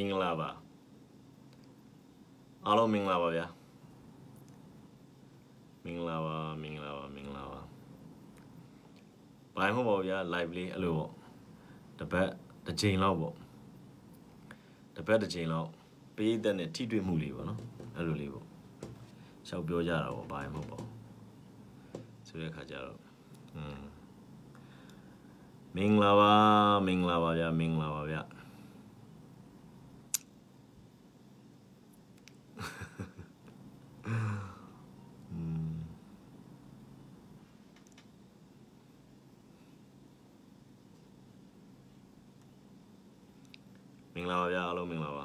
င်္ဂလာပါအားလုံးမင်္ဂလာပါဗျာမင်္ဂလာပါမင်္ဂလာပါမင်္ဂလာပါဘိုင်းမဟုတ်ပါဘူးဗျာ live လေးအဲ့လိုပေါ့တစ်ပတ်တစ်ချိန်လောက်ပေါ့တစ်ပတ်တစ်ချိန်လောက်ပေးတဲ့နဲ့ထိတွေ့မှုလေးပေါ့နော်အဲ့လိုလေးပေါ့ရှောက်ပြောကြတာပေါ့ဘိုင်းမဟုတ်ပါဘူးဆိုတဲ့အခါကျတော့อืมမင်္ဂလာပါမင်္ဂလာပါဗျာမင်္ဂလာပါဗျာ မင်္ဂလာပါဗျာအားလုံးမင်္ဂလာပါ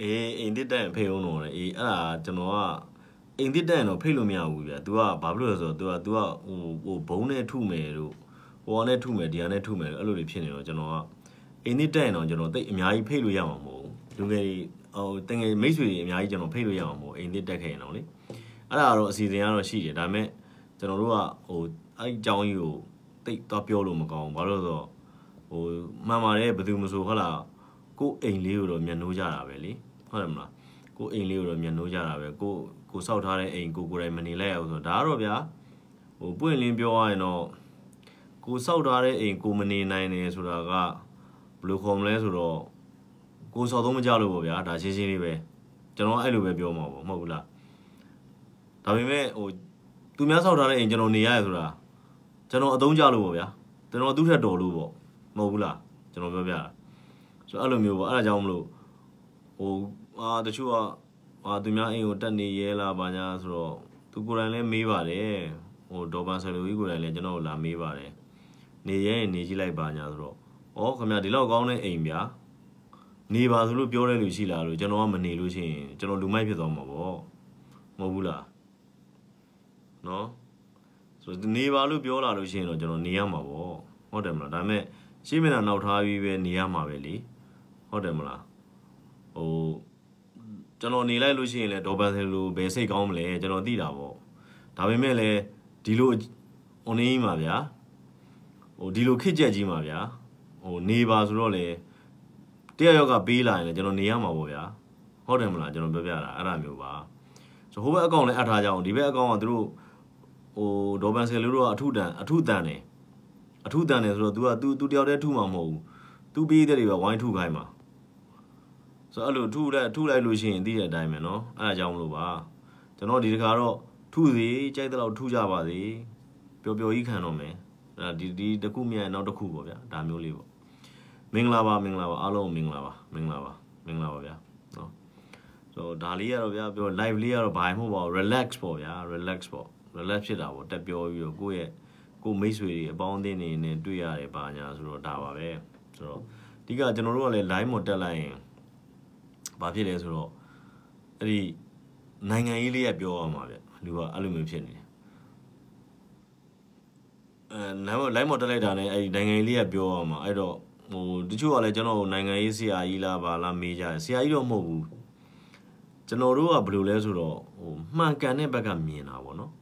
အေးအိ မ်တစ်တက်ဖိတ်အောင်တော့လေအေးအဲ့ဒါကျွန်တော်ကအိမ်တစ်တက်တော့ဖိတ်လို့မရဘူးဗျာ तू ကဘာဖြစ်လို့လဲဆိုတော့ तू က तू ကဟိုဟိုဘုံနဲ့ထုမယ်တို့ဟိုကနဲ့ထုမယ်ဒီကနဲ့ထုမယ်အဲ့လိုတွေဖြစ်နေတော့ကျွန်တော်ကအိမ်တစ်တက်တော့ကျွန်တော်တိတ်အများကြီးဖိတ်လို့ရမှာမဟုတ်ဘူးလူငယ်ဟိုတငယ်မိတ်ဆွေတွေအများကြီးကျွန်တော်ဖိတ်လို့ရမှာမဟုတ်အိမ်တစ်တက်ခဲ့ရင်တော့လေအဲ့ဒါတော့အစီအစဉ်ကတော့ရှိတယ်ဒါပေမဲ့ကျွန်တော်တို့ကဟိုအဲ့အကြောင်းကြီးကို တိတ်တော့ပြောလို့မကောင်းဘူးဘာလို့လဲဆိုတော့ဟိုမှန်ပါတယ်ဘယ်သူမဆိုဟုတ်လားကိုယ်အိမ်လေးကိုတော့မျက်နှိုးကြတာပဲလေ ဟုတ်တယ်မလားကိုယ်အိမ်လေးကိုတော့မျက်နှိုးကြတာပဲကိုကိုစောက်ထားတဲ့အိမ်ကိုကိုယ်တိုင်မနေလိုက်အောင်ဆိုတော့ဒါကတော့ဗျာဟိုပွင့်လင်းပြောရရင်တော့ကိုစောက်ထားတဲ့အိမ်ကိုမနေနိုင်နေဆိုတာကဘယ်လိုခေါ်မလဲဆိုတော့ကိုစောက်သုံးမကြလို့ပေါ့ဗျာဒါရှင်းရှင်းလေးပဲကျွန်တော်အဲ့လိုပဲပြောမှာပေါ့မဟုတ်ဘူးလားဒါပေမဲ့ဟိုသူများစောက်ထားတဲ့အိမ်ကျွန်တော်နေရတယ်ဆိုတာကျွန်တော်အသုံးကြလို့ပေါ့ဗျာကျွန်တော်သူ့ထက်တော်လို့ပေါ့မဟုတ်ဘူးလားကျွန်တော်ပြောပြတာဆိုတော့အဲ့လိုမျိုးပေါ့အဲ့ဒါကြောင့်မလို့ဟို အာတချို့ကအာသူများအိမ်ကိုတက်နေရဲလားဘာညာဆိုတော့သူကိုယ်တိုင်လည်းမေးပါတယ်ဟိုဒေါ်ပန်ဆယ်လိုကြီးကိုယ်တိုင်လည်းကျွန်တော်ကိုလာမေးပါတယ်နေရဲရင်နေကြည့်လိုက်ပါညာဆိုတော့ဩခင်ဗျာဒီလောက်ကောင်းတဲ့အိမ်ဗျာနေပါဆိုလို့ပြောတဲ့လူရှိလားလို့ကျွန်တော်ကမနေလို့ရှိရင်ကျွန်တော်လူမိုက်ဖြစ်သွားမှာပေါ့မဟုတ်ဘူးလားနော်ဆိုတော့နေပါလို့ပြောလာလို့ရှိရင်တော့ကျွန်တော်နေရမှာပေါ့ဟုတ်တယ်မလားဒါပေမဲ့ရှင်းမနာနောက်ထားပြီးပဲနေရမှာပဲလေဟုတ်တယ်မလားဟို ကျွန်တော်နေလိုက်လို့ရှိရင်လည်းဒေါ်ပန်ဆယ်လိုဘယ်စိတ်ကောင်းမလဲကျွန်တော်သိတာပေါ့ဒါပေမဲ့လည်းဒီလိုအွန်လိုင်းမှာဗျာဟိုဒီလိုခစ်ကြက်ကြီးမှာဗျာဟိုနေပါဆိုတော့လေတယောက်ယောက်ကပေးလာရင်လည်းကျွန်တော်နေရမှာပေါ့ဗျာဟုတ်တယ်မလားကျွန်တော်ပြောပြတာအဲ့ဒါမျိုးပါဆိုဟိုဘက်အကောင့်လည်းအထားကြအောင်ဒီဘက်အကောင့်ကသူတို့ ဟိုဒေါ်ဘန်ဆယ်လို့တော့အထုတန်အထုတန်တယ်အထုတန်တယ်ဆိုတော့ तू က तू तू တယောက်တည်းထုမှာမဟုတ်ဘူး तू ပြီးတဲ့တွေပဲဝိုင်းထုခိုင်းမှာ ဆိုတော့အဲ့လိုထုလိုက်ထုလိုက်လို့ရှိရင်သိတဲ့အတိုင်းပဲเนาะအဲ့ဒါကြောင့်မလို့ပါကျွန်တော်ဒီတခါတော့ထုစီကြိုက်တဲ့လောက်ထုကြပါစေပျော်ပျော်ကြီးခံတော့မယ်အဲ့ဒီဒီတစ်ခုမြန်နောက်တစ်ခုပေါ့ဗျာဒါမျိုးလေးပေါ့မင်္ဂလာပါမင်္ဂလာပါအားလုံးမင်္ဂလာပါမင်္ဂလာပါမင်္ဂလာပါဗျာเนาะဆိုတော့ဒါလေးကတော့ဗျာပြော live လေးကတော့ဘာမှမဟုတ်ပါဘူး relax ပေါ့ဗျာ relax ပေါ့ relax ဖြစ်တာပေါ့တက်ပြောပြီးတော့ကိုယ့်ရဲ့ကိုယ်မိတ်ဆွေတွေအပေါင်းအသင်းတွေနဲ့တွေ့ရတယ်ပါညာဆိုတော့ဒါပါပဲဆိုတော့အဓိကကျွန်တော်တို့ကလည်း line မတက်လိုက်ရင် ဘာဖြစ်လဲဆိုတော့အဲ့ဒီနိုင်ငံရေးလေးကပြောရမှာဗျလူကအဲ့လိုမျိုးဖြစ်နေတယ်အဲနိုင်မ line မတက်လိုက်တာနဲ့အဲ့ဒီနိုင်ငံရေးလေးကပြောရမှာအဲ့တော့ဟိုတချို့ကလည်းကျွန်တော်ကိုနိုင်ငံရေးဆရာကြီးလားဘာလားမေးကြတယ်ဆရာကြီးတော့မဟုတ်ဘူးကျွန်တော်တို့ကဘယ်လိုလဲဆိုတော့ဟိုမှန်ကန်တဲ့ဘက်ကမြင်တာပေါ့နော်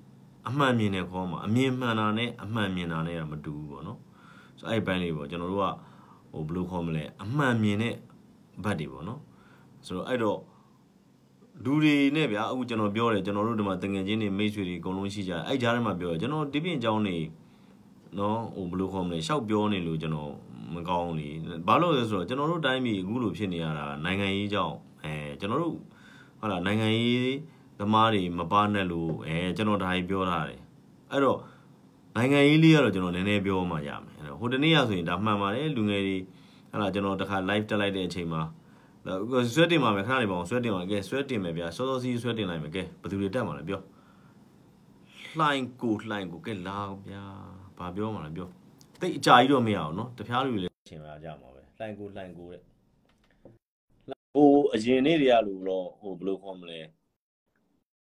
အမှန်မြင်တဲ့ခေါ်မှာအမြင်မှန်တာနဲ့အမှန်မြင်တာနဲ့ကမတူဘူးပေါ့နော်ဆိုအဲ့ဒီဘန်းလေးပေါ့ကျွန်တော်တို့ကဟိုဘယ်လိုခေါ်မလဲအမှန်မြင်တဲ့ဘတ်တွေပေါ့နော် ဆိုတော့အဲ့တော့လူတွေနဲ့ဗျာအခုကျွန်တော်ပြောတယ်ကျွန်တော်တို့ဒီမှာတငယ်ချင်းတွေမိတ်ဆွေတွေအကုန်လုံးရှိကြတယ်အဲ့ကြားထဲမှာပြောတယ်ကျွန်တော်ဒီပြင်အကြောင်းတွေနော်ဟိုဘယ်လိုခေါ်မလဲရှောက်ပြောနေလို့ကျွန်တော်မကောင်းလေဘာလို့လဲဆိုတော့ကျွန်တော်တို့တိုင်းပြည်အခုလိုဖြစ်နေရတာနိုင်ငံရေးကြောင့်အဲကျွန်တော်တို့ဟုတ်လားနိုင်ငံရေးသမားတွေမပါနဲ့လို့အဲကျွန်တော်ဒါကြီးပြောထားတယ်အဲ့တော့နိုင်ငံရေးလေးကတော့ကျွန်တော်နည်းနည်းပြောမှရမယ်အဲ့တော့ဟိုတနေ့ရဆိုရင်ဒါမှန်ပါတယ်လူငယ်တွေဟုတ်လားကျွန်တော်တခါ live တက်လိုက်တဲ့အချိန်မှာ ဆွဲတင်ပါမယ်ခဏလေးပါအောင်ဆွဲတင်ပါကဲဆွဲတင်မယ်ဗျာစောစောစီးဆွဲတင်လိုက်မယ်ကဲဘယ်သူတွေတက်မှာလဲပြောလှိုင်းကိုလှိုင်းကိုကဲလာဗျာဘာပြောမှာလဲပြောတိတ်အကြာကြီးတော့မရအောင်နော်တပြားလူတွေလည်းအချိန်ပါကြမှာပဲလှိုင်းကိုလှိုင်းကိုတဲ့ဟိုအရင်နေ့တွေကလူတော့ဟိုဘယ်လိုခေါ်မလဲ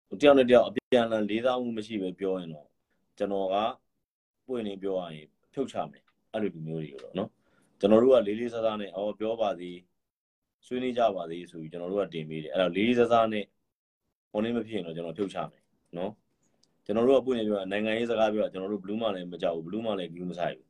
ဟိုတယောက်နဲ့တယောက်အပြန်အလှန်လေးစားမှုမရှိပဲပြောရင်တော့ကျွန်တော်ကပွင့်နေပြောရရင်ဖြုတ်ချမယ်အဲ့လိုလူမျိုးတွေကိုတော့နော်ကျွန်တော်တို့ကလေးလေးစားစားနဲ့အော်ပြောပါသည် ဆွေးနွေးကြပါသေးဆိုပြီးကျွန်တော်တို့ကတင်ပေးတယ်အဲ့တော့လေးလေးစားစားနဲ့ဟိုနေ့မဖြစ်ရင်တော့ကျွန်တော်ဖြုတ်ချမယ်နော်ကျွန်တော်တို့ကပွင့်နေပြောနိုင်ငံရေးစကားပြောတာကျွန်တော်တို့ဘလူးမလည်းမကြောက်ဘူးဘလူးမလည်းဂလူးမဆိုင်ဘူး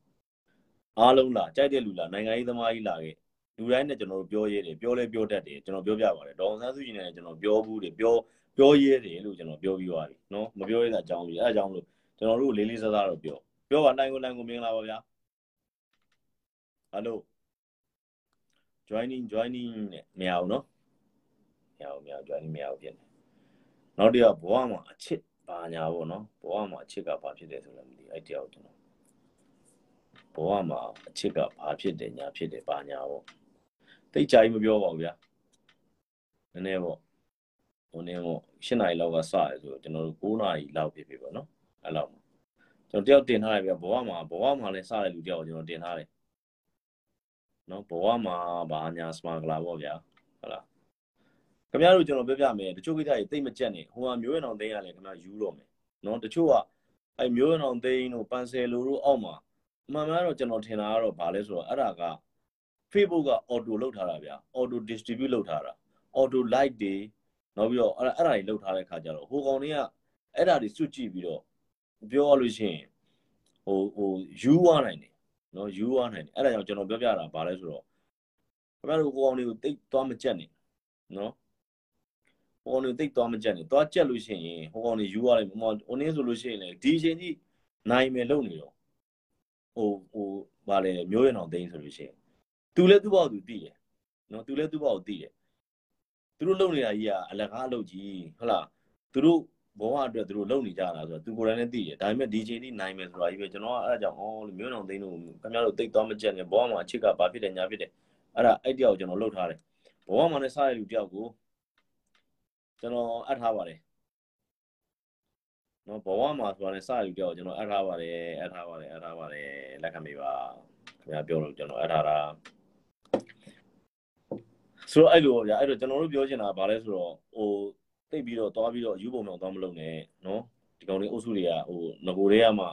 အားလုံးလာကြိုက်တဲ့လူလာနိုင်ငံရေးသမားကြီးလာခဲ့လူတိုင်းနဲ့ကျွန်တော်တို့ပြောရဲတယ်ပြောလဲပြောတတ်တယ်ကျွန်တော်ပြောပြပါတယ်ဒေါအောင်ဆန်းစုကြည်နဲ့ကျွန်တော်ပြောဘူးတယ်ပြောပြောရဲတယ်လို့ကျွန်တော်ပြောပြီးသွားပြီနော်မပြောရတဲ့အကြောင်းကြီးအဲအကြောင်းလို့ကျွန်တော်တို့လေးလေးစားစားတော့ပြောပြောပါနိုင်ကိုနိုင်ကိုမင်္ဂလာပါဗျာ hello joining joining နဲ့မရဘူးနော်မရဘူးမရဘူး joining မရဘူးဖြစ်နေနောက်တစ်ယောက်ဘဝမှာအချစ်ဘာညာပေါ့နော်ဘဝမှာအချစ်ကဘာဖြစ်တယ်ဆိုလည်းမသိအဲ့တရားကိုကျွန်တော်ဘဝမှာအချစ်ကဘာဖြစ်တယ်ညာဖြစ်တယ်ဘာညာပေါ့တိတ်ကြိုင်မပြောပါဘူးဗျာနည်းနည်းပေါ့ဟိုနေပေါ့၈နာရီလောက်ကစရဆိုကျွန်တော်တို့9နာရီလောက်ဖြစ်ပြီပေါ့နော်အဲ့လောက်ကျွန်တော်တယောက်တင်ထားတယ်ဗျာဘဝမှာဘဝမှာလည်းစတဲ့လူတယောက်ကိုကျွန်တော်တင်ထားတယ် နော်ဘဝမှာဘာညာစမာကလာပေါ့ဗျာဟုတ်လားခင်ဗျားတို့ကျွန်တော်ပြောပြမယ်တချို့ကိစ္စတွေတိတ်မကြက်နေဟိုကမျိုးရအောင်သိရတယ်ခင်ဗျားယူတော့မယ်နော်တချို့ကအဲမျိုးရအောင်သိတို့ပန်ဆယ်လိုတို့အောက်မှာအမှန်မှန်တော့ကျွန်တော်ထင်တာကတော့ဗာလဲဆိုတော့အဲ့ဒါက Facebook က auto လောက်ထားတာဗျာ auto distribute လောက်ထားတာ auto like တွေနောက်ပြီးတော့အဲ့ဒါအဲ့ဒါတွေလောက်ထားတဲ့ခါကျတော့ဟိုကောင်တွေကအဲ့ဒါတွေစွတ်ကြည့်ပြီးတော့ပြောရလို့ရှိရင်ဟိုဟိုယူဝနိုင်တယ် နော်ယူဝနိုင်တယ်အဲ့ဒါကြောင့်ကျွန်တော်ပြောပြတာဗာလဲဆိုတော့ခင်ဗျားတို့ဟိုကောင်တွေကိုတိတ်သွားမကြက်နဲ့နော်ဟိုကောင်တွေတိတ်သွားမကြက်နဲ့သွားကြက်လို့ရှိရင်ဟိုကောင်တွေယူရတယ်ဟိုဟိုနည်းဆိုလို့ရှိရင်လေဒီအချိန်ကြီးနိုင်မယ်လုံနေတော့ဟိုဟိုဗာလဲမျိုးရအောင်သိန်းဆိုလို့ရှိရင်သူလည်းသူ့ဘောက်သူသိတယ်နော်သူလည်းသူ့ဘောက်သိတယ်သူတို့လုံနေတာကြီးကအလကားအလုပ်ကြီးဟုတ်လားသူတို့ ဘဝအတွက်သူတို့လုံနေကြတာဆိုတော့သူကိုယ်တိုင်လည်းသိတယ်ဒါပေမဲ့ဒီချိန်ထိနိုင်မယ်ဆိုတာကြီးပဲကျွန်တော်ကအဲ့ဒါကြောင့်အော်မျိုးအောင်သိန်းတို့ခင်ဗျားတို့တိတ်သွားမကြက်နဲ့ဘဝမှာအချစ်ကဘာဖြစ်တယ်ညာဖြစ်တယ်အဲ့ဒါအဲ့တယောက်ကျွန်တော်လှုပ်ထားတယ်ဘဝမှာလည်းစားရလူတယောက်ကိုကျွန်တော်အပ်ထားပါတယ်နော်ဘဝမှာဆိုတာလည်းစရလူတယောက်ကျွန်တော်အပ်ထားပါတယ်အပ်ထားပါတယ်အပ်ထားပါတယ်လက်ခံမိပါခင်ဗျာပြောလို့ကျွန်တော်အပ်ထားတာဆိုတော့အဲ့လိုဗျာအဲ့တော့ကျွန်တော်တို့ပြောချင်တာကဘာလဲဆိုတော့ဟို တိတ်ပြီးတော့သွားပြီးတော့ယူပုံတော့သွားမလုပ်နဲ့နော်ဒီကောင်လေးအုပ်စုတွေကဟိုငကိုတွေကမှ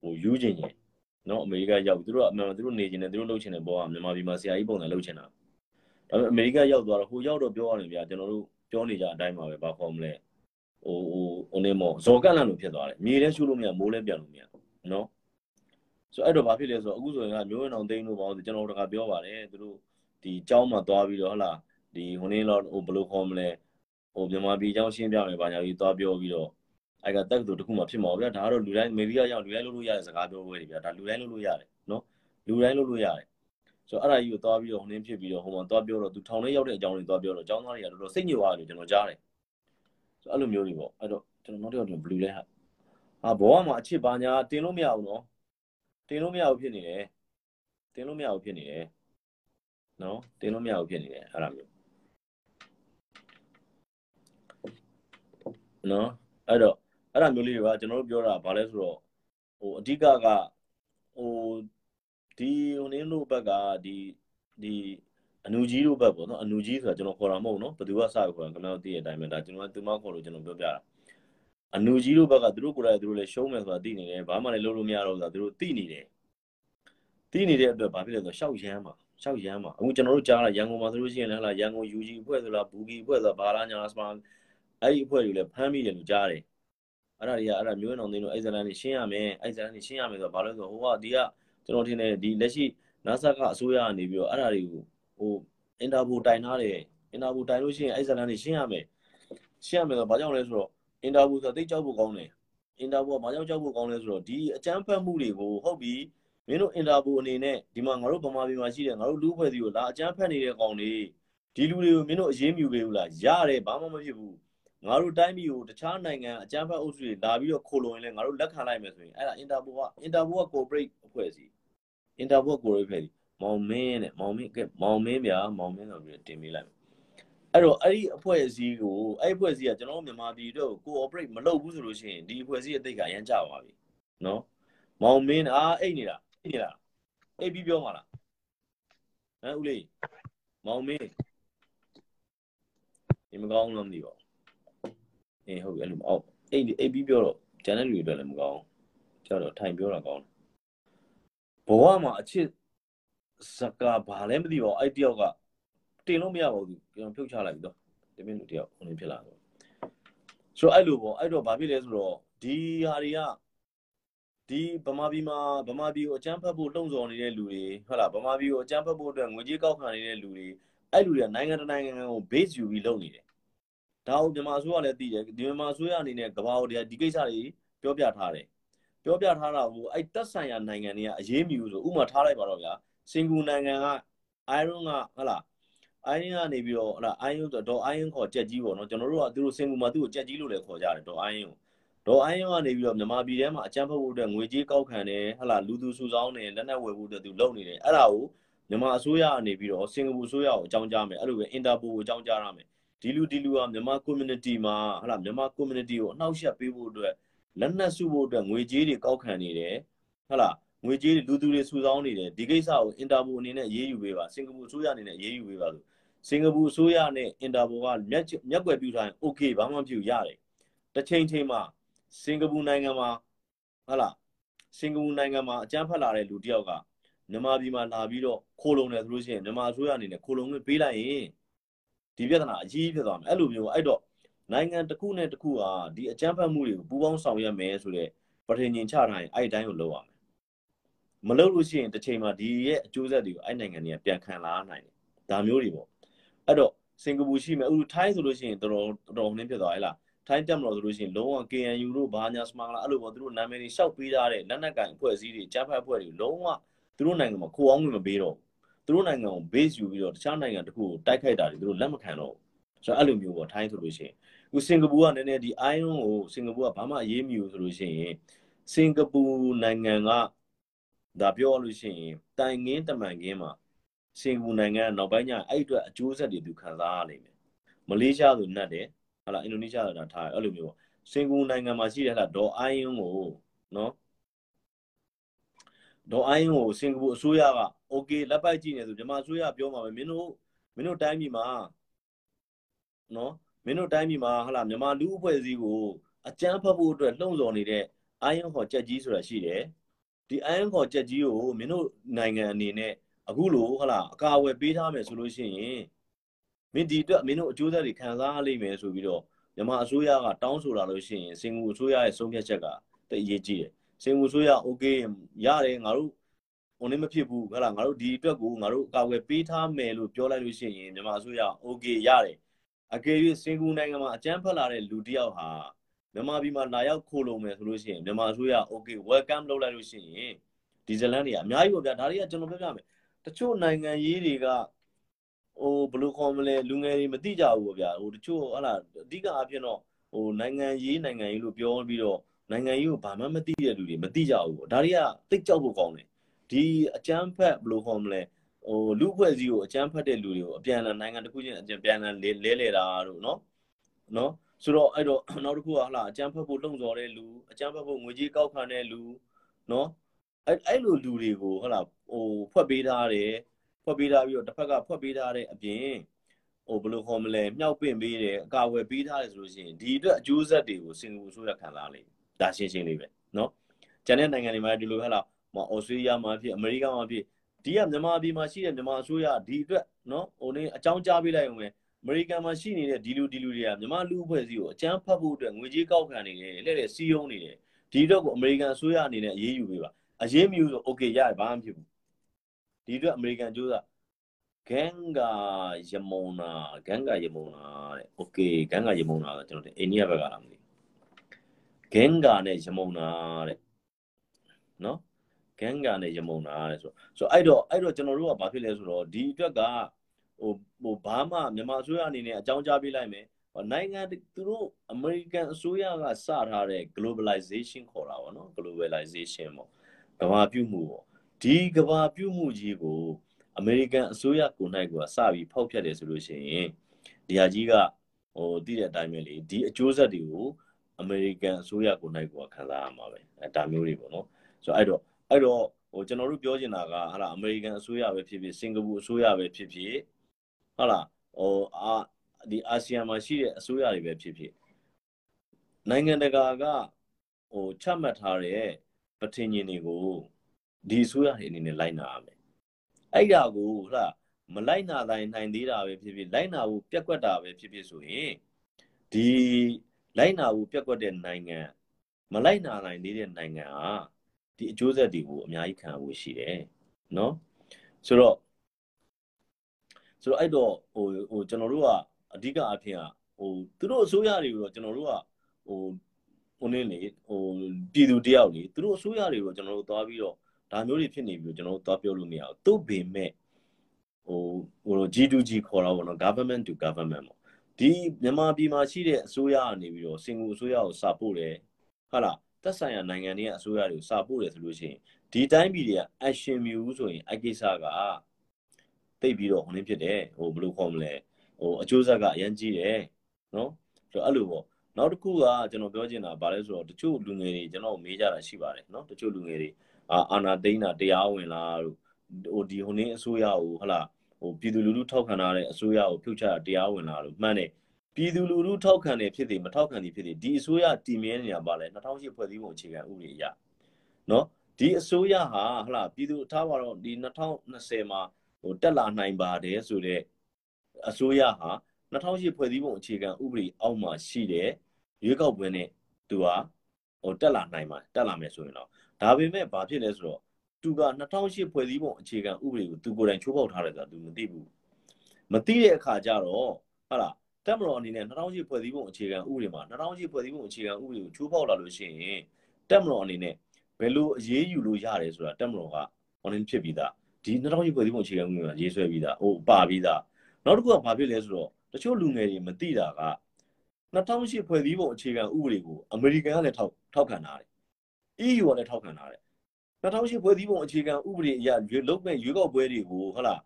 ဟိုယူချင်ရင်နော်အမေရိကရောက်သူတို့ကအမှန်သူတို့နေချင်တယ်သူတို့လှုပ်ချင်တယ်ဘောကမြန်မာပြည်မှာဆရာကြီးပုံစံလှုပ်ချင်တာဒါပေမဲ့အမေရိကရောက်သွားတော့ဟိုရောက်တော့ပြောရတယ်ဗျာကျွန်တော်တို့ပြောနေကြအတိုင်းပါပဲဘာခေါ်မလဲဟိုဟိုဟိုနေမောဇော်ကန့်လန့်လို့ဖြစ်သွားတယ်မြေလည်းရှုလို့မရမိုးလည်းပြန်လို့မရနော်ဆိုအဲ့တော့ဘာဖြစ်လဲဆိုတော့အခုဆိုရင်ကမျိုးဝင်အောင်သိန်းလို့ပေါ့ကျွန်တော်တို့ကပြောပါတယ်သူတို့ဒီเจ้าမှာသွားပြီးတော့ဟလာဒီဟိုနေတော့ဟိုဘယ်လိုခေါ်မလဲ ဟိုမြန်မာပြည်အကြောင်းရှင်းပြမယ်ဘာညာကြီးသွားပြောပြီးတော့အဲ့ကတက်ကတူတစ်ခုမှဖြစ်မှာဗျာဒါကတော့လူတိုင်းမေဒီယာရောက်လူတိုင်းလုပ်လို့ရတဲ့စကားပြောပွဲတွေဗျာဒါလူတိုင်းလုပ်လို့ရတယ်နော်လူတိုင်းလုပ်လို့ရတယ်ဆိုတော့အဲ့ဒါကြီးကိုသွားပြီးတော့ဟိုနှင်းဖြစ်ပြီးတော့ဟိုမှာသွားပြောတော့သူထောင်ထဲရောက်တဲ့အကြောင်းတွေသွားပြောတော့အကြောင်းသားတွေကတော်တော်စိတ်ညစ်သွားတယ်ကျွန်တော်ကြားတယ်ဆိုတော့အဲ့လိုမျိုးတွေပေါ့အဲ့တော့ကျွန်တော်နောက်တစ်ယောက်ဘလူးလဲဟာအာဘောကမှာအချစ်ပါညာတင်လို့မရဘူးနော်တင်လို့မရဘူးဖြစ်နေတယ်တင်လို့မရဘူးဖြစ်နေတယ်နော်တင်လို့မရဘူးဖြစ်နေတယ်အဲ့ဒါမျိုး နော်အဲ့တော့အဲ့ဒါမျိုးလေးတွေကကျွန်တော်တို့ပြောတာဘာလဲဆိုတော့ဟိုအဓိကကဟိုဒီဟိုနင်းတို့ဘက်ကဒီဒီအနူကြီးတို့ဘက်ပေါ့နော်အနူကြီးဆိုတာကျွန်တော်ခေါ်တာမဟုတ်နော်ဘယ်သူကစခေါ်တာခင်ဗျားတို့သိတဲ့အတိုင်းပဲဒါကျွန်တော်ကသူမခေါ်လို့ကျွန်တော်ပြောပြတာအနူကြီးတို့ဘက်ကသူတို့ကိုယ်တိုင်သူတို့လည်းရှုံးမယ်ဆိုတာသိနေတယ်ဘာမှလည်းလုပ်လို့မရတော့ဘူးဆိုတာသူတို့သိနေတယ်သိနေတဲ့အတွက်ဘာဖြစ်လဲဆိုတော့ရှောက်ရမ်းမှာရှောက်ရမ်းမှာအခုကျွန်တော်တို့ကြားလာရန်ကုန်မှာဆိုလို့ရှိရင်လည်းဟလာရန်ကုန် UG အဖွဲ့ဆိုလားဘူဂီအဖွဲ့ဆိုတာဘာလားညာစပါ အဲ့ဒီအဖွဲ့တွေလည်းဖမ်းမိတယ်လို့ကြားတယ်အဲ့ဒါတွေကအဲ့ဒါမျိုးအောင်သိလို့အဲ့ဇလန်တွေရှင်းရမယ်အဲ့ဇလန်တွေရှင်းရမယ်ဆိုတော့ဘာလို့ဆိုတော့ဟိုကဒီကကျွန်တော်ထင်တယ်ဒီလက်ရှိ NASA ကအစိုးရကနေပြီးတော့အဲ့ဒါတွေကိုဟိုအင်တာဗိုတိုင်ထားတယ်အင်တာဗိုတိုင်လို့ရှိရင်အဲ့ဇလန်တွေရှင်းရမယ်ရှင်းရမယ်ဆိုတော့ဘာကြောင့်လဲဆိုတော့အင်တာဗိုဆိုတာသိကြောက်ဖို့ကောင်းတယ်အင်တာဗိုကဘာကြောင့်ကြောက်ဖို့ကောင်းလဲဆိုတော့ဒီအကြမ်းဖက်မှုတွေကိုဟုတ်ပြီမင်းတို့အင်တာဗိုအနေနဲ့ဒီမှာငါတို့ဗမာပြည်မှာရှိတယ်ငါတို့လူဖွဲ့စီကိုလာအကြမ်းဖက်နေတဲ့ကောင်တွေဒီလူတွေကိုမင်းတို့အရေးမြူပေးဘူးလားရတယ်ဘာမှမဖြစ်ဘူး ငါတို့တိုင်းပြည်ကိုတခြားနိုင်ငံအကြမ်းဖက်အုပ်စုတွေလာပြီးတော့ခိုလုံရင်လည်းငါတို့လက်ခံလိုက်မယ်ဆိုရင်အဲ့ဒါအင်တာဗိုကအင်တာဗိုက corporate အဖွဲ့အစည်းအင်တာဗိုက corporate အဖွဲ့အစည်းမောင်မင်းနဲ့မောင်မင်းကမောင်မင်းဗျာမောင်မင်းဆိုပြီးတင်ပေးလိုက်အဲ့တော့အဲ့ဒီအဖွဲ့အစည်းကိုအဲ့အဖွဲ့အစည်းကကျွန်တော်မြန်မာပြည်အတွက်ကို cooperate မလုပ်ဘူးဆိုလို့ရှိရင်ဒီအဖွဲ့အစည်းအသိကအရန်ကြပါပြီနော်မောင်မင်းအားအိတ်နေတာအိတ်နေတာအိတ်ပြီးပြောမှာလားဟမ်ဦးလေးမောင်မင်းဒီမကောင်းလို့မသိပါဘူး အေးဟုတ်ပြီအဲ့လိုမအောင်အိတ်အိတ်ပြီးပြောတော့ကျန်တဲ့လူတွေအတွက်လည်းမကောင်းကြောက်တော့ထိုင်ပြောတာကောင်းဘဝမှာအချစ်စကားဘာလဲမသိပါဘူးအဲ့တယောက်ကတင်လို့မရပါဘူးကျွန်တော်ဖြုတ်ချလိုက်ပြီတော့ဒီမင်းတို့တယောက်ဟိုနေဖြစ်လာတော့ဆိုတော့အဲ့လိုပေါ့အဲ့တော့ဘာဖြစ်လဲဆိုတော့ဒီဟာတွေကဒီဗမာပြည်မှာဗမာပြည်ကိုအကြမ်းဖက်ဖို့လှုံ့ဆော်နေတဲ့လူတွေဟုတ်လားဗမာပြည်ကိုအကြမ်းဖက်ဖို့အတွက်ငွေကြေးကောက်ခံနေတဲ့လူတွေအဲ့လူတွေကနိုင်ငံတနိုင်ငံကို base ယူပြီးလုပ်နေတယ် ဒါကိုမြန်မာအစိုးရလည်းသိတယ်ဒီမြန်မာအစိုးရအနေနဲ့ကမ္ဘာကိုဒီကိစ္စတွေပြောပြထားတယ်ပြောပြထားတာကိုအဲ့တက်ဆိုင်ရာနိုင်ငံတွေကအရေးမြူဆိုဥမာထားလိုက်ပါတော့ဗျာစင်ကာပူနိုင်ငံက iron ကဟုတ်လား iron ကနေပြီးတော့ဟုတ်လား iron ဆိုတော့ iron ခေါ်ကြက်ကြီးပေါ့နော်ကျွန်တော်တို့ကသူတို့စင်ကာပူမှာသူ့ကိုကြက်ကြီးလို့လည်းခေါ်ကြတယ်တော့ iron ကိုဒေါ်အိုင်းကနေပြီးတော့မြန်မာပြည်ထဲမှာအကြမ်းဖက်ဖို့အတွက်ငွေကြေးကောက်ခံတယ်ဟလာလူသူစုဆောင်းတယ်လက်နက်ဝယ်ဖို့အတွက်သူလုပ်နေတယ်အဲ့ဒါကိုမြန်မာအစိုးရကနေပြီးတော့စင်ကာပူအစိုးရကိုအကြောင်းကြားမယ်အဲ့လိုပဲအင်တာပိုကိုအကြောင်းကြားရမယ် ဒီလူဒီလူကမြန်မာ community မှာဟလာမြန်မာ community ကိုအနှောက်အယှက်ပေးဖို့အတွက်လက်နက်စုဖို့အတွက်ငွေကြေးတွေကောက်ခံနေတယ်ဟလာငွေကြေးတွေလူသူတွေစုဆောင်းနေတယ်ဒီကိစ္စကိုအင်တာပိုအနေနဲ့အေးအေးယူပေးပါစင်ကာပူအစိုးရအနေနဲ့အေးအေးယူပေးပါလို့စင်ကာပူအစိုးရနဲ့အင်တာပိုကမျက်မျက်ွယ်ပြုထားရင် okay ဘာမှမဖြစ်ရတယ်တစ်ချိန်ချိန်မှာစင်ကာပူနိုင်ငံမှာဟုတ်လားစင်ကာပူနိုင်ငံမှာအကြမ်းဖက်လာတဲ့လူတယောက်ကမြန်မာပြည်မှာလာပြီးတော့ခိုးလုံတယ်ဆိုလို့ရှိရင်မြန်မာအစိုးရအနေနဲ့ခိုးလုံခွင့်ပေးလိုက်ရင် ဒီပြဿနာအကြီးဖြစ်သွားမယ်အဲ့လိုမျိုးအဲ့တော့နိုင်ငံတစ်ခုနဲ့တစ်ခုဟာဒီအကြမ်းဖက်မှုတွေကိုပူးပေါင်းဆောင်ရွက်မယ်ဆိုတဲ့ပထင်ញင်ချထားရင်အဲ့ဒီတိုင်းကိုလုပ်ရမယ်မလုပ်လို့ရှိရင်တစ်ချိန်မှာဒီရဲ့အကျိုးဆက်တွေကိုအဲ့နိုင်ငံတွေကပြန်ခံလာနိုင်တယ်ဒါမျိုးတွေပေါ့အဲ့တော့စင်ကာပူရှိမယ်ဥထိုင်းဆိုလို့ရှိရင်တော်တော်တော်တော်နှင်းဖြစ်သွားဟဲ့လားထိုင်းတက်မလို့ဆိုလို့ရှိရင်လုံးဝ KNU တို့ဘာညာစမလာအဲ့လိုပေါ့သူတို့နာမည်တွေရှောက်ပေးထားတဲ့လက်နက်ကင်အဖွဲ့အစည်းတွေကြားဖက်အဖွဲ့တွေလုံးဝသူတို့နိုင်ငံမှာခိုးအောင်ဝင်မပေးတော့ သူတို့နိုင်ငံကို base ယူပြီးတော့တခြားနိုင်ငံတခုကိုတိုက်ခိုက်တာတွေသူတို့လက်မခံတော့ဆိုတော့အဲ့လိုမျိုးပေါ့ထိုင်းဆိုလို့ရှိရင်ခုစင်ကာပူကနည်းနည်းဒီ iron ကိုစင်ကာပူကဘာမှအရေးမယူဆိုလို့ရှိရင်စင်ကာပူနိုင်ငံကဒါပြောလို့ရှိရင်တိုင်ငင်းတမန်ငင်းမှာစင်ကာပူနိုင်ငံကနောက်ပိုင်းကျအဲ့အတွက်အကျိုးဆက်တွေသူခံစားရနိုင်မယ်မလေးရှားဆိုနှက်တယ်ဟာလာအင်ဒိုနီးရှားဆိုတာထားအဲ့လိုမျိုးစင်ကာပူနိုင်ငံမှာရှိတဲ့ဟာဒေါ်အိုင်းယွန်းကိုနော် ဒေါ်အိုင်းကိုစင်ကာပူအစိုးရက okay လက်ပိုက်ကြည့်နေဆိုမြန်မာအစိုးရပြောမှာပဲမင်းတို့မင်းတို့တိုင်းပြည်မှာနော်မင်းတို့တိုင်းပြည်မှာဟလာမြန်မာလူအဖွဲ့အစည်းကိုအကြမ်းဖက်ဖို့အတွက်လှုံ့ဆော်နေတဲ့အိုင်းခေါ်ချက်ကြီးဆိုတာရှိတယ်ဒီအိုင်းခေါ်ချက်ကြီးကိုမင်းတို့နိုင်ငံအနေနဲ့အခုလိုဟလာအကာအဝယ်ပေးထားမယ်ဆိုလို့ရှိရင်မင်းဒီအတွက်မင်းတို့အကျိုးသက်တွေခံစားရလိမ့်မယ်ဆိုပြီးတော့မြန်မာအစိုးရကတောင်းဆိုလာလို့ရှိရင်စင်ကာပူအစိုးရရဲ့ဆုံးဖြတ်ချက်ကတအရေးကြီးတယ် စင်ကိုဆိုရ okay ရတယ်ငါတို့ဟိုနေ့မဖြစ်ဘူးဟဲ့လားငါတို့ဒီအတွက်ကိုငါတို့အကာအကွယ်ပေးထားမယ်လို့ပြောလိုက်လို့ရှိရင်မြန်မာအစိုးရ okay ရတယ်အကယ်၍စင်ကူနိုင်ငံမှာအကြမ်းဖက်လာတဲ့လူတယောက်ဟာမြန်မာပြည်မှာလာရောက်ခိုးလုံမယ်ဆိုလို့ရှိရင်မြန်မာအစိုးရ okay welcome လုပ်လိုက်လို့ရှိရင်ဒီဇလန်တွေကအများကြီးပေါ့ဗျာဒါတွေကကျွန်တော်ပြောပြမယ်တချို့နိုင်ငံရေးတွေကဟိုဘယ်လိုခေါ်မလဲလူငယ်တွေမသိကြဘူးပေါ့ဗျာဟိုတချို့ဟလာအဓိကအဖြစ်တော့ဟိုနိုင်ငံရေးနိုင်ငံရေးလို့ပြောပြီးတော့ နိုင်ငံရေးကိုဘာမှမသိတဲ့လူတွေမသိကြဘူးပေါ့ဒါတွေကသိကြောက်ဖို့ကောင်းတယ်ဒီအကျန်းဖက်ဘယ်လိုခေါ်မလဲဟိုလူဖွဲ့စည်းကိုအကျန်းဖက်တဲ့လူတွေကိုအပြန်အလှန်နိုင်ငံတစ်ခုချင်းအပြန်အလှန်လဲလဲလဲတာတို့နော်နော်ဆိုတော့အဲ့တော့နောက်တစ်ခုကဟလာအကျန်းဖက်ဖို့လုံစော်တဲ့လူအကျန်းဖက်ဖို့ငွေကြေးကောက်ခံတဲ့လူနော်အဲ့အဲ့လိုလူတွေကိုဟလာဟိုဖွက်ပေးထားတယ်ဖွက်ပေးထားပြီးတော့တစ်ဖက်ကဖွက်ပေးထားတဲ့အပြင်ဟိုဘယ်လိုခေါ်မလဲမြောက်ပင့်ပေးတယ်အကာအကွယ်ပေးထားတယ်ဆိုလို့ရှိရင်ဒီအတွက်အကျိုးဆက်တွေကိုစင်ကာပူဆိုရခံစားလိမ့်မယ် ဒါရှင်းရှင်းလေးပဲเนาะကျန်တဲ့နိုင်ငံတွေမှာဒီလိုဟဲ့လားမဩစတြေးလျမှာဖြစ်အမေရိကမှာဖြစ်ဒီကမြန်မာပြည်မှာရှိတဲ့မြန်မာအစိုးရဒီအတွက်เนาะဟိုနေအကြောင်းကြားပေးလိုက်အောင်ပဲအမေရိကန်မှာရှိနေတဲ့ဒီလူဒီလူတွေကမြန်မာလူအဖွဲ့အစည်းကိုအကြမ်းဖက်ဖို့အတွက်ငွေကြေးကောက်ခံနေတယ်လက်လက်စီးယုံနေတယ်ဒီအတွက်ကိုအမေရိကန်အစိုးရအနေနဲ့အရေးယူပေးပါအရေးမယူဆိုโอเคရတယ်ဘာမှမဖြစ်ဘူးဒီအတွက်အမေရိကန်ကြိုးစားဂန်ဂါယမုံနာဂန်ဂါယမုံနာတဲ့โอเคဂန်ဂါယမုံနာကကျွန်တော်အိန္ဒိယဘက်ကလာမသိ ဂန်ဂါနဲ့ယမုံနာတဲ့နော်ဂန်ဂါနဲ့ယမုံနာတဲ့ဆိုဆိုအဲ့တော့အဲ့တော့ကျွန်တော်တို့ကဘာဖြစ်လဲဆိုတော့ဒီအတွက်ကဟိုဟိုဘာမှမြန်မာအစိုးရအနေနဲ့အကြောင်းကြားပေးလိုက်မယ်နိုင်ငံသူတို့ American အစိုးရကစထားတဲ့ globalization ခေါ်တာပေါ့နော် globalization ပေါ့ကမ္ဘာပြုမှုပေါ့ဒီကမ္ဘာပြုမှုကြီးကို American အစိုးရကိုနိုင်ကစပြီးဖောက်ဖျက်တယ်ဆိုလို့ရှိရင်ဒီဟာကြီးကဟိုသိတဲ့အတိုင်းပဲလေဒီအကျိုးဆက်တွေကို American အစိုးရကိုနိုင်ကခံစားရမှာပဲအဲဒါမျိုးတွေပေါ့နော်ဆိုတော့အဲ့တော့အဲ့တော့ဟိုကျွန်တော်တို့ပြောချင်တာကဟာလား American အစိုးရပဲဖြစ်ဖြစ်စင်ကာပူအစိုးရပဲဖြစ်ဖြစ်ဟုတ်လားဟိုအာဒီအာဆီယံမှာရှိတဲ့အစိုးရတွေပဲဖြစ်ဖြစ်နိုင်ငံတကာကဟိုချမှတ်ထားတဲ့ပထင်ញင်တွေကိုဒီအစိုးရတွေအနေနဲ့လိုက်နာရမယ်အဲ့ဒါကိုဟုတ်လားမလိုက်နာတိုင်းနိုင်သေးတာပဲဖြစ်ဖြစ်လိုက်နာဖို့ပြက်ကွက်တာပဲဖြစ်ဖြစ်ဆိုရင်ဒီ လိုက်နာဖို့ပြက်ကွက်တဲ့နိုင်ငံမလိုက်နာနိုင်သေးတဲ့နိုင်ငံဟာဒီအကျိုးဆက်တွေကိုအများကြီးခံရဖို့ရှိတယ်နော်ဆိုတော့ဆိုတော့အဲ့တော့ဟိုဟိုကျွန်တော်တို့ကအဓိကအဖြစ်ကဟိုသူတို့အစိုးရတွေကိုတော့ကျွန်တော်တို့ကဟိုဟိုနည်းလေဟိုပြည်သူတယောက်လေသူတို့အစိုးရတွေကိုကျွန်တော်တို့သွားပြီးတော့ဒါမျိုးတွေဖြစ်နေပြီးတော့ကျွန်တော်တို့သွားပြောလို့မရဘူးသူ့ပေမဲ့ဟိုဟို G2G ခေါ်တာပေါ့နော် government to government ပေါ့ ဒီမြန်မာပြည်မှာရှိတဲ့အစိုးရကနေပြီးတော့စင်ကာပူအစိုးရကိုစာပို့တယ်ဟုတ်လားသက်ဆိုင်ရာနိုင်ငံတွေကအစိုးရတွေကိုစာပို့တယ်ဆိုလို့ရှိရင်ဒီတိုင်းပြည်တွေက action မျိုးဆိုရင်အကိစ္စကတိတ်ပြီးတော့ဟိုနေဖြစ်တယ်ဟိုဘယ်လိုခေါ်မလဲဟိုအကျိုးဆက်ကအရင်ကြီးတယ်နော်ဆိုတော့အဲ့လိုပေါ့နောက်တစ်ခုကကျွန်တော်ပြောချင်တာဗာလဲဆိုတော့တချို့လူငယ်တွေကျွန်တော်မေးကြတာရှိပါတယ်နော်တချို့လူငယ်တွေအာအာနာတိန်တာတရားဝင်လားဟိုဒီဟိုနေအစိုးရကိုဟလာ ဟိုပြည်သူလူထုထောက်ခံထားတဲ့အစိုးရကိုဖြုတ်ချတာတရားဝင်လားလို့မှန်တယ်ပြည်သူလူထုထောက်ခံတယ်ဖြစ်တယ်မထောက်ခံတယ်ဖြစ်တယ်ဒီအစိုးရတည်မြဲနေတာပါလေ2008ဖွဲ့စည်းပုံအခြေခံဥပဒေအရနော်ဒီအစိုးရဟာဟလာပြည်သူထားပါတော့ဒီ2020မှာဟိုတက်လာနိုင်ပါတယ်ဆိုတော့အစိုးရဟာ2008ဖွဲ့စည်းပုံအခြေခံဥပဒေအောက်မှာရှိတဲ့ရွေးကောက်ပွဲနဲ့သူကဟိုတက်လာနိုင်မှာတက်လာမယ်ဆိုရင်တော့ဒါပေမဲ့ဘာဖြစ်လဲဆိုတော့ သူက2008ဖွဲ့စည်းပုံအခြေခံဥပဒေကိုသူကိုယ်တိုင်ချိုးဖောက်ထားတယ်ဆိုတာသူမသိဘူးမသိတဲ့အခါကျတော့ဟုတ်လားတက်မတော်အနေနဲ့2008ဖွဲ့စည်းပုံအခြေခံဥပဒေမှာ2008ဖွဲ့စည်းပုံအခြေခံဥပဒေကိုချိုးဖောက်လာလို့ရှိရင်တက်မတော်အနေနဲ့ဘယ်လိုအရေးယူလို့ရတယ်ဆိုတာတက်မတော်က online ဖြစ်ပြီးသားဒီ2008ဖွဲ့စည်းပုံအခြေခံဥပဒေမှာရေးဆွဲပြီးသားဟိုပါပြီးသားနောက်တစ်ခုကဘာဖြစ်လဲဆိုတော့တချို့လူငယ်တွေမသိတာက2008ဖွဲ့စည်းပုံအခြေခံဥပဒေကိုအမေရိကန်ကလည်းထောက်ထောက်ခံထားတယ် EU ကလည်းထောက်ခံထားတယ် 2008ဖွဲ့စည်းပုံအခြေခံဥပဒေအရရွေးလုပ်မဲ့ရွေးကောက်ပွဲတွေကိုဟုတ်လား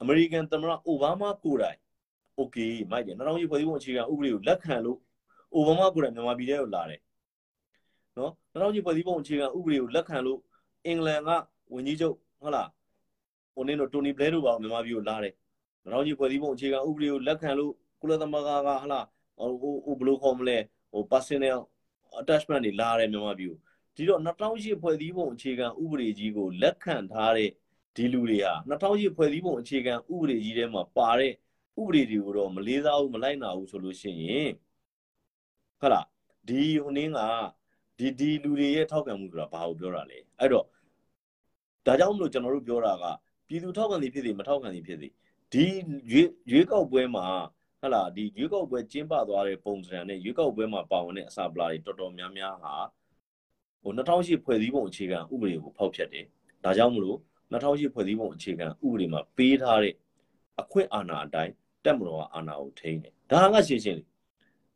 အမေရိကန်သမ္မတအိုဘားမားကိုယ်တိုင်โอเคမိုက်တယ်2008ဖွဲ့စည်းပုံအခြေခံဥပဒေကိုလက်ခံလို့အိုဘားမားကိုယ်တိုင်မြန်မာပြည်ထဲကိုလာတယ်နော်2008ဖွဲ့စည်းပုံအခြေခံဥပဒေကိုလက်ခံလို့အင်္ဂလန်ကဝန်ကြီးချုပ်ဟုတ်လားဟိုနင်းတို့တိုနီဘလဲတို့ပါမြန်မာပြည်ကိုလာတယ်2008ဖွဲ့စည်းပုံအခြေခံဥပဒေကိုလက်ခံလို့ကုလသမဂ္ဂကဟုတ်လားဟိုဟိုဘယ်လိုခေါ်မလဲဟို personal attachment တွေလာတယ်မြန်မာပြည်ကို ဒီတော့2008ဖွဲ့စည်းပုံအခြေခံဥပဒေကြီးကိုလက်ခံထားတဲ့ဒီလူတွေဟာ2008ဖွဲ့စည်းပုံအခြေခံဥပဒေကြီးထဲမှာပါတဲ့ဥပဒေတွေကိုတော့မလေးစားဘူးမလိုက်နာဘူးဆိုလို့ရှိရင်ဟုတ်လားဒီဟိုနင်းကဒီဒီလူတွေရဲ့ထောက်ခံမှုဆိုတာဘာကိုပြောတာလဲအဲ့တော့ဒါကြောင့်မလို့ကျွန်တော်တို့ပြောတာကပြည်သူထောက်ခံသည်ဖြစ်စေမထောက်ခံသည်ဖြစ်စေဒီရွေးရွေးကောက်ပွဲမှာဟလာဒီရွေးကောက်ပွဲကျင်းပသွားတဲ့ပုံစံနဲ့ရွေးကောက်ပွဲမှာပါဝင်တဲ့အစာပလာတွေတော်တော်များများဟာ ဟို2008ဖွဲ့စည်းပုံအခြေခံဥပဒေကိုဖောက်ဖျက်တယ်ဒါကြောင့်မလို့2008ဖွဲ့စည်းပုံအခြေခံဥပဒေမှာပေးထားတဲ့အခွင့်အာဏာအတိုင်းတက်မတော်ကအာဏာကိုထိန်းတယ်ဒါကရှင်းရှင်းလေး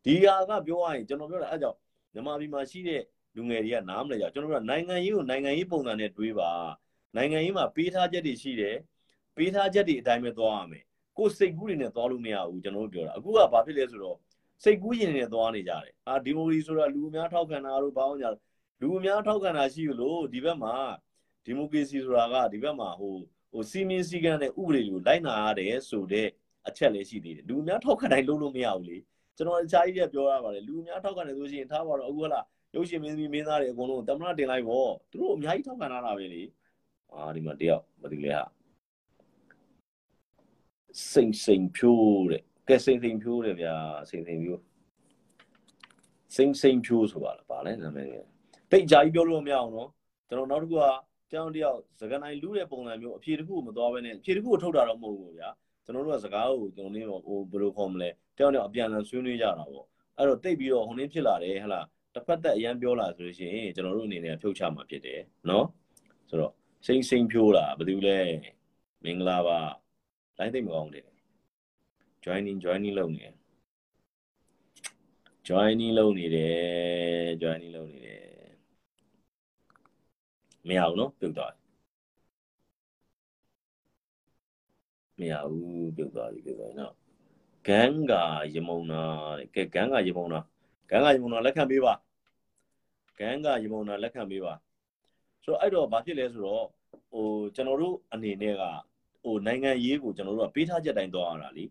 ဒီဟာကပြောရရင်ကျွန်တော်ပြောတာအဲကြောင့်မြန်မာပြည်မှာရှိတဲ့လူငယ်တွေကနားမလဲကြကျွန်တော်တို့ကနိုင်ငံရေးကိုနိုင်ငံရေးပုံစံနဲ့တွေးပါနိုင်ငံရေးမှာပေးထားချက်တွေရှိတယ်ပေးထားချက်တွေအတိုင်းပဲသွားရမယ်ကိုစိတ်ကူးတွေနဲ့သွားလို့မရဘူးကျွန်တော်တို့ပြောတာအခုကဘာဖြစ်လဲဆိုတော့စိတ်ကူးရင်နဲ့သွားနေကြတယ်အာဒီမိုကရေစီဆိုတာလူအများထောက်ခံတာတို့ဘာအောင်ညာလူ အများထောက်ခံတာရှိလို့ဒီဘက်မှာဒီမိုကရေစီဆိုတာကဒီဘက်မှာဟိုဟိုစီမင်းစည်းကမ်းတဲ့ဥပဒေကိုလိုက်နာရတယ်ဆိုတဲ့အချက်လည်းရှိသေးတယ်လူအများထောက်ခံတိုင်းလုပ်လို့မရဘူးလေကျွန်တော်အခြားကြီးကပြောရပါတယ်လူအများထောက်ခံတယ်ဆိုရှင်ထားပါတော့အခုဟလာရုပ်ရှင်မင်းသမီးမင်းသားတွေအကုန်လုံးတမနာတင်လိုက်ပေါ့သူတို့အများကြီးထောက်ခံလာတာပဲလေအာဒီမှာတယောက်မသိလဲဟာစိန်စိန်ဖြိုးတဲ့ကဲစိန်စိန်ဖြိုးတယ်ဗျာစိန်စိန်ဖြိုးစိန်စိန်ဖြိုးဆိုပါလားဗာလဲနာမည် တိတ်ကြာကြီးပြောလို့မရအောင်နော်ကျွန်တော်နောက်တစ်ခုကတောင်းတယောက်စကနိုင်လူးတဲ့ပုံစံမျိုးအဖြေတစ်ခုကိုမသွားဘဲနဲ့အဖြေတစ်ခုကိုထုတ်တာတော့မဟုတ်ဘူးဗျာကျွန်တော်တို့ကစကားကိုကျွန်တော်နေဟိုဘယ်လိုခေါ်မလဲတောင်းတယောက်အပြန်အလှန်ဆွေးနွေးကြတာပေါ့အဲ့တော့တိတ်ပြီးတော့ဟိုနင်းဖြစ်လာတယ်ဟဟလားတစ်ဖက်သက်အရန်ပြောလာဆိုလို့ရှိရင်ကျွန်တော်တို့အနေနဲ့ဖြုတ်ချမှာဖြစ်တယ်နော်ဆိုတော့စိမ့်စိမ့်ဖြိုးတာဘယ်သူလဲမင်္ဂလာပါလိုင်းသိမ့်မကောင်းတယ် joining joining လုပ်နေ joining လုပ်နေတယ် joining လုပ်နေတယ် မရဘူးနော်ပြုတ်သွားမရဘူးပြုတ်သွားပြီပြုတ်သွားနော်ဂန်ကရမုံနာတဲ့ကဲဂန်ကရမုံနာဂန်ကရမုံနာလက်ခံပေးပါဂန်ကရမုံနာလက်ခံပေးပါဆိုတော့အဲ့တော့ဘာဖြစ်လဲဆိုတော့ဟိုကျွန်တော်တို့အနေနဲ့ကဟိုနိုင်ငံရေးကိုကျွန်တော်တို့ကပေးထားချက်တိုင်းသွားရတာလी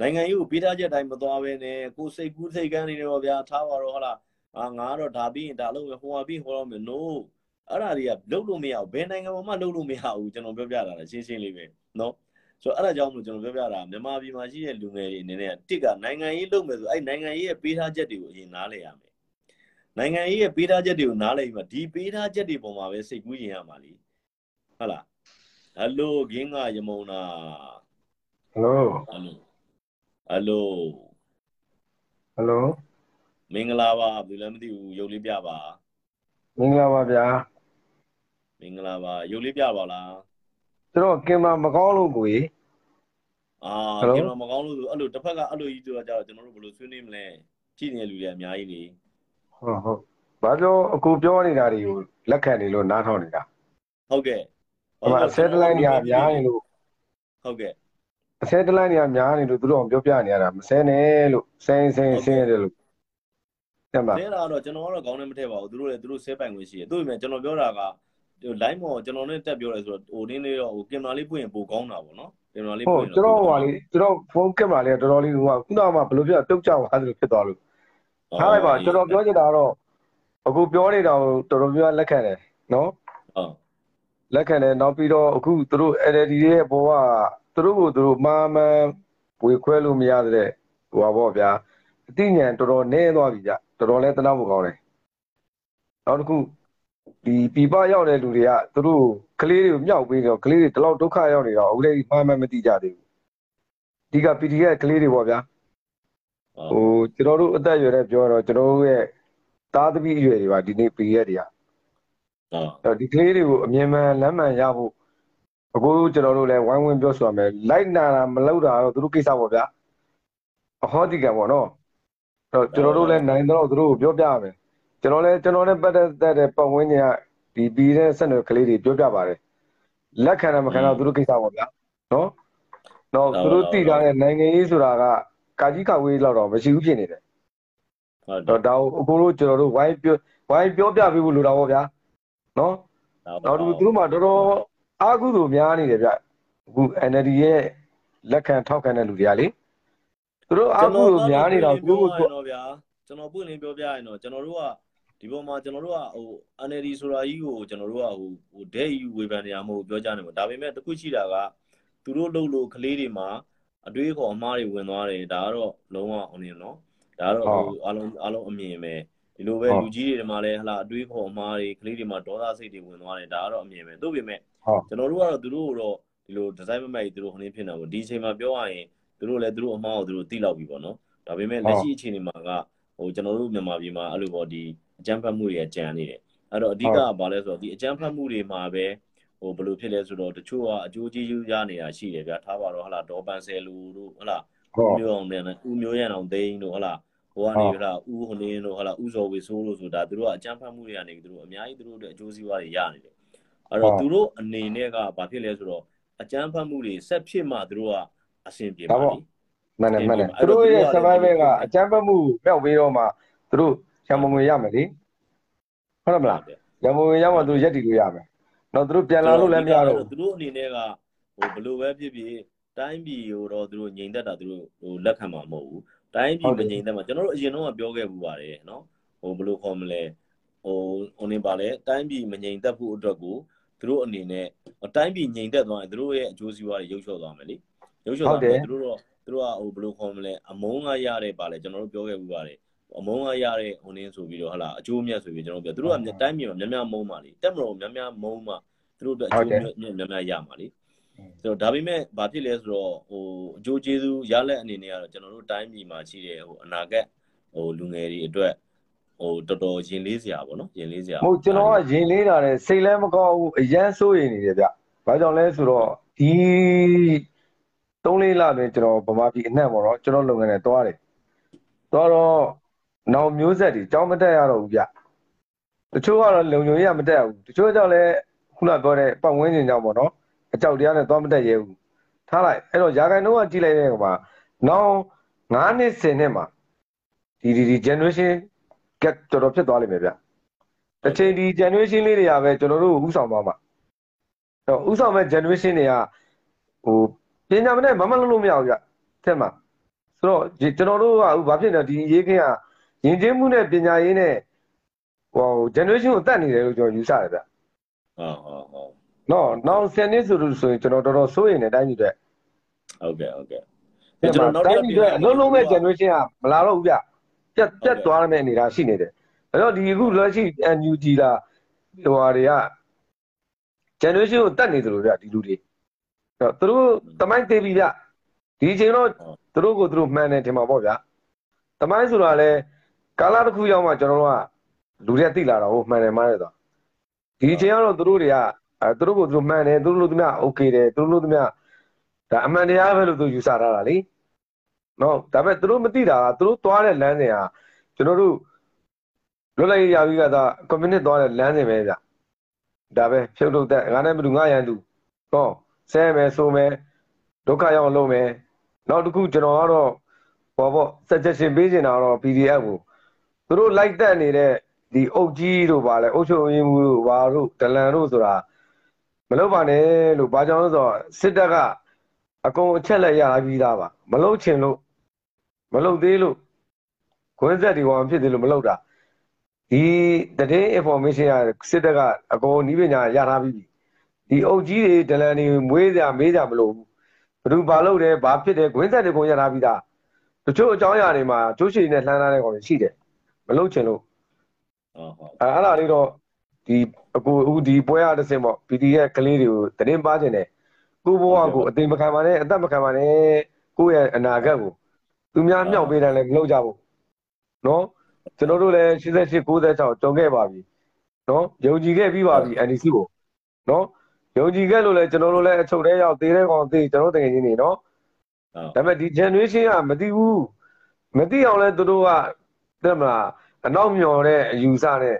နိုင်ငံရေးကိုပေးထားချက်တိုင်းမသွားဘဲနဲ့ကိုစိတ်ကူးစိတ်ကန်းနေတော့ဗျာထားပါတော့ဟုတ်လားအာငါတော့ဒါပြီးရင်ဒါလုပ်မယ်ဟိုဟာပြီးဟိုတော့မယ် no အဲ့ဒါတွေကလုပ်လို့မရဘူးဘယ်နိုင်ငံမှာမှလုပ်လို့မရဘူးကျွန်တော်ပြောပြတာလည်းရှင်းရှင်းလေးပဲနော်ဆိုတော့အဲ့ဒါကြောင့်မလို့ကျွန်တော်ပြောပြတာမြန်မာပြည်မှာရှိတဲ့လူငယ်တွေအနေနဲ့တစ်ကနိုင်ငံရေးလုပ်မယ်ဆိုအဲ့နိုင်ငံရေးရဲ့ပေးထားချက်တွေကိုအရင်နားလည်ရမယ်နိုင်ငံရေးရဲ့ပေးထားချက်တွေကိုနားလည်ပြီးမှဒီပေးထားချက်တွေပေါ်မှာပဲစိတ်ကူးရင်ရမှာလीဟုတ်လားဟယ်လိုဂင်းကယမုံနာဟယ်လိုဟယ်လိုဟယ်လိုဟယ်လိုမင်္ဂလာပါဘယ်လိုလဲမသိဘူးရုပ်လေးပြပါမင်္ဂလာပါဗျာ င်္ဂလာပါရုပ်လေးပြပါလားကျွန်တော်ကင်မမကောင်းလို့ကိုကြီးအာ Hello? ကျွန်တော်မကောင်းလို့ဆိုအဲ့လိုတစ်ဖက်ကအဲ့လိုကြီးတော့ကြတော့ကျွန်တော်တို့ဘယ်လိုဆွေးနွေးမလဲကြည့်နေတဲ့လူတွေအများကြီးနေဟုတ်ဟုတ်ဘာပြောအကူပြောနေတာတွေကိုလက်ခံနေလို့နားထောင်နေတာဟုတ်ကဲ့ဟိုမှာဆဲတလိုင်းတွေကများနေလို့ဟုတ်ကဲ့ဆဲတလိုင်းတွေကများနေလို့သူတို့အောင်ပြောပြနေရတာမဆဲနဲ့လို့ဆင်းဆင်းဆင်းရတယ်လို့တက်ပါဆဲတာတော့ကျွန်တော်ကတော့ခေါင်းနဲ့မထည့်ပါဘူးသူတို့လည်းသူတို့ဆဲပိုင်ခွင့်ရှိတယ်သူ့ပေမဲ့ကျွန်တော်ပြောတာက ဟို line မော်ကျွန်တော်နဲ့တက်ပြောရဲဆိုတော့ဟိုနင်းလေးတော့ဟိုကင်မရာလေးပွင့်ရင်ပိုကောင်းတာပေါ့နော်ကင်မရာလေးဟုပွတ်င့်ရင်ကျွန်တော်ဟိုလေကျွန်တော်ဖုန်းကင်မရာလေးတော်တော်လေးဟိုကခုနကမှဘယ်လိုပြတုတ်ကြသွားသလိုဖြစ်သွားလို့ထားလိုက်ပါကျွန်တော်ပြောချင်တာကတော့အခုပြောနေတာကိုတော်တော်များလက်ခံတယ်နော်ဟုတ်လက်ခံတယ်နောက်ပြီးတော့အခုသူတို့ LLD ရဲ့ဘောကသူတို့ကိုသူတို့မာမန်ဝေခွဲလို့မရတဲ့ဟိုပါဘောဗျာအသိဉာဏ်တော်တော်နည်းသွားပြီကြတော်တော်လဲတနာဖို့ကောင်းတယ်နောက်တစ်ခု ဒီပြပရောက်တဲ့လူတွေကသူတို့ကလေးတွေကိုမြောက်ပေးတော့ကလေးတွေဒီလောက်ဒုက္ခရောက်နေတော့အခုလည်းမာမန်မသိကြသေးဘူးဒီက PDF ကလေးတွေပေါ့ဗျာဟုတ်ဟိုကျွန်တော်တို့အသက်အရွယ်နဲ့ပြောတော့ကျွန်တော်တို့ရဲ့သားသမီးအရွယ်တွေပါဒီနေ့ PDF တွေကဟုတ်အဲ့တော့ဒီကလေးတွေကိုအမြင်မှန်လမ်းမှန်ရဖို့အခုကျွန်တော်တို့လည်းဝိုင်းဝန်းပြောဆိုရမယ်လိုက်နာတာမလုပ်တာတော့သူတို့ကိစ္စပေါ့ဗျာအဟောဒီကံပေါ့နော်အဲ့တော့ကျွန်တော်တို့လည်းနိုင်တော့သူတို့ကိုပြောပြရမယ် ကျွန်တော်လည်းကျွန်တော်နဲ့ပတ်သက်တဲ့ပတ်ဝန်းကျင်ကဒီပြီးတဲ့ဆက်နွယ်ကလေးတွေပြောပြပါတယ်လက်ခံတာမခံတာသူတို့ကိစ္စပေါ့ဗျာနော်တော့သူတို့တည်ထားတဲ့နိုင်ငံရေးဆိုတာကကာကြီးကဝေးလောက်တော့မရှိဘူးဖြစ်နေတယ်ဟုတ်တော့ဒါကိုအကိုတို့ကျွန်တော်တို့ဝိုင်းပြောဝိုင်းပြောပြပေးဖို့လိုတာပေါ့ဗျာနော်နောက်တစ်ခုသူတို့မှာတော်တော်အားကုသိုလ်များနေတယ်ဗျအခု NLD ရဲ့လက်ခံထောက်ခံတဲ့လူတွေကလေသူတို့အားကုသိုလ်များနေတော့သူတို့ကိုတော့ဗျာကျွန်တော်ပွင့်လင်းပြောပြရင်တော့ကျွန်တော်တို့က ဒီပေါ်မှာကျွန်တော်တို့ကဟို NLD ဆိုတာကြီးကိုကျွန်တော်တို့ကဟိုဟိုဒဲယူဝေဖန်နေရမဟုတ်ပြောကြနေမှာဒါပေမဲ့တခုရှိတာကသူတို့လှုပ်လို့ကလေးတွေမှာအတွေးခေါ်အမားတွေဝင်သွားတယ်ဒါကတော့လုံးဝဟိုနေနော်ဒါကတော့ဟိုအားလုံးအားလုံးအမြင်ပဲဒီလိုပဲလူကြီးတွေမှာလည်းဟလာအတွေးခေါ်အမားတွေကလေးတွေမှာဒေါသစိတ်တွေဝင်သွားတယ်ဒါကတော့အမြင်ပဲသို့ပေမဲ့ဟုတ်ကျွန်တော်တို့ကတော့သူတို့ကိုတော့ဒီလိုဒီဇိုင်းမမိုက်သူတို့ဟိုနေဖြစ်နေတာပေါ့ဒီအချိန်မှာပြောရရင်သူတို့လည်းသူတို့အမှားကိုသူတို့သိလောက်ပြီပေါ့နော်ဒါပေမဲ့လက်ရှိအချိန်တွေမှာကဟိုကျွန်တော်တို့မြန်မာပြည်မှာအဲ့လိုပေါ့ဒီ အကြမ်းဖက်မှုတွေကကြံနေတယ်အဲ့တော့အဓိကကဘာလဲဆိုတော့ဒီအကြမ်းဖက်မှုတွေမှာပဲဟိုဘယ်လိုဖြစ်လဲဆိုတော့တချို့ကအကျိုးကျေးဇူးရနေတာရှိတယ်ဗျာထားပါတော့ဟလာဒေါ်ပန်ဆယ်လူတို့ဟလာဟုတ်ဦးမျိုးအောင်နဲ့ဦးမျိုးရန်အောင်သိန်းတို့ဟလာဟိုကနေဟလာဦးဟိုနေတို့ဟလာဦးစော်ဝေဆိုးလို့ဆိုတာသူတို့ကအကြမ်းဖက်မှုတွေကနေသူတို့အများကြီးသူတို့အတွက်အကျိုးစီးပွားတွေရနေတယ်အဲ့တော့သူတို့အနေနဲ့ကဘာဖြစ်လဲဆိုတော့အကြမ်းဖက်မှုတွေဆက်ဖြစ်မှသူတို့ကအဆင်ပြေပါလိမ့်မှန်တယ်မှန်တယ်သူတို့ရဲ့ survival ကအကြမ်းဖက်မှုမြောက်ပြီးတော့မှသူတို့ ရံမငွေရမယ်လေဟုတ်တယ်မလားရံမငွေရမှသူတို့ရက်တည်လို့ရမယ်တော့သူတို့ပြန်လာလို့လည်းမရတော့သူတို့အနေနဲ့ကဟိုဘယ်လိုပဲဖြစ်ဖြစ်တိုင်းပြည်ကိုတော့သူတို့ငြိမ်သက်တာသူတို့ဟိုလက်ခံမှာမဟုတ်ဘူးတိုင်းပြည်မငြိမ်သက်မှာကျွန်တော်တို့အရင်တော့ပြောခဲ့ပူပါတယ်နော်ဟိုဘယ်လိုခေါ်မလဲဟိုဟိုနေပါလေတိုင်းပြည်မငြိမ်သက်ဖို့အတွက်ကိုသူတို့အနေနဲ့တိုင်းပြည်ငြိမ်သက်သွားရင်သူတို့ရဲ့အကျိုးစီးပွားတွေရုပ်ချော့သွားမယ်လေရုပ်ချော့သွားမယ်သူတို့တော့သူတို့ကဟိုဘယ်လိုခေါ်မလဲအမုန်းကရတဲ့ပါလေကျွန်တော်တို့ပြောခဲ့ပူပါတယ် အမုန်းကရတဲ့ဟိုနင်းဆိုပြီးတော့ဟလာအကျိုးမြတ်ဆိုပြီးကျွန်တော်ပြောသူတို့ကတိုင်းပြည်မှာများများမုန်းပါလေတက်မတော်များများမုန်းမှသူတို့အတွက်အကျိုးမြတ်များများရမှာလေဆိုတော့ဒါပေမဲ့ဘာဖြစ်လဲဆိုတော့ဟိုအကျိုးကျေးဇူးရလက်အနေနဲ့ကတော့ကျွန်တော်တို့တိုင်းပြည်မှာရှိတဲ့ဟိုအနာဂတ်ဟိုလူငယ်တွေအတွက်ဟိုတော်တော်ရင်လေးစရာပေါ့နော်ရင်လေးစရာဟုတ်ကျွန်တော်ကရင်လေးတာတဲ့စိတ်လည်းမကောင်းဘူးအရန်စိုးရိမ်နေတယ်ဗျဘာကြောင့်လဲဆိုတော့ဒီ3လေးလတွင်ကျွန်တော်ဗမာပြည်အနှံ့ပေါ့နော်ကျွန်တော်လုပ်ငန်းနဲ့တွားတယ်တွားတော့ နောက်မျိုးဆက်တွေကြောင်းမတက်ရတော့ဘူးဗျတချို့ကတော့လုံညုံရမတက်ဘူးတချို့ကြောင့်လည်းခုနပြောတဲ့ပတ်ဝန်းကျင်ကြောင့်ပေါ့နော်အကြောက်တရားနဲ့တွားမတက်ရဲဘူးထားလိုက်အဲ့တော့ယာကိုင်တော့ကကြည့်လိုက်တဲ့အခါမှာနောက်9နှစ်10နှစ်မှာဒီဒီဒီ generation gap တော်တော်ဖြစ်သွားလိမ့်မယ်ဗျတစ်ချိန်ဒီ generation လေးတွေကပဲကျွန်တော်တို့ဥဆောင်သွားမှာအဲ့တော့ဥဆောင်မဲ့ generation တွေကဟိုပညာမနဲ့မမလုံးလို့မရဘူးဗျတဲ့မှာဆိုတော့ဒီကျွန်တော်တို့ကအခုဘာဖြစ်နေလဲဒီရေးခင်းက ယဉ်ကျေးမှုနဲ့ပညာရေးနဲ့ဟို generation ကိုတတ်နေတယ်လို့ကျွန်တော်ယူဆတယ်ဗျဟုတ်ဟုတ်ဟုတ်နော်နောက်10နှစ်ဆိုလို့ဆိုရင်ကျွန်တော်တော်တော်စိုးရိမ်နေတိုင်းပြည်အတွက်ဟုတ်ကဲ့ဟုတ်ကဲ့ဒီမှာတိုင်းပြည်အတွက်အလုံးလုံးမဲ့ generation ကမလာတော့ဘူးဗျပြတ်ပြတ်သွားတဲ့အနေအထားရှိနေတယ်အဲ့တော့ဒီအခုလက်ရှိ NUG လာဟိုဟာတွေက generation ကိုတတ်နေသလိုဗျဒီလူတွေအဲ့တော့သူတို့တမိုင်းသေးပြီဗျဒီအချိန်တော့သူတို့ကိုသူတို့မှန်တယ်ထင်မှာပေါ့ဗျာတမိုင်းဆိုတာလဲ ကာလတစ်ခုရောက်မှကျွန်တော်တို့ကလူတွေကသိလာတာဟုတ်မှန်တယ်မှားတယ်တော့ဒီအချိန်ကတော့သူတို့တွေကသူတို့ကိုသူတို့မှန်တယ်သူတို့လို့သူများ okay တယ်သူတို့လို့သူများဒါအမှန်တရားပဲလို့သူယူဆထားတာလေနော်ဒါပေမဲ့သူတို့မသိတာကသူတို့သွားတဲ့လမ်းစဉ်ဟာကျွန်တော်တို့လွတ်လပ်ရေးရပြီးကသာကွန်မြူနစ်သွားတဲ့လမ်းစဉ်ပဲဗျဒါပဲဖြုတ်ထုတ်တဲ့ငါနဲ့မတူငါရန်သူဟောဆဲမယ်ဆိုမယ်ဒုက္ခရောက်လုံးမယ်နောက်တစ်ခုကျွန်တော်ကတော့ဟောပေါ့ suggestion ပေးနေတာတော့ PDF ကို သူတို့လိုက်တက်နေတဲ့ဒီအုတ်ကြီးတို့ပါလဲအုတ်ချုပ်ရင်းမှုတို့ဘာတို့ဒလန်တို့ဆိုတာမလုပ်ပါနဲ့လို့ဘာကြောင့်လဲဆိုတော့စစ်တပ်ကအကုန်အချက်လက်ရပြီးသားပါမလုပ်ချင်လို့မလုပ်သေးလို့ခွင့်ဆက်ဒီကောင်ဖြစ်သေးလို့မလုပ်တာဒီတည် information ရစစ်တပ်ကအကုန်နီးပညာရထားပြီးပြီဒီအုတ်ကြီးတွေဒလန်တွေမွေးကြမေးကြမလို့ဘူးဘယ်သူဘာလုပ်တယ်ဘာဖြစ်တယ်ခွင့်ဆက်တွေကုန်ရထားပြီးသားတချို့အကြောင်းအရာတွေမှာကျိုးချီနဲ့လှမ်းထားတဲ့ကောင်တွေရှိတယ် မလုပ်ချင်လို့ဟုတ်ဟုတ်အဲအဲ့ဒါလေးတော့ဒီအကူအခုဒီပွဲရတဲ့စင်ပေါ့ PD ရဲ့ကလေးတွေကိုတင်းပါခြင်းတယ်ကိုဘဝကိုအသိမခံပါနဲ့အသက်မခံပါနဲ့ကိုယ့်ရဲ့အနာဂတ်ကိုသူများမြောက်ပေးတယ်လည်းမလုပ်ကြဘူးနော်ကျွန်တော်တို့လည်း88 96ကြုံခဲ့ပါပြီနော်ယုံကြည်ခဲ့ပြီးပါပြီ NDC ကိုနော်ယုံကြည်ခဲ့လို့လည်းကျွန်တော်တို့လည်းအချုပ်ထဲရောက်သေးတဲ့ကောင်သေးကျွန်တော်တကယ်ချင်းနေနော်ဟုတ်ဒါပေမဲ့ဒီ generation ကမသိဘူးမသိအောင်လဲသူတို့က တဲ့မလားအနောက်မျော်တဲ့အယူဆနဲ့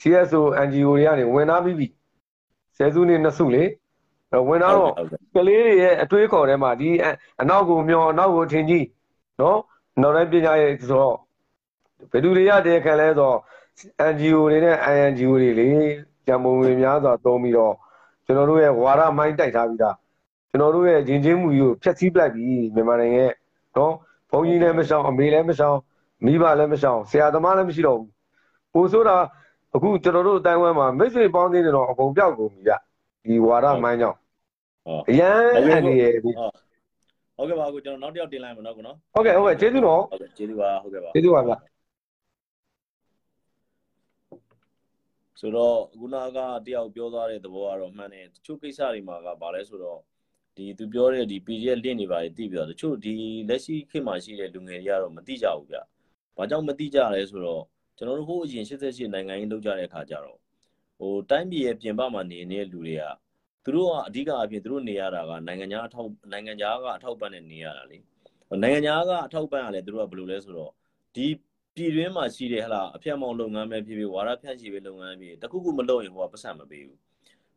CSO NGO တွေကနေဝင်လာပြီးပြီဆယ်စုနှစ်နှစ်စုလေအဲ့ဝင်လာတော့ဟုတ်ကဲ့ကလေးတွေရဲ့အတွေးခေါ်ထဲမှာဒီအအနောက်ကိုမျောအနောက်ကိုထင်ကြီးနော်နောက်တိုင်းပညာရေးဆိုတော့ဘယ်သူတွေရတဲ့ခံလဲဆိုတော့ NGO တွေနဲ့ INGO တွေလေကြံပုံဝင်များစွာသုံးပြီးတော့ကျွန်တော်တို့ရဲ့ဝါရမိုင်းတိုက်ထားပြီးသားကျွန်တော်တို့ရဲ့ယဉ်ကျေးမှုကြီးကိုဖျက်ဆီးပလိုက်ပြီမြန်မာနိုင်ငံရဲ့နော်ဘုန်းကြီးလည်းမရှောင်အမေလည်းမရှောင် မိဘလည်းမရှောင်ဆရာသမားလည်းမရှိတော့ဘူးပို့ဆိုတာအခုကျွန်တော်တို့အတိုင်းဝမ်းမှာမိတ်ဆွေပေါင်းသေးတယ်တော့အကုန်ပြောက်ကုန်ပြီဗျဒီဝါရမိုင်းကြောင့်ဟုတ်အရန်အနေရဒီဟုတ်ဟုတ်ကဲ့ပါကိုကျွန်တော်နောက်တစ်ယောက်တင်လိုက်မယ်နော်ကိုနော်ဟုတ်ကဲ့ဟုတ်ကဲ့ကျေးဇူးတော်ဟုတ်ကဲ့ကျေးဇူးပါဟုတ်ကဲ့ပါကျေးဇူးပါဗျဆိုတော့ခုနကတယောက်ပြောသွားတဲ့သဘောကတော့မှန်တယ်တချို့ကိစ္စတွေမှာကဘာလဲဆိုတော့ဒီသူပြောတဲ့ဒီ PDF လင့်နေပါလေသိပြီးတော့တချို့ဒီလက်ရှိခေတ်မှာရှိတဲ့လူငယ်တွေကတော့မသိကြဘူးဗျ။ ဘာကြောင့်မသိကြလဲဆိုတော့ကျွန်တော်တို့ဟိုအရင်88နိုင်ငံရေးလုပ်ကြတဲ့အခါကျတော့ဟိုတိုင်းပြည်ရဲ့ပြင်ပမှာနေနေတဲ့လူတွေကသူတို့ကအဓိကအဖြစ်သူတို့နေရတာကနိုင်ငံခြားအထောက်နိုင်ငံခြားကအထောက်ပံ့နဲ့နေရတာလေ။နိုင်ငံခြားကအထောက်ပံ့ရလဲသူတို့ကဘယ်လိုလဲဆိုတော့ဒီပြည်တွင်းမှာရှိတဲ့ဟလာအဖျက်မောင်လုပ်ငန်းပဲဖြစ်ဖြစ်ဝါရဖြန့်ချီပဲလုပ်ငန်းပဲဖြစ်တခုခုမလုပ်ရင်ဟိုကပတ်စံမပေးဘူး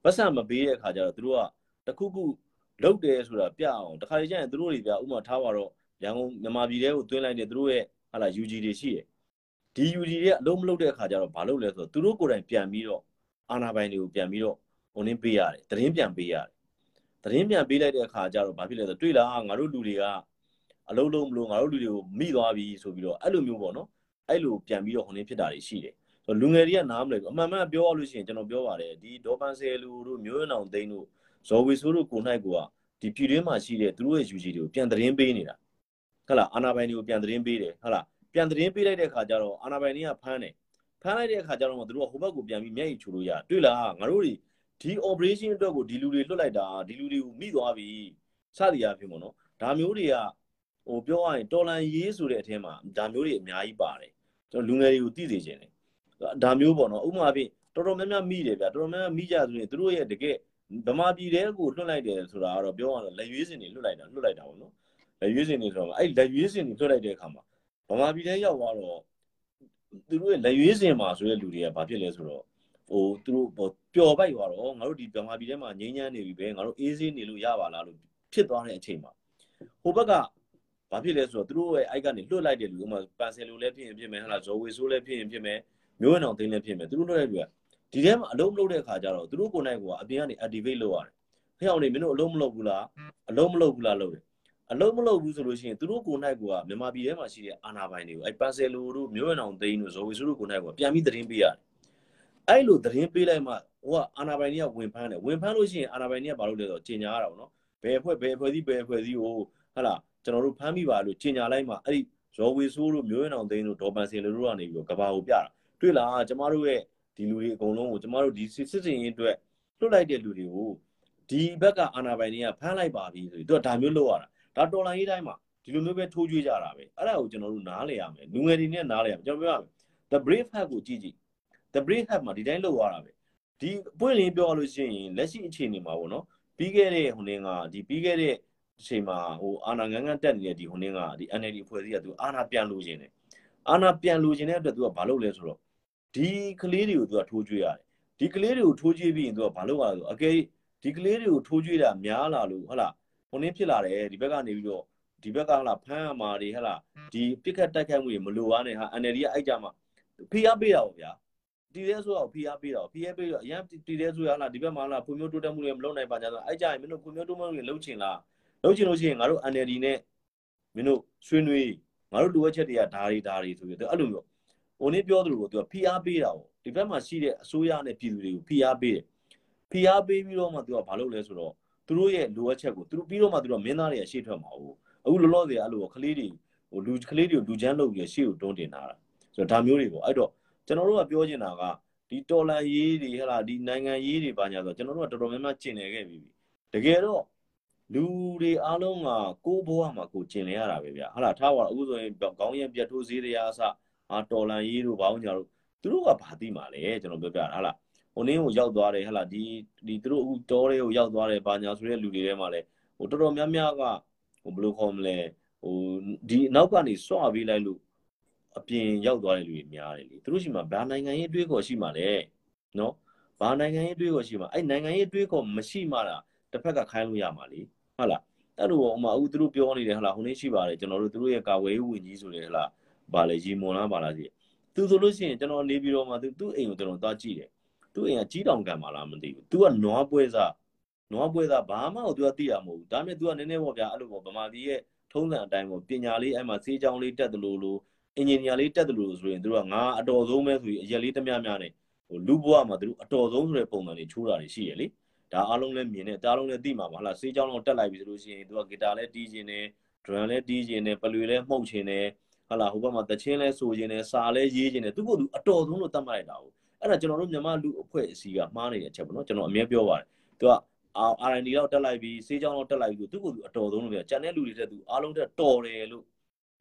ပတ်စံမပေးတဲ့အခါကျတော့သူတို့ကတခုခုလုပ်တယ်ဆိုတာပြအောင်တခါလေကျရင်သူတို့တွေပြဥပမာထားပါတော့ရန်ကုန်မြန်မာပြည်ထဲကိုတွင်းလိုက်တဲ့သူတို့ရဲ့ ဟလာ UG တွေရှိတယ်ဒီ UG တွေကအလုံးမလုပ်တဲ့အခါကျတော့ဘာလုပ်လဲဆိုတော့သူတို့ကိုယ်တိုင်ပြန်ပြီးတော့အာနာပိုင်တွေကိုပြန်ပြီးတော့ဟိုနင်းပေးရတယ်သတင်းပြန်ပေးရတယ်သတင်းပြန်ပေးလိုက်တဲ့အခါကျတော့ဘာဖြစ်လဲဆိုတော့တွေ့လားငါတို့လူတွေကအလုံးလုံးမလို့ငါတို့လူတွေကိုမိသွားပြီဆိုပြီးတော့အဲ့လိုမျိုးပေါ့နော်အဲ့လိုပြန်ပြီးတော့ဟိုနေဖြစ်တာတွေရှိတယ်ဆိုတော့လူငယ်တွေကနားမလဲဘူးအမှန်မှန်ပြောရလို့ရှိရင်ကျွန်တော်ပြောပါတယ်ဒီဒေါ်ပန်ဆယ်လူတို့မျိုးရအောင်သိန်းတို့ဇော်ဝေဆိုးတို့ကိုနိုင်ကိုကဒီပြည်တွင်းမှာရှိတဲ့သူတို့ရဲ့ UG တွေကိုပြန်သတင်းပေးနေတာ ဟုတ်လားအာနာပိုင်တွေကိုပြန်သတင်းပေးတယ်ဟုတ်လားပြန်သတင်းပေးလိုက်တဲ့အခါကျတော့အာနာပိုင်တွေကဖမ်းတယ်ဖမ်းလိုက်တဲ့အခါကျတော့သူတို့ကဟိုဘက်ကိုပြန်ပြီးမျက်ရည်ချူလို့ရတွေ့လားငါတို့တွေဒီ operation အတွက်ကိုဒီလူတွေလွတ်လိုက်တာဒီလူတွေကိုမိသွားပြီစသည်အဖြစ်ပေါ့နော်ဒါမျိုးတွေကဟိုပြောရရင်တော်လန်ရေးဆိုတဲ့အထင်းမှာဒါမျိုးတွေအများကြီးပါတယ်ကျွန်တော်လူငယ်တွေကိုသိစေချင်တယ်ဒါမျိုးပေါ့နော်ဥပမာဖြင့်တော်တော်များများမိတယ်ဗျာတော်တော်များများမိကြဆိုရင်သူတို့ရဲ့တကယ်ဗမာပြည်တဲကိုလွှတ်လိုက်တယ်ဆိုတာကတော့ပြောရတော့လက်ရွေးစင်တွေလွှတ်လိုက်တာလွှတ်လိုက်တာပေါ့နော် လက်ရွေးစင်တွေဆိုတော့အဲ့လက်ရွေးစင်တွေလွှတ်လိုက်တဲ့အခါမှာဗမာပြည်တဲရောက်သွားတော့သူတို့ရဲ့လက်ရွေးစင်မှာဆိုတဲ့လူတွေကဘာဖြစ်လဲဆိုတော့ဟိုသူတို့ဟိုပျော်ပိုက်သွားတော့ငါတို့ဒီဗမာပြည်ထဲမှာငြိမ်းချမ်းနေပြီပဲငါတို့အေးဆေးနေလို့ရပါလားလို့ဖြစ်သွားတဲ့အချိန်မှာဟိုဘက်ကဘာဖြစ်လဲဆိုတော့သူတို့ရဲ့အိုက်ကနေလွတ်လိုက်တဲ့လူဥပမာပန်ဆယ်လိုလည်းဖြစ်ရင်ဖြစ်မယ်ဟလာဇော်ဝေဆိုးလည်းဖြစ်ရင်ဖြစ်မယ်မျိုးဝင်အောင်သိန်းလည်းဖြစ်မယ်သူတို့လွတ်တဲ့လူကဒီထဲမှာအလုံးမလုပ်တဲ့အခါကျတော့သူတို့ကိုယ်နိုင်ကအပြင်ကနေ activate လုပ်ရတယ်ဖះအောင်နေမင်းတို့အလုံးမလုပ်ဘူးလားအလုံးမလုပ်ဘူးလားလုပ်တယ် အလုံးမလုပ်ဘူးဆိုလို့ရှိရင်သူတို့ကိုယ်နိုင်ကမြန်မာပြည်ထဲမှာရှိတဲ့အာဏာပိုင်တွေကိုအဲပန်ဆယ်လိုတို့မျိုးဝင်အောင်သိန်းတို့ဇော်ဝေဆိုးတို့ကိုယ်နိုင်ကပြန်ပြီးသတင်းပေးရတယ်အဲ့လိုသတင်းပေးလိုက်မှဟိုကအာဏာပိုင်တွေကဝင်ဖမ်းတယ်ဝင်ဖမ်းလို့ရှိရင်အာဏာပိုင်တွေကဘာလုပ်လဲဆိုတော့ကြီးညာရတာပေါ့နော်ဘယ်အဖွဲ့ဘယ်အဖွဲ့စည်းဘယ်အဖွဲ့စည်းကိုဟာလားကျွန်တော်တို့ဖမ်းမိပါလို့ကြီးညာလိုက်မှအဲ့ဒီဇော်ဝေဆိုးတို့မျိုးရအောင်သိန်းတို့ဒေါ်ပန်စင်တို့ကနေပြီးတော့ကဘာကိုပြတာတွေ့လားကျမတို့ရဲ့ဒီလူတွေအကုန်လုံးကိုကျမတို့ဒီစစ်စစ်စင်ရေးအတွက်လွတ်လိုက်တဲ့လူတွေကိုဒီဘက်ကအာဏာပိုင်တွေကဖမ်းလိုက်ပါပြီဆိုပြီးသူကဒါမျိုးလုပ်ရတာ ဒါတော်လိုင်းရေးတိုင်းမှာဒီလိုမျိုးပဲထိုးကြွေးကြတာပဲအဲ့ဒါကိုကျွန်တော်တို့နားလည်ရမယ်လူငယ်တွေနဲ့နားလည်ရမယ်ကျွန်တော်ပြောရမယ် the brave heart ကိုကြည့်ကြည့် the brave heart မှာဒီတိုင်းလုပ်ရတာပဲဒီပွင့်လင်းပြောလို့ရှိရင်လက်ရှိအခြေအနေမှာပေါ့နော်ပြီးခဲ့တဲ့ဟိုနေကဒီပြီးခဲ့တဲ့အချိန်မှာဟိုအာဏာငန်းငန်းတက်နေတဲ့ဒီဟိုနေကဒီ NLD အဖွဲ့အစည်းကသူအာဏာပြန်လို့ခြင်းတယ်အာဏာပြန်လို့ခြင်းတဲ့အတွက်သူကဘာလုပ်လဲဆိုတော့ဒီကလေးတွေကိုသူကထိုးကြွေးရတယ်ဒီကလေးတွေကိုထိုးကြွေးပြီးရင်သူကဘာလုပ်ရလဲဆိုအကယ်ဒီကလေးတွေကိုထိုးကြွေးတာများလာလို့ဟုတ်လား ဟိုနေဖြစ်လာတယ်ဒီဘက်ကနေပြီးတော့ဒီဘက်ကဟလာဖမ်းအမာတွေဟလာဒီပြစ်ခတ်တိုက်ခိုက်မှုတွေမလိုအားနဲ့ဟာ NLD ကအဲ့ကြမှာဖိအားပေးတာပေါ့ဗျာတီရဲဆိုတော့ဖိအားပေးတာဖိအားပေးတော့အရင်တီရဲဆိုရဟလာဒီဘက်မှာဟလာဖွံ့ဖြိုးတိုးတက်မှုတွေမလုပ်နိုင်ပါကြတော့အဲ့ကြရင်မင်းတို့ဖွံ့ဖြိုးတိုးတက်မှုတွေလုပ်ချင်လားလုပ်ချင်လို့ရှိရင်ငါတို့ NLD နဲ့မင်းတို့ဆွေးနွေးငါတို့လိုအပ်ချက်တွေကဒါတွေဒါတွေဆိုပြီးတော့အဲ့လိုမျိုးဟိုနေ့ပြောသလိုပေါ့သူကဖိအားပေးတာပေါ့ဒီဘက်မှာရှိတဲ့အစိုးရနဲ့ပြည်သူတွေကိုဖိအားပေးတယ်ဖိအားပေးပြီးတော့မှသူကဘာလုပ်လဲဆိုတော့ သူတို့ရဲ့လိုအပ်ချက်ကိုသူတို့ပြီးတော့မှသူတို့မင်းသားတွေကရှေ့ထွက်မှာဟုတ်အခုလောလောဆယ်အဲ့လိုကလေးတွေဟိုလူကလေးတွေကိုလူချမ်းလုပ်ပြီးရှေ့ကိုတွန်းတင်လာတာဆိုတော့ဒါမျိုးတွေပေါ့အဲ့တော့ကျွန်တော်တို့ကပြောချင်တာကဒီတော်လန်ရေးတွေဟဲ့လားဒီနိုင်ငံရေးတွေပါညာဆိုကျွန်တော်တို့ကတော်တော်များများကျင်လည်ခဲ့ပြီတကယ်တော့လူတွေအားလုံးကကိုယ်ဘဝမှာကိုကျင်လည်ရတာပဲဗျဟာလားထားပါအခုဆိုရင်ခေါင်းရင်ပြတ်ထိုးစည်းတွေအားအစအာတော်လန်ရေးတို့ဘာလို့ညာတို့သူတို့ကဘာသိမှာလဲကျွန်တော်ပြောပြတာဟာလားဟို နင်းကိုရောက်သွားတယ်ဟဲ့လားဒီဒီသူတို့အခုတောတွေကိုရောက်သွားတယ်ဘာညာဆိုတဲ့လူတွေထဲမှာလဲဟိုတော်တော်များများကဟိုဘယ်လိုခေါ်မလဲဟိုဒီနောက်ကနေစွာပေးလိုက်လို့အပြင်ရောက်သွားတဲ့လူတွေများတယ်လေသူတို့ရှိမှဘာနိုင်ငံရေးတွေးခေါ်ရှိမှလဲနော်ဘာနိုင်ငံရေးတွေးခေါ်ရှိမှအဲ့နိုင်ငံရေးတွေးခေါ်မရှိမှလားတစ်ဖက်ကခိုင်းလို့ရမှာလေဟုတ်လားအဲ့လိုဟိုမှာအခုသူတို့ပြောနေတယ်ဟလားဟိုနေ့ရှိပါတယ်ကျွန်တော်တို့သူတို့ရဲ့ကာဝေးဝင်ကြီးဆိုတယ်ဟလားဘာလဲရီမွန်လားဘာလားစီသူဆိုလို့ရှိရင်ကျွန်တော်နေပြီးတော့မှသူသူ့အိမ်ကိုကျွန်တော်သွားကြည့်တယ် သူ့အိမ်ကကြီးတောင်ကံပါလားမသိဘူးသူကနွားပွဲစားနွားပွဲသားဘာမှသူကသိရမဟုတ်ဘူးဒါပေမဲ့သူကနည်းနည်းပေါ့ဗျာအဲ့လိုပေါ့ဗမာပြည်ရဲ့ထုံးစံအတိုင်းပေါ့ပညာလေးအဲ့မှာစေးကြောင်းလေးတက်တယ်လို့လို့အင်ဂျင်နီယာလေးတက်တယ်လို့ဆိုရင်သူကငါအတော်ဆုံးပဲဆိုရင်အရက်လေးတများများနဲ့ဟိုလူဘွားမှာသူအတော်ဆုံးဆိုတဲ့ပုံစံတွေချိုးတာတွေရှိရလေဒါအားလုံးလည်းမြင်တယ်တားလုံးလည်းသိမှာပါဟလားစေးကြောင်းတော့တက်လိုက်ပြီဆိုလို့ရှိရင်သူကဂီတာလည်းတီးခြင်းတယ်ဒရမ်လည်းတီးခြင်းတယ်ပလွေလည်းမှုတ်ခြင်းတယ်ဟလာဟိုဘက်မှာတချင်းလဲဆိုခြင်းနဲ့စာလဲရေးခြင်းနဲ့သူကသူအတော်ဆုံးလို့တတ်မှတ်လိုက်တာကို အဲ့ဒါကျွန်တော်တို့မြန်မာလူအဖွဲ့အစည်းကမှားနေတဲ့အချက်ပေါ့နော်ကျွန်တော်အမြဲပြောပါတယ်သူက R&D တော့တက်လိုက်ပြီးစေးကြောင်းတော့တက်လိုက်ပြီးသူကသူအတော်ဆုံးလို့ပြောကြံတဲ့လူတွေတက်သူအားလုံးတက်တော်တယ်လို့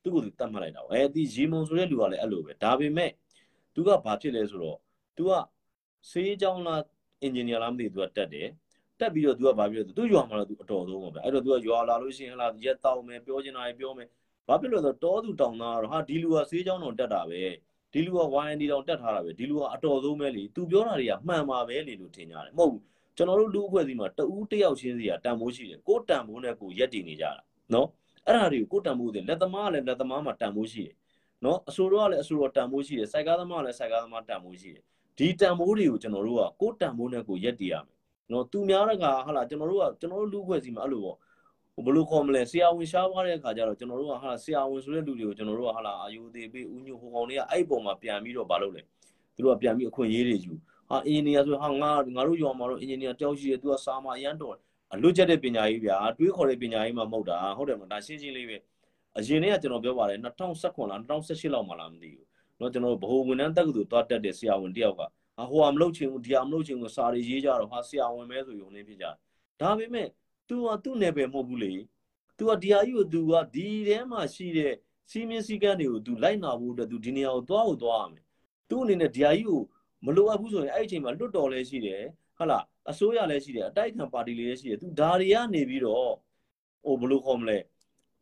သူကသူတတ်မှတ်လိုက်တာအဲဒီရီမုံဆိုတဲ့လူကလည်းအဲ့လိုပဲဒါပေမဲ့သူကဘာဖြစ်လဲဆိုတော့သူကစေးကြောင်းလားအင်ဂျင်နီယာလားမသိဘူးသူကတက်တယ်တက်ပြီးတော့ तू ကဘာပြောလဲသူရွာမှာတော့ तू အတော်ဆုံးပါဗျအဲ့တော့ तू ကရွာလာလို့ရှိရင်ဟလာရက်တောင်းမယ်ပြောချင်တာပြောမယ်ဘာဖြစ်လို့လဲဆိုတော့တောသူတောင်းသားတော့ဟာဒီလူကစေးချောင်းတော်တက်တာပဲ ဒီလူက YND တောင်တက်ထားတာပဲဒီလူကအတော်ဆုံးပဲလေ तू ပြောတာတွေကမှန်ပါပဲလေလို့ထင်ကြတယ်မဟုတ်ဘူးကျွန်တော်တို့လူအဖွဲ့အစည်းမှာတဦးတယောက်ချင်းစီကတန်ဖိုးရှိတယ်ကိုတန်ဖိုးနဲ့ကိုရက်တည်နေကြတာနော်အဲ့ဒါတွေကိုကိုတန်ဖိုးတွေလက်သမားကလည်းလက်သမားမှာတန်ဖိုးရှိတယ်နော်အဆိုတော်ကလည်းအဆိုတော်တန်ဖိုးရှိတယ်စိုက်ကားသမားကလည်းစိုက်ကားသမားတန်ဖိုးရှိတယ်ဒီတန်ဖိုးတွေကိုကျွန်တော်တို့ကကိုတန်ဖိုးနဲ့ကိုရက်တည်ရမယ်နော်သူများတကဟာလာကျွန်တော်တို့ကကျွန်တော်တို့လူအဖွဲ့အစည်းမှာအဲ့လိုပေါ့ ဘယ်လိုခေါ်မလဲဆရာဝန်ရှားသွားတဲ့အခါကျတော့ကျွန်တော်တို့ကဟာဆရာဝန်ဆိုတဲ့လူတွေကိုကျွန်တော်တို့ကဟာလာအာယုသေးပေးဦးညိုဟိုကောင်တွေကအဲ့ပုံမှာပြန်ပြီးတော့မလုပ်လဲသူတို့ကပြန်ပြီးအခွင့်အရေးတွေယူဟာအင်ဂျင်နီယာဆိုဟာငါငါတို့ရွာမှာတော့အင်ဂျင်နီယာတယောက်ရှိတယ်သူကစာမအရန်တော်အလွတ်ချက်တဲ့ပညာရေးဗျာတွေးခေါ်တဲ့ပညာရေးမှမဟုတ်တာဟုတ်တယ်မလားဒါရှင်းရှင်းလေးပဲအရင်တည်းကကျွန်တော်ပြောပါတယ်2019လား2018လောက်မှလားမသိဘူးเนาะကျွန်တော်ဗဟိုဝန်ထမ်းတက္ကသိုလ်သွားတက်တဲ့ဆရာဝန်တယောက်ကဟာဟိုဟာမလုပ်ချင်ဘူးဒီဟာမလုပ်ချင်ဘူးစာတွေရေးကြတော့ဟာဆရာဝန်ပဲဆိုရုံနဲ့ဖြစ်ကြဒါပေမဲ့ तू ကသူ့နယ်ပယ်မဟုတ်ဘူးလေ तू ကဒီဟာကြီးကို तू ကဒီထဲမှာရှိတဲ့စီမင်းစည်းကမ်းတွေကို तू လိုက်နာဖို့အတွက် तू ဒီနေရာကိုသွားဖို့သွားရမယ်သူ့အနေနဲ့ဒီဟာကြီးကိုမလိုအပ်ဘူးဆိုရင်အဲ့ဒီအချိန်မှာလွတ်တော်လည်းရှိတယ်ဟုတ်လားအစိုးရလည်းရှိတယ်အတိုက်ခံပါတီလေးလည်းရှိတယ် तू ဒါတွေကနေပြီးတော့ဟိုဘယ်လိုခေါ်မလဲ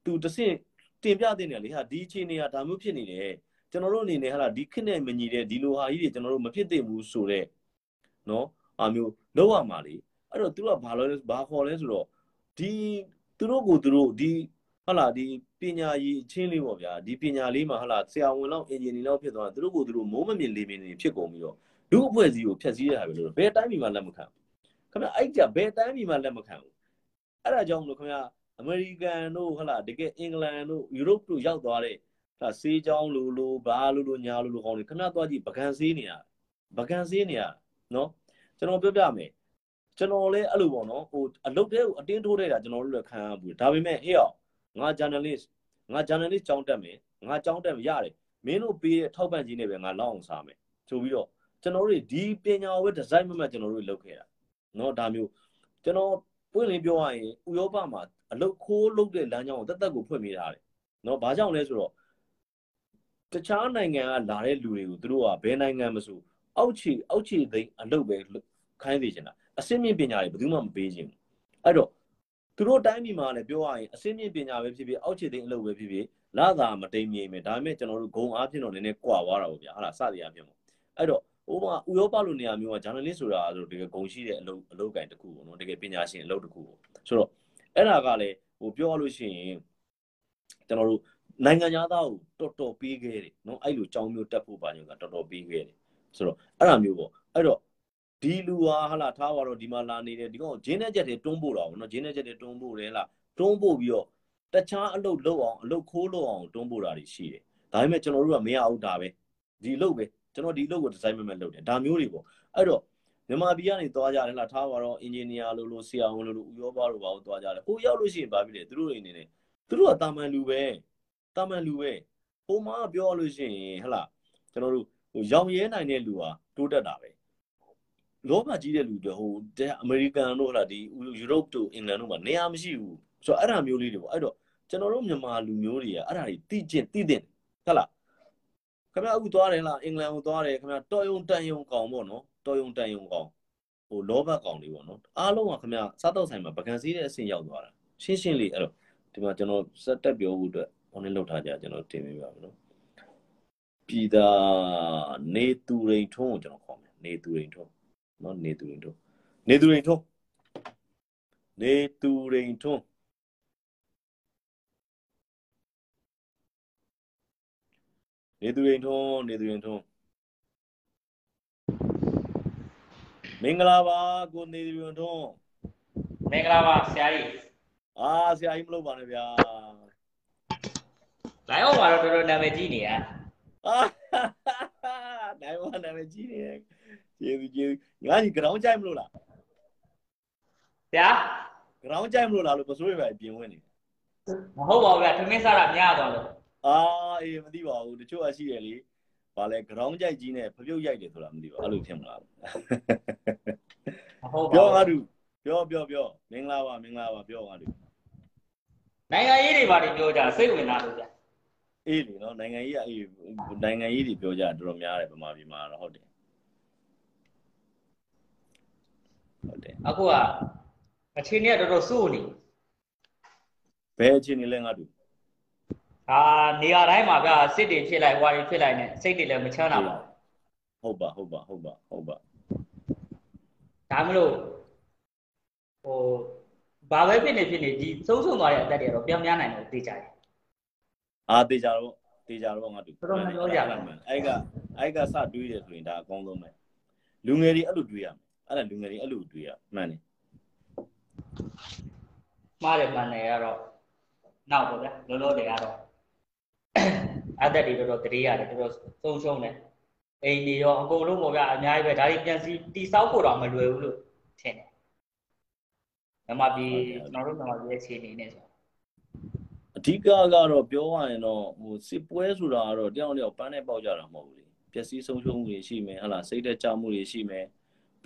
तू တဆင့်တင်ပြတဲ့နေလေဟာဒီအခြေအနေကဒါမျိုးဖြစ်နေတယ်ကျွန်တော်တို့အနေနဲ့ဟာလာဒီခက်နဲ့မညီတဲ့ဒီလိုဟာကြီးတွေကျွန်တော်တို့မဖြစ်သင့်ဘူးဆိုတော့နော်အာမျိုးလောက်ရမှာလေအဲ့တော့သူတို့ကဘာလို့လဲဘာခေါ်လဲဆိုတော့ ဒီသူတို့ကိုသူတို့ဒီဟာလာဒီပညာရေးအချင်းလေးပေါ့ဗျာဒီပညာလေးမှာဟာလာဆရာဝန်လောက်အင်ဂျင်နီလောက်ဖြစ်သွားတာသူတို့ကိုသူတို့မိုးမမြင်လေးမြင်နေဖြစ်ကုန်ပြီးတော့လူအဖွဲ့အစည်းကိုဖျက်ဆီးရတာပဲလို့ဘယ်တိုင်းပြည်မှာလက်မခံခင်ဗျအဲ့ကြဘယ်တိုင်းပြည်မှာလက်မခံဘူးအဲ့ဒါကြောင့်မလို့ခင်ဗျအမေရိကန်တို့ဟလာတကယ်အင်္ဂလန်တို့ယူရိုပတို့ရောက်သွားတဲ့ဟာဆေးချောင်းလိုလိုဘာလိုလိုညာလိုလိုကောင်းနေခင်ဗျသွားကြည့်ပကံဆေးနေရပကံဆေးနေရနော်ကျွန်တော်ပြောပြမယ် ကျွန်တော်လည်းအဲ့လိုပေါ့နော်ဟိုအလုပ်တဲကိုအတင်းထိုးတဲ့တာကျွန်တော်တို့လည်းခံရဘူးဒါပေမဲ့ဟေ့အောင်ငါ journalist ငါ journalist ကြောင်းတက်မယ်ငါကြောင်းတက်မယ်ရတယ်မင်းတို့ပေးတဲ့ထောက်ပံ့ကြီးနဲ့ပဲငါလောက်အောင်စားမယ် ဆိုပြီးတော့ကျွန်တော်တို့ဒီပညာဝဲဒီဇိုင်းမမတ်ကျွန်တော်တို့လုပ်ခဲ့တာเนาะဒါမျိုးကျွန်တော်ပွင့်လင်းပြောရရင်ဥရောပမှာအလုတ်ခိုးလုပ်တဲ့လမ်းကြောင်းကိုတက်တက်ကိုဖွင့်ပေးထားတယ်เนาะဘာကြောင့်လဲဆိုတော့တခြားနိုင်ငံကလာတဲ့လူတွေကိုသူတို့ကဘယ်နိုင်ငံမဆိုအောက်ခြေအောက်ခြေသိမ်းအလုတ်ပဲခိုင်းနေချင်တာ အစင်းမြင့်ပညာတွေဘယ်သူမှမပေးချင်ဘူးအဲ့တော့သူတို့တိုင်းပြည်မှာလည်းပြောရရင်အစင်းမြင့်ပညာပဲဖြစ်ဖြစ်အောက်ခြေသိမ်းအလုတ်ပဲဖြစ်ဖြစ်လာတာမတိမ်မြေမယ်ဒါပေမဲ့ကျွန်တော်တို့ဂုံအားဖြင့်တော့နည်းနည်းကွာသွားတာပေါ့ဗျာဟာလားစသည်အားဖြင့်ပေါ့အဲ့တော့ဟိုမှာဥရောပလိုနေရာမျိုးကဂျာနယ်လစ်ဆိုတာဆိုတကယ်ဂုံရှိတဲ့အလုပ်အလုပ်ကိုင်တစ်ခုပေါ့နော်တကယ်ပညာရှင်အလုပ်တစ်ခုပေါ့ဆိုတော့အဲ့ဒါကလည်းဟိုပြောရလို့ရှိရင်ကျွန်တော်တို့နိုင်ငံသားကိုတော်တော်ပေးခဲ့တယ်နော်အဲ့လိုကြောင်းမျိုးတက်ဖို့ပါညကတော်တော်ပေးခဲ့တယ်ဆိုတော့အဲ့ဒါမျိုးပေါ့အဲ့တော့ ဒီလူဟာဟာလာထားပါတော့ဒီမှာလာနေတယ်ဒီကောင်ဂျင်းနဲ့ချက်တွေတွန်းပို့တာပေါ့နော်ဂျင်းနဲ့ချက်တွေတွန်းပို့တယ်လားတွန်းပို့ပြီးတော့တခြားအလုပ်လုပ်အောင်အလုပ်ခိုးလုပ်အောင်တွန်းပို့တာတွေရှိတယ်ဒါပေမဲ့ကျွန်တော်တို့ကမရအောင်ဒါပဲဒီအလုပ်ပဲကျွန်တော်ဒီအလုပ်ကိုဒီဇိုင်းမမဲ့လုပ်တယ်ဒါမျိုးတွေပေါ့အဲ့တော့မြန်မာပြည်ကနေသွားကြတယ်လားထားပါတော့အင်ဂျင်နီယာလို့လို့ဆရာဝန်လို့လို့ဥရောပလို့ပါလို့သွားကြတယ်ဟိုရောက်လို့ရှိရင်ဘာဖြစ်လဲသူတို့အနေနဲ့သူတို့ကတာမန်လူပဲတာမန်လူပဲဟိုမှာပြောလို့ရှိရင်ဟလာကျွန်တော်တို့ဟိုရောင်ရဲနိုင်တဲ့လူဟာတိုးတက်တာပဲ လောဘကြီးတဲ့လူတွေဟိုအမေရိကန်တို့ဟလာဒီယူရိုပတို့အင်္ဂလန်တို့မှာနေရာမရှိဘူးဆိုတော့အဲ့ဒါမျိုးလေးတွေပေါ့အဲ့တော့ကျွန်တော်တို့မြန်မာလူမျိုးတွေကအဲ့ဒါတွေသိကျင့်သိတဲ့ဟုတ်လားခင်ဗျာအခုသွားတယ်လားအင်္ဂလန်ကိုသွားတယ်ခင်ဗျာတော်ယုံတန်ယုံကောင်ပေါ့နော်တော်ယုံတန်ယုံကောင်ဟိုလောဘကောင်လေးပေါ့နော်အားလုံးကခင်ဗျာစားတော့ဆိုင်မှာပကံစည်းတဲ့အဆင့်ရောက်သွားတာရှင်းရှင်းလေးအဲ့တော့ဒီမှာကျွန်တော်စက်တက်ပြောဖို့အတွက်ဟိုနေ့လောက်ထားကြကျွန်တော်တင်ပေးပါမယ်နော်ပြည်သာနေသူရိန်ထုံးကိုကျွန်တော်ခေါ်မယ်နေသူရိန်ထုံး နော်နေသူရိန်ထုံးနေသူရိန်ထုံးနေသူရိန်ထုံးနေသူရင်ထုံးနေသူရင်ထုံးမင်္ဂလာပါကိုနေသူရင်ထုံးမင်္ဂလာပါဆရာကြီးအာဆရာကြီးမလုပ်ပါနဲ့ဗျာလိုင်းအောင်မှာတော့တော်တော်နာမည်ကြီးနေရအာနိုင်ဝနာမကြီးနေ ကျေးဇူးကျေးဇူးငါကြီး ground ကြိုက်မလို့လားဆရာ ground ကြိုက်မလို့လားလို့ပစိုးရပဲပြင်ဝင်နေမဟုတ်ပါဘူးဗျာထမင်းစားတာများသွားလို့အာအေးမသိပါဘူးတချို့အရှိရလေဗာလဲ ground ကြိုက်ကြီးနဲ့ဖပြုတ်ရိုက်တယ်ဆိုတာမသိပါဘူးအဲ့လိုဖြစ်မလားမဟုတ်ပါပြောငါဘူးတို့ပြောပြောပြောမင်္ဂလာပါမင်္ဂလာပါပြောငါတို့နိုင်ငံရေးတွေဘာတွေပြောကြစိတ်ဝင်စားလို့ဗျာအေးလေနော်နိုင်ငံရေးကအေးနိုင်ငံရေးတွေပြောကြတော်တော်များတယ်ဗမာပြည်မှာတော့ဟုတ်တယ် ဟုတ်တယ်အခုကအခြေအနေကတော်တော်စိုးနေဘယ်အခြေအနေလဲငါတို့အာနေရာတိုင်းမှာဗျာစစ်တွေဖြစ်လိုက်ဟွာတွေဖြစ်လိုက်နဲ့စိတ်တွေလည်းမချမ်းသာပါဘူးဟုတ်ပါဟုတ်ပါဟုတ်ပါဟုတ်ပါဒါမလို့ဟိုဘာပဲဖြစ်နေဖြစ်နေဒီသုံးဆုံးသွားတဲ့အသက်တွေကတော့ပြောင်းများနိုင်တယ်သိကြတယ်အာတေချာတော့တေချာတော့ငါတို့တော်တော်များများကြပါမယ်အဲ့ကအဲ့ကစတွေးတယ်ဆိုရင်ဒါအကောင်းဆုံးပဲလူငယ်တွေအဲ့လိုတွေးရမယ် အဲ့ဒါလူငယ်တွေအဲ့လိုတွေးရမှန်တယ်မှားတယ်မှန်တယ်ကတော့နောက်ပေါ့ဗျာလောလောတွေကတော့အသက်တွေတော်တော်တတိရတယ်တော်တော်သုံးရှုံးတယ်အိမ်တွေရောအကုန်လုံးပေါ့ဗျာအများကြီးပဲဒါတွေပြန်စီတိဆောက်ဖို့တော့မလွယ်ဘူးလို့ထင်တယ်မြန်မာပြည်ကျွန်တော်တို့မြန်မာပြည်ရဲ့အခြေအနေနဲ့ဆိုအဓိကကတော့ပြောရရင်တော့ဟိုစစ်ပွဲဆိုတာကတော့တယောက်တယောက်ပန်းနဲ့ပေါက်ကြတာမဟုတ်ဘူးလေပျက်စီးဆုံးရှုံးမှုတွေရှိမယ်ဟလာစိတ်သက်ကြမှုတွေရှိမယ်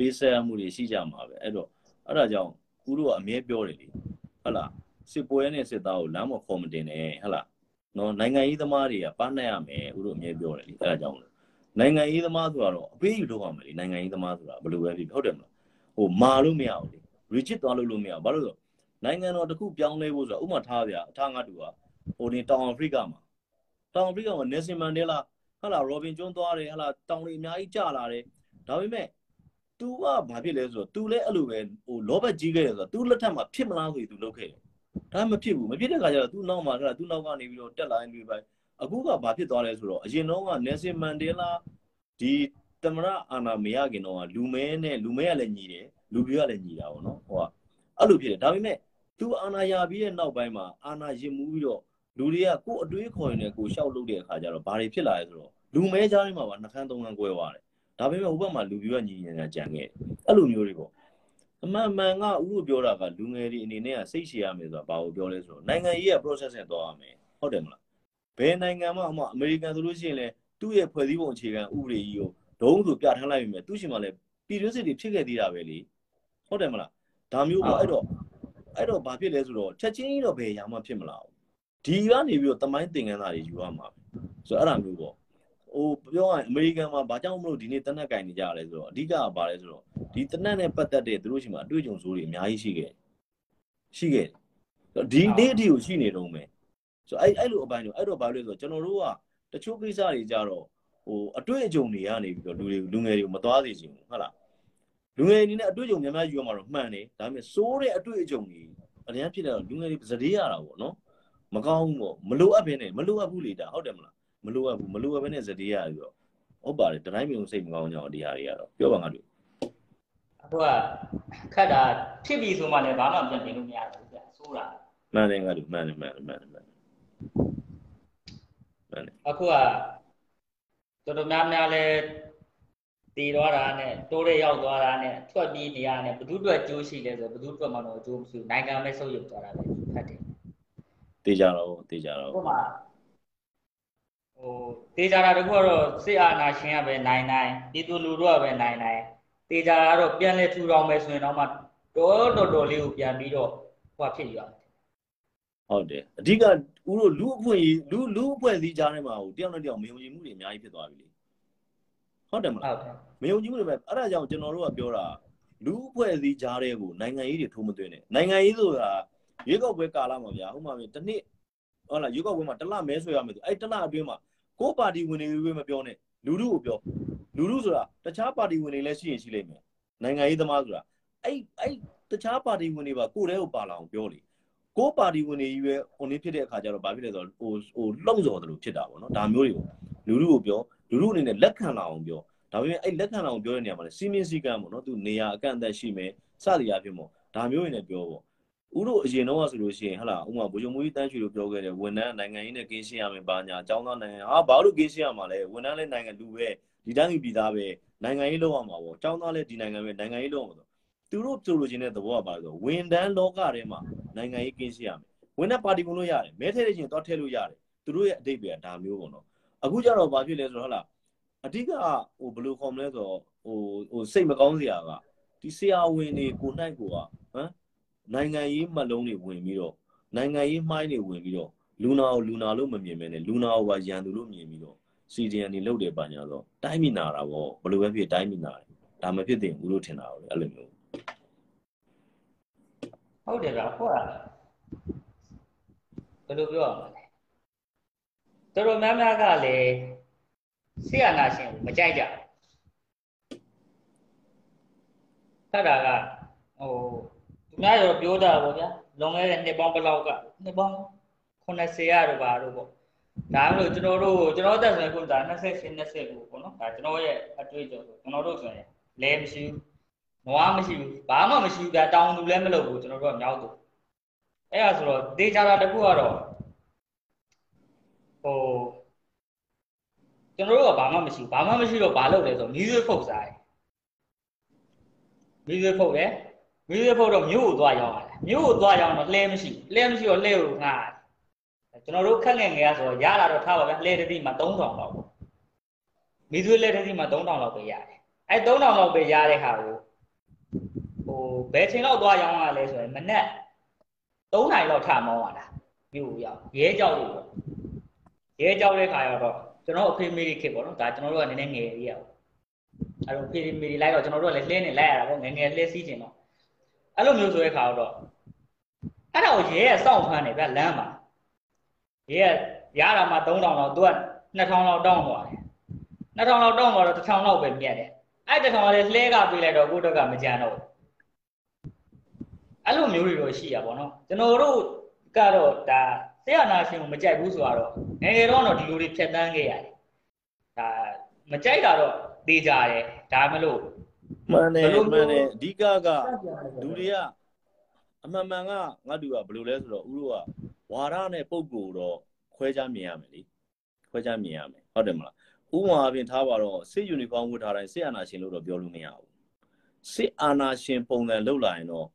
ပေးဆက်မှုတွေရှိကြမှာပဲအဲ့တော့အဲ့ဒါကြောင့်ဦးတို့ကအမြဲပြောတယ်လေဟလာစစ်ပွဲနဲ့စစ်သားကိုလမ်းမခေါ်မတင်နဲ့ဟလာနော်နိုင်ငံရေးသမားတွေကပန်းနဲ့ရမယ်ဦးတို့အမြဲပြောတယ်လေအဲ့ဒါကြောင့်နိုင်ငံရေးသမားဆိုတာတော့အပေးယူလုပ်ရမယ်လေနိုင်ငံရေးသမားဆိုတာဘယ်လိုပဲဖြစ်ဖြစ်ဟုတ်တယ်မလားဟိုမာလို့မရဘူးလေ rigid သွားလို့လို့မရဘူးဘာလို့လဲဆိုနိုင်ငံတော်တစ်ခုပြောင်းလဲဖို့ဆိုတာဥပမာထားဗျာအထားငါတူကဟိုနေတောင်အာဖရိကမှာတောင်အာဖရိကမှာ Nelson Mandela ဟာလာ Robin John သွားတယ်ဟာလာတောင်တွေအများကြီးကျလာတယ်ဒါပေမဲ့ तू ကဘာဖြစ်လဲဆိုတော့ तू လည်းအဲ့လိုပဲဟိုလောဘကြီးခဲ့တယ်ဆိုတော့ तू လက်ထက်မှာဖြစ်မလားဆိုပြီး तू လုပ်ခဲ့တယ်ဒါမဖြစ်ဘူးမဖြစ်တဲ့ခါကျတော့ तू နောက်မှာထားတာ तू နောက်ကနေပြီးတော့တက်လာရင်ပြီးပဲအခုကဘာဖြစ်သွားလဲဆိုတော့အရင်တော့က Nelson Mandela ဒီသမရအာနာမရခင်တော့လူမဲနဲ့လူမဲကလည်းညီတယ်လူပြိုကလည်းညီတာပေါ့နော်ဟိုကအဲ့လိုဖြစ်တယ်ဒါပေမဲ့ तू အာနာရပြီးတဲ့နောက်ပိုင်းမှာအာနာရင်မှုပြီးတော့လူတွေကကိုယ်အတွေးခေါ်ရင်လည်းကိုယ်ရှောက်လုပ်တဲ့အခါကျတော့ဘာတွေဖြစ်လာလဲဆိုတော့လူမဲကြားထဲမှာပါနှခမ်းသုံးခမ်းကွဲသွားတယ် ဒါပေမဲ့ဟိုဘက်မှာလူပြိုကညီညီညာကြံခဲ့တယ်အဲ့လိုမျိုးတွေပေါ့အမှန်မှန်ကဥလို့ပြောတာကလူငယ်တွေအနေနဲ့ကစိတ်ရှည်ရမယ်ဆိုတာဘာကိုပြောလဲဆိုတော့နိုင်ငံရေးက process နဲ့သွားရမယ်ဟုတ်တယ်မလားဘယ်နိုင်ငံမှအမအမေရိကန်ဆိုလို့ရှိရင်လေသူ့ရဲ့ဖွဲ့စည်းပုံအခြေခံဥပဒေကြီးကိုဒုံးဆိုပြထမ်းလိုက်ပြီမဲ့သူ့ရှင်မှာလည်းပြည်တွင်းစစ်တွေဖြစ်ခဲ့သေးတာပဲလေဟုတ်တယ်မလားဒါမျိုးပေါ့အဲ့တော့အဲ့တော့ဘာဖြစ်လဲဆိုတော့ချက်ချင်းကြီးတော့ဘယ်ရာမှဖြစ်မလာဘူးဒီကနေပြီးတော့တမိုင်းသင်ခန်းစာတွေယူရမှာဆိုတော့အဲ့ဒါမျိုးပေါ့ ဟိုပြောရရင်အမေရိကန်မှာဘာကြောင့်မလို့ဒီနေ့တနက်ကင်နေကြရလဲဆိုတော့အဓိကကဘာလဲဆိုတော့ဒီတနက်နဲ့ပတ်သက်တဲ့သူတို့ရှင်မှာအတွေ့အကြုံစိုးတွေအများကြီးရှိခဲ့ရှိခဲ့ဒီနေ့အထိကိုရှိနေတော့မယ်ဆိုတော့အဲ့အဲ့လိုအပိုင်းတော့အဲ့တော့ဘာလို့လဲဆိုတော့ကျွန်တော်တို့ကတချို့ကိစ္စတွေကြတော့ဟိုအတွေ့အကြုံတွေကနေပြီးတော့လူတွေလူငယ်တွေကိုမသွားစေချင်ဘူးဟုတ်လားလူငယ်အနေနဲ့အတွေ့အကြုံများများယူရမှာတော့မှန်တယ်ဒါပေမဲ့စိုးတဲ့အတွေ့အကြုံတွေအရင်ဖြစ်တဲ့တော့လူငယ်တွေစတေးရတာပေါ့နော်မကောင်းဘူးပေါ့မလိုအပ်ဘဲနဲ့မလိုအပ်ဘူးလေဒါဟုတ်တယ်မလား မလိုအပ်ဘူးမလိုအပ်ဘဲနဲ့စတေးရပြီးတော့ဟုတ်ပါတယ်တတိုင်းမျိုးစိတ်မကောင်းကြအောင်ဒီဟာတွေကတော့ပြောပါငါတို့အခုကခက်တာဖြစ်ပြီဆိုမှလည်းဘာမှပြန်ပြင်လို့မရဘူးဗျဆိုးတာမှန်တယ်ငါတို့မှန်တယ်မှန်တယ်မှန်တယ်မှန်တယ်မှန်တယ်အခုကတော်တော်များများလဲတည်သွားတာနဲ့တိုးရဲရောက်သွားတာနဲ့ထွက်ပြေးနေရတဲ့ဘသူအတွက်ကြိုးရှိလဲဆိုဘသူအတွက်မှတော့အကျိုးမရှိဘူးနိုင်ငံပဲဆုပ်ယုပ်သွားတာပဲဖတ်တယ်တေးကြတော့တေးကြတော့ဟိုမှာ ဟိုတေးကြတာတခုကတော့စစ်အာဏာရှင်ကပဲနိုင်နိုင်ပြည်သူလူထုကပဲနိုင်နိုင်တေးကြတာကတော့ပြန်လဲထူထောင်မယ်ဆိုရင်တော့မှတော်တော်တော်လေးကိုပြန်ပြီးတော့ဟိုဖြစ်ရအောင်ဟုတ်တယ်အဓိကဦးတို့လူအဖွင့်လူလူအဖွဲ့စည်းကြားထဲမှာဟိုတယောက်နဲ့တယောက်မယုံကြည်မှုတွေအများကြီးဖြစ်သွားပြီလေဟုတ်တယ်မလားဟုတ်တယ်မယုံကြည်မှုတွေပဲအဲ့ဒါကြောင့်ကျွန်တော်တို့ကပြောတာလူအဖွဲ့အစည်းကြားတဲ့ကိုနိုင်ငံရေးတွေထိုးမသွင်းနဲ့နိုင်ငံရေးဆိုတာရွေးကောက်ပွဲကာလမှာဗျာဟုတ်မှာပြီတစ်နှစ်ဟုတ်လားရွေးကောက်ပွဲမှာတစ်လမဲဆွဲရမယ်ဆိုအဲ့တစ်လအတွင်းမှာ ကိုပါတီဝင်တွေပဲမပြောနဲ့လူထုကိုပြောလူထုဆိုတာတခြားပါတီဝင်တွေလည်းရှိရင်ရှိလိမ့်မယ်နိုင်ငံရေးသမားဆိုတာအဲ့အဲ့တခြားပါတီဝင်တွေပါကိုယ်တည်းကိုပါလာအောင်ပြောလေကိုပါတီဝင်တွေကြီးပဲဟိုနေ့ဖြစ်တဲ့အခါကျတော့ဘာဖြစ်လဲဆိုတော့ဟိုဟိုလှုပ်စော်တယ်လို့ဖြစ်တာပေါ့နော်ဒါမျိုးတွေကိုလူထုကိုပြောလူထုအနေနဲ့လက်ခံလာအောင်ပြောဒါပေမဲ့အဲ့လက်ခံအောင်ပြောတဲ့နေရာမှာလည်းစီမင်းစည်းကမ်းပေါ့နော်သူနေရာအကန့်အသတ်ရှိမယ်စသည်အဖြစ်ပေါ့ဒါမျိုးတွေနဲ့ပြောပေါ့ ဥတို့အရင်တော့ဆိုလို့ရှိရင်ဟလာဥမာဘိုးချုပ်မူကြီးတန်းချွေလို့ပြောခဲ့တယ်ဝန်ထမ်းနိုင်ငံရေးနဲ့ကင်းရှင်းရမယ်ဘာညာအကြောင်းသားနိုင်ငံဟာဘာလို့ကင်းရှင်းရမှာလဲဝန်ထမ်းလည်းနိုင်ငံလူပဲဒီတိုင်းပြည်သားပဲနိုင်ငံရေးလုပ်ရမှာပေါ့အကြောင်းသားလည်းဒီနိုင်ငံပဲနိုင်ငံရေးလုပ်ရမှာဆိုသူတို့ပြောလို့ခြင်းတဲ့သဘောကပါဆိုဝန်ထမ်းလောကထဲမှာနိုင်ငံရေးကင်းရှင်းရမယ်ဝန်ထမ်းပါတီဝင်လို့ရတယ်မဲထည့်တဲ့ချင်းတော့ထည့်လို့ရတယ်သူတို့ရဲ့အတိတ်ပဲဒါမျိုးပေါ့နော်အခုကျတော့ဘာဖြစ်လဲဆိုတော့ဟလာအဓိကဟိုဘယ်လိုခေါ်မလဲဆိုတော့ဟိုဟိုစိတ်မကောင်းစရာကဒီဆရာဝန်တွေကိုနိုင်ကိုကဟမ် နိုင်ငံရေးမှတ်လုံးတွေဝင်ပြီးတော့နိုင်ငံရေးမှိုင်းတွေဝင်ပြီးတော့လူနာကိုလူနာလို့မမြင်မဲနဲ့လူနာကိုပါရန်သူလို့မြင်ပြီးတော့ CDN တွေလုပ်တယ်ပါညာတော့တိုင်းမိနာတာပေါ့ဘယ်လိုပဲဖြစ်တိုင်းမိနာတယ်ဒါမဖြစ်သင့်ဘူးလို့ထင်တာပေါ့အဲ့လိုမျိုးဟုတ်တယ်ဗျဟုတ်လားဘယ်လိုပြောရမလဲတော်တော်များများကလည်းဆရာနာရှင်ကိုမကြိုက်ကြဘူးခက်တာကဟိုသူ များရောပြောတာပေါ့ဗျာလွန်ခဲ့တဲ့နှစ်ပေါင်းဘယ်လောက်ကနှစ်ပေါင်း80ရတော့ပါတော့ပေါ့ဒါမှမဟုတ်ကျွန်တော်တို့ကျွန်တော်တက်ဆိုရင်ခုဒါ28 20ကိုပေါ့နော်ဒါကျွန်တော်ရဲ့အတွေ့အကြုံဆိုကျွန်တော်တို့ဆိုရင်လဲမရှိဘူးနွားမရှိဘူးဘာမှမရှိဘူးဗျာတောင်းသူလည်းမလုပ်ဘူးကျွန်တော်တို့ကမြောက်သူအဲ့ဒါဆိုတော့ဒေချာတာတခုကတော့ဟိုကျွန်တော်တို့ကဘာမှမရှိဘူးဘာမှမရှိတော့ဘာလုပ်လဲဆိုတော့မီးသွေးဖုတ်စားတယ်မီးသွေးဖုတ်တယ် မီးသွေးဖုတ်တော့မြို့ကိုသွားရောက်ရတယ်မြို့ကိုသွားရောက်တော့လှဲမရှိဘူးလှဲမရှိတော့လှဲကိုငှားတယ်ကျွန်တော်တို့ခက်ငယ်ငယ်ကဆိုတော့ရလာတော့ထားပါဗျာလှဲတစ်တိမှ3000လောက်ပေါ့မီးသွေးလှဲတစ်တိမှ3000လောက်ပဲရတယ်အဲ3000လောက်ပဲရတဲ့ဟာကိုဟိုဘယ်ချိန်လောက်သွားရောင်းရလဲဆိုရင်မနေ့3နိုင်လောက်ထမောင်းရတာမြို့ကိုရောက်ရဲကြောက်လို့ပေါ့ရဲကြောက်တဲ့ခါရောက်တော့ကျွန်တော်အဖေမေးခေပေါ့နော်ဒါကျွန်တော်တို့ကနည်းနည်းငယ်လေးရအောင်အဲ့တော့ဖေမေးလိုက်တော့ကျွန်တော်တို့ကလည်းလှဲနေလိုက်ရတာပေါ့ငယ်ငယ်လှဲစီးချင်တော့ အဲ့လိုမျိုးဆိုတဲ့ခါတော့အဲ့ဒါကိုရဲကစောင့်ဖမ်းနေဗျလမ်းမှာရဲကရတာမှ3000လောက်သူက2000လောက်တောင်းသွားတယ်2000လောက်တောင်းသွားတော့1000လောက်ပဲမြတ်တယ်အဲ့1000ကလည်းလှဲကပေးလိုက်တော့ကိုယ့်တက်ကမကြမ်းတော့ဘူးအဲ့လိုမျိုးတွေတော့ရှိရပါတော့ကျွန်တော်တို့ကတော့ဒါဆရာနာရှင်ကိုမကြိုက်ဘူးဆိုတော့ငယ်ငယ်တော့တော့ဒီလိုတွေဖြတ်တန်းခဲ့ရတယ်ဒါမကြိုက်တာတော့သိကြတယ်ဒါမလို့ မှန်တယ်ဘယ်လိုမှန်တယ်မျိုးအဓိကကလူတွေကအမှန်မှန်ကငါတို့ကဘယ်လိုလဲဆိုတော့ဥတို့ကဝါရနဲ့ပုံကိုယ်တော့ခွဲခြားမြင်ရမယ်လေခွဲခြားမြင်ရမယ်ဟုတ်တယ်မလားဥပမာအပြင်ထားပါတော့စစ်ယူနီဖောင်းဝတ်ထားတိုင်းစစ်အာဏာရှင်လို့တော့ပြောလို့မရဘူးစစ်အာဏာရှင်ပုံစံလောက်လာရင်တော့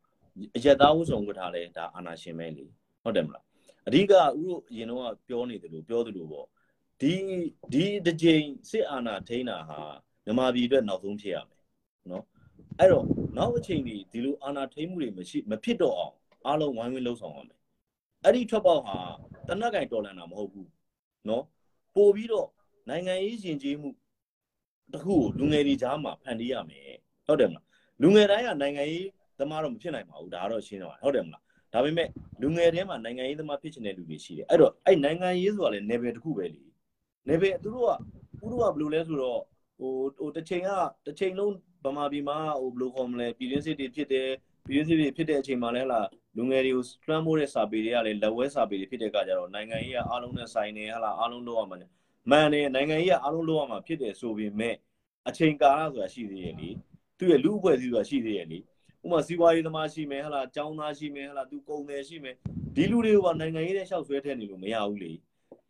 အရက်သားဝတ်စုံဝတ်ထားလဲဒါအာဏာရှင်ပဲလေဟုတ်တယ်မလားအဓိကဥတို့အရင်တော့ပြောနေတယ်လို့ပြောသလိုပေါ့ဒီဒီတစ်ကြိမ်စစ်အာဏာထိန်းတာဟာမြန်မာပြည်အတွက်နောက်ဆုံးဖြစ်ရမယ်နော် အဲ့တော့နောက်အချိန်ကြီးဒီလိုအာဏာထိန်းမှုတွေမရှိမဖြစ်တော့အောင်အားလုံးဝိုင်းဝန်းလှုပ်ဆောင်ရမယ်အဲ့ဒီထွက်ပေါက်ဟာတနက်ကင်တော်လန်တာမဟုတ်ဘူးနော်ပို့ပြီးတော့နိုင်ငံရေးယဉ်ကျေးမှုတခုကိုလူငယ်တွေကြားမှာဖန်တီးရမယ်ဟုတ်တယ်မလားလူငယ်တိုင်းကနိုင်ငံရေးသမားတော့မဖြစ်နိုင်ပါဘူးဒါကတော့ရှင်းတော့ဟုတ်တယ်မလားဒါပေမဲ့လူငယ်ထဲမှာနိုင်ငံရေးသမားဖြစ်ချင်တဲ့လူတွေရှိတယ်အဲ့တော့အဲ့နိုင်ငံရေးဆိုတာလည်း level တစ်ခုပဲလေ level သူတို့ကသူတို့ကဘယ်လိုလဲဆိုတော့ဟိုဟိုတစ်ချိန်ကတစ်ချိန်လုံး ဗမာပြည်မှာဟိုဘယ်လိုခေါ်မလဲပြည်ရင်းစစ်တွေဖြစ်တယ်ပြည်ရင်းစစ်တွေဖြစ်တဲ့အချိန်မှာလည်းဟလာလူငယ်တွေကိုလွှမ်းမိုးတဲ့စာပေတွေကလည်းလက်ဝဲစာပေတွေဖြစ်တဲ့အခါကျတော့နိုင်ငံရေးကအားလုံးနဲ့ဆိုင်နေဟလာအားလုံးလုပ်ရမှာမှန်တယ်နိုင်ငံရေးကအားလုံးလုပ်ရမှာဖြစ်တယ်ဆိုပေမဲ့အချိန်ကာလဆိုတာရှိသေးရဲ့လေသူရဲ့လူအဖွဲ့အစည်းဆိုတာရှိသေးရဲ့လေဥပမာစီးပွားရေးသမားရှိမယ်ဟလာចောင်းသားရှိမယ်ဟလာသူကုံတယ်ရှိမယ်ဒီလူတွေကနိုင်ငံရေးနဲ့ရှောက်ဆွဲထည့်နေလို့မရဘူးလေ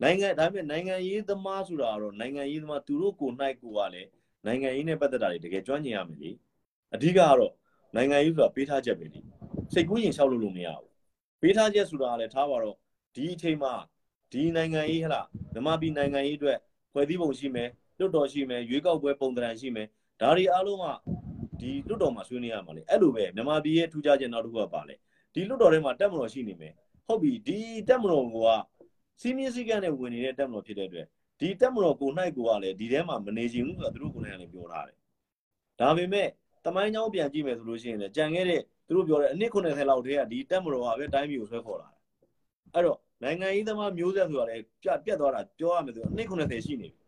နိုင်ငံဒါပေမဲ့နိုင်ငံရေးသမားဆိုတာကတော့နိုင်ငံရေးသမားသူတို့ကိုနိုင်ကိုကလည်း နိုင်ငံရေးနဲ့ပတ်သက်တာတွေတကယ်ကျွမ်းကျင်ရမယ်လေအဓိကကတော့နိုင်ငံရေးဆိုတာပေးထားချက်ပဲလေစိတ်ကူးရင်ရှောက်လို့လို့မရဘူးပေးထားချက်ဆိုတာကလည်းထားပါတော့ဒီအချိန်မှာဒီနိုင်ငံရေးဟလားမြန်မာပြည်နိုင်ငံရေးအတွက်ဖွဲ့စည်းပုံရှိမယ်လွတ်တော်ရှိမယ်ရွေးကောက်ပွဲပုံသဏ္ဍာန်ရှိမယ်ဒါတွေအားလုံးကဒီလွတ်တော်မှာဆွေးနွေးရမှာလေအဲ့လိုပဲမြန်မာပြည်ရဲ့ထူးခြားချက်နောက်တစ်ခုကပါလေဒီလွတ်တော်ထဲမှာတက်မတော်ရှိနေမယ်ဟုတ်ပြီဒီတက်မတော်ကစီးမြင့်စည်းကမ်းနဲ့ဝင်နေတဲ့တက်မတော်ဖြစ်တဲ့အတွက် ဒီတက်မတော်ကိုနိုင်ကိုကလည်းဒီထဲမှာမနေချင်ဘူးဆိုတာသူတို့ကိုယ်တိုင်ကလည်းပြောထားတယ်ဒါပေမဲ့တမိုင်းချောင်းပြန်ကြည့်မယ်ဆိုလို့ရှိရင်လည်းကြံခဲ့တဲ့သူတို့ပြောတဲ့အနည်း90လောက်တည်းကဒီတက်မတော်ကပဲတိုင်းပြည်ကိုဆွဲခေါ်လာတာအဲ့တော့နိုင်ငံရေးသမားမျိုးဆက်ဆိုတာလည်းပြတ်ပြတ်သွားတာပြောရမယ်ဆိုတော့အနည်း90ရှိနေပြီ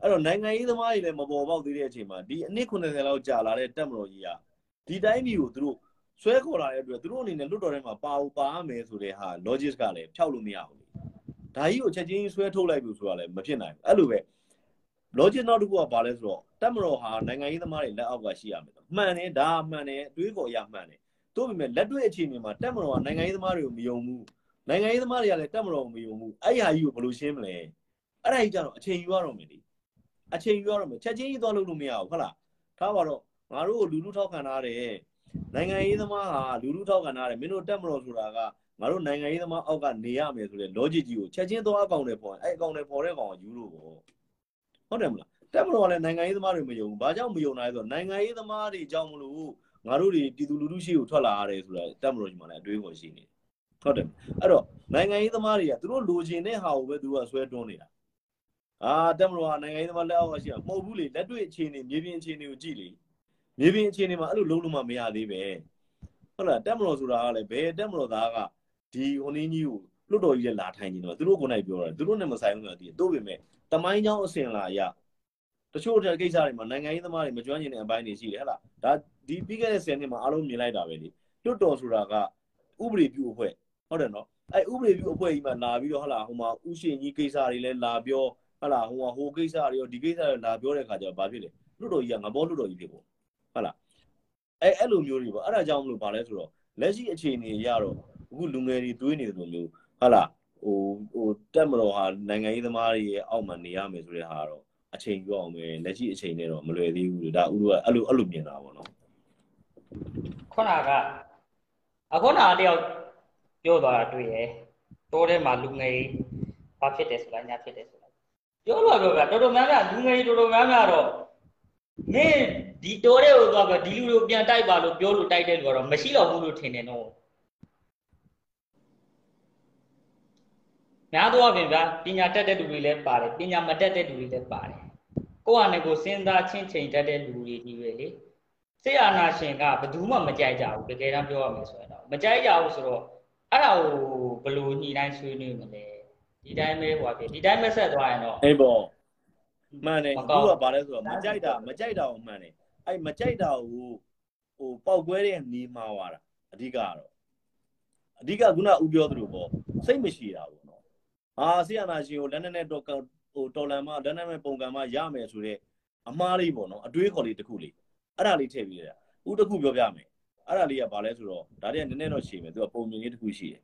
အဲ့တော့နိုင်ငံရေးသမားတွေလည်းမပေါ်ပေါက်သေးတဲ့အချိန်မှာဒီအနည်း90လောက်ကြာလာတဲ့တက်မတော်ကြီးကဒီတိုင်းပြည်ကိုသူတို့ဆွဲခေါ်လာတဲ့အတွက်သူတို့အနေနဲ့လွတ်တော်ထဲမှာပါဦးပါရမယ်ဆိုတဲ့ဟာ logic ကလည်းဖြောက်လို့မရဘူး ဒါကြီးကိုချက်ချင်းဆွဲထုတ်လိုက်ပြီဆိုတာလည်းမဖြစ်နိုင်ဘူးအဲ့လိုပဲ logic နောက်တစ်ခုကဘာလဲဆိုတော့တက်မတော်ဟာနိုင်ငံရေးသမားတွေလက်အောက်ကရှိရမယ်မှန်တယ်ဒါမှန်တယ်အတွေးပေါ်အရမှန်တယ်တို့ပေမဲ့လက်တွေ့အခြေအနေမှာတက်မတော်ကနိုင်ငံရေးသမားတွေကိုမယုံဘူးနိုင်ငံရေးသမားတွေကလည်းတက်မတော်ကိုမယုံဘူးအဲ့ဟာကြီးကိုဘယ်လိုရှင်းမလဲအဲ့ဒါကြီးကြတော့အချိန်ယူရတော့မယ်လေအချိန်ယူရတော့မယ်ချက်ချင်းကြီးသွားလို့လို့မရဘူးဟုတ်လားထားပါတော့ငါတို့ကိုလူလူထောက်ခံထားတယ်နိုင်ငံရေးသမားဟာလူလူထောက်ခံထားတယ်မင်းတို့တက်မတော်ဆိုတာက ငါတို့နိုင်ငံရေးသမားအောက်ကနေရမယ်ဆိုတဲ့ logic ကြီးကိုချက်ချင်းသွားအကောင့်တွေပေါ်အဲ့အကောင့်တွေပေါ်တဲ့ကောင်ကယူလို့ပေါ့ဟုတ်တယ်မလားတက်မတော်ကလည်းနိုင်ငံရေးသမားတွေမယုံဘူးဘာကြောင့်မယုံနိုင်လဲဆိုတော့နိုင်ငံရေးသမားတွေကြောင့်မလို့ငါတို့တွေပြည်သူလူထုရှိကိုထွက်လာရတယ်ဆိုတာတက်မတော်ကြီးမှလည်းအတွေးပေါ်ရှိနေတယ်ဟုတ်တယ်အဲ့တော့နိုင်ငံရေးသမားတွေကသူတို့လိုချင်တဲ့ဟာကိုပဲသူကဆွဲတွန်းနေတာအာတက်မတော်ကနိုင်ငံရေးသမားလက်အောက်ကရှိတာမဟုတ်ဘူးလေလက်တွေ့အခြေအနေမြေပြင်အခြေအနေကိုကြည့်လေမြေပြင်အခြေအနေမှာအဲ့လိုလုံးလုံးမမရသေးပဲဟုတ်လားတက်မတော်ဆိုတာကလည်းဘယ်တက်မတော်သားက ဒီဟိုနင်းကြီးကိုလွတ်တော်ကြီးလည်းလာထိုင်နေတော့သူတို့ကိုယ်နိုင်ပြောတာသူတို့နဲ့မဆိုင်ဘူးဆိုတာဒီတို့ပေမဲ့တမိုင်းချောင်းအစင်လာရတချို့တဲ့ကိစ္စတွေမှာနိုင်ငံရေးသမားတွေမကျွမ်းကျင်တဲ့အပိုင်းတွေရှိတယ်ဟဲ့လားဒါဒီပြီးခဲ့တဲ့10နှစ်မှာအားလုံးမြင်လိုက်တာပဲလေလွတ်တော်ဆိုတာကဥပဒေပြုအဖွဲ့ဟုတ်တယ်နော်အဲဥပဒေပြုအဖွဲ့ကြီးမှာလာပြီးတော့ဟလာဟိုမှာဥရှင်ကြီးကိစ္စတွေလည်းလာပြောဟလာဟိုမှာဟိုကိစ္စတွေရောဒီကိစ္စတွေလာပြောတဲ့ခါကျတော့ဘာဖြစ်လဲလွတ်တော်ကြီးကငါဘောလွတ်တော်ကြီးဖြစ်ပေါ့ဟုတ်လားအဲအဲ့လိုမျိုးတွေပေါ့အဲ့ဒါကြောင့်မလို့ဘာလဲဆိုတော့လက်ရှိအခြေအနေရတော့ အခုလူငယ်တွေတွေးနေတယ်လို့မျိုးဟုတ်လားဟိုဟိုတက်မတော်ဟာနိုင်ငံရေးသမားတွေရဲ့အောက်မှာနေရမယ်ဆိုတဲ့ဟာတော့အချိန်ပြောအောင်ပဲလက်ရှိအချိန်နဲ့တော့မလွယ်သေးဘူးဒါဥရောကအဲ့လိုအဲ့လိုမြင်တာပေါ့နော်ခုနကအခုနတယောက်ပြောသွားတာတွေ့ရတိုးထဲမှာလူငယ်ဘာဖြစ်တယ်ဆိုတာညာဖြစ်တယ်ဆိုတာပြောလို့ပြောပြတော်တော်များများလူငယ်တော်တော်များများတော့မင်းဒီတိုးတဲ့ကိုသွားပြဒီလူလိုပြန်တိုက်ပါလို့ပြောလို့တိုက်တဲ့လူကတော့မရှိတော့ဘူးလို့ထင်တယ်နော် များသောအားဖြင့်ဗျာပညာတတ်တဲ့လူတွေလည်းပါတယ်ပညာမတတ်တဲ့လူတွေလည်းပါတယ်ကိုယ့်အနေကိုစဉ်းစားချင်းချိန်တတ်တဲ့လူတွေကြီးပဲလေစေအာနာရှင်ကဘယ်သူမှမကြိုက်ကြဘူးတကယ်တမ်းပြောရမယ်ဆိုရင်တော့မကြိုက်ကြဘူးဆိုတော့အဲ့ဒါကိုဘယ်လိုညှိနှိုင်းဆွေးနွေးမလဲဒီတိုင်းပဲဟိုပါပြီဒီတိုင်းပဲဆက်သွားရင်တော့အေးပေါ့မှန်တယ်အခုကဘာလဲဆိုတော့မကြိုက်တာမကြိုက်တာကိုမှန်တယ်အဲ့မကြိုက်တာကိုဟိုပောက်ကွဲတဲ့နေမှားသွားတာအဓိကကတော့အဓိကခုနဦးပြောသလိုပေါ့စိတ်မရှိတာပေါ့ နော်ဟာဆီယနာရှင်ကိုလက်နဲ့နဲ့တော့ဟိုတော်လန်မလက်နဲ့နဲ့ပုံကံမရမယ်ဆိုတော့အမားလေးပေါ့နော်အတွေးခေါ်လေးတစ်ခုလေးအဲ့ဒါလေးထည့်ပြီးရဦးတစ်ခုပြောပြမယ်အဲ့ဒါလေးကဘာလဲဆိုတော့ဒါတည်းကနည်းနည်းတော့ရှည်မယ်သူကပုံမြင်လေးတစ်ခုရှိတယ်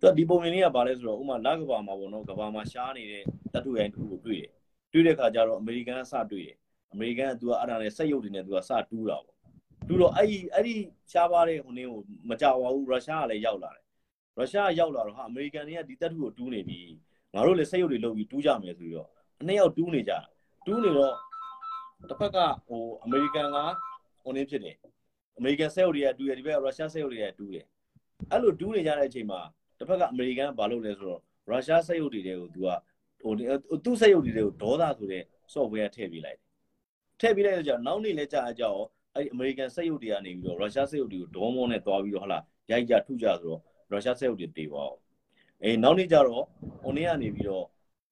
သူကဒီပုံမြင်လေးကဘာလဲဆိုတော့ဥမာလကဘာမှာပေါ့နော်ကဘာမှာရှားနေတဲ့တတူရိုင်းတစ်ခုကိုတွေ့တယ်တွေ့တဲ့ခါကျတော့အမေရိကန်ကစတွေ့တယ်အမေရိကန်ကသူကအဲ့ဒါနဲ့စက်ရုပ်တွေနဲ့သူကစတူးတာပေါ့တူတော့အဲ့ဒီအဲ့ဒီရှားပါတဲ့ဟိုနင်းကိုမကြောက်ပါဘူးရုရှားကလည်းရောက်လာတယ်ရုရှားရောက်လာတော့ဟာအမေရိကန်တွေကဒီတက်တူကိုတူးနေပြီ ငါတို့လည်းစက်ရုပ်တွေလုပ်ပြီးတူးကြမယ်ဆိုပြီးတော့အနှစ်ယောက်တူးနေကြတူးနေတော့တစ်ဖက်ကဟိုအမေရိကန်ကဟိုနည်းဖြစ်တယ်အမေရိကန်စက်အုပ်တွေကတူတယ်ဒီဘက်ကရုရှားစက်အုပ်တွေကတူတယ်အဲ့လိုတူးနေကြတဲ့အချိန်မှာတစ်ဖက်ကအမေရိကန်ကဘာလုပ်လဲဆိုတော့ရုရှားစက်အုပ်တွေကို तू ကဟိုသူ့စက်အုပ်တွေကိုဒေါသဆိုတဲ့ software ထည့်ပေးလိုက်ထည့်ပေးလိုက်တော့ကြာနောက်နေ့လဲကြာအကြောအဲ့ဒီအမေရိကန်စက်ရုပ်တွေကနေပြီးတော့ရုရှားစက်ရုပ်တွေကိုဒေါမောနဲ့တွားပြီးတော့ဟလာရိုက်ကြထုကြဆိုတော့ရုရှားစက်ရုပ်တွေတေပါအောင် အေးနောက်နေ့ကျတော့ဟိုနေ့ကနေပြီးတော့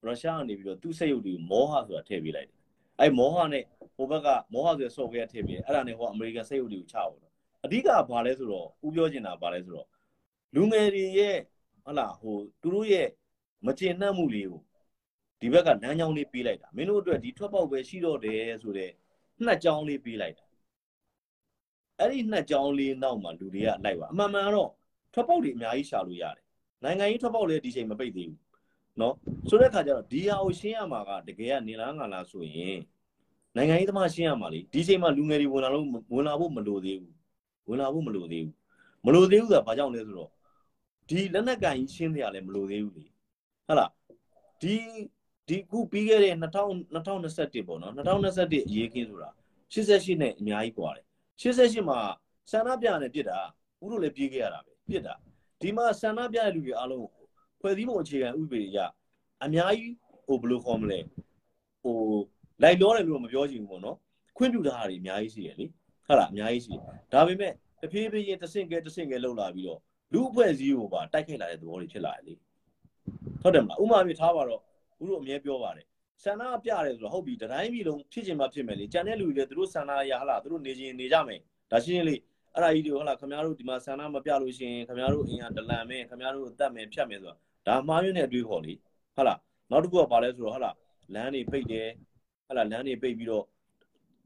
ရုရှားကနေပြီးတော့သူ့စက်ရုပ်တွေကိုမောဟဆိုတာထည့်ပေးလိုက်တယ်အဲ့မောဟနဲ့ဟိုဘက်ကမောဟဆိုတဲ့ software ထည့်ပေးတယ်အဲ့ဒါနဲ့ဟိုအမေရိကန်စက်ရုပ်တွေကိုချပါတော့အဓိကဘာလဲဆိုတော့ဥပြောချင်တာဘာလဲဆိုတော့လူငယ်တွေရဲ့ဟလာဟိုသူတို့ရဲ့မကျေနပ်မှုလေးကိုဒီဘက်ကလမ်းကြောင်းလေးပေးလိုက်တာမင်းတို့အတွက်ဒီထွက်ပေါက်ပဲရှိတော့တယ်ဆိုတော့နှက်ကြောင်းလေးပေးလိုက်တာအဲ့ဒီနှက်ကြောင်းလေးနောက်မှာလူတွေကလိုက်ပါအမှန်မှန်တော့ထွက်ပေါက်တွေအများကြီးရှာလို့ရတယ် နိုင်ငံရေးထွက်ပေါက်လည်းဒီချိန်မပိတ်သေးဘူးနော်ဆိုတဲ့အခါကျတော့ဒီဟာကိုရှင်းရမှာကတကယ်ကနေလားငါလားဆိုရင်နိုင်ငံရေးသမားရှင်းရမှာလေဒီချိန်မှာလူငယ်တွေဝင်လာလို့ဝင်လာဖို့မလိုသေးဘူးဝင်လာဖို့မလိုသေးဘူးမလိုသေးဘူးဆိုတာဘာကြောင့်လဲဆိုတော့ဒီလက်နက်ကန်ကြီးရှင်းစရာလည်းမလိုသေးဘူးလေဟုတ်လားဒီဒီခုပြီးခဲ့တဲ့2000 2021ပေါ့နော်2021အရေးကင်းဆိုတာ88နဲ့အများကြီးပွားတယ်88မှာဆန္ဒပြနေပြစ်တာဥတို့လည်းပြေးခဲ့ရတာပဲပြစ်တာ ဒီမှာဆန္ဒပြတဲ့လူတွေအားလုံးဖွဲ့စည်းပုံအခြေခံဥပဒေရအများကြီးဟိုဘယ်လိုခေါ်မလဲဟိုလိုက်လောတယ်လို့မပြောချင်ဘူးပေါ့နော်ခွင့်ပြုတာတွေအများကြီးရှိရလေဟုတ်လားအများကြီးရှိဒါပေမဲ့တဖြည်းဖြည်းချင်းတဆင့်ကဲတဆင့်ကဲလှုပ်လာပြီးတော့လူအဖွဲ့အစည်းကိုပါတိုက်ခိုက်လာတဲ့သဘောတွေဖြစ်လာတယ်လေဟုတ်တယ်မလားဥမာမျိုးထားပါတော့ဦးတို့အမြဲပြောပါတယ်ဆန္ဒပြတယ်ဆိုတော့ဟုတ်ပြီတတိုင်းပြည်လုံးဖြစ်ချင်မှဖြစ်မယ်လေကြံတဲ့လူတွေလည်းသူတို့ဆန္ဒရဟလာသူတို့နေချင်းနေကြမယ်ဒါရှင်းရှင်းလေး အဲ့ဒါကြီးတွေဟလာခင်ဗျားတို့ဒီမှာဆန္ဒမပြလို့ရှိရင်ခင်ဗျားတို့အင်အားဒလန်မယ်ခင်ဗျားတို့တတ်မယ်ဖြတ်မယ်ဆိုတော့ဒါမှားရင်းနဲ့အတွေးခေါ်လေဟုတ်လားနောက်တစ်ခုကဘာလဲဆိုတော့ဟုတ်လားလမ်းတွေပိတ်တယ်ဟုတ်လားလမ်းတွေပိတ်ပြီးတော့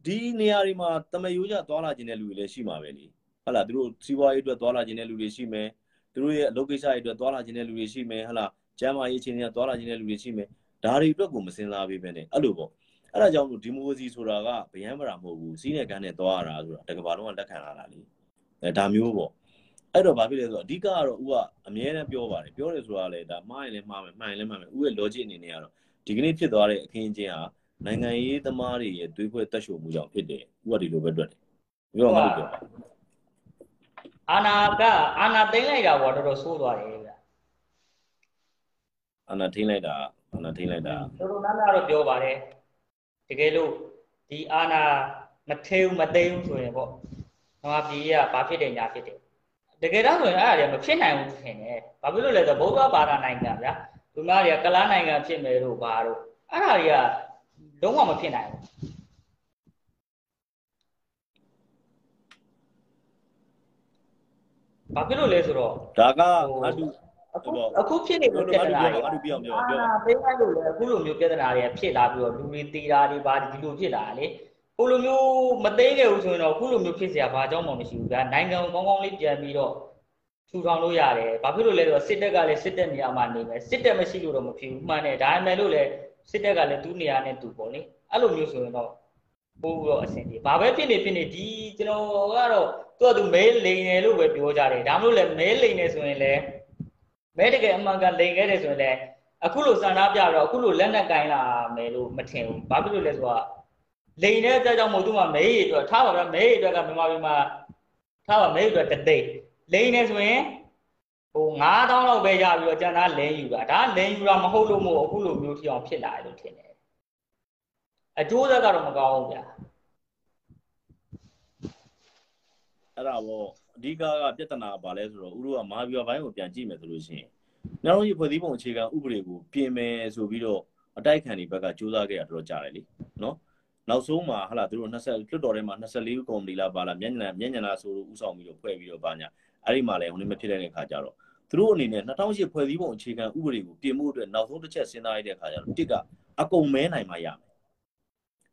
ဒီနေရာတွေမှာတမယိုးကြသွားလာခြင်းတဲ့လူတွေလည်းရှိမှာပဲလေဟုတ်လားသူတို့စီးပွားရေးအတွက်သွားလာခြင်းတဲ့လူတွေရှိမယ်သူတို့ရဲ့အလုပ်ကိစ္စတွေအတွက်သွားလာခြင်းတဲ့လူတွေရှိမယ်ဟုတ်လားကျန်းမာရေးအခြေအနေကသွားလာခြင်းတဲ့လူတွေရှိမယ်ဒါတွေအတွက်ကိုမစင်စားပေးပဲနဲ့အဲ့လိုပေါ့အဲ့ဒါကြောင့်မို့ဒီမိုကရေစီဆိုတာကဗျမ်းပရာမဟုတ်ဘူးစီးနဲ့ကန်းနဲ့သွားရတာဆိုတာတကဘာလုံးကလက်ခံလာတာလေ အဲဒါမျိုးပေါ့အဲ့တော့ဘာဖြစ်လဲဆိုတော့အဓိကကတော့ဦးကအမြဲတမ်းပြောပါတယ်ပြောတယ်ဆိုတာလေဒါမှားရင်လည်းမှားမယ်မှန်ရင်လည်းမှန်မယ်ဦးရဲ့ logic အနေနဲ့ကတော့ဒီကနေ့ဖြစ်သွားတဲ့အခင်းအကျင်းဟာနိုင်ငံရေးသမားတွေရဲ့တွေးခွဲတက်ရှိုံမှုကြောင့်ဖြစ်တယ်ဦးကဒီလိုပဲတွေ့တယ်ပြောမှလို့ပြောအာနာကအာနာသိမ့်လိုက်တာပေါ့တော်တော်ဆိုးသွားတယ်ဗျအာနာထိမ့်လိုက်တာအာနာထိမ့်လိုက်တာတော်တော်များများတော့ပြောပါတယ်တကယ်လို့ဒီအာနာမထဲဘူးမသိဘူးဆိုရင်ပေါ့ ငါပြည်ကဘာဖြစ်တယ်ညာဖြစ်တယ်တကယ်တော့ဆိုရင်အဲ့ဒါတွေမဖြစ်နိုင်ဘူးထင်တယ်ဘာဖြစ်လို့လဲဆိုတော့ဗုဒ္ဓဘာသာနိုင်ငံဗျာသူများတွေကကလားနိုင်ငံဖြစ်မယ်လို့ဘာလို့အဲ့ဒါတွေကလုံးဝမဖြစ်နိုင်ဘူးဘာဖြစ်လို့လဲဆိုတော့ဒါကအတူအခုအခုဖြစ်နေတဲ့ပြဿနာတွေအတူပြောင်းပြောပြောပေးလိုက်လို့လေအခုလိုမျိုးပြဿနာတွေဖြစ်လာပြီးတော့လူတွေတေးတာတွေဘာဒီလိုဖြစ်လာလေ ဟိုလိုမျိုးမသိခဲ့ဘူးဆိုရင်တော့အခုလိုမျိုးဖြစ်เสียဘာကြောင့်မှမရှိဘူးဗျာနိုင်ငံကောင်းကောင်းလေးပြန်ပြီးတော့ထူထောင်လို့ရတယ်ဘာဖြစ်လို့လဲဆိုတော့စစ်တပ်ကလည်းစစ်တပ်နေရာမှာနေမယ်စစ်တပ်မရှိလို့တော့မဖြစ်ဘူးမှန်တယ်ဒါပေမဲ့လို့လည်းစစ်တပ်ကလည်းသူ့နေရာနဲ့သူပေါ့လေအဲ့လိုမျိုးဆိုရင်တော့ပို့တော့အဆင်ပြေဘာပဲဖြစ်နေဖြစ်နေဒီကျွန်တော်ကတော့သူကသူမဲလိန်တယ်လို့ပဲပြောကြတယ်ဒါမှမဟုတ်လည်းမဲလိန်နေဆိုရင်လည်းမဲတကယ်အမှန်ကလိန်ခဲ့တယ်ဆိုရင်လည်းအခုလိုစံသားပြတော့အခုလိုလက်နက်ကင်လာမယ်လို့မထင်ဘူးဘာဖြစ်လို့လဲဆိုတော့ လိန်တဲ့အကြောင်းမို့သူမှမဲရည်အတွက်ထားပါဗျာမဲရည်အတွက်ကမြန်မာပြည်မှာထားပါမဲရည်အတွက်တသိလိန်နေဆိုရင်ဟို9000လောက်ပဲရပြီးတော့ကျန်သားလိန်ယူတာဒါလိန်ယူတာမဟုတ်လို့မို့အခုလိုမျိုးထီအောင်ဖြစ်လာတယ်လို့ထင်တယ်အကျိုးဆက်ကတော့မကောင်းဘူးဗျာအဲ့ဒါပေါ့အဓိကကပြဿနာဘာလဲဆိုတော့ဥရောကမာဘီယာဘိုင်းကိုပြန်ကြည့်မယ်ဆိုလို့ရှိရင်နောက်တော့ဖွဲ့စည်းပုံအခြေခံဥပဒေကိုပြင်မယ်ဆိုပြီးတော့အတိုက်ခံတွေဘက်ကစူးစမ်းခဲ့တာတော်တော်ကြာတယ်လीနော် နောက်ဆုံးမှာဟလာသူတို့20လွတ်တော်ထဲမှာ24ကော်မတီလားပါလားမျက်ညံမျက်ညံလာဆိုလို့ဥဆောင်ပြီးတော့ဖွဲ့ပြီးတော့ပါညာအဲ့ဒီမှာလည်းဟိုနေ့မဖြစ်တဲ့အခါကျတော့သူတို့အနေနဲ့2008ဖွဲ့စည်းပုံအခြေခံဥပဒေကိုပြင်ဖို့အတွက်နောက်ဆုံးတစ်ချက်စဉ်းစားရတဲ့အခါကျတော့တစ်ကအကုန်မဲနိုင်မှရမယ်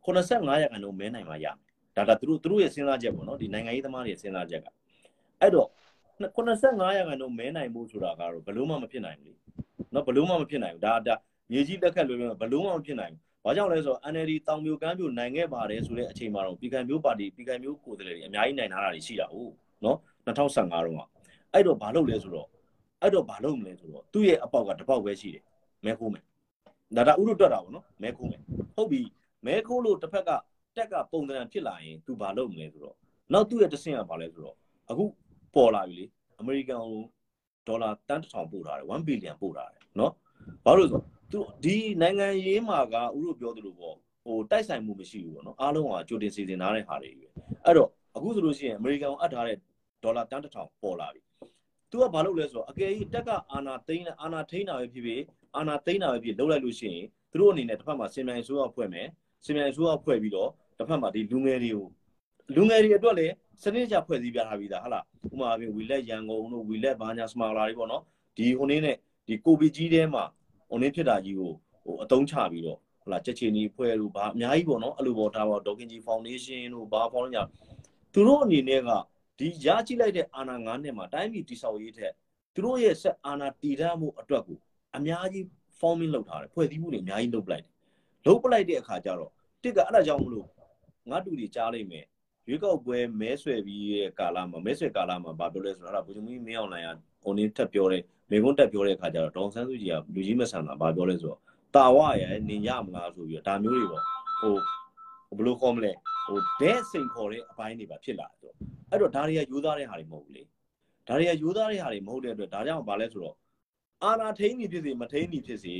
85ရာခိုင်နှုန်းမဲနိုင်မှရမယ်ဒါကသူတို့သူတို့ရဲ့စဉ်းစားချက်ပေါ့နော်ဒီနိုင်ငံရေးသမားတွေရဲ့စဉ်းစားချက်ကအဲ့တော့85ရာခိုင်နှုန်းမဲနိုင်ဖို့ဆိုတာကတော့ဘလို့မှမဖြစ်နိုင်ဘူးလေနော်ဘလို့မှမဖြစ်နိုင်ဘူးဒါဒါမြေကြီးလက်ခတ်လို့ဘလို့မှမဖြစ်နိုင်ဘူး ဘာကြောင့်လဲဆိုတော့ NLD တောင်မျိုးကမ်းမျိုးနိုင်ခဲ့ပါတယ်ဆိုတဲ့အချိန်မှာတော့ပြည်ကံမျိုးပါတီပြည်ကံမျိုးကိုယ်စားလှယ်တွေအများကြီးနိုင်ထားတာတွေရှိတာဟုတ်နော်2015တုန်းကအဲ့တော့ဘာလုပ်လဲဆိုတော့အဲ့တော့ဘာလုပ်မလဲဆိုတော့သူ့ရဲ့အပေါက်ကတစ်ပေါက်ပဲရှိတယ်မဲခိုးမယ်ဒါဒါဥရုတွက်တာပေါ့နော်မဲခိုးမယ်ဟုတ်ပြီမဲခိုးလို့တစ်ဖက်ကတက်ကပုံသဏ္ဍာန်ဖြစ်လာရင် तू ဘာလုပ်မလဲဆိုတော့နောက်သူ့ရဲ့တဆင့်ကဘာလဲဆိုတော့အခုပေါ်လာပြီလေအမေရိကန်ကိုဒေါ်လာတန်းတစ်ထောင်ပို့ထားတယ်1ဘီလီယံပို့ထားတယ်နော် ဘာလို့ဆိုသူဒီနိုင်ငံရေးမှာကဥရောပြောသလိုပေါ့ဟိုတိုက်ဆိုင်မှုမရှိဘူးပေါ့နော်အားလုံးကကြိုတင်စီစဉ်ထားတဲ့ဟာတွေပဲအဲ့တော့အခုဆိုလို့ရှိရင်အမေရိကန်ကိုအပ်ထားတဲ့ဒေါ်လာတန်းတစ်ထောင်ပေါ်လာပြီသူကဘာလုပ်လဲဆိုတော့အကယ်၍တက်ကအာနာသိန်းအာနာထိန်းတာပဲဖြစ်ဖြစ်အာနာသိန်းတာပဲဖြစ်လုပ်လိုက်လို့ရှိရင်သူတို့အနေနဲ့တစ်ဖက်မှာစင်မြိုင်ဆိုးအောင်ဖွဲ့မယ်စင်မြိုင်ဆိုးအောင်ဖွဲ့ပြီးတော့တစ်ဖက်မှာဒီလူငယ်တွေကိုလူငယ်တွေအတွက်လည်းစနစ်ကြဖွဲ့စည်းပြထားပြီးသားဟုတ်လားဥပမာအပြင်ဝီလက်ရန်ကုန်တို့ဝီလက်ဘာညာစမာလာတွေပေါ့နော်ဒီဟိုနေ့နဲ့ ဒီကိုဗစ်ကြီးထဲမှာဟိုနေ့ဖြစ်တာကြီးကိုဟိုအတုံးချပြီးတော့ဟုတ်လားချက်ချင်းကြီးဖွဲ့လို့ဘာအများကြီးပေါ့နော်အဲ့လိုပေါ့ဒါပေါ့ဒေါကင်ဂျီဖောင်ဒေးရှင်းတို့ဘာဖောင်ညာသူတို့အနေနဲ့ကဒီရကြည့်လိုက်တဲ့အာဏာ9နှစ်မှာတိုင်းပြည်တည်ဆောက်ရေးထက်သူတို့ရဲ့ဆက်အာဏာတည်ထားမှုအတွက်ကိုအများကြီး forming လုပ်ထားတယ်ဖွဲ့စည်းမှုတွေအများကြီးလုပ်ပလိုက်တယ်လုပ်ပလိုက်တဲ့အခါကျတော့တစ်ကအဲ့ဒါကြောင့်မလို့ငါတူတွေကြားလိုက်မယ် ရွေးကောက်ပွဲမဲဆွယ်ပြီးရဲ့ကာလမှာမဲဆွယ်ကာလမှာဘာပြောလဲဆိုတော့အဲ့ဒါဘုရားမင်းမင်းအောင်လိုင်ကဟိုနင်းထပ်ပြောတယ်မေကွန်းတက်ပြောတဲ့အခါကျတော့ဒေါန်ဆန်းစုကြည်ကလူကြီးမဆန်တာဘာပြောလဲဆိုတော့တာဝရဲ့နေရမလားဆိုပြီးတော့ဒါမျိုးတွေပေါ့ဟိုဘယ်လိုခေါ်မလဲဟိုဒဲစိန်ခေါ်တဲ့အပိုင်းတွေပါဖြစ်လာတယ်အဲ့တော့ဒါတွေကယူသားတဲ့ဟာတွေမဟုတ်ဘူးလေဒါတွေကယူသားတဲ့ဟာတွေမဟုတ်တဲ့အတွက်ဒါကြောင့်ဘာလဲဆိုတော့အာနာထိန်နေဖြစ်စေမထိန်နေဖြစ်စေ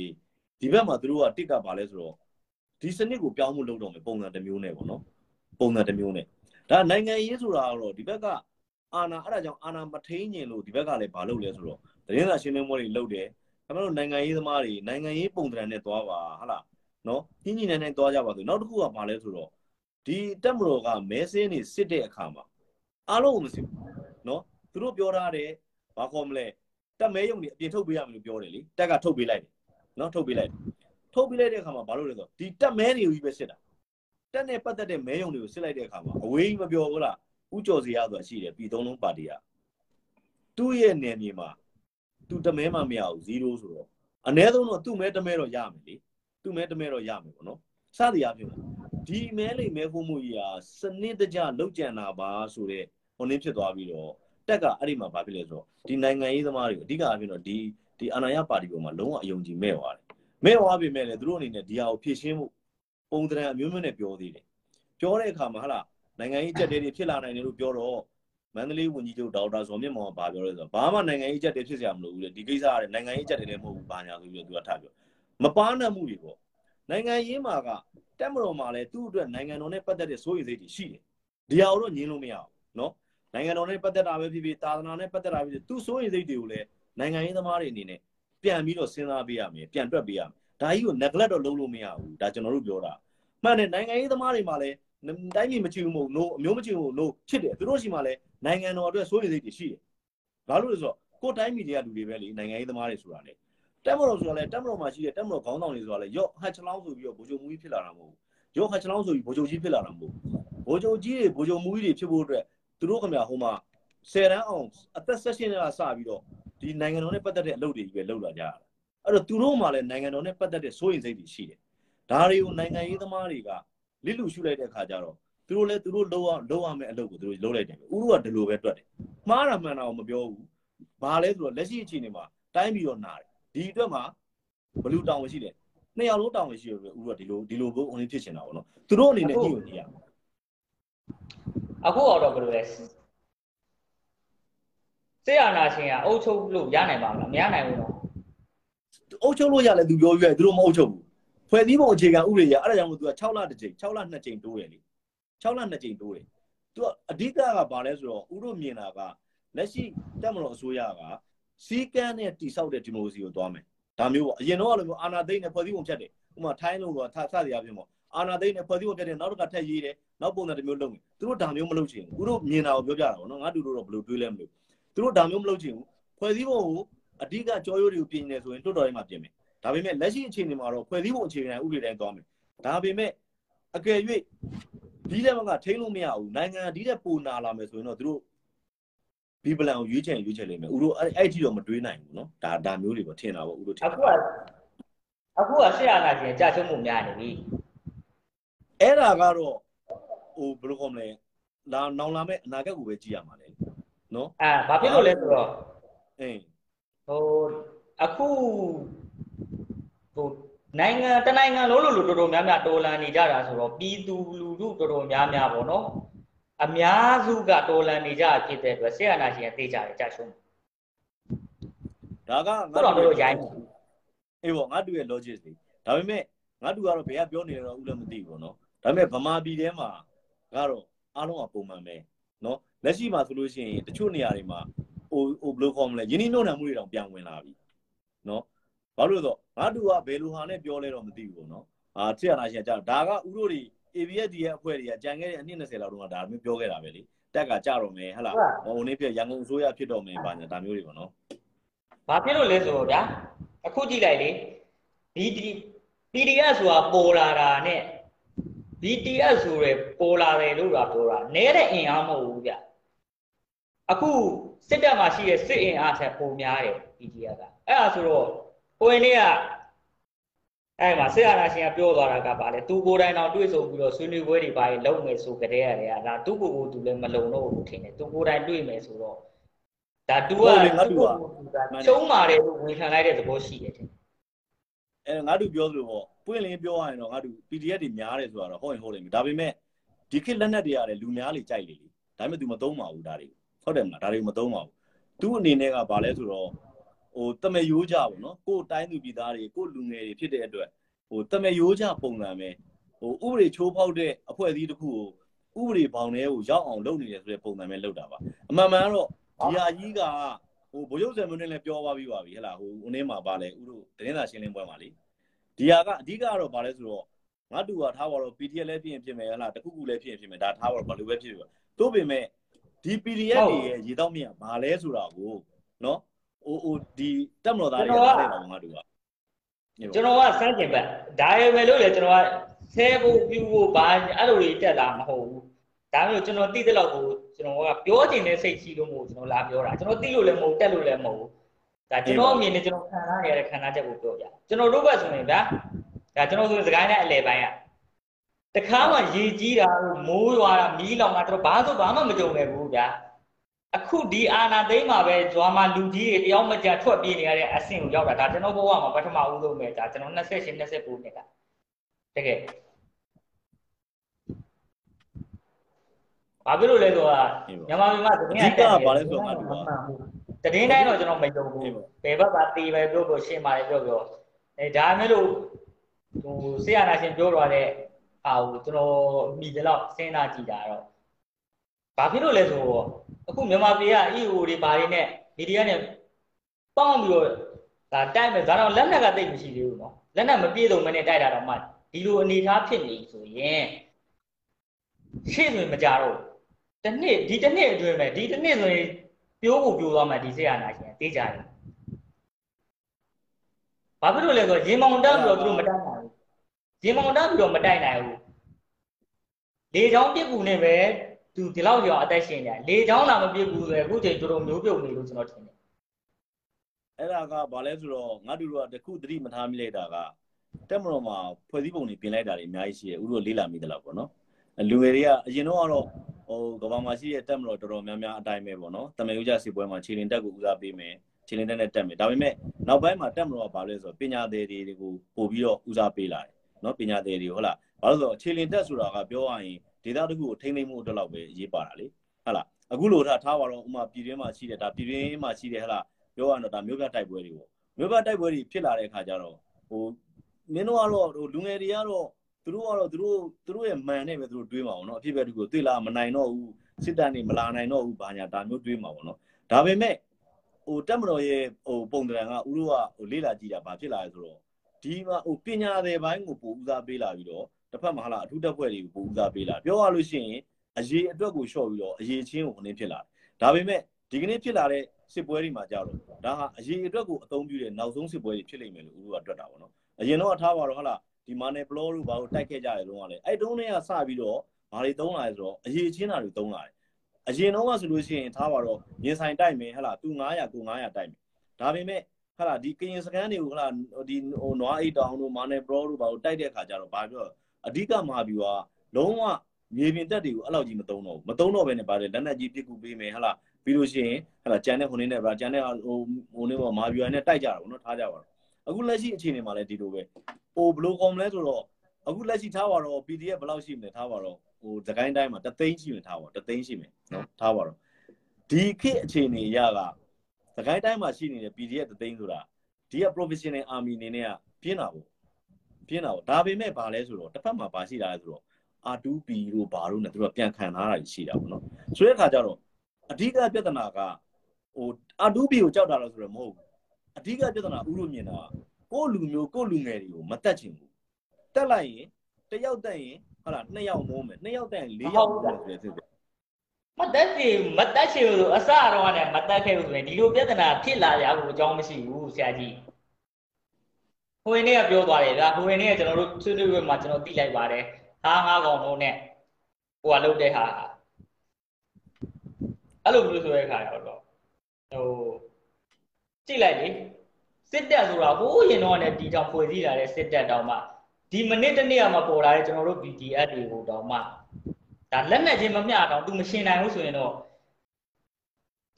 ဒီဘက်မှာသူတို့ကတစ်ကပါလဲဆိုတော့ဒီစနစ်ကိုပြောင်းမှုလုပ်တော့မယ်ပုံစံတစ်မျိုးနဲ့ပေါ့နော်ပုံစံတစ်မျိုးနဲ့ ဒါနိုင်ငံရေးဆိုတာကတော့ဒီဘက်ကအာနာအဲ့ဒါကြောင့်အာနာမထိန်ညင်လို့ဒီဘက်ကလည်းမလုပ်လဲဆိုတော့သတင်းစာရှင်းလင်းပွဲတွေလုပ်တယ်ကျွန်တော်တို့နိုင်ငံရေးသမားတွေနိုင်ငံရေးပုံစံနဲ့သွားပါဟာလားနော်ညင်ညင်နဲ့နဲ့သွားကြပါဆိုနောက်တစ်ခုကဘာလဲဆိုတော့ဒီတက်မတော်ကမဲစင်းနေစစ်တဲ့အခါမှာအားလုံးမစစ်ဘူးနော်သူတို့ပြောထားတယ်ဘာခေါ်မလဲတက်မဲယုံတွေအပြင်ထုတ်ပေးရမယ်လို့ပြောတယ်လေတက်ကထုတ်ပေးလိုက်တယ်နော်ထုတ်ပေးလိုက်တယ်ထုတ်ပေးလိုက်တဲ့အခါမှာဘာလို့လဲဆိုတော့ဒီတက်မဲတွေကိုကြီးပဲစစ်တာ တက်နဲ့ပတ်သက်တဲ့မဲယုံတွေကိုစစ်လိုက်တဲ့အခါမှာအဝေးကြီးမပြောဘူးလားဥကျော်စီရဆိုတာရှိတယ်ပြည်သုံးလုံးပါတီကသူ့ရဲ့နယ်မြေမှာသူတမဲမှမရဘူး0ဆိုတော့အ ਨੇ ဆုံးတော့သူ့မဲတမဲတော့ရမယ်လေသူ့မဲတမဲတော့ရမယ်ပေါ့နော်စသည်အဖြစ်ဒီမဲလိမ်မဲဖို့မှုကြီးဟာစနစ်တကျလောက်ကြံတာပါဆိုတော့ဟိုနည်းဖြစ်သွားပြီးတော့တက်ကအဲ့ဒီမှာဘာဖြစ်လဲဆိုတော့ဒီနိုင်ငံရေးသမားတွေအဓိကအဖြစ်တော့ဒီဒီအာဏာရပါတီပေါ်မှာလုံးဝအယုံကြည်မဲ့သွားတယ်မဲ့သွားပြီမဲ့လေသူတို့အနေနဲ့ဒီဟာကိုဖြည့်ရှင်းမှု ပုံသဏ္ဍာန်အမျိုးမျိုးနဲ့ပြောသေးတယ်ပြောတဲ့အခါမှာဟာလားနိုင်ငံရေးကြက်တဲတွေဖြစ်လာနိုင်တယ်လို့ပြောတော့မန္တလေးဝန်ကြီးချုပ်ဒေါက်တာဇော်မြင့်မောင်ကဘာပြောလဲဆိုတော့ဘာမှနိုင်ငံရေးကြက်တဲဖြစ်စရာမလိုဘူးလေဒီကိစ္စကလည်းနိုင်ငံရေးကြက်တဲလည်းမဟုတ်ဘူးဘာညာဆိုပြီးတော့သူကထားပြောမပါနိုင်မှုတွေပေါ့နိုင်ငံရေးမှာကတက်မတော်မှာလည်းသူ့အတွက်နိုင်ငံတော်နဲ့ပတ်သက်တဲ့စိုးရိမ်စိတ်တွေရှိတယ်ဒီဟာကိုတော့ညင်းလို့မရအောင်နော်နိုင်ငံတော်နဲ့ပတ်သက်တာပဲဖြစ်ဖြစ်တာသနာနဲ့ပတ်သက်တာပဲဖြစ်သူစိုးရိမ်စိတ်တွေကိုလည်းနိုင်ငံရေးသမားတွေအနေနဲ့ပြန်ပြီးတော့စဉ်းစားပေးရမယ်ပြန်တွက်ပေးရမယ် ဒါကြီးကို neglect တော့လုပ်လို့မရဘူးဒါကျွန်တော်တို့ပြောတာမှန်တယ်နိုင်ငံရေးသမားတွေမှာလည်းတိုင်းပြည်မချီဘူးမဟုတ် no အမျိုးမချီဘူး no ဖြစ်တယ်သူတို့ရှိမှလည်းနိုင်ငံတော်အတွက်စိုးရိမ်စိတ်တွေရှိတယ်ဘာလို့လဲဆိုတော့ကိုယ်တိုင်းပြည်တွေကလူတွေပဲလေနိုင်ငံရေးသမားတွေဆိုတာလေတက်မတော်ဆိုတာလေတက်မတော်မှာရှိတဲ့တက်မတော်ခေါင်းဆောင်တွေဆိုတာလေရော့ဟတ်ချလောင်းဆိုပြီးတော့ဗိုလ်ချုပ်မူကြီးဖြစ်လာတာမဟုတ်ဘူးရော့ဟတ်ချလောင်းဆိုပြီးဗိုလ်ချုပ်ကြီးဖြစ်လာတာမဟုတ်ဘူးဗိုလ်ချုပ်ကြီးတွေဗိုလ်ချုပ်မူကြီးတွေဖြစ်ဖို့အတွက်သူတို့ခင်ဗျာဟိုမှာ10တန်းအောင်အသက်16နှစ်ကစပြီးတော့ဒီနိုင်ငံတော်နဲ့ပတ်သက်တဲ့အလုပ်တွေကြီးပဲလုပ်လာကြရတာ အဲ့တော့သူတို့မှလည်းနိုင်ငံတော်နဲ့ပတ်သက်တဲ့စိုးရိမ်စိတ်တွေရှိတယ်ဒါတွေကိုနိုင်ငံရေးသမားတွေကလစ်လူရှုလိုက်တဲ့အခါကျတော့သူတို့လည်းသူတို့လုံးအောင်လုံးအောင်မဲ့အလုပ်ကိုသူတို့လုံးလိုက်တယ်ဥရုကဒီလိုပဲတွက်တယ်မှားတာမှန်တာကိုမပြောဘူးဘာလဲဆိုတော့လက်ရှိအခြေအနေမှာတိုင်းပြီးတော့နာတယ်ဒီအတွက်မှာဘလူတောင်ဝင်ရှိတယ်နှစ်ယောက်လုံးတောင်ဝင်ရှိတယ်ဥရုကဒီလိုဒီလိုဘုံအနေဖြစ်ချင်တာပေါ့နော်သူတို့အနေနဲ့ညှို့ညှိရအခုတော့ဘယ်လိုလဲစေအာနာရှင်ကအုပ်ချုပ်လို့ရနိုင်ပါမလားမရနိုင်ဘူးနော် အုပ်ချုပ်လို့ရလဲသူပြောရွယ်သူတို့မအုပ်ချုပ်ဘူးဖွဲ့စည်းပုံအခြေခံဥပဒေရအဲ့ဒါကြောင့်မို့သူက6လတစ်ကြိမ်6လ2ကြိမ်တိုးတယ်လေ6လ2ကြိမ်တိုးတယ်သူကအဓိကကဘာလဲဆိုတော့ဥတို့မြင်တာကလက်ရှိတက်မတော်အစိုးရကစီကန်းနဲ့တိဆောက်တဲ့ဒီမိုကရေစီကိုသွားမယ်ဒါမျိုးပေါ့အရင်တော့အဲ့လိုမျိုးအာဏာသိမ်းနဲ့ဖွဲ့စည်းပုံဖြတ်တယ်ဥပမာထိုင်းလို့ကဆဆရပြပေါ့အာဏာသိမ်းနဲ့ဖွဲ့စည်းပုံဖြတ်တယ်နောက်တစ်ခါထက်ရေးတယ်နောက်ပုံစံတစ်မျိုးလုပ်မယ်သူတို့ဒါမျိုးမလုပ်ချင်ဘူးဥတို့မြင်တာကိုပြောပြတာပေါ့နော်ငါတူတို့တော့ဘယ်လိုတွေးလဲမလို့သူတို့ဒါမျိုးမလုပ်ချင်ဘူးဖွဲ့စည်းပုံကို အဓိကကြောရိုးတွေကိုပြင်နေဆိုရင်တွတ်တော်ရေးမှာပြင်မယ်ဒါပေမဲ့လက်ရှိအခြေအနေမှာတော့ဖွဲ့စည်းပုံအခြေခံဥပဒေတိုင်းသွားမယ်ဒါပေမဲ့အကယ်၍ဒီလက်မကထိန်းလို့မရဘူးနိုင်ငံဒီလက်ပူနာလာမယ်ဆိုရင်တော့သူတို့ဒီပလန်ကိုရွေးချယ်ရွေးချယ်လိမ့်မယ်ဥတို့အဲ့အဲ့ဒီတော့မတွေးနိုင်ဘူးเนาะဒါဒါမျိုးတွေပေါ့ထင်တာပေါ့ဥတို့ထင် အခုကအခုကစေအာနာရှင်ကြာချုံးမှုများနေပြီ အဲ့ဒါကတော့ဟိုဘယ်လိုခေါ်မလဲလာနောင်လာမဲ့အနာဂတ်ကိုပဲကြည့်ရမှာလေเนาะ အာဘာဖြစ်လို့လဲဆိုတော့ အင်း ဟိုအခုဟိုနိုင်ငံတနိုင်ငံလုံးလိုလိုတော်တော်များများတော်လန်နေကြတာဆိုတော့ပြည်သူလူထုတော်တော်များများပေါ့နော်အများစုကတော်လန်နေကြဖြစ်တဲ့အတွက်ဆရာနာရှင်ကသိကြတယ်ကြာရှုံးဒါကဟုတ်တော့တို့ရိုင်းအေးပေါ့ငါတူရဲ့ logic တွေဒါပေမဲ့ငါတူကတော့ဘယ်ကပြောနေတော့ဥလည်းမသိဘူးပေါ့နော်ဒါပေမဲ့ဗမာပြည်ထဲမှာကတော့အားလုံးကပုံမှန်ပဲနော်လက်ရှိမှာဆိုလို့ရှိရင်တချို့နေရာတွေမှာ ဟိုဟိုဘယ်လိုခေါ်မလဲယင်းနှိမ့်နှုံမှုတွေတောင်ပြန်ဝင်လာပြီနော်ဘာလို့လဲဆိုတော့ငါတူကဘယ်လိုဟာနဲ့ပြောလဲတော့မသိဘူးပေါ့နော်အာဆရာနာရှင်ကကြာဒါကဥတို့တွေ ABSD ရဲ့အဖွဲ့တွေကကြံခဲ့တဲ့အနှစ်20လောက်တုန်းကဒါမျိုးပြောခဲ့တာပဲလေတက်ကကြတော့မယ်ဟဟလားဟိုနေ့ပြရန်ကုန်အစိုးရဖြစ်တော့မယ်ဘာညာဒါမျိုးတွေပေါ့နော်ဘာဖြစ်လို့လဲဆိုတော့ဗျာအခုကြည့်လိုက်လေဒီဒီ PDF ဆိုတာပေါ်လာတာနဲ့ BTS ဆိုရယ်ပေါ်လာတယ်လို့တော့ပြောတာနဲတဲ့အင်အားမဟုတ်ဘူးဗျအခု စစ်တပ်မှာရှိတဲ့စစ်အင်အားဆက်ပုံများတယ် BTS ကအဲ့ဒါဆိုတော့ကိုယ်နေ့ကအဲ့မှာစစ်အာဏာရှင်ကပြောသွားတာကပါလေသူကိုယ်တိုင်တော့တွေ့ဆုံပြီးတော့ဆွေးနွေးပွဲတွေပါရင်လုပ်မယ်ဆိုကြတဲ့ရတယ်ကဒါသူ့ကိုယ်ကိုသူလည်းမလုံတော့ဘူးထင်တယ်သူကိုယ်တိုင်တွေ့မယ်ဆိုတော့ဒါသူကကျုံးမာတယ်လို့ဝန်ခံလိုက်တဲ့သဘောရှိတယ်ထင်အဲငါတို့ပြောသလိုပေါ့ပွင့်လင်းပြောရရင်တော့ငါတို့ PDF တွေများတယ်ဆိုတာတော့ဟုတ်ရင်ဟုတ်လိမ့်မယ်ဒါပေမဲ့ဒီခေတ်လက်နက်တွေရတယ်လူများလေကြိုက်လေလေဒါပေမဲ့ तू မသုံးပါဘူးဒါတွေ ဟုတ်တယ်မလားဒါတွေမသုံးပါဘူးသူ့အနေနဲ့ကဘာလဲဆိုတော့ဟိုတမယိုးကြပေါ့နော်ကိုယ်တိုင်းသူပြည်သားတွေကိုယ်လူငယ်တွေဖြစ်တဲ့အတွက်ဟိုတမယိုးကြပုံစံပဲဟိုဥပဒေချိုးဖောက်တဲ့အဖွဲ့အစည်းတစ်ခုကိုဥပဒေဘောင်ထဲကိုရောက်အောင်လုပ်နေတယ်ဆိုတဲ့ပုံစံပဲလုပ်တာပါအမှန်မှန်တော့ဒီဟာကြီးကဟိုဘိုးရုပ်စံမင်းလည်းပြောသွားပြီးပါပြီဟဲ့လားဟိုဦးနေမှာပါလဲဥတို့တင်းသာရှင်းလင်းပွဲမှာလေဒီဟာကအဓိကတော့ဗာလဲဆိုတော့ငါတူကထားပါတော့ PDF လည်းဖြစ်ရင်ဖြစ်မယ်ဟလားတခုခုလည်းဖြစ်ရင်ဖြစ်မယ်ဒါထားပါတော့ဘာလို့ပဲဖြစ်ဖြစ်တို့ပေမဲ့ ဒီ PDF တွေရဲ့ရေတော့မြင်ဘာလဲဆိုတာကိုနော်ဟိုဟိုဒီတက်မတော်သားတွေကနားလည်ပါငါတူကကျွန်တော်ကစမ်းကျင်ဘက်ဒါရမယ်လို့လေကျွန်တော်ကဆဲဖို့ပြူဖို့ဘာအဲ့လိုတွေတက်တာမဟုတ်ဘူးဒါမျိုးကျွန်တော်သိတဲ့လောက်ကိုကျွန်တော်ကပြောချင်တဲ့စိတ်ရှိလို့မို့ကျွန်တော်လာပြောတာကျွန်တော်သိလို့လည်းမဟုတ်တက်လို့လည်းမဟုတ်ဘူးဒါကျွန်တော်အမြင်နဲ့ကျွန်တော်ခံစားနေရတဲ့ခံစားချက်ကိုပြောပြကျွန်တော်တို့ဘက်ဆိုရင်ဗျာဒါကျွန်တော်ဆိုစကိုင်းနဲ့အလဲပိုင်းက တခါမှရေကြီးတာမိုးရွာတာမီးလောင်တာကျွန်တော်ဘာဆိုဘာမှမကြုံခဲ့ဘူးဗျာအခုဒီအာနာသိမ်းမှာပဲဇွာမှာလူကြီးတွေတယောက်မကြထွက်ပြေးနေရတဲ့အဆင့်ကိုရောက်တာဒါကျွန်တော်ဘဝမှာပထမဦးဆုံးပဲဒါကျွန်တော်28 29နှစ်ကတကယ်ဘာဖြစ်လို့လဲဆိုတော့မြန်မာပြည်မှာသတင်းအဓိကဘာလဲဆိုတော့ငါတူကသတင်းတိုင်းတော့ကျွန်တော်မယုံဘူးဘယ်ဘက်ကတေးပဲပြောပြောရှင်းပါတယ်ပြောပြောအဲဒါမဲ့လို့ဟိုဆေးရနာရှင်ပြောသွားတဲ့အာ ဟိုကျွန်တော်မိတယ်လို့စဉ်းစားကြည့်တာတော့ဘာဖြစ်လို့လဲဆိုတော့အခုမြန်မာပြည်က EO တွေဘာတွေနဲ့မီဒီယာနဲ့ပေါင်းပြီးတော့ဒါတိုက်မယ်ဒါတော့လက်နက်ကတိတ်မရှိသေးဘူးเนาะလက်နက်မပြည့်စုံမနဲ့တိုက်တာတော့မှဒီလိုအနေထားဖြစ်နေဆိုရင်ရှေ့ဆိုရင်မကြတော့တနှစ်ဒီတနှစ်အတွင်းပဲဒီတနှစ်ဆိုရင်ပြိုးကိုပြိုးသွားမှဒီဆေးရနာရှင်တေးကြတယ်ဘာဖြစ်လို့လဲဆိုတော့ရင်မောင်တက်ပြီးတော့သူတို့မတိုက်နိုင်ဘူး ရင်မောင်တက်ပြီးတော့မတိုက်နိုင်ဘူးလေချောင်းပြစ်ကူနဲ့ပဲသူဒီလောက်ကျော်အသက်ရှင်နေတယ်လေချောင်းလာမပြစ်ကူဆိုရင်အခုချိန်တော်တော်မျိုးပြုတ်နေလို့ကျွန်တော်ထင်တယ်အဲ့ဒါကဘာလဲဆိုတော့ငါတူကတခုသတိမထားမိလိုက်တာကတက်မတော်မှာဖွဲ့စည်းပုံတွေပြင်လိုက်တာတွေအများကြီးရှိတယ်ဥတို့လေးလာမိတယ်လို့ပေါ့နော်လူငယ်တွေကအရင်တော့ကတော့ဟိုကဘာမှာရှိတဲ့တက်မတော်တော်တော်များများအတိုင်းပဲပေါ့နော်တမန်ယူကြစီပွဲမှာခြေလင်တက်ကိုဦးစားပေးမယ်ခြေလင်တက်နဲ့တက်မယ်ဒါပေမဲ့နောက်ပိုင်းမှာတက်မတော်ကဘာလဲဆိုတော့ပညာသည်တွေကိုပို့ပြီးတော့ဦးစားပေးလာတယ် နော်ပညာသည်တွေဟုတ်လားဘာလို့ဆိုတော့ခြေလင်တက်ဆိုတာကပြောရရင်ဒေတာတခုကိုထိမ့်သိမ့်မှုအတွက်လောက်ပဲရေးပါတာလေဟုတ်လားအခုလိုထားထားပါတော့ဥမာပြည်တွင်းမှာရှိတဲ့ဒါပြည်တွင်းမှာရှိတဲ့ဟလားပြောရတော့ဒါမျိုးပြတိုက်ပွဲတွေပေါ့မျိုးပြတိုက်ပွဲတွေဖြစ်လာတဲ့အခါကျတော့ဟိုမင်းတို့ကတော့ဟိုလူငယ်တွေကတော့သူတို့ကတော့သူတို့သူတို့ရဲ့မန်နဲ့ပဲသူတို့တွေးမှာပေါ့နော်အဖြစ်ပဲသူကိုသိလားမနိုင်တော့ဘူးစစ်တပ်နေမလာနိုင်တော့ဘူးဘာညာဒါမျိုးတွေးမှာပေါ့နော်ဒါပေမဲ့ဟိုတက်မတော်ရဲ့ဟိုပုံတံကဥတို့ကဟိုလေးလာကြည့်တာဘာဖြစ်လာလဲဆိုတော့ ဒီမှာဟိုပညာတွေဘိုင်းကိုပို့ဦးစားပေးလာပြီးတော့တစ်ဖက်မှာဟာလားအထူးတက်ဖွဲ့တွေကိုပို့ဦးစားပေးလာပြောရလို့ရှိရင်အရေးအတွက်ကိုလျှော့ပြီးတော့အရေးချင်းကိုခင်းဖြစ်လာတယ်ဒါပေမဲ့ဒီကနေ့ဖြစ်လာတဲ့စစ်ပွဲတွေမှာကြတော့ဒါဟာအရေးအတွက်ကိုအသုံးပြုတဲ့နောက်ဆုံးစစ်ပွဲတွေဖြစ်လိမ့်မယ်လို့ဥတို့ကတွက်တာပေါ့နော်အရင်တော့ထားပါတော့ဟာလားဒီမာနယ်ဘလောတို့ဘာလို့တိုက်ခဲ့ကြရတော့ကလည်းအဲ့တုန်းကစပြီးတော့ဘာတွေသုံးလာလဲဆိုတော့အရေးချင်းတာတွေသုံးလာတယ်အရင်တော့ကဆိုလို့ရှိရင်ထားပါတော့ရင်ဆိုင်တိုက်မယ်ဟလာသူ900ကို900တိုက်မယ်ဒါပေမဲ့ ဟလာဒီကရင်စကန်တွေကိုဟလာဒီဟိုနွားအိတ်တောင်တို့မာနယ်ဘလောတို့ဘာလို့တိုက်တဲ့အခါကျတော့ဘာပြောအဓိကမဟာဗျူဟာလုံးဝမြေပြင်တက်တွေကိုအဲ့လောက်ကြီးမသုံးတော့ဘူးမသုံးတော့ဘဲနဲ့ပါတယ်လက်နက်ကြီးပစ်ကူပေးမယ်ဟလာပြီးလို့ရှိရင်ဟလာကြံတဲ့ဟိုနေနဲ့ဗာကြံတဲ့ဟိုဟိုနေပေါ်မာဗျူဟာနဲ့တိုက်ကြတာပေါ့နော်ထားကြပါတော့အခုလက်ရှိအခြေအနေမှာလည်းဒီလိုပဲဟိုဘယ်လိုကောင်းမလဲဆိုတော့အခုလက်ရှိထားပါတော့ PDF ဘယ်လောက်ရှိမလဲထားပါတော့ဟိုသကိုင်းတိုင်းမှာတသိန်းရှိမယ်ထားပါတသိန်းရှိမယ်နော်ထားပါတော့ဒီခေတ်အခြေအနေအရက သကိုင်းတိုင်းမှာရှိနေတဲ့ PDF တသိန်းဆိုတာဒီက professional army အနေနဲ့ကပြင်းတာပေါ့ပြင်းတာပေါ့ဒါပေမဲ့ဘာလဲဆိုတော့တစ်ဖက်မှာဘာရှိတာလဲဆိုတော့ R2P တို့ဘာတို့နဲ့သူတို့ပြန်ခံထားတာရှိတာပေါ့နော်ဆိုတဲ့အခါကျတော့အဓိကပြဿနာကဟို R2P ကိုကြောက်တာလို့ဆိုတော့မဟုတ်ဘူးအဓိကပြဿနာဥလို့မြင်တာကိုယ့်လူမျိုးကိုယ့်လူငယ်တွေကိုမတက်ချင်ဘူးတက်လိုက်ရင်တယောက်တက်ရင်ဟုတ်လားနှစ်ယောက်မိုးမယ်နှစ်ယောက်တက်ရင်လေးယောက်မိုးမယ်ဆိုတဲ့ဖြစ်တယ် မတက်စီမတက်ချင်ဘူးဆိုအစတော့ကလည်းမတက်ခဲ့ဘူးဆိုရင်ဒီလိုပြဿနာဖြစ်လာရဖို့အကြောင်းမရှိဘူးဆရာကြီးဟိုရင်နေ့ကပြောသွားတယ်ဗျာဟိုရင်နေ့ကကျွန်တော်တို့ဆွေးနွေးပွဲမှာကျွန်တော်သိလိုက်ပါတယ်ဟာငါးကောင်တို့နဲ့ဟိုကလုတ်တဲ့ဟာအဲ့လိုမျိုးဆိုတဲ့ခါရောက်တော့ဟိုကြည့်လိုက်လေစစ်တက်ဆိုတာဟိုးရင်တော့လည်းဒီတောင်ဖွဲ့စည်းလာတဲ့စစ်တက်တောင်မှဒီမိနစ်တစ်နေ့ကမှပေါ်လာတဲ့ကျွန်တော်တို့ BDF တွေကိုတောင်မှ ဒါလက်နဲ့ချင်းမမျှတော့ तू မရှင်းနိုင်ဘူးဆိုရင်တော့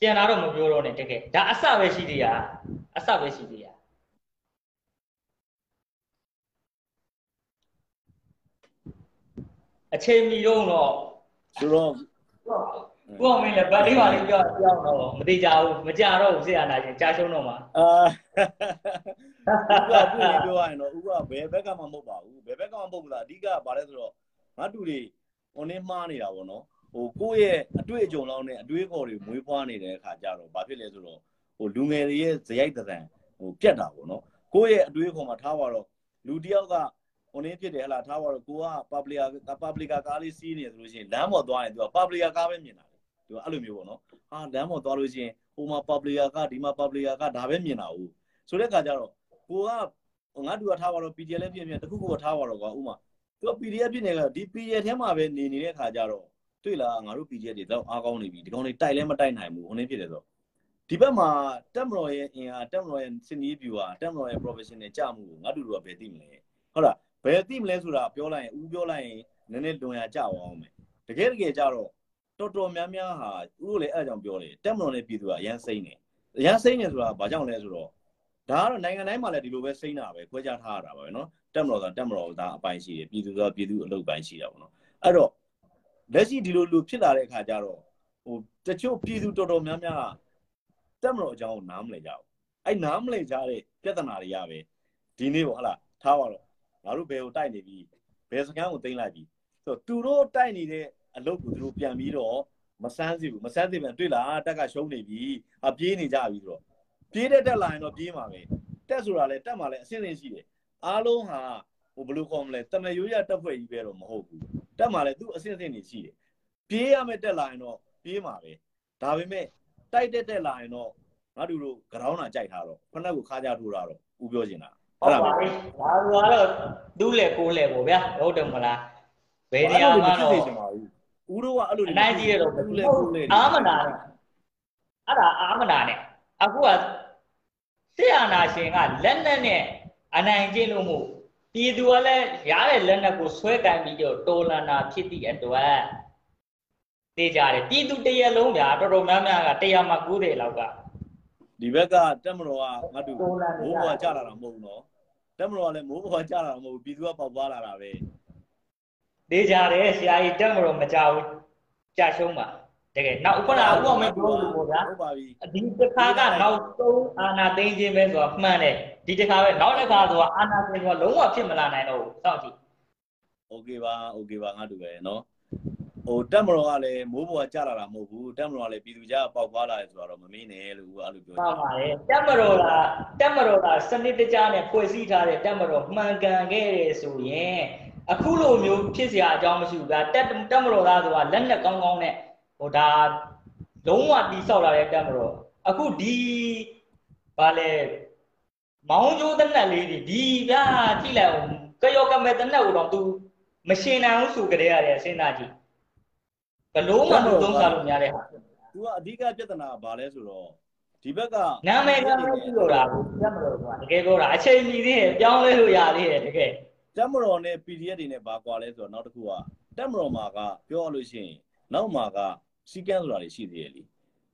ကျန်တာတော့မပြောတော့နဲ့တကယ်ဒါအစပဲရှိသေးရအစပဲရှိသေးရအချိန်မီတော့တော့ဆိုတော့ကိုအောင်မင်းလည်းဗတ်လေးပါလေးပြောပြောင်းတော့မသေးကြဘူးမကြတော့ဘူးဆရာနာရှင်ကြာရှုံးတော့မှာအာဥကပြုရင်ပြောရရင်တော့ဥကဘယ်ဘက်ကမှမဟုတ်ပါဘူးဘယ်ဘက်ကမှမဟုတ်ဘူးလားအဓိကဘာလဲဆိုတော့ငါတူတွေ ဟိုနေမှားနေတာပေါ့နော်ဟိုကိုယ့်ရဲ့အတွေ့အကြုံလောက်နဲ့အတွေးခေါ်တွေမွေးဖွားနေတဲ့အခါကျတော့ဘာဖြစ်လဲဆိုတော့ဟိုလူငယ်တွေရဲ့ဇယိုက်တံဟိုပြတ်တာပေါ့နော်ကိုယ့်ရဲ့အတွေးခေါ်မှာထားပါတော့လူတယောက်ကဟိုနေဖြစ်တယ်ဟလာထားပါတော့ကိုက public public ကားလေးစီးနေဆိုလို့ရှိရင်လမ်းပေါ်သွားရင်သူက public ကားပဲမြင်တာလေသူကအဲ့လိုမျိုးပေါ့နော်ဟာလမ်းပေါ်သွားလို့ရှိရင်ဟိုမှာ public ကားဒီမှာ public ကားဒါပဲမြင်တာဟုတ်ဆိုတဲ့အခါကျတော့ကိုကငါတူကထားပါတော့ PDF လည်းဖြစ်ဖြစ်တခုခုကထားပါတော့ကွာဥမာ သူက PDF ဖြစ်နေကဒီ PDF ထဲမှာပဲနေနေတဲ့အခါကျတော့တွေ့လားငါတို့ PDF တွေတော့အားကောင်းနေပြီဒီကောင်တွေတိုက်လည်းမတိုက်နိုင်ဘူးဟိုနေဖြစ်တယ်ဆိုဒီဘက်မှာတက်မတော်ရဲ့အင်အားတက်မတော်ရဲ့စင်နီး view ဟာတက်မတော်ရဲ့ professional ကြမှုကိုငါတူတို့ကဘယ်သိမလဲဟုတ်လားဘယ်သိမလဲဆိုတာပြောလိုက်ရင်ဦးပြောလိုက်ရင်နည်းနည်းလွန်ရကြအောင်မယ်တကယ်တကယ်ကြတော့တော်တော်များများဟာဦးတို့လည်းအဲ့အကြောင်းပြောတယ်တက်မတော်နဲ့ပြည်သူကအရန်စိမ့်တယ်အရန်စိမ့်နေဆိုတာဘာကြောင့်လဲဆိုတော့ ဒါကတော့နိုင်ငံတိုင်းမှာလည်းဒီလိုပဲစိမ့်တာပဲခွဲခြားထားရတာပါပဲနော်တက်မတော်ဆိုတာတက်မတော်သားအပိုင်းရှိတယ်ပြည်သူဆိုတာပြည်သူအလုပ်ပိုင်းရှိတာပေါ့နော်အဲ့တော့လက်ရှိဒီလိုလူဖြစ်လာတဲ့အခါကျတော့ဟိုတချို့ပြည်သူတော်တော်များများတက်မတော်အကြောင်းကိုနားမလည်ကြဘူးအဲ့နားမလည်ကြတဲ့ပြဿနာတွေရပဲဒီနေ့ပေါ့ဟလာထားပါတော့ငါတို့ဘယ်ကိုတိုက်နေပြီဘယ်စကမ်းကိုတင်လိုက်ပြီဆိုတော့သူတို့တိုက်နေတဲ့အလုပ်ကိုသူတို့ပြန်ပြီးတော့မဆန်းစီဘူးမဆန်းစီပြန်တွေ့လားတက်ကရှုံးနေပြီအပြေးနေကြပြီဆိုတော့ ပြေးတဲ့တက်လာရင်တော့ပြေးမှာပဲတက်ဆိုတာလဲတက်မှာလဲအဆင့်ဆင့်ရှိတယ်အားလုံးဟာဟိုဘယ်လိုခေါ်မလဲတမရိုးရတက်ဖွဲ့ကြီးပဲတော့မဟုတ်ဘူးတက်မှာလဲသူ့အဆင့်ဆင့်တွေရှိတယ်ပြေးရမယ်တက်လာရင်တော့ပြေးမှာပဲဒါပေမဲ့တိုက်တက်တက်လာရင်တော့ငါတို့တို့ကရောင်းတာကြိုက်ထားတော့ဖက်နှက်ကိုခါကြထိုးတာတော့ဦးပြောချင်တာဟုတ်ပါပြီဒါကတော့သူ့လေကိုယ်လေပေါ့ဗျာဟုတ်တယ်မလားဘယ်နေရာမှာတော့ဦးတို့ကအဲ့လိုအနိုင်ကြီးရတော့ဦးလေဦးလေအာမနာနဲ့အဲ့ဒါအာမနာနဲ့အခုက ဆရာနာရှင်ကလက်နဲ့နဲ့အနိုင်ကျင့်လို့မို့ပြည်သူကလည်းရတဲ့လက်နဲ့ကိုဆွဲကင်ပြီးတော့တော်လန်တာဖြစ်သည့်အတွက်သိကြတယ်ပြည်သူတရက်လုံးဗျာတော်တော်များများကတရားမှာ90လောက်ကဒီဘက်ကတက်မတော်ကငါတို့မိုးပေါ်ကြလာတာမဟုတ်ဘူးနော်တက်မတော်ကလည်းမိုးပေါ်ကြလာတာမဟုတ်ဘူးပြည်သူကပေါက်သွားလာတာပဲသိကြတယ်ဆရာကြီးတက်မလို့မကြောက်ဘူးကြာရှုံးပါ တကယ်နောက်ခုနကဥပမာပြောလို့ပေါ့ဗျာ ဟုတ်ပါပြီ ဒီတစ်ခါကနောက်ဆုံးအာနာသိန်းခြင်းပဲဆိုတာမှန်တယ်ဒီတစ်ခါပဲနောက်တစ်ခါဆိုတာအာနာသိန်းဆိုတာလုံးဝဖြစ်မလာနိုင်တော့ဘူးစောင့်ကြည့် โอเคပါโอเคပါငါတို့ပဲเนาะဟိုတက်မတော်ကလည်းမိုးပေါ်ကြလာတာမဟုတ်ဘူးတက်မတော်ကလည်းပြည်သူကြားပေါက်သွားလာတယ်ဆိုတော့မမင်းနဲ့လို့ဦးကအဲ့လိုပြော မှန်ပါတယ်တက်မတော်လားတက်မတော်လားစနစ်တကျနဲ့ဖွဲ့စည်းထားတဲ့တက်မတော်မှန်ကန်ခဲ့တယ်ဆိုရင်အခုလိုမျိုးဖြစ်เสียအကြောင်းမရှိဘူးဗျာတက်တက်မတော်သားဆိုတာလက်နဲ့ကောင်းကောင်းနဲ့ ဟိုဒါလုံးဝတိဆောက်လာတဲ့တက်မတော်အခုဒီဘာလဲမောင်းကျိုးတဲ့နက်လေးတွေဒီဗျာကြည့်လိုက်အောင်ကရောကမဲ့တဲ့နက်ကိုတော့ तू မရှင်းနိုင်ဘူးဆိုကြတဲ့ရတယ်စဉ်းစားကြည့်ဘလုံးမှသူသုံးစားလို့များတဲ့ဟာသူကအဓိကပြဿနာကဘာလဲဆိုတော့ဒီဘက်ကနာမည်ကလည်းကြည့်လို့တာဘူးပြတ်မလို့ဆိုတာတကယ်ပြောတာအချိန်မီသေးတယ်ပြောင်းလဲလို့ရသေးတယ်တကယ်တက်မတော်နဲ့ PDF တွေနဲ့ဘာကွာလဲဆိုတော့နောက်တစ်ခုကတက်မတော်မှာကပြောရလို့ရှိရင်နောက်မှာက စီကန်းဆိုတာတွေရှိသေးတယ်လी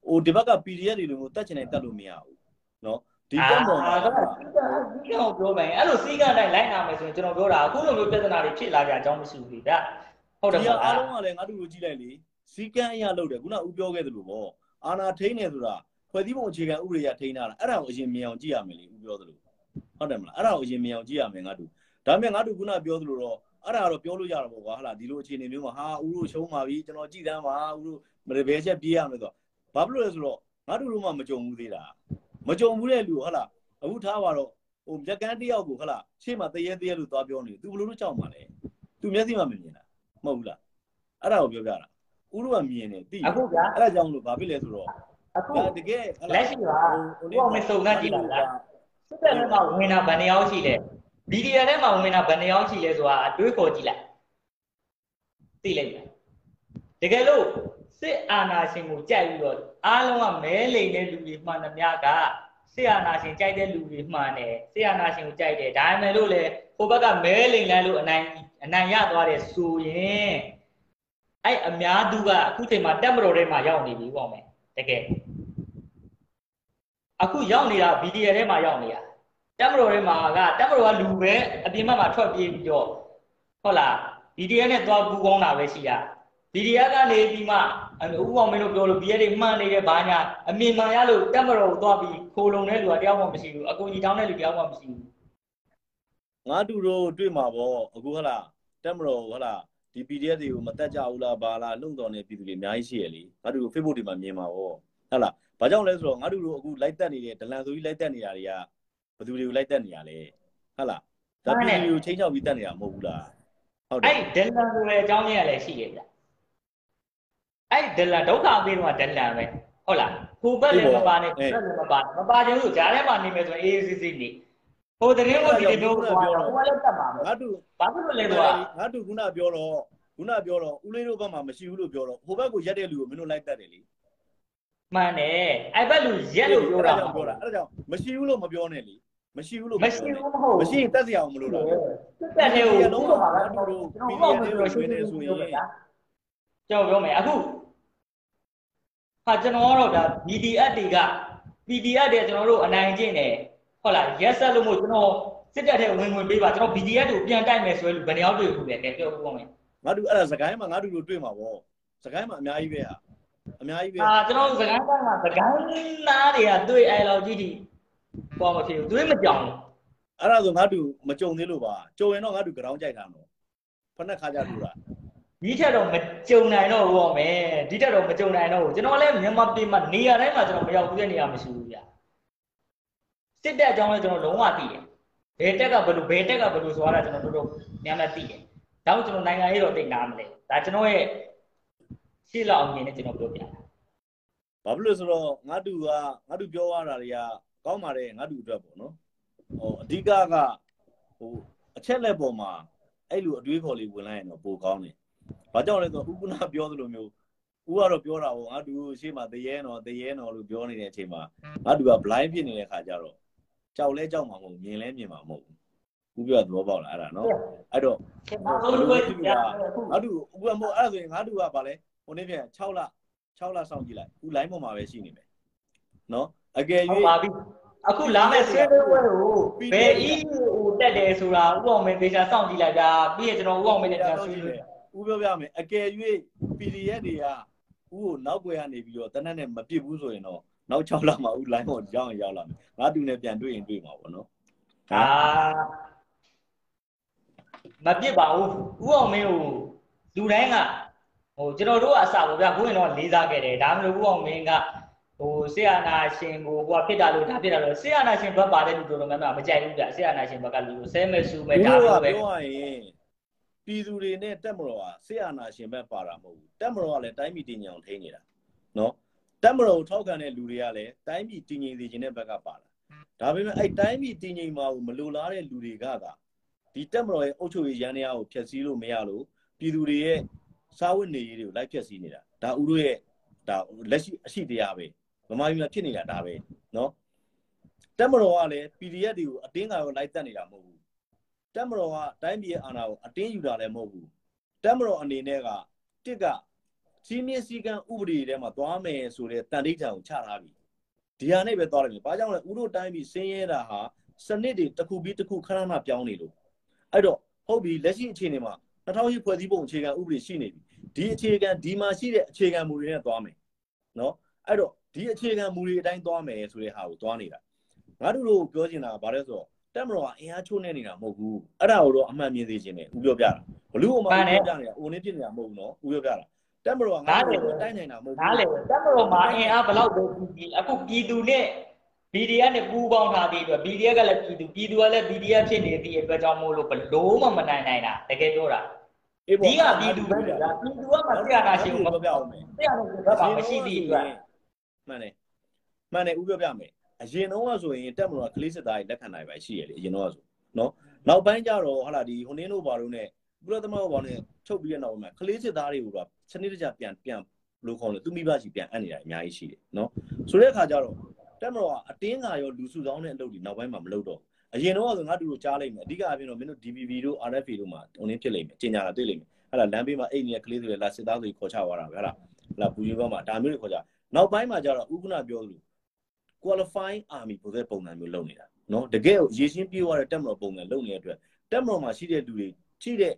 ဟိုဒီဘက်က PDF တွေလိုမျိုးတက်ချင်တိုင်းတက်လို့မရဘူးเนาะ ဒီတက်မတော်မှာ အဲ့ဒါစီကံစီကံကိုပြောမယ်အဲ့လိုစီကံတိုင်းလိုက်နာမယ်ဆိုရင်ကျွန်တော်ပြောတာအခုလိုမျိုးပြဿနာတွေဖြစ်လာကြအကြောင်းမရှိဘူးလေဗျဟုတ်တယ် ဒီ ပေါ့ အားလုံးကလည်းငါတို့ကိုကြည့်လိုက်လေစီကံအရာလုပ်တယ်ခုနဦးပြောခဲ့သလိုပေါ့အာနာထိန်းနေဆိုတာဖွဲ့စည်းပုံအခြေခံဥပဒေရထိန်းတာလားအဲ့ဒါကိုအရင်မြင်အောင်ကြည့်ရမယ်လေဦးပြောသလိုဟုတ်တယ်မလားအဲ့ဒါကိုအရင်မြင်အောင်ကြည့်ရမယ်ငါတို့ဒါပေမဲ့ငါတို့ခုနပြောသလိုတော့အဲ့ဒါတော့ပြောလို့ရတာပေါ့ကွာဟာလားဒီလိုအခြေအနေမျိုးမှာဟာဦးတို့ရှုံးပါပြီကျွန်တော်ကြည်တမ်းပါဦးတို့ မရဘဲချက်ပြေးရမယ်ဆိုတော့ဘာဖြစ်လို့လဲဆိုတော့ငါတို့တို့မှမကြုံဘူးသေးတာမကြုံဘူးတဲ့လူဟာလားအခုထားပါတော့ဟိုမြက်ကန်းတယောက်ကိုဟာလားရှေ့မှာတရေတရေလို့သွားပြောနေတယ် तू ဘယ်လိုလုပ်ကြောက်မှာလဲ तू မျက်စိမှမမြင်တာမဟုတ်ဘူးလားအဲ့ဒါကိုပြောပြတာဥရုကမြင်တယ်သိတယ်အခုကအဲ့ဒါကြောင့်မလို့ဘာဖြစ်လဲဆိုတော့အခုဒါတကယ်ဟလက်ရှိကဟိုမစုံနှက်ကြည့်လိုက်လားစစ်တပ်ထဲမှာဝင်တာဗန်နေအောင်ရှိလဲဗီဒီယိုထဲမှာဝင်တာဗန်နေအောင်ရှိလဲဆိုတာအတွေးခေါ်ကြည့်လိုက်သိလိုက်လားတကယ်လို့ စစ်အာဏာရှင်ကိုကြိုက်ပြီးတော့အားလုံးကမဲလိမ်တဲ့လူတွေမှန်သမျှကစစ်အာဏာရှင်ကြိုက်တဲ့လူတွေမှန်တယ်စစ်အာဏာရှင်ကိုကြိုက်တယ်ဒါပေမဲ့လို့လေဟိုဘက်ကမဲလိမ်လိုက်လို့အနိုင်အနိုင်ရသွားတယ်ဆိုရင်အဲ့အများသူကအခုချိန်မှာတက်မတော်ထဲမှာရောက်နေပြီပေါ့မယ်တကယ်အခုရောက်နေတာ VDA ထဲမှာရောက်နေတာတက်မတော်ထဲမှာကတက်မတော်ကလူပဲအပြင်ဘက်မှာထွက်ပြေးပြီးတော့ဟုတ်လား VDA နဲ့သွားပူကောင်းတာပဲရှိတာ VDA ကနေပြီးမှ ဥပအောင်မင်းတို့ပြောလို့ BA တွေမှန်နေတယ်ဘာညာအမြင်မှန်ရလို့တက်မတော်ကိုသွားပြီးခိုးလုံတဲ့လူကတယောက်မှမရှိဘူးအကူကြီးတောင်းတဲ့လူတယောက်မှမရှိဘူးငါတူတို့တွေ့မှာပေါ့အခုဟလားတက်မတော်ဟလားဒီ PDF တွေကိုမတက်ကြဘူးလားဘာလားလုံတော်နေပြည်သူတွေအများကြီးရှိရလေငါတူတို့ Facebook တွေမှာမြင်မှာပေါ့ဟုတ်လားဘာကြောင့်လဲဆိုတော့ငါတူတို့အခုလိုက်တက်နေတဲ့ဒလန်ဆိုကြီးလိုက်တက်နေတာတွေကဘယ်သူတွေကိုလိုက်တက်နေရလဲဟုတ်လားဒါပြည်သူတွေကိုချင်းချောက်ပြီးတက်နေတာမဟုတ်ဘူးလားဟုတ်တယ်အဲ့ဒလန်ဆိုတဲ့အကြောင်းရင်းကလည်းရှိတယ်ဗျ အဲ့ဒလန်ဒုက္ခအပေးတော့ဒလန်ပဲဟုတ်လားကိုဘက်လည်းမပါနဲ့ကိုဘက်လည်းမပါမပါချင်လို့ဂျားထဲမှာနေမယ်ဆိုရင်အေးအေးဆေးဆေးနေဟိုတရင်ကိုဒီလိုပြောတော့ကိုကလည်းတက်မှာပဲငါတူဘာဖြစ်လို့လဲဆိုငါတော့တူခုနပြောတော့ခုနပြောတော့ဦးလေးတို့ဘက်မှာမရှိဘူးလို့ပြောတော့ဟိုဘက်ကိုရက်တဲ့လူကိုမင်းတို့လိုက်တက်တယ်လေမှန်တယ်အဲ့ဘက်လူရက်လို့ပြောတာအဲ့ဒါကြောင့်ပြောတာအဲ့ဒါကြောင့်မရှိဘူးလို့မပြောနဲ့လေမရှိဘူးလို့မရှိဘူးမဟုတ်မရှိရင်တက်စရာမလိုတာပဲစစ်တပ်ထဲကိုလုံးလုံးဝဝမပါတူတော့လို့ကျွန်တော်ဘောက်မလို့ရှိနေဆိုရင်ကျွန်တော်ပြောမယ်အခု ဟာကျွန်တော်ကတော့ဒါ BDF တွေက PDF တွေကျွန်တော်တို့အနိုင်ကျင့်တယ်ဟုတ်လားရက်ဆက်လို့မို့ကျွန်တော်စစ်တပ်ထဲဝင်ဝင်ပေးပါကျွန်တော် BDF ကိုပြန်တိုက်မယ်ဆိုရင်ဘယ်နှယောက်တွေ့ဘူးလဲကဲပြောဦးပါမယ်ငါတို့အဲ့ဒါစကိုင်းမှာငါတို့တို့တွေ့မှာပေါ့စကိုင်းမှာအများကြီးပဲဟာအများကြီးပဲအာကျွန်တော်စကိုင်းတိုင်းမှာစကိုင်းသားတွေကတွေ့အဲ့လောက်ကြီးထိပေါ်မဖြစ်ဘူးတွေ့မကြောင်ဘူးအဲ့ဒါဆိုငါတို့မကြုံသေးလို့ပါကြုံရင်တော့ငါတို့ကြောင်းကြိုက်တာနော်ဖက်နှက်ခါကြလို့လား ဒီထက်တော့မကြုံနိုင်တော့ဘူးပေါ့မယ်ဒီထက်တော့မကြုံနိုင်တော့ဘူးကျွန်တော်လည်းမြန်မာပြည်မှာနေရာတိုင်းမှာကျွန်တော်မရောက်ဘူးတဲ့နေရာမရှိဘူးဗျစစ်တပ်အကြောင်းလည်းကျွန်တော်လုံးဝသိတယ်ဘယ်တက်ကဘယ်လိုဘယ်တက်ကဘယ်လိုဆိုတာကျွန်တော်တို့တို့များများသိတယ်ဒါကြောင့်ကျွန်တော်နိုင်ငံရေးတော့သိနားမလဲဒါကျွန်တော်ရဲ့ရှေ့လောက်အမြင်နဲ့ကျွန်တော်ပြောပြတာဘာဖြစ်လို့ဆိုတော့ငါတို့ကငါတို့ပြောရတာတွေကကောင်းပါတယ်ငါတို့အတွက်ပေါ့နော်ဟိုအဓိကကဟိုအချက်လက်ပေါ်မှာအဲ့လိုအတွေးခေါ်လေးဝင်လိုက်ရင်တော့ပိုကောင်းတယ် ဘာကြောင့်လဲဆိုတော့ဥက္ကုဏပြောသလိုမျိုးဦးကတော့ပြောတာပေါ့ငါတို့ရှေ့မှာတရေနော်တရေနော်လို့ပြောနေတဲ့အချိန်မှာငါတို့က blind ဖြစ်နေတဲ့ခါကျတော့ကြောက်လဲကြောက်မှာမဟုတ်မြင်လဲမြင်မှာမဟုတ်ဘူးဦးပြောသဘောပေါက်လားအဲ့ဒါနော်အဲ့တော့ကျွန်တော်တို့ပဲပြတာအခုငါတို့ဦးကမဟုတ်အဲ့ဒါဆိုရင်ငါတို့ကဗာလဲဟိုနေ့ပြန်6လ6လစောင့်ကြည့်လိုက်ဦး line ပေါ်မှာပဲရှိနေမယ်နော်အကယ်ဟုတ်၍ပါပြီအခုလာမယ့်ဆွေးနွေးပွဲကိုဘယ် EU ဟိုတက်တယ်ဆိုတာဥအောင်မင်းသေချာစောင့်ကြည့်လိုက်တာပြီးရင်ကျွန်တော်ဥအောင်မင်းနဲ့ပြန်ဆွေးနွေး ဦးပြောပြမယ်အကယ်၍ PDF တွေကဦးကိုနောက်ွယ်ကနေပြီးတော့တနက်နဲ့မပြစ်ဘူးဆိုရင်တော့နောက်6လမှာဦး line ပေါ်ကြောင်းရောက်လာမယ်ငါတူနဲ့ပြန်တွေ့ရင်တွေ့မှာပေါ့နော်အာမပြစ်ပါဘူးဥအောင်မင်းကိုလူတိုင်းကဟိုကျွန်တော်တို့ကအစပေါ့ဗျာဘုရင်တော့လေးစားခဲ့တယ်ဒါမှမဟုတ်ဥအောင်မင်းကဟိုဆေယနာရှင်ကိုဟိုကဖြစ်တာလို့ဒါဖြစ်တာလို့ဆေယနာရှင်ဘက်ပါတဲ့လူတို့တော့မှမကြိုက်ဘူးဗျဆေယနာရှင်ဘက်ကလူဆဲမဲ့ဆူမဲ့ဦးဒါတို့ကမျိုးပဲပြောရရင် ပြည်သူတွေနဲ့တက်မတော်ကဆေးအာနာရှင်ဘက်ပါတာမဟုတ်ဘူးတက်မတော်ကလည်းတိုင်းပြည်တည်ငြိမ်အောင်ထိန်းနေတာနော်တက်မတော်ကိုထောက်ခံတဲ့လူတွေကလည်းတိုင်းပြည်တည်ငြိမ်စေခြင်းတဲ့ဘက်ကပါတာဒါပေမဲ့အဲ့တိုင်းပြည်တည်ငြိမ်မှာကိုမလိုလားတဲ့လူတွေကသာဒီတက်မတော်ရဲ့အုပ်ချုပ်ရေးရန်တရားကိုဖျက်ဆီးလို့မရလို့ပြည်သူတွေရဲ့စားဝတ်နေရေးတွေကိုလိုက်ဖျက်ဆီးနေတာဒါဦးတို့ရဲ့ဒါလက်ရှိအရှိတရားပဲမမကြီးမှာဖြစ်နေတာဒါပဲနော်တက်မတော်ကလည်း PDF တွေကိုအတင်းကရောလိုက်တက်နေတာမဟုတ်ဘူး တက်မတော်ကတိုင်းပြည်ရဲ့အာဏာကိုအတင်းယူတာလည်းမဟုတ်ဘူးတက်မတော်အနေနဲ့ကတစ်ကစီးမြင့်စည်းကမ်းဥပဒေထဲမှာသွားမယ်ဆိုတဲ့တန်ဋိဌာန်ကိုချထားပြီဒီဟာနဲ့ပဲသွားလိုက်မယ်ဘာကြောင့်လဲဦးတို့တိုင်းပြီးဆင်းရဲတာဟာစနစ်တွေတစ်ခုပြီးတစ်ခုခဏခဏပြောင်းနေလို့အဲ့တော့ဟုတ်ပြီလက်ရှိအခြေအနေမှာ2008ဖွဲ့စည်းပုံအခြေခံဥပဒေရှိနေပြီဒီအခြေခံဒီမှာရှိတဲ့အခြေခံမူတွေနဲ့သွားမယ်နော်အဲ့တော့ဒီအခြေခံမူတွေအတိုင်းသွားမယ်ဆိုတဲ့ဟာကိုသွားနေတာငါတို့တို့ပြောချင်တာကဘာလဲဆိုတော့ တက်မတော်ကအင်အားချိုးနေနေတာမဟုတ်ဘူးအဲ့ဒါကိုတော့အမှန်မြင်သိခြင်းနဲ့ဦးပြောပြတာဘလူးကမှဦးပြောပြနေတာအိုနေဖြစ်နေတာမဟုတ်ဘူးနော်ဦးပြောပြတာတက်မတော်ကငါတို့ကိုတိုင်းနိုင်တာမဟုတ်ဘူးနားလေတက်မလို့မှာအင်အားဘယ်လောက်ပဲပြီးအခုပြည်သူနဲ့ BDF နဲ့ပူးပေါင်းထားတဲ့အတွက် BDF ကလည်းပြည်သူပြည်သူကလည်း BDF ဖြစ်နေတဲ့အတွက်ကြောင့်မို့လို့ဘလို့မှမနိုင်နိုင်တာတကယ်ပြောတာအေးဒီပေါ့ကပြည်သူပဲဒါပြည်သူကမှဆရာနာရှင်ကိုမပြောပြအောင်မယ်ဆရာနာရှင်ဘက်မှာမရှိသေးဘူးကမှန်တယ်မှန်တယ်ဦးပြောပြမယ် အရင်တော့ကဆိုရင်တက်မတော်ကလေးစစ်သားကြီးလက်ခံနိုင်ပါရှိရလေအရင်တော့ဆိုနော်နောက်ပိုင်းကျတော့ဟာလာဒီဟိုနင်းတို့ဘာလို့ ਨੇ ကုလသမဂ္ဂဘာလို့ ਨੇ ချုပ်ပြီးတဲ့နောက်မှာကလေးစစ်သားတွေကိုတော့စနစ်တကျပြန်ပြန်လို့ခေါ်လို့သူမိဘကြီးပြန်အပ်နေတာအများကြီးရှိတယ်နော်ဆိုတဲ့အခါကျတော့တက်မတော်ကအတင်းငါရောလူစုဆောင်းတဲ့အလုပ်တွေနောက်ပိုင်းမှာမလုပ်တော့အရင်တော့ဆိုငါတို့ကြားလိုက်မယ်အဓိကအပြင်တော့မင်းတို့ DPV တို့ RFA တို့မှာဟိုနင်းဖြစ်လိမ့်မယ်ကျင်ညာတာတွေ့လိမ့်မယ်ဟာလာလမ်းဘေးမှာအိတ်နေတဲ့ကလေးတွေလာစစ်သားတွေခေါ်ချသွားတာပဲဟာလာဟာလာဘူရီဘက်မှာဒါမျိုးတွေခေါ်ချနောက်ပိုင်းမှာကျတော့ဥက္ကနာပြောသလို qualifying army ပုံစံပုံစံမျိုးလုပ်နေတာနော်တကယ်ရေရှင်းပြေးသွားတဲ့တက်မတော်ပုံစံလုပ်နေတဲ့အတွက်တက်မတော်မှာရှိတဲ့လူတွေရှိတဲ့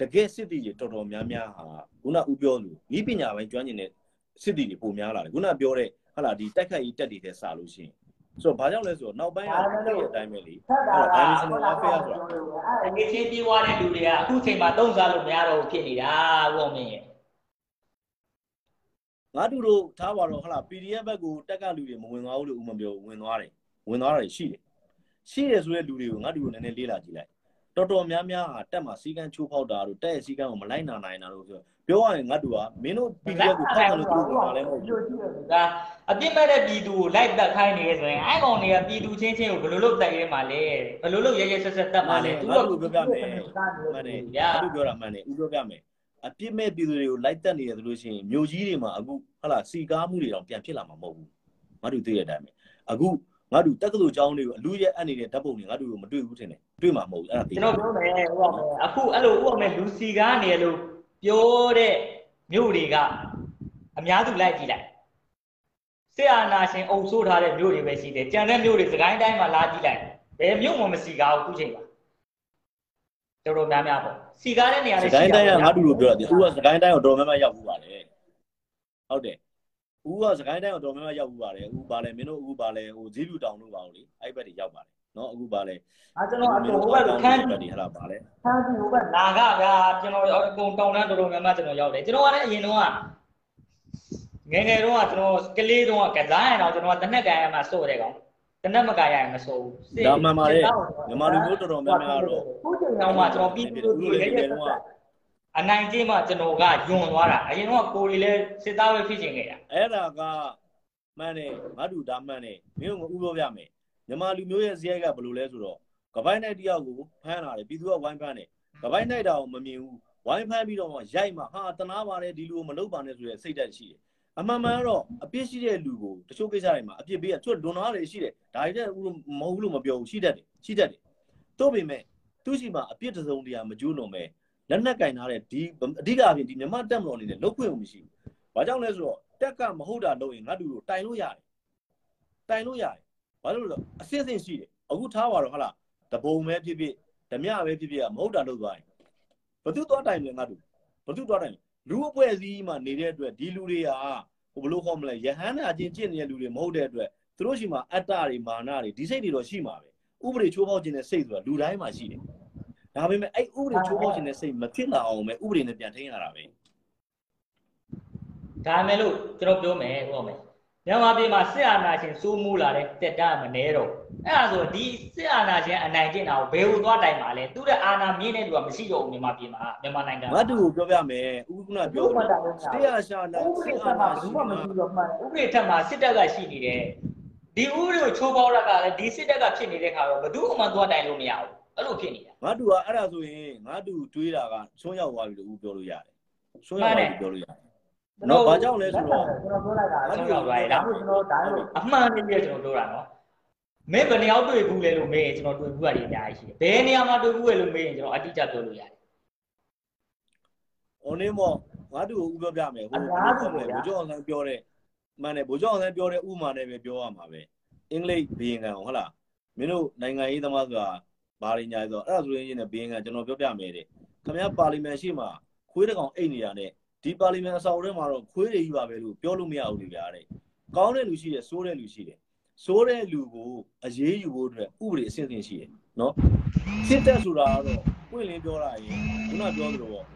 တကယ်စစ်တီတွေတော်တော်များများဟာခုနဦးပြောလို့ဤပညာပိုင်းကျွမ်းကျင်တဲ့စစ်တီတွေပိုများလာတယ်ခုနပြောတဲ့ဟလာဒီတိုက်ခိုက်ရေးတက်တွေထဲစလို့ရှိရင်ဆိုတော့ဘာကြောင့်လဲဆိုတော့နောက်ပိုင်းကအဲ့ဒီအတိုင်းပဲလေဟလာ dimensional warfare ဆိုတာအဲ့ဒီချင်းပြေးသွားတဲ့လူတွေကအခုချိန်မှာသုံးစားလို့မရတော့ဘူးဖြစ်နေတာဦးအောင်မြင့်ရဲ့ ငါတို့တို့ထားပါတော့ဟလာ PDF ဘက်ကိုတက်ကလူတွေမဝင်သွားဘူးလို့ဦးမပြောဝင်သွားတယ်ဝင်သွားတာရှိတယ်ရှိတယ်ဆိုတဲ့လူတွေကိုငါတို့ကိုနည်းနည်းလေးလာကြည့်လိုက်တော်တော်များများဟာတက်မှာစီကန်းချိုးဖောက်တာတို့တက်ရဲ့စီကန်းကိုမလိုက်နာနိုင်တာတို့ဆိုပြောရရင်ငါတို့ကမင်းတို့ PDF ကိုထောက်ခံလို့သူတို့ကလည်းမဟုတ်ဘူးဒါအပြစ်မဲ့တဲ့ပြည်သူကိုလိုက်တက်ခိုင်းနေရဆိုရင်အဲ့ကောင်တွေကပြည်သူချင်းချင်းကိုဘယ်လိုလုပ်တက်ရဲမှာလဲဘယ်လိုလုပ်ရဲရဲဆက်ဆက်တက်မှာလဲငါတို့ပြောပြမယ်မှန်တယ်ဗျာငါတို့ပြောတာမှန်တယ်ဦးပြောပြမယ် အပြစ်မဲ့ပြည်သူတွေကိုလိုက်တက်နေတယ်ဆိုလို့ရှိရင်မြို့ကြီးတွေမှာအခုဟလာစီကားမှုတွေတော့ပြန်ဖြစ်လာမှာမဟုတ်ဘူးငါတို့သိတဲ့အတိုင်းပဲအခုငါတို့တက္ကသိုလ်ကျောင်းတွေကိုအလူရဲ့အပ်နေတဲ့ဓာတ်ပုံတွေငါတို့မတွေ့ဘူးထင်တယ်တွေ့မှာမဟုတ်ဘူးအဲ့ဒါသိကျွန်တော်ပြောမယ်ဟိုကအခုအဲ့လိုဥပမာလူစီကားနေလို့ပြောတဲ့မြို့တွေကအများစုလိုက်ကြည့်လိုက်စစ်အာဏာရှင်အုပ်ဆိုးထားတဲ့မြို့တွေပဲရှိတယ်ကြံတဲ့မြို့တွေစကိုင်းတိုင်းမှာလာကြည့်လိုက်ဘယ်မြို့မှမစီကားဘူးအခုချိန်မှာတော်တော်များများပေါ့ စီကားတဲ့နေရာစတွေကိုင်းတိုင်းကတာငါတို့လိုပြောတာဒီဦးကစကိုင်းတိုင်းကိုတော်တော်များများရောက်ဘူးပါလေဟုတ်တယ်ဦးကစကိုင်းတိုင်းကိုတော်တော်များများရောက်ဘူးပါလေဦးပါလေမင်းတို့ဦးပါလေဟိုဇီးလူတောင်တို့ပါလို့လေအဲ့ဘက်တွေရောက်ပါလေနော်အခုပါလေအဲကျွန်တော်အကုန်ဟိုဘက်ခန်းဘက်တွေဟလာပါလေခန်းကြီးဟိုဘက်နာကဗျာကျွန်တော်အကုန်တောင်းတန်းတော်တော်များများကျွန်တော်ရောက်တယ်ကျွန်တော်ကလည်းအရင်တော့ငယ်ငယ်တော့ကျွန်တော်ကလေးတော့ကစားရင်တော့ကျွန်တော်တနက်ကန်ရမှာစိုးတယ်ကောင် တနက်မကန်ရရင်မစိုးဘူးဒါမှန်ပါလေမြန်မာလူမျိုးတော်တော်များများတော့ခုချိန်တော့မှကျွန်တော်ပြီးပြီးပြီးရဲရဲဆက်ဆက်အနိုင်ကျင်းမှကျွန်တော်ကယွန်သွားတာအရင်တော့ကိုရီလည်းစစ်သားပဲဖြစ်ချင်ခဲ့တာအဲ့ဒါကမှန်တယ်ငါတို့ဒါမှန်တယ်မင်းတို့ကဥပြောပြမယ်မြန်မာလူမျိုးရဲ့ဇယက်ကဘယ်လိုလဲဆိုတော့ကပိုင်းနိုင်တယောက်ကိုဖမ်းလာတယ်ပြည်သူကဝိုင်းဖမ်းတယ်ကပိုင်းနိုင်တာကိုမမြင်ဘူးဝိုင်းဖမ်းပြီးတော့မှရိုက်မှဟာတနာပါတယ်ဒီလူကိုမလုပ်ပါနဲ့ဆိုရဲစိတ်ဓာတ်ရှိတယ် အမှန်မှန်တော့အပြစ်ရှိတဲ့လူကိုတချို့ကိစ္စတွေမှာအပြစ်ပေးရသူကလွန်သွားတယ်ရှိတယ်ဒါတွေတဲ့မဟုတ်ဘူးလို့မပြောဘူးရှိတတ်တယ်ရှိတတ်တယ်တို့ပေမဲ့သူရှိမှအပြစ်တစုံတရာမကျိုးလွန်မဲ့လက်နက်ကင်ထားတဲ့ဒီအဓိကအပြင်ဒီမြမတက်မတော်အနေနဲ့လုတ်ခွင့်မရှိဘူးဘာကြောင့်လဲဆိုတော့တက်ကမဟုတ်တာလုပ်ရင်ငါတို့တို့တိုင်လို့ရတယ်တိုင်လို့ရတယ်ဘာလို့လဲဆိုတော့အစစ်အစစ်ရှိတယ်အခုထားပါတော့ဟုတ်လားတပုံပဲဖြစ်ဖြစ်ဓမြပဲဖြစ်ဖြစ်ကမဟုတ်တာလုပ်သွားရင်ဘသူသွားတိုင်လဲငါတို့ဘသူသွားတိုင်လဲ လူအဖွဲ့အစည်းမှာနေတဲ့အတွက်ဒီလူတွေကဟိုဘလို့ခေါ်မလဲယဟန်နာချင်းကျင့်နေတဲ့လူတွေမဟုတ်တဲ့အတွက်သူတို့ရှိမှာအတ္တတွေမာနတွေဒီစိတ်တွေတော့ရှိမှာပဲဥပဒေချိုးဖောက်ခြင်းတဲ့စိတ်ဆိုတာလူတိုင်းမှာရှိတယ်ဒါပေမဲ့အဲ့ဥပဒေချိုးဖောက်ခြင်းတဲ့စိတ်မဖြစ်လာအောင်ပဲဥပဒေနဲ့ပြန်ထိန်းရတာပဲဒါမဲ့လို့ကျွန်တော်ပြောမယ်ဟုတ်မယ် မြန်မာပြည်မှာစစ်အာဏာရှင်စိုးမိုးလာတဲ့တက်တာမနေတော့အဲ့ဒါဆိုဒီစစ်အာဏာရှင်အနိုင်ကျင့်တာကိုဘယ်ဟိုသွားတိုင်ပါလဲသူတဲ့အာဏာမြင့်တဲ့လူကမရှိတော့ဘူးမြန်မာပြည်မှာမြန်မာနိုင်ငံငါတူကိုပြောပြမယ်ဥက္ကနာပြောလို့တရားရှာလာဥပဒေစစ်ထအာက်မှာဏာဘူးရှိမှတာမရှိတော့မှန်ဥပဒေထက်မှာစစ်တပ်ကရှိနေတယ်ဒီဥပဒေကိုချိုးပေါက်ရကလည်းဒီစစ်တပ်ကဖြစ်နေတဲ့ခါတော့ဘယ်သူမှသွားတိုင်လို့မရဘူးအဲ့လိုဖြစ်နေတာငါတူကအဲ့ဒါဆိုရင်ငါတူတွေးတာကဆွမ်းရောက်သွားပြီလို့ပြောလို့ရတယ်ဆွမ်းရောက်သွားပြီပြောလို့ရတယ် နော်ဘာကြောင့်လဲဆိုတော့ကျွန်တော်ပြောလိုက်တာကျွန်တော်ပြောလိုက်ဒါမှကျွန်တော်ဒါလို့အမှန်တည်းပြကျွန်တော်ပြောတာနော်မင်းဘယ်နေရာတွေ့ဘူးလဲလို့မေးရင်ကျွန်တော်တွေ့ဘူးရတယ်အများကြီးရှိတယ်ဘယ်နေရာမှာတွေ့ဘူးလဲလို့မေးရင်ကျွန်တော်အတိအကျပြောလို့ရတယ်။အော်နေမောငါတူကိုဥပြောပြမယ်ဟိုဘယ်လိုခေါ်မလဲဘုကျော်အောင်ဆန်းပြောတဲ့မှန်တယ်ဗိုလ်ချုပ်အောင်ဆန်းပြောတဲ့ဥမာနဲ့ပဲပြောရမှာပဲအင်္ဂလိပ်ဘီယင်ကန်ဟုတ်လားမင်းတို့နိုင်ငံရေးသမားဆိုတာဘာရင်းညာဆိုတော့အဲ့ဒါဆိုရင်ချင်းနဲ့ဘီယင်ကန်ကျွန်တော်ပြောပြမယ်တဲ့ခင်ဗျားပါလီမန်ရှိမှခွေးတစ်ကောင်အိတ်နေတာနဲ့ ဒီပါလီမန်အဆောက်အဦထဲမှာတော့ခွေးတွေကြီးပါပဲလို့ပြောလို့မရဘူးလေဗျာတဲ့ကောင်းတဲ့လူရှိတယ်စိုးတဲ့လူရှိတယ်စိုးတဲ့လူကိုအရေးယူဖို့အတွက်ဥပဒေအဆင့်ဆင့်ရှိတယ်နော်စစ်တပ်ဆိုတာကတော့ပွင့်လင်းပြောတာရင်ခုနပြောသလိုပေါ့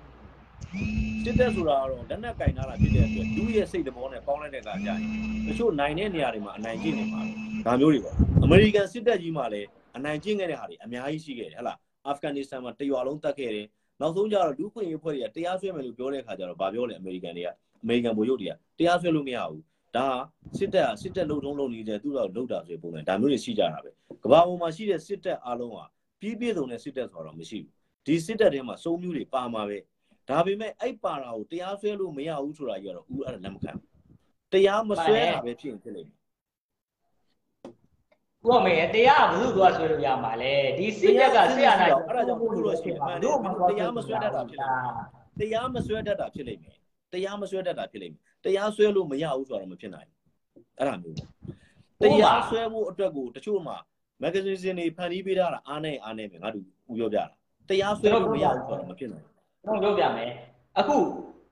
စစ်တပ်ဆိုတာကတော့လက်နက်ကင်ထားတာဖြစ်တဲ့အတွက်လူရဲ့စိတ်တဘောနဲ့ပေါင်းလိုက်တဲ့အခါကျရင်တချို့နိုင်တဲ့နေရာတွေမှာအနိုင်ကျင့်နေမှာဒါမျိုးတွေပေါ့အမေရိကန်စစ်တပ်ကြီးမှာလည်းအနိုင်ကျင့်ခဲ့တဲ့ဟာတွေအများကြီးရှိခဲ့တယ်ဟဟလားအာဖဂန်နစ္စတန်မှာတရွာလုံးတတ်ခဲ့တယ် နောက်ဆုံးကျတော့လူခွင့်ရေးဖွဲ့တွေကတရားစွဲမယ်လို့ပြောတဲ့အခါကျတော့ဗာပြောလဲအမေရိကန်တွေကအမေရိကန်ဗိုလ်ချုပ်တွေကတရားစွဲလို့မရဘူးဒါစစ်တပ်စစ်တပ်လုံထုံးလုံနေတဲ့သူ့တော့လုံတာဆိုပုံနဲ့ဒါမျိုးတွေရှိကြတာပဲကမ္ဘာပေါ်မှာရှိတဲ့စစ်တပ်အားလုံးဟာပြည့်ပြည့်စုံတဲ့စစ်တပ်ဆိုတော့မရှိဘူးဒီစစ်တပ်ထဲမှာစုံမျိုးတွေပါမှာပဲဒါပေမဲ့အဲ့ပါတာကိုတရားစွဲလို့မရဘူးဆိုတာကြီးကတော့ဦးအဲ့ဒါလက်မခံတရားမစွဲတာပဲဖြစ်ရင်ဖြစ်လိမ့်မ ယ်ကိုအမေတရားကဘယ်သူသွားဆွဲလို့ရမှာလဲဒီစစ်တပ်ကဆရာနာအဲ့ဒါကြောင့်ခုလို့ရှိရင်မှန်တယ်တရားမစွဲတတ်တာဖြစ်လိမ့်မယ်တရားမစွဲတတ်တာဖြစ်လိမ့်မယ်တရားမစွဲတတ်တာဖြစ်လိမ့်မယ်တရားစွဲလို့မရဘူးဆိုတာတော့မဖြစ်နိုင်ဘူးအဲ့ဒါမျိုးတရားစွဲဖို့အတွက်ကိုတချို့မှာမဂ္ဂဇင်းစင်တွေဖန်တီးပေးထားတာအားနဲ့အားနဲ့ပဲငါတို့ဦးပြောပြတာတရားစွဲလို့မရဘူးဆိုတာတော့မဖြစ်နိုင်ကျွန်တော်ပြောပြမယ်အခု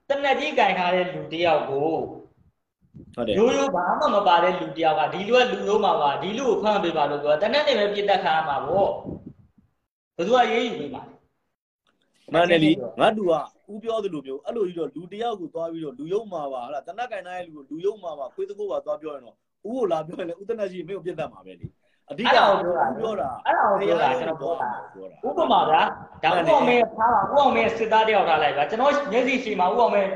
တနက်ကြီးကင်ထားတဲ့လူတယောက်ကို ဟုတ်တယ်ရိုးရိုးဘာမှမပါတဲ့လူတယောက်ကဒီလူကလူလုံးမှာပါဒီလူကိုဖမ်းပေးပါလို့ပြောတနက်နဲ့ပဲပြစ်တက်ခါမှာပေါ့ဘယ်သူကရေးယူပေးပါလဲမှန်တယ်လीငါတူကဦးပြောသလိုမျိုးအဲ့လိုကြီးတော့လူတယောက်ကိုသွားပြီးတော့လူယုံမှာပါဟာတနက်ကင်ထားတဲ့လူကိုလူယုံမှာပါခွေးတကိုးပါသွားပြောရင်တော့ဦးကိုလာပြောရင်လည်းဦးတနက်ကြီးမင်းကိုပြတ်တတ်မှာပဲလေအဓိကပြောတာအဲ့ဒါကိုပြောတာကျွန်တော်ပြောတာပြောတာဥပမာဗျာဒါဥအောင်မင်းဖားပါဥအောင်မင်းစစ်သားတယောက်ထားလိုက်ဗျာကျွန်တော်မျက်စိရှိမှာဥအောင်မင်း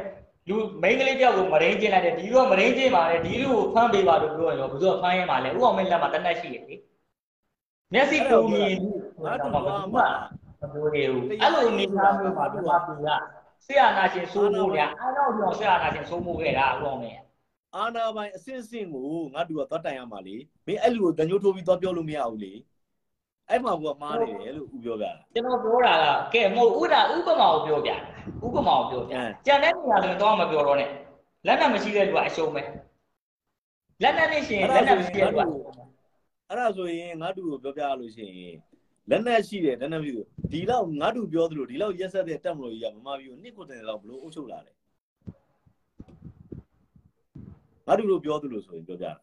လူမိန်းကလေးတယောက်ကိုမရင်းကျင်းလိုက်တယ်ဒီလူကမရင်းကျင်းပါလေဒီလူကိုဖမ်းပေးပါလို့ပြောရင်တော့ဘယ်သူကဖမ်းရမှာလဲဥအောင်မင်းလက်မှာတနက်ရှိရလေမျက်စိပုံမြင်ငါတူကမမှာပြောရဘူးအဲ့လိုနေသားမျိုးမှာဒီမှာပြရဆရာနာရှင်စိုးမိုးရအားတော့ပြောဆရာနာရှင်စိုးမိုးခဲ့တာဥအောင်မင်းအာနာပိုင်အစင်စင်ကိုငါတူကသွားတိုင်ရမှာလေမင်းအဲ့လူကိုတညှိုးထိုးပြီးသွားပြောလို့မရဘူးလေအဲ့မှာကမှားနေတယ်လို့ဦးပြောပြတာကျွန်တော်ပြောတာကကဲမဟုတ်ဥဒါဥပမာကိုပြောပြ ဥပမာကိုပြောပြကြံတဲ့နေရာဆိုတော့မပြောတော့နဲ့လက်နက်မရှိတဲ့လူကအရှုံးပဲလက်နက်နဲ့ရှိရင်လက်နက်မရှိတဲ့လူကအဲ့ဒါဆိုရင်ငါတူကိုပြောပြရလို့ရှိရင်လက်နက်ရှိတယ်လက်နက်မရှိဘူးဒီလောက်ငါတူပြောသလိုဒီလောက်ရက်ဆက်တဲ့တက်မလို့ကြီးကမမပြီးတော့နှစ်ကိုတင်လောက်ဘလို့အုပ်ချုပ်လာတယ်ငါတူတို့ပြောသလိုဆိုရင်ပြောပြတာ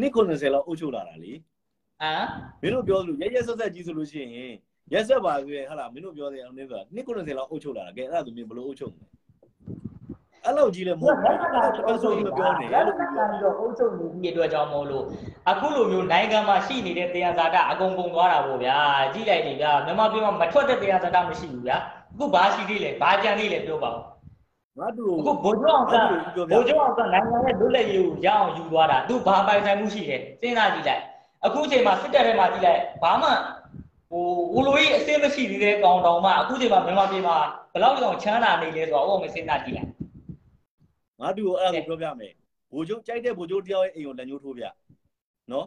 နှစ်90လောက်အုပ်ချုပ်လာတာလေဟမ်မင်းတို့ပြောသလိုရက်ရက်ဆက်ဆက်ကြီးဆိုလို့ရှိရင် ရက်ဆက်ပါဆိုရင်ဟာလာမင်းတို့ပြောတဲ့အောင်နေဆိုတာနှစ်90လောက်အုပ်ချုပ်လာတာကဲအဲ့ဒါဆိုမင်းဘလို့အုပ်ချုပ်မလဲအဲ့လောက်ကြီးလည်းမဟုတ်ဘူးအဲ့ဆိုရင်မပြောနဲ့လက်လို့နက်ပြောကတော့အုပ်ချုပ်နေပြီးအတွက်ကြောင့်မို့လို့အခုလိုမျိုးနိုင်ငံမှာရှိနေတဲ့တရားဇာတအကုန်ကုန်သွားတာပေါ့ဗျာကြည့်လိုက်နေဗျာမြန်မာပြည်မှာမထွက်တဲ့တရားဇာတမရှိဘူးဗျာအခုဘာရှိသေးလဲဘာကြံသေးလဲပြောပါဦးငါတူအခုဗိုလ်ချုပ်အောင်ဆန်းဗိုလ်ချုပ်အောင်ဆန်းနိုင်ငံရဲ့လွတ်လပ်ရေးကိုရအောင်ယူသွားတာသူဘာပိုင်ဆိုင်မှုရှိတယ်စဉ်းစားကြည့်လိုက်အခုချိန်မှာစစ်တပ်ထဲမှာကြည့်လိုက်ဘာမှ ဟိုဦးလိုကြီးအစစ်မရှိသေးတဲ့ကောင်တောင်မှအခုချိန်မှာမြန်မာပြည်မှာဘယ်လောက်တောင်ချမ်းသာနေလဲဆိုတော့အော်မစဉ်းစားကြည့်လိုက်ငါတူကိုအဲ့ဒါကိုပြောပြမယ်ဘိုလ်ချုပ်ကြိုက်တဲ့ဘိုလ်ချုပ်တယောက်ရဲ့အိမ်ကိုလက်ညှိုးထိုးပြနော်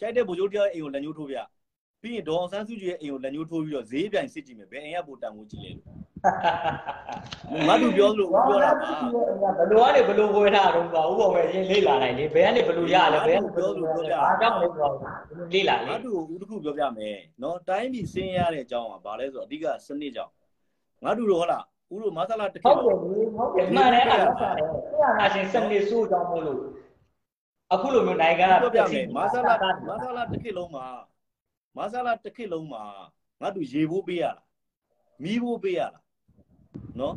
ကြိုက်တဲ့ဗိုလ်ချုပ်တယောက်ရဲ့အိမ်ကိုလက်ညှိုးထိုးပြ ပြီးရင်ဒေါအောင်ဆန်းစုကြည်ရဲ့အိမ်ကိုလက်ညှိုးထိုးပြီးတော့ဈေးပြိုင်စစ်ကြည့်မယ်ဘယ်အိမ်ကပိုတန်ဖို့ကြည့်လဲလို့ငါတူပြောလို့ပြောတာပါဘယ်လိုကနေဘယ်လိုဝယ်ထားတော့ပါဦးပေါ်ပဲရင်းလေးလာနိုင်လေဘယ်ကနေဘယ်လိုရလဲဘယ်ကနေဘယ်လိုအားကြောင့်လဲဆိုတော့လေးလာလေငါတူကိုဦးတစ်ခုပြောပြမယ်နော်တိုင်းပြည်ဆင်းရတဲ့အကြောင်းကဘာလဲဆိုတော့အဓိကစနစ်ကြောင့်ငါတူတို့ဟုတ်လားဦးတို့မဆလာတစ်ခေဟုတ်တ်တယ်ဟုတ်တယ်မှန်တယ်အဲ့ဒါဆက်တယ်ဆရာနာရှင်စနစ်ဆိုးကြောင့်မို့လို့အခုလိုမျိုးနိုင်ငံကပြောပြမယ်မဆလာမဆလာတစ်ခေတ်လုံးမှာ မဆလာတစ်ခေတ်လုံးမှာငါတူရေဖို့ပေးရတာမီးဖို့ပေးရတာနော်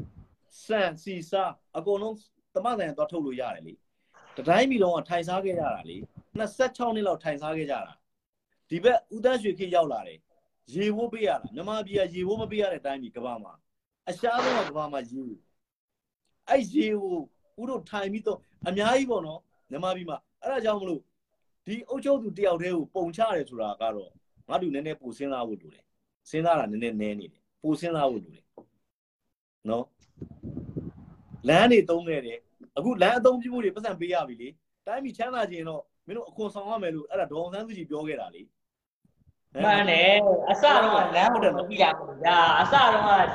စံစီစာအကုန်လုံးတမဆိုင်သွားထုတ်လို့ရတယ်လေတတိုင်းပြည်လုံးကထိုင်စားခဲ့ရတာလေ26နှစ်လောက်ထိုင်စားခဲ့ကြတာဒီဘက်ဦးတန်းရွှေခေတ်ရောက်လာတယ်ရေဖို့ပေးရတာမြန်မာပြည်ကရေဖို့မပေးရတဲ့အတိုင်းပြည်ကဘာမှာအရှားဆုံးကကဘာမှာရေအဲ့ရေကိုဦးတို့ထိုင်ပြီးတော့အများကြီးပေါ့နော်မြန်မာပြည်မှာအဲ့ဒါကြောင့်မလို့ဒီအုတ်ချုပ်သူတယောက်တည်းကိုပုံချတယ်ဆိုတာကတော့ ငါတို့နည်းနည်းပိုစဉ်းစားဖို့လိုတယ်စဉ်းစားတာနည်းနည်းနည်းနေတယ်ပိုစဉ်းစားဖို့လိုတယ်နော်လမ်းတွေတုံးခဲ့တယ်အခုလမ်းအသုံးပြုမှုတွေပတ်စံပေးရပြီလေတိုင်းပြည်ချမ်းသာခြင်းတော့မင်းတို့အခွန်ဆောင်ရမယ်လို့အဲ့ဒါဒေါအောင်ဆန်းစုကြည်ပြောခဲ့တာလေမှန်တယ်အစတော့လမ်းဟုတ်တယ်မကြည့်ရဘူးဗျာအစတော့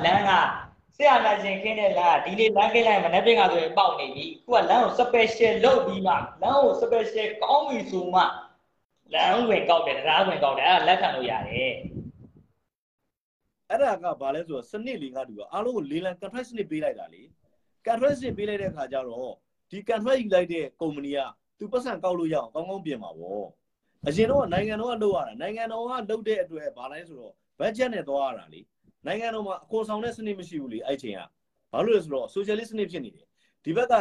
လမ်းကဆရာနာရှင်ခင်းတဲ့လမ်းကဒီနေ့လမ်းခင်းလိုက်မနေ့ပြင်ကဆိုရင်ပေါက်နေပြီခုကလမ်းကို special လုပ်ပြီးမှလမ်းကို special ကောင်းပြီဆိုမှ လမ်းဝင်ကောက်တယ်တရားဝင်ကောက်တယ်အဲ့ဒါလက်ခံလို့ရတယ်အဲ့ဒါကဘာလဲဆိုတော့စနစ်လေးငါတူကအားလုံးကိုလေးလံ contract စနစ်ပေးလိုက်တာလေ contract စနစ်ပေးလိုက်တဲ့အခါကျတော့ဒီ contract ယူလိုက်တဲ့ကုမ္ပဏီကသူပတ်စံကောက်လို့ရအောင်ကောင်းကောင်းပြင်ပါဗောအရင်တော့နိုင်ငံတော်ကလုပ်ရတာနိုင်ငံတော်ကလုပ်တဲ့အတွက်ဘာလဲဆိုတော့ budget နဲ့သွားရတာလေနိုင်ငံတော်မှာအခေါ်ဆောင်တဲ့စနစ်မရှိဘူးလေအဲ့ချိန်ကဘာလို့လဲဆိုတော့ socialist စနစ်ဖြစ်နေတယ်ဒီဘက်က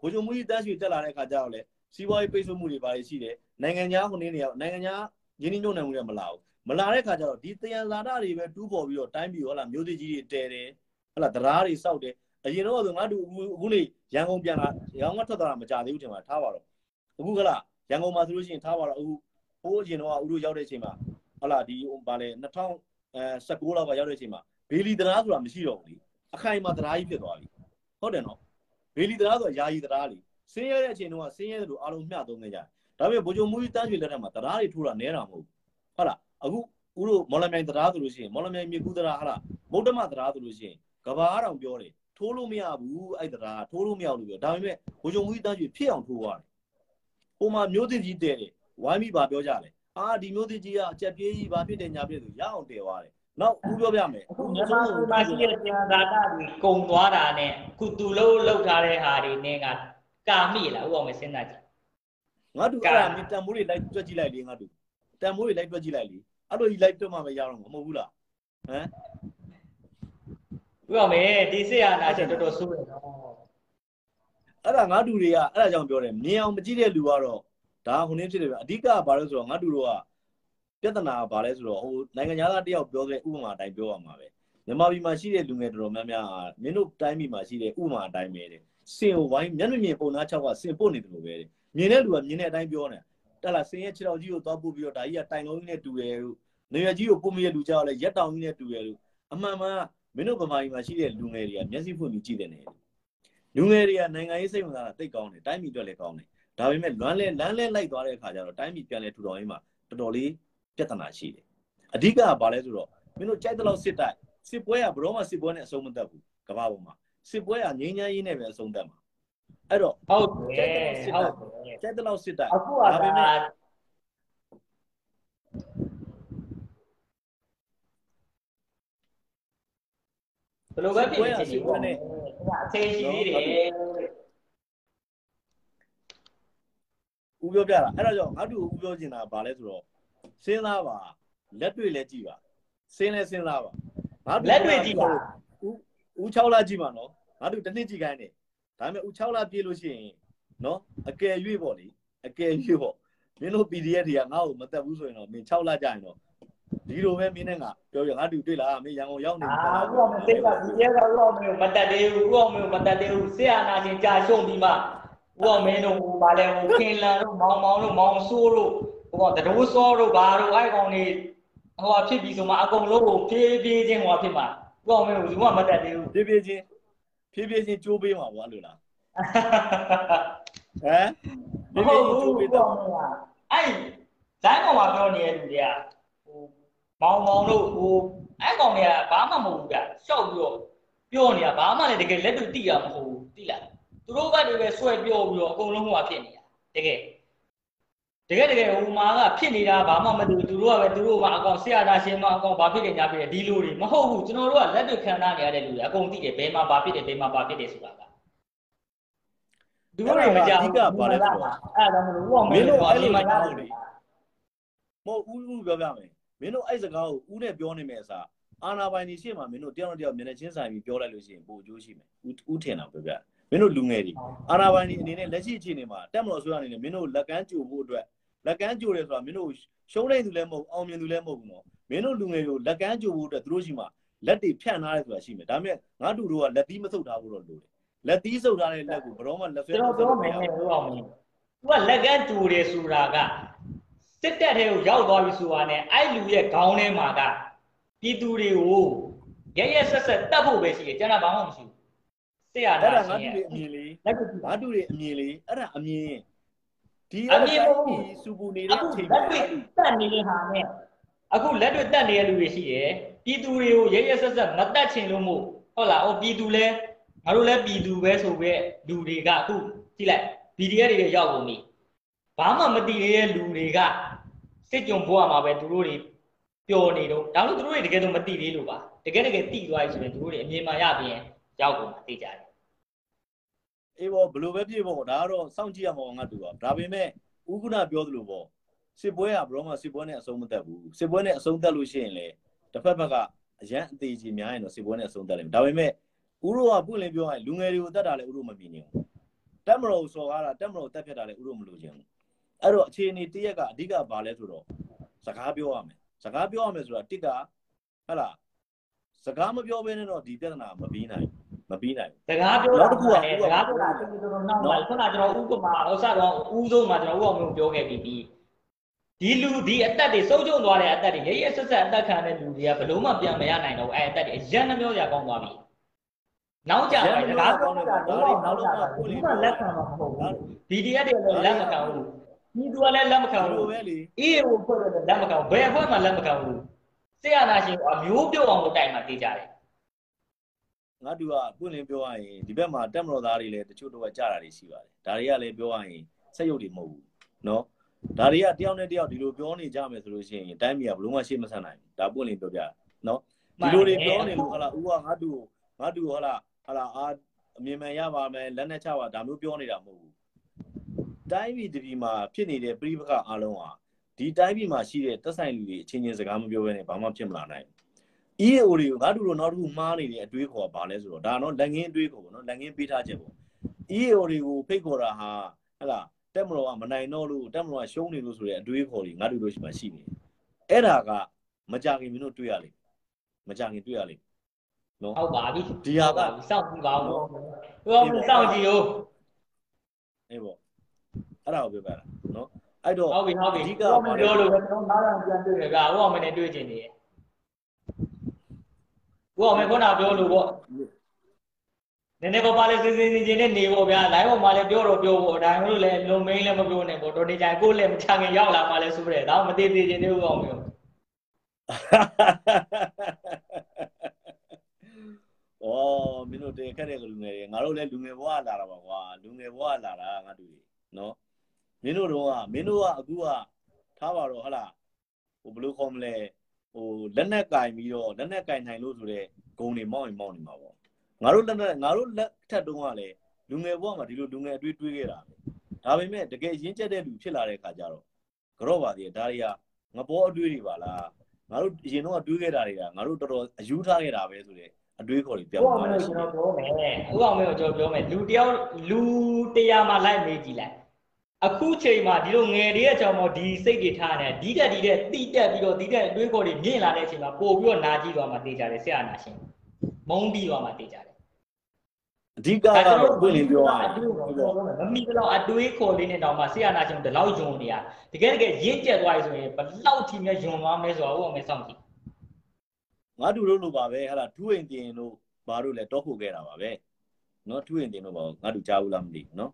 ဘိုးချုပ်မှုကြီးတန်းရွှေတက်လာတဲ့အခါကျတော့လေစီးပွားရေးပိတ်ဆို့မှုတွေဘာတွေရှိတယ် နိုင်ငံခြားဟိုနေနေရောက်နိုင်ငံခြားရင်းနှီးမြှုပ်နှံမှုတွေမလာဘူးမလာတဲ့အခါကျတော့ဒီတယံဇာတာတွေပဲတူးပေါ်ပြီးတော့တိုင်းပြည်ဟောလာမျိုးစေ့ကြီးတွေတဲတယ်ဟလာတရားတွေစောက်တယ်အရင်တော့ဆိုငါတို့အခုနေရန်ကုန်ပြန်လာရန်ကုန်ကထွက်သွားတာမကြသေးဘူးထင်ပါထားပါတော့အခုကလာရန်ကုန်မှာဆိုလို့ရှိရင်ထားပါတော့အခုဟိုးအရင်တော့ဦးတို့ရောက်တဲ့အချိန်မှာဟလာဒီဗာလေ2019လောက်ကရောက်တဲ့အချိန်မှာဘေလီတရားဆိုတာမရှိတော့ဘူးလေအခိုင်အမာတရားကြီးဖြစ်သွားပြီဟုတ်တယ်နော်ဘေလီတရားဆိုတာယာယီတရားလေဆင်းရဲတဲ့အချိန်တုန်းကဆင်းရဲတယ်လို့အားလုံးမျှသုံးနေကြတယ် ဒါပေမဲ့ဘိုးချုပ်မူကြီးတန်းရွှေလက်ထက်မှာတရားတွေထိုးတာနဲတာမဟုတ်ဘူးဟုတ်လားအခုဦးတို့မော်လမြိုင်တရားဆိုလို့ရှိရင်မော်လမြိုင်မြေကူးတရားဟာလားဗုဒ္ဓမတရားဆိုလို့ရှိရင်ကဘာအောင်ပြောတယ်ထိုးလို့မရဘူးအဲ့တရားထိုးလို့မရဘူးလို့ပြောဒါပေမဲ့ဘိုးချုပ်မူကြီးတန်းရွှေဖြစ်အောင်ထိုးရတယ်ဟိုမှာမျိုးသစ်ကြီးတဲတယ်ဝိုင်းပြီးပါပြောကြတယ်အာဒီမျိုးသစ်ကြီးကအကြက်ပြေးကြီးဘာဖြစ်တယ်ညာဖြစ်ဆိုရအောင်တဲသွားတယ်နောက်ဦးပြောပြမယ်အခုမြန်မာပြည်မှာရှိတဲ့ပြန်သာတာတွေကုံသွားတာနဲ့အခုသူလို့လောက်ထားတဲ့ဟာတွေနဲ့ကကာမိလားဥအောင်မစဉ်းစားကြည့် ငါတို့အဲ့ဒါမြတန်မိုးတွေလိုက်တွက်ကြည့်လိုက်လေငါတို့တန်မိုးတွေလိုက်တွက်ကြည့်လိုက်လေအဲ့လိုကြီးလိုက်တွက်မှမရတော့မှာမဟုတ်ဘူးလားဟမ်ဥအောင်မေဒီစစ်အာဏာရှင်တော်တော်ဆိုးတယ်နော်အဲ့ဒါငါတူတွေကအဲ့ဒါကြောင့်ပြောတယ်မြင်အောင်မကြည့်တဲ့လူကတော့ဒါဟိုနည်းဖြစ်တယ်ဗျအဓိကကဘာလဲဆိုတော့ငါတူတို့ကပြဿနာကဘာလဲဆိုတော့ဟိုနိုင်ငံသားတယောက်ပြောတဲ့ဥပမာအတိုင်းပြောရမှာပဲမြန်မာပြည်မှာရှိတဲ့လူငယ်တော်တော်များများမင်းတို့တိုင်းပြည်မှာရှိတဲ့ဥပမာအတိုင်းပဲတဲ့စင်ကိုဝိုင်းမျက်နှာမြင်ပုံသား6ကစင်ပို့နေတယ်လို့ပဲတဲ့ မြင်တဲ့လူကမြင်တဲ့အတိုင်းပြောနေတက်လာစင်ရဲ့ခြေတော်ကြီးကိုသွားပို့ပြီးတော့ဒါကြီးကတိုင်လုံးကြီးနဲ့တူတယ်လို့နေရကြီးကိုပို့မရလူကြောက်လဲရက်တောင်ကြီးနဲ့တူတယ်လို့အမှန်မှန်မင်းတို့ဗမာပြည်မှာရှိတဲ့လူငယ်တွေကမျက်စိဖွင့်ပြီးကြည့်တယ်နေလူငယ်တွေကနိုင်ငံရေးစိတ်ဝင်စားတာတိတ်ကောင်းတယ်တိုင်းပြည်အတွက်လည်းကောင်းတယ်ဒါပေမဲ့လွမ်းလဲလမ်းလဲလိုက်သွားတဲ့အခါကျတော့တိုင်းပြည်ပြန်လဲထူထောင်ရေးမှာတော်တော်လေးပြဿနာရှိတယ်အဓိကကဘာလဲဆိုတော့မင်းတို့ကြိုက်တဲ့လောက်စစ်တိုက်စစ်ပွဲကဘရောမှစစ်ပွဲနဲ့အဆုံးမသက်ဘူးကမ္ဘာပေါ်မှာစစ်ပွဲကငြိမ်းချမ်းရေးနဲ့ပဲအဆုံးသက်မှာ အဲ့တော့ဟုတ်တယ်ဟုတ်တယ်ကြိုက်တဲ့လောက်စစ်တိုက်အခုကဒါပေမဲ့ဘယ်လိုပဲဖြစ်ဖြစ်ဖြစ်နေအသေးရှိသေးတယ်ဦးပြောပြတာအဲ့ဒါကြောင့်ငါတို့ဦးပြောချင်တာကဘာလဲဆိုတော့စဉ်းစားပါလက်တွေ့လဲကြည့်ပါစဉ်းလဲစဉ်းစားပါငါတို့လက်တွေ့ကြည့်ပါဦးဦး6လကြည့်ပါနော်ငါတို့တစ်နှစ်ကြည့်ခိုင်းတယ် ဒါပေမဲ့ဦး6လပြည့်လို့ရှိရင်နော်အကယ်၍ပေါ့လေအကယ်၍ပေါ့မင်းတို့ PDF တွေကငါ့ကိုမတက်ဘူးဆိုရင်တော့မင်း6လကြာရင်တော့ဒီလိုပဲမင်းနဲ့ငါပြောပြငါတို့တွေ့လားမင်းရန်ကုန်ရောက်နေအာပြီလားဥအောင်မသိတာဒီရဲကဥအောင်မင်းမတက်သေးဘူးဥအောင်မင်းမတက်သေးဘူးဆရာနာရှင်ကြာရှုံးပြီးမှဥအောင်မင်းတို့ဟိုဗာလဲဟိုခင်လန်တို့မောင်မောင်တို့မောင်ဆိုးတို့ဟိုကတတိုးစောတို့ဘာတို့အဲ့ကောင်နေဟိုဟာဖြစ်ပြီးဆိုမှအကုန်လုံးကိုဖြည်းဖြည်းချင်းဟိုဟာဖြစ်မှာဥအောင်မင်းကဘူးမှမတက်သေးဘူးဖြည်းဖြည်းချင်း ဖြည်းဖြည်းချင်းကြိုးပေးမှာပေါ့အဲ့လိုလားဟမ်မဟုတ်ဘူးဥအောင်မင်းကအဲ့ဇိုင်းကောင်မှာပြောနေတဲ့လူတွေကဟိုမောင်မောင်တို့ဟိုအဲ့ကောင်တွေကဘာမှမဟုတ်ဘူးဗျရှောက်ပြီးတော့ပြောနေတာဘာမှလည်းတကယ်လက်တွေ့သိရမဟုတ်ဘူးသိလားသူတို့ဘက်တွေပဲဆွဲပြောပြီးတော့အကုန်လုံးဟိုဟာဖြစ်နေတာတကယ် တကယ်တကယ်ဟိုမှာကဖြစ်နေတာဘာမှမသိဘူးသူတို့ကပဲသူတို့ကအကောင်ဆရာသားရှင်မအကောင်ဘာဖြစ်နေညာဖြစ်တယ်ဒီလိုတွေမဟုတ်ဘူးကျွန်တော်တို့ကလက်တွေ့ခံစားနေရတဲ့လူတွေအကုန်သိတယ်ဘယ်မှာဘာဖြစ်တယ်ဘယ်မှာဘာဖြစ်တယ်ဆိုတာကသူတို့တွေမကြောက်ဘူးအဲ့ဒါမလို့ဘောမမင်းင်းတို့တို့အအဲ့လီလိုမမရရဘူးဘူးလေမဟုတ်ဦးဦးပြောပြမယ်မင်းတို့အဲ့စကားကိုဦးနဲ့ပြောနေမယ်အစားအာနာပိုင်နေရှေ့မှာမင်းတို့တယောက်နဲ့တယောက်မျက်နှာချင်းဆိုင်ပြီးပြောလိုက်လို့ရှိရင်ပိုအကျိုးရှိမယ်ဦးဦးထင်တာပြောပြမင်းတို့လူငယ်တွေအာနာပိုင်နေအနေနဲ့လက်ရှိအခြေအနေမှာတက်မလို့အစိုးရအနေနဲ့မင်းတို့လက်ကမ်းကြိုဖို့အတွက် လက်ကမ်းကြိုတယ်ဆိုတာမင်းတို့ရှုံးနိုင်သူလည်းမဟုတ်အောင်မြင်သူလည်းမဟုတ်ဘူးနော်မင်းတို့လူငယ်တွေကိုလက်ကမ်းကြိုဖို့အတွက်သူတို့ရှိမှာလက်တွေဖြန့်ထားတယ်ဆိုတာရှိမယ်ဒါပေမဲ့ငါတို့တို့ကလက်သီးမဆုပ်ထားဖို့တော့လိုတယ်လက်သီးဆုပ်ထားတဲ့လက်ကိုဘယ်တော့မှလက်ဆွဲကျွန်တော်ပြောမယ်ဟိုအောင်မင်းသူကလက်ကမ်းတူတယ်ဆိုတာကစစ်တပ်ထဲကိုရောက်သွားပြီဆိုတာနဲ့အဲ့လူရဲ့ခေါင်းထဲမှာကပြည်သူတွေကိုရရဆက်ဆက်တတ်ဖို့ပဲရှိတယ်ကျန်တာဘာမှမရှိဘူးစစ်ရအဲ့တာဒါငါရှင်တို့ရဲ့တွေအမြင်လေးလက်ကူငါတို့တွေအမြင်လေးအဲ့ဒါအမြင် ဒီအမြင်မဟုတ်ဘူးစူပူနေအတဲ့ခုအချိန်လက်တွေ့တက်နေတဲ့ဟာနဲ့အခုလက်တွေ့တက်နေတဲ့လူတွေရှိတယ်ပြည်သူတွေကိုရရဆက်ဆက်မတက်ချင်လို့မို့ဟဟုတ်လားဟိုပြည်သူလဲငါတို့လဲပြည်သူပဲဆိုပဲလူတွေကအခုကြည့်လိုက် BDS တွေရောက်ကုန်ပြီဘာမှမသိသေးတဲ့လူတွေကစစ်ကြုံဘွားမှာပဲသူတို့တွေပျော်နေတော့ဒါလို့သူတို့တွေတကယ်တော့မသိသေးလို့ပါတကယ်တကယ်သိသွားပြီဆိုရင်သူတို့တွေအမြင်မှရပြီးရင်ရောက်ကုန်မှာသိကြတယ် အေးပေါ့ဘလို့ပဲဖြစ်ပေါ့ဒါကတော့စောင့်ကြည့်ရမှာပေါ့ငါတူပါဒါပေမဲ့ဥက္ကနာပြောသလိုပေါ့စစ်ပွဲကဘရောမှစစ်ပွဲနဲ့အဆုံးမသက်ဘူးစစ်ပွဲနဲ့အဆုံးသက်လို့ရှိရင်လေတစ်ဖက်ဘက်ကအရန်အသေးကြီးများရင်တော့စစ်ပွဲနဲ့အဆုံးသက်လိမ့်မယ်ဒါပေမဲ့ဥရောကပွင့်လင်းပြောရရင်လူငယ်တွေကိုတတ်တာလေဥရောမမြင်နေဘူးတက်မတော်စော်ကားတာတက်မတော်တက်ဖြတ်တာလေဥရောမလိုချင်ဘူးအဲ့တော့အခြေအနေတရက်ကအဓိကဘာလဲဆိုတော့စကားပြောရမယ်စကားပြောရမယ်ဆိုတာတစ်ကဟဟလားစကားမပြောဘဲနဲ့တော့ဒီပြဿနာမပြီးနိုင် မပြီးနိုင်စကားပြောတာကလည်းစကားပြောတာတော်တော်နောက်ပါခုနကျွန်တော်ဥပမာဥစ္စာတော့ဥဆုံးမှာကျွန်တော်ဥအောင်မျိုးပြောခဲ့ပြီးပြီဒီလူဒီအသက်တွေစုပ်ကျုံသွားတဲ့အသက်တွေရရဆက်ဆက်အသက်ခံတဲ့လူတွေကဘလို့မှပြန်မရနိုင်တော့အဲအသက်တွေအရန်နှမျိုးစရာကောင်းသွားပြီနောက်ကြပါစကားပြောတာတော့နောက်ကြပါဘူးကလက်ခံမှာမဟုတ်ဘူး BDS တွေလည်းလက်မခံဘူးဒီသူကလည်းလက်မခံဘဘူးလို့ပဲလေအေးဟိုဖွဲ့တယ်လက်မခံဘူးဘယ်ဖွဲ့မှလက်မခံဘူးဆရာနာရှင်အမျိုးပြုတ်အောင်လို့တိုင်မှတေးကြတယ် ငါတူကပွင့်လင်းပြောရရင်ဒီဘက်မှာတက်မတော်သားတွေလည်းတချို့တော့ကြာတာတွေရှိပါတယ်ဒါတွေကလည်းပြောရရင်ဆက်ရုပ်တွေမဟုတ်ဘူးเนาะဒါတွေကတယောက်နဲ့တယောက်ဒီလိုပြောနေကြမယ်ဆိုလို့ရှိရင်တိုင်းပြည်ကဘလို့မှရှေ့မဆက်နိုင်ဘူးဒါပွင့်လင်းပြောပြเนาะဒီလိုတွေပြောနေလို့ဟာလာဦးကငါတူငါတူဟာလာဟာလာအာအမြင်မှန်ရပါမယ်လက်နဲ့ချပါဒါမျိုးပြောနေတာမဟုတ်ဘူးတိုင်းပြည်တပြည်မှာဖြစ်နေတဲ့ပြိပခအားလုံးဟာဒီတိုင်းပြည်မှာရှိတဲ့တက်ဆိုင်လူတွေအချင်းချင်းစကားမပြောဘဲနဲ့ဘာမှဖြစ်မလာနိုင်ဘူး EAO တွေကိုငါတို့လိုနောက်တစ်ခုမှားနေတဲ့အတွေးခေါ်ကဘာလဲဆိုတော့ဒါတော့လက်ငင်းအတွေးခေါ်ပေါ့နော်လက်ငင်းပေးထားချက်ပေါ့ EAO တွေကိုဖိတ်ခေါ်တာဟာဟဟလားတက်မတော်ကမနိုင်တော့လို့တက်မတော်ကရှုံးနေလို့ဆိုတဲ့အတွေးခေါ်တွေငါတို့လိုရှိမှရှိနေတယ်အဲ့ဒါကမကြခင်မင်းတို့တွေ့ရလိမ့်မကြခင်တွေ့ရလိမ့်နော်ဟုတ်ပါပြီဒီဟာကစောင့်ကြည့်ပါဦးဟိုကစောင့်ကြည့်ဦးအေးပေါ့အဲ့ဒါကိုပြောပြတာနော်အဲ့တော့ဟုတ်ပြီဟုတ်ပြီအဓိကဟိုမပြောလို့ကျွန်တော်နောက်တော့ပြန်တွေ့ရကဟိုကမနဲ့တွေ့ချင်နေတယ် ဟိုကမခုနပြောလို့ပေါ့နည်းနည်းပါးပါးလေးစင်စင်စင်ချင်းနဲ့နေပေါ့ဗျာ live ပေါ်မှာလည်းပြောတော့ပြောပေါ့ဒါမှမဟုတ်လည်းလုံမင်းလည်းမပြောနဲ့ပေါ့တော်နေကြကိုလည်းမချခင်ရောက်လာမှလည်းဆိုရဲဒါမှမသေးသေးချင်းနေဦးအောင်မျိုးဩမင်းတို့တင်ခက်တဲ့လူငယ်တွေငါတို့လည်းလူငယ်ဘဝလာတာပါကွာလူငယ်ဘဝလာတာငါတို့တွေနော်မင်းတို့တော့ကမင်းတို့ကအခုကထားပါတော့ဟလားဟိုဘယ်လိုခေါ်မလဲ ဟိုလက်နက်ကင်ပြီးတော့လက်နက်ကင်နိုင်လို့ဆိုတော့ဂုံတွေမောင်းရင်မောင်းနေမှာပေါ့ငါတို့လက်နက်ငါတို့လက်ထက်တုန်းကလည်းလူငယ်ဘဝမှာဒီလိုလူငယ်အတွေ့တွေးခဲ့တာပဲဒါပေမဲ့တကယ်ရင်းကျက်တဲ့လူဖြစ်လာတဲ့အခါကျတော့ကြော့ပါသေးတယ်ဒါတွေကငပေါ်အတွေ့တွေပါလားငါတို့အရင်တော့တွေးခဲ့တာတွေကငါတို့တော်တော်အယူထားခဲ့တာပဲဆိုတဲ့အတွေးခေါ်တွေပြောဟိုင်းအောင်သွားမတယ်လို့ရှိကျွန်တယ်တော်ပြောမယ်ဟိုအောင်မလို့ကျွန်တော်ပြောမယ်လူတယောက်လူတရားမှာလိုက်မေးကြည့်လိုက် အခုချိန်မှာဒီလိုငယ်လေးအကြောင်းမို့ဒီစိတ်တွေထားနေဒီတက်ဒီတက်တိတက်ပြီးတော့ဒီတက်အတွေးခေါ်တွေမြင့်လာတဲ့အချိန်မှာပို့ပြီးတော့နာကြည့်သွားမှတေးကြတယ်ဆရာနာရှင်မုန်းပြီးသွားမှတေးကြတယ် အဓိကကတော့ဘယ်လိုပြောရ အ လဲ တွေးခေါ်ပြောမယ်မမီတော့အတွေးခေါ်လေးနဲ့တောင်မှဆရာနာရှင်ဒီလောက်ယွန်နေရတကယ်တကယ်ရင့်ကျက်သွားပြီဆိုရင်ဘလောက်ထိများယွန်သွားမလဲဆိုတော့ဟိုအောင်မစောင့်ကြည့် ငါတို့တို့လိုပါပဲဟာလားထူးရင်တင်တို့ဘာတို့လဲတောက်ခုခဲ့တာပါပဲเนาะထူးရင်တင်တို့ဘာငါတို့ကြားဘူးလားမသိဘူးเนาะ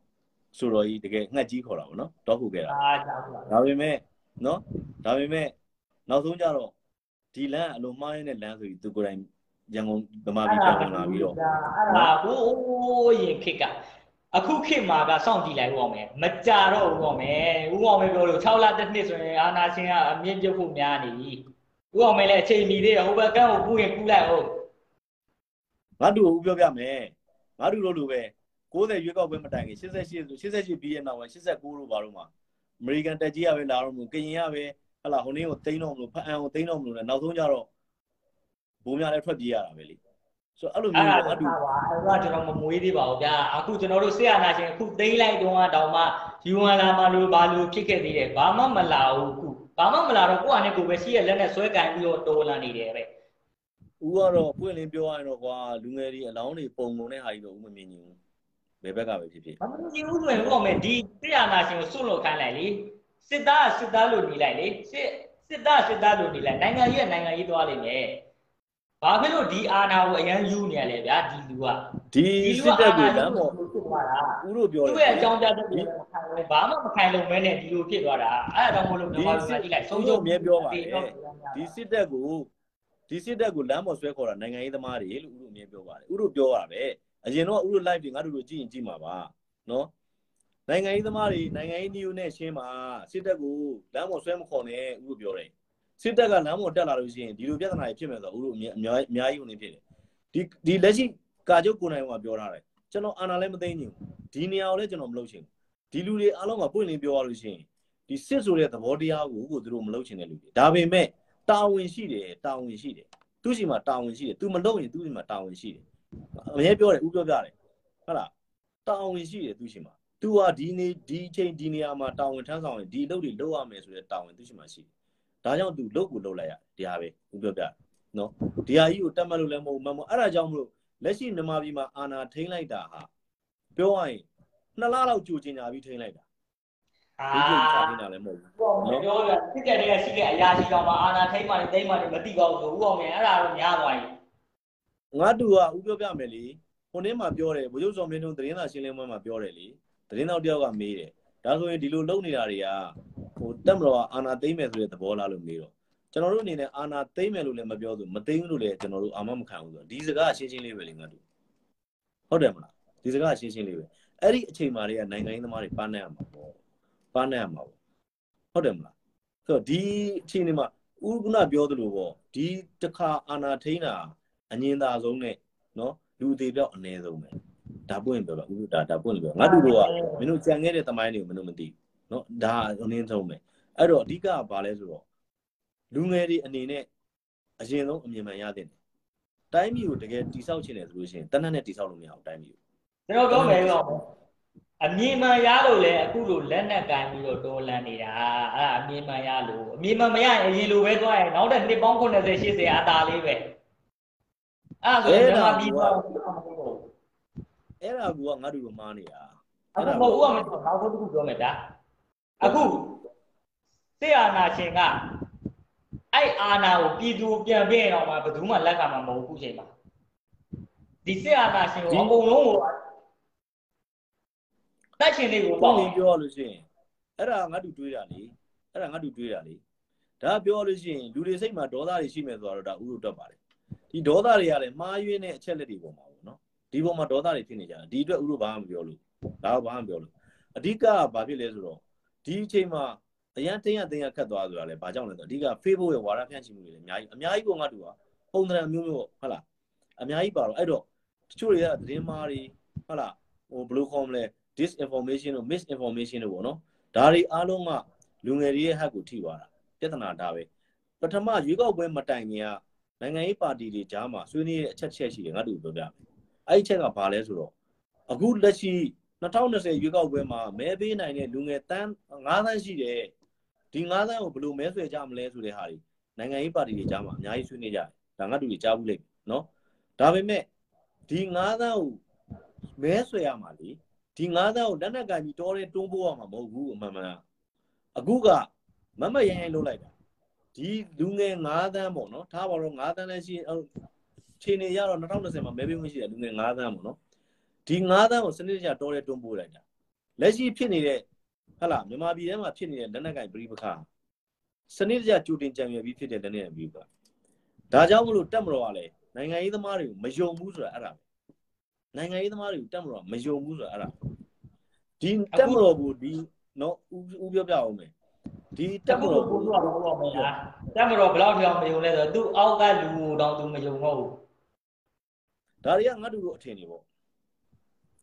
ဆိုတော်ကြီးတကယ်ငှက်ကြီးခေါ်တာပေါ့နော်တော့ဟုတ်ခဲ့တာဒါပေမဲ့နော်ဒါပေမဲ့နောက်ဆုံးကျတော့ဒီလမ်းအလိုမှားရင်းတဲ့လမ်းဆိုပြီးသူကိုယ်တိုင်ရန်ကုန်ဓမ္မပြည်ပြန်လာပြီးတော့အဲ့ဒါဟိုးရင်ခစ်ကအခုခေတ်မှာကစောင့်ကြည့်လိုက်ဦးအောင်မယ်မကြတော့ဦးအောင်မယ်ဦးအောင်မယ်ပြောလို့6လတစ်နှစ်ဆိုရင်အာနာရှင်ကအမြင့်ပြုတ်ဖို့များနေပြီဦးအောင်မယ်လည်းအချိန်မီသေးရဟိုဘက်ကန်းကိုပူးရင်ပူးလိုက်ဟုတ်ငါတို့ဦးပြောပြမယ်ငါတို့လို့လို့ပဲ 60ရွေးကောက်ပွဲမတိုင်ခင်88 88ပြီးရဲ့နောက်ပိုင်း89လို့ဘာလို့မှာအမေရိကန်တက်ကြီးရပဲလာတော့မလို့ကရင်ရပဲဟလာဟိုနေ့ကိုတိန်းတော့မလို့ဖအံကိုတိန်းတော့မလို့နဲ့နောက်ဆုံးကြတော့ဘိုးများလည်းထွက်ပြေးရတာပဲလေဆိုတော့အဲ့လိုအဲ့မျိုးဒါငါတို့တော့ပါအဲ့ဒါကျွန်တော်မမွေးသေးပါဘူးဗျာအခုကျွန်တော်တို့ဆရာနာရှင်အခုသိမ့်လိုက်တော့တောင်မှယူဝမ်လာမလို့ဘာလို့ဖြစ်ခဲ့သေးတယ်ဘာမှမလာဘူးအခုဘာမှမလာတော့ကိုယ့်အနေကိုယ်ပဲရှိရလက်နဲ့ဆွဲကင်ပြီးတော့တော်လာနေတယ်ပဲဦးကတော့ပွင့်လင်းပြောရရင်တော့ကွာလူငယ်တွေအလောင်းတွေပုံကုန်တဲ့ဟာကြီးတော့ဦးမမြင်ဘူးဘ ယ်ဘက်ကပဲဖြစ်ဖြစ်မမကြည့်ဘူးဆိုရင်ဦးအောင်မယ်ဒီတရားနာရှင်ကိုစွန့်လွတ်ခိုင်းလိုက်လေစစ်သားကစစ်သားလို့နေလိုက်လေစစ်စစ်သားစစ်သားလို့နေလိုက်နိုင်ငံကြီးကနိုင်ငံကြီးသွားလိမ့်မယ်ဘာဖြစ်လို့ဒီအာဏာကိုအရန်ယူနေရလဲဗျာဒီလူကဒီစစ်တပ်ကိုလမ်းပေါ်ဖြစ်သွားတာဦးတို့ပြောသူ့ရဲ့အကြောင်းပြချက်တွေဘာမှမခိုင်လုံမဲနဲ့ဒီလိုဖြစ်သွားတာအဲ့ဒါကြောင့်မို့လို့မြန်မာပြည်မှာကြည့်လိုက်ဆုံးရှုံးဒီစစ်တပ်ကိုဒီစစ်တပ်ကိုလမ်းပေါ်ဆွဲခေါ်တာနိုင်ငံရေးသမားတွေလို့ဥတို့အမြင်ပြောပါတယ်ဥတို့ပြောတာပဲ အရင်တော့ဥတို့ live တွေငါတို့တို့ကြည့်ရင်ကြည့်မှာပါနော်နိုင်ငံရေးသမားတွေနိုင်ငံရေး news နဲ့ရှင်းမှာစစ်တပ်ကိုလမ်းပေါ်ဆွဲမခေါ်နဲ့ဥတို့ပြောတယ်စစ်တပ်ကလမ်းပေါ်တက်လာလို့ရှိရင်ဒီလိုပြဿနာတွေဖြစ်မယ်ဆိုတော့ဥတို့အများအများကြီးဝင်နေဖြစ်တယ်ဒီဒီလက်ရှိကာချုပ်ကိုနိုင်ကပြောထားတယ်ကျွန်တော်အာဏာလည်းမသိ ኝ ဘူးဒီနေရာကိုလည်းကျွန်တော်မလုပ်ချင်ဘူးဒီလူတွေအားလုံးကပွင့်လင်းပြောရလို့ရှိရင်ဒီစစ်ဆိုတဲ့သဘောတရားကိုကိုသူတို့မလုပ်ချင်တဲ့လူတွေဒါပေမဲ့တာဝန်ရှိတယ်တာဝန်ရှိတယ်သူရှိမှတာဝန်ရှိတယ် तू မလုပ်ရင်သူရှိမှတာဝန်ရှိတယ် အမြဲပြောတယ်ဦးပြောပြတယ်ဟုတ်လားတာဝန်ရှိတယ်သူရှိမှ तू ဟာဒီနေ့ဒီအချိန်ဒီနေရာမှာတာဝန်ထမ်းဆောင်ရင်ဒီအလုပ်တွေလုပ်ရမယ်ဆိုတဲ့တာဝန်သူရှိမှရှိတယ်ဒါကြောင့် तू လုပ်ကိုလုပ်လိုက်ရတယ်ဒါပဲဦးပြောပြတယ်နော်ဒီဟာကြီးကိုတတ်မှတ်လို့လည်းမဟုတ်ဘူးမမအဲ့ဒါကြောင့်မလို့လက်ရှိမြန်မာပြည်မှာအာဏာထိန်းလိုက်တာဟာပြောရရင်နှစ်လလောက်ကြိုကျင်ညာပြီးထိန်းလိုက်တာအာဒီကြိုချထိန်းတာလည်းမဟုတ်ဘူးဘောမပြောရစစ်တပ်တွေကရှိတဲ့အရာရှိကောင်မှအာနာထိမ့်မှလည်းတိမ့်မှလည်းမသိပါဘူးဆိုဦးအောင်မြင်အဲ့ဒါတော့များသွားပြီ ငါတူကဦးပြောပြမယ်လေဟိုနေ့မှပြောတယ်ဗိုလ်ချုပ်စော်မင်းတို့သတင်းစာရှင်းလင်းပွဲမှာပြောတယ်လေသတင်းတော်တယောက်ကမေးတယ်ဒါဆိုရင်ဒီလိုလုပ်နေတာတွေကဟိုတက်မတော်ကအာနာသိမ့်မယ်ဆိုတဲ့သဘောလားလို့မေးတော့ကျွန်တော်တို့အနေနဲ့အာနာသိမ့်မယ်လို့လည်းမပြောဘူးမသိဘူးလို့လည်းကျွန်တော်တို့အာမမခံဘူးဆိုတော့ဒီစကားရှင်းရှင်းလေးပဲလေငါတူဟုတ်တယ်မလားဒီစကားရှင်းရှင်းလေးပဲအဲ့ဒီအချိန်မှာတွေကနိုင်ငံရေးသမားတွေပန်းနေရမှာပေါ့ပန်းနေရမှာပေါ့ဟုတ်တယ်မလားဆိုတော့ဒီအချိန်တွေမှာဦးကုနာပြောသလိုပေါ့ဒီတစ်ခါအာနာထိန်းတာ အငင်းသာဆုံးနဲ့နော်လူသေးပြောက်အ ਨੇ ဆုံးပဲဒါပွင့်ပြောတာဦးဒါဒါပွင့်ပြောငါတို့တို့ကမင်းတို့ကြံခဲ့တဲ့တမိုင်းတွေကိုမင်းတို့မသိဘူးနော်ဒါအနည်းဆုံးပဲအဲ့တော့အဓိကကဘာလဲဆိုတော့လူငယ်တွေအနေနဲ့အရင်ဆုံးအမြင်မှန်ရတဲ့တိုင်းပြည်ကိုတကယ်တိဆောက်ချင်တယ်ဆိုလို့ရှိရင်တနက်နဲ့တိဆောက်လို့မရဘူးတိုင်းပြည်ကိုကျွန်တော်ပြောမယ်တော့အမြင်မှန်ရလို့လေအခုလိုလက်နက်ကင်ပြီးတော့တော်လန်နေတာအဲ့ဒါအမြင်မှန်ရလို့အမြင်မှန်မရရင်အရင်လိုပဲသွားရင်နောက်တဲ့နှစ်ပေါင်း90 80အသာလေးပဲ အဲ့ဒါဆိုရင်မြန်မာပြည်တော့အဲ့ဒါကူကငါတို့ကမှားနေတာအခုမဟုတ်ဦးအောင်မတော်နောက်တစ်ခုပြောမယ်ဒါအခုစေအာနာရှင်ကအဲ့အာနာကိုပြည်သူပြန်ပြရင်တော့မှဘယ်သူမှလက်ခံမှာမဟုတ်ဘူးခုချိန်မှာဒီစေအာနာရှင်ကိုအကုန်လုံးကိုတက်ရှင်တွေကိုပုံပေါ့ရင်ပြောရလို့ရှိရင်အဲ့ဒါငါတို့တွေးတာလေအဲ့ဒါငါတို့တွေးတာလေဒါပြောလို့ရှိရင်လူတွေစိတ်မှာဒေါသတွေရှိမယ်ဆိုတော့ဒါဥရုတက်ပါတယ် ဒီဒေါသတွေကလည်းမှားယွင်းတဲ့အချက်လက်တွေပေါ်မှာပေါ့နော်ဒီပေါ်မှာဒေါသတွေဖြစ်နေကြတာဒီအတွက်ဥရုဘာမှမပြောလို့ဒါကဘာမှမပြောလို့အဓိကကဘာဖြစ်လဲဆိုတော့ဒီအချိန်မှာအရန်တင်းရတင်းရခတ်သွားဆိုတာလေဘာကြောင့်လဲဆိုတော့အဓိက Facebook ရဲ့ဝါဒဖြန့်ချိမှုတွေလည်းအများကြီးအများကြီးပုံကတူပါပုံသဏ္ဍာန်မျိုးမျိုးပေါ့ဟုတ်လားအများကြီးပါတော့အဲ့တော့တချို့တွေကသတင်းမှားတွေဟုတ်လားဟိုဘယ်လိုခေါ်မလဲ disinformation တို့ misinformation တို့ပေါ့နော်ဒါတွေအားလုံးကလူငယ်တွေရဲ့ဟက်ကိုထိသွားတာပြဿနာဒါပဲပထမရွေးကောက်ပွဲမတိုင်ခင်က နိုင်ငံရေးပါတီတွေကြားမှာဆွေးနွေးတဲ့အချက်ချက်ရှိတယ်ငါတို့ပြောပြမယ်အဲ့ဒီချက်ကဘာလဲဆိုတော့အခုလက်ရှိ2020ရွေးကောက်ပွဲမှာမဲပေးနိုင်တဲ့လူငယ်တန်း9သန်းရှိတယ်ဒီ9သန်းကိုဘယ်လိုမဲဆွဲကြမလဲဆိုတဲ့ဟာတွေနိုင်ငံရေးပါတီတွေကြားမှာအများကြီးဆွေးနွေးကြတယ်ဒါငါတို့တွေကြားဘူးလိမ့်မယ်နော်ဒါပေမဲ့ဒီ9သန်းကိုမဲဆွဲရမှာလေဒီ9သန်းကိုလက်နက်ကင်ပြီးတောတဲ့တွန်းပိုးရမှာမဟုတ်ဘူးအမှန်မှန်အခုကမမရရင်လုပ်လိုက်တာ ဒီလူငယ်9သန်းပေါ့နော်ထားပါတော့9သန်းလည်းရှိခြေနေရတော့2020မှာမဲပေးခွင့်ရှိတယ်လူငယ်9သန်းပေါ့နော်ဒီ9သန်းကိုစနစ်တကျတောတဲ့တွန်းပိုးလိုက်တာလက်ရှိဖြစ်နေတဲ့ဟဟလာမြန်မာပြည်ထဲမှာဖြစ်နေတဲ့လက်နက်ကင်ပြိပခါစနစ်တကျကြိုတင်ကြံရွယ်ပြီးဖြစ်တဲ့လက်နက်ကင်ပြိပခါဒါကြောင့်မလို့တက်မတော်ကလည်းနိုင်ငံရေးသမားတွေကိုမယုံဘူးဆိုတာအဲ့ဒါပဲနိုင်ငံရေးသမားတွေကိုတက်မတော်ကမယုံဘူးဆိုတာအဲ့ဒါဒီတက်မတော်ကိုဒီနော်ဦးဦးပြောပြအောင်မယ် ဒီတတက်က်မဖို့တော်ကိုကိုပြောတော့ဘောမလားတက်မတော့ဘယ်လောက်ကြောင်မယုံလဲဆိုတော့သူ့အောက်ကလူကိုတော့သူမယုံတော့ဘူးဒါတွေကငါတို့တို့အထင်တွေပေါ့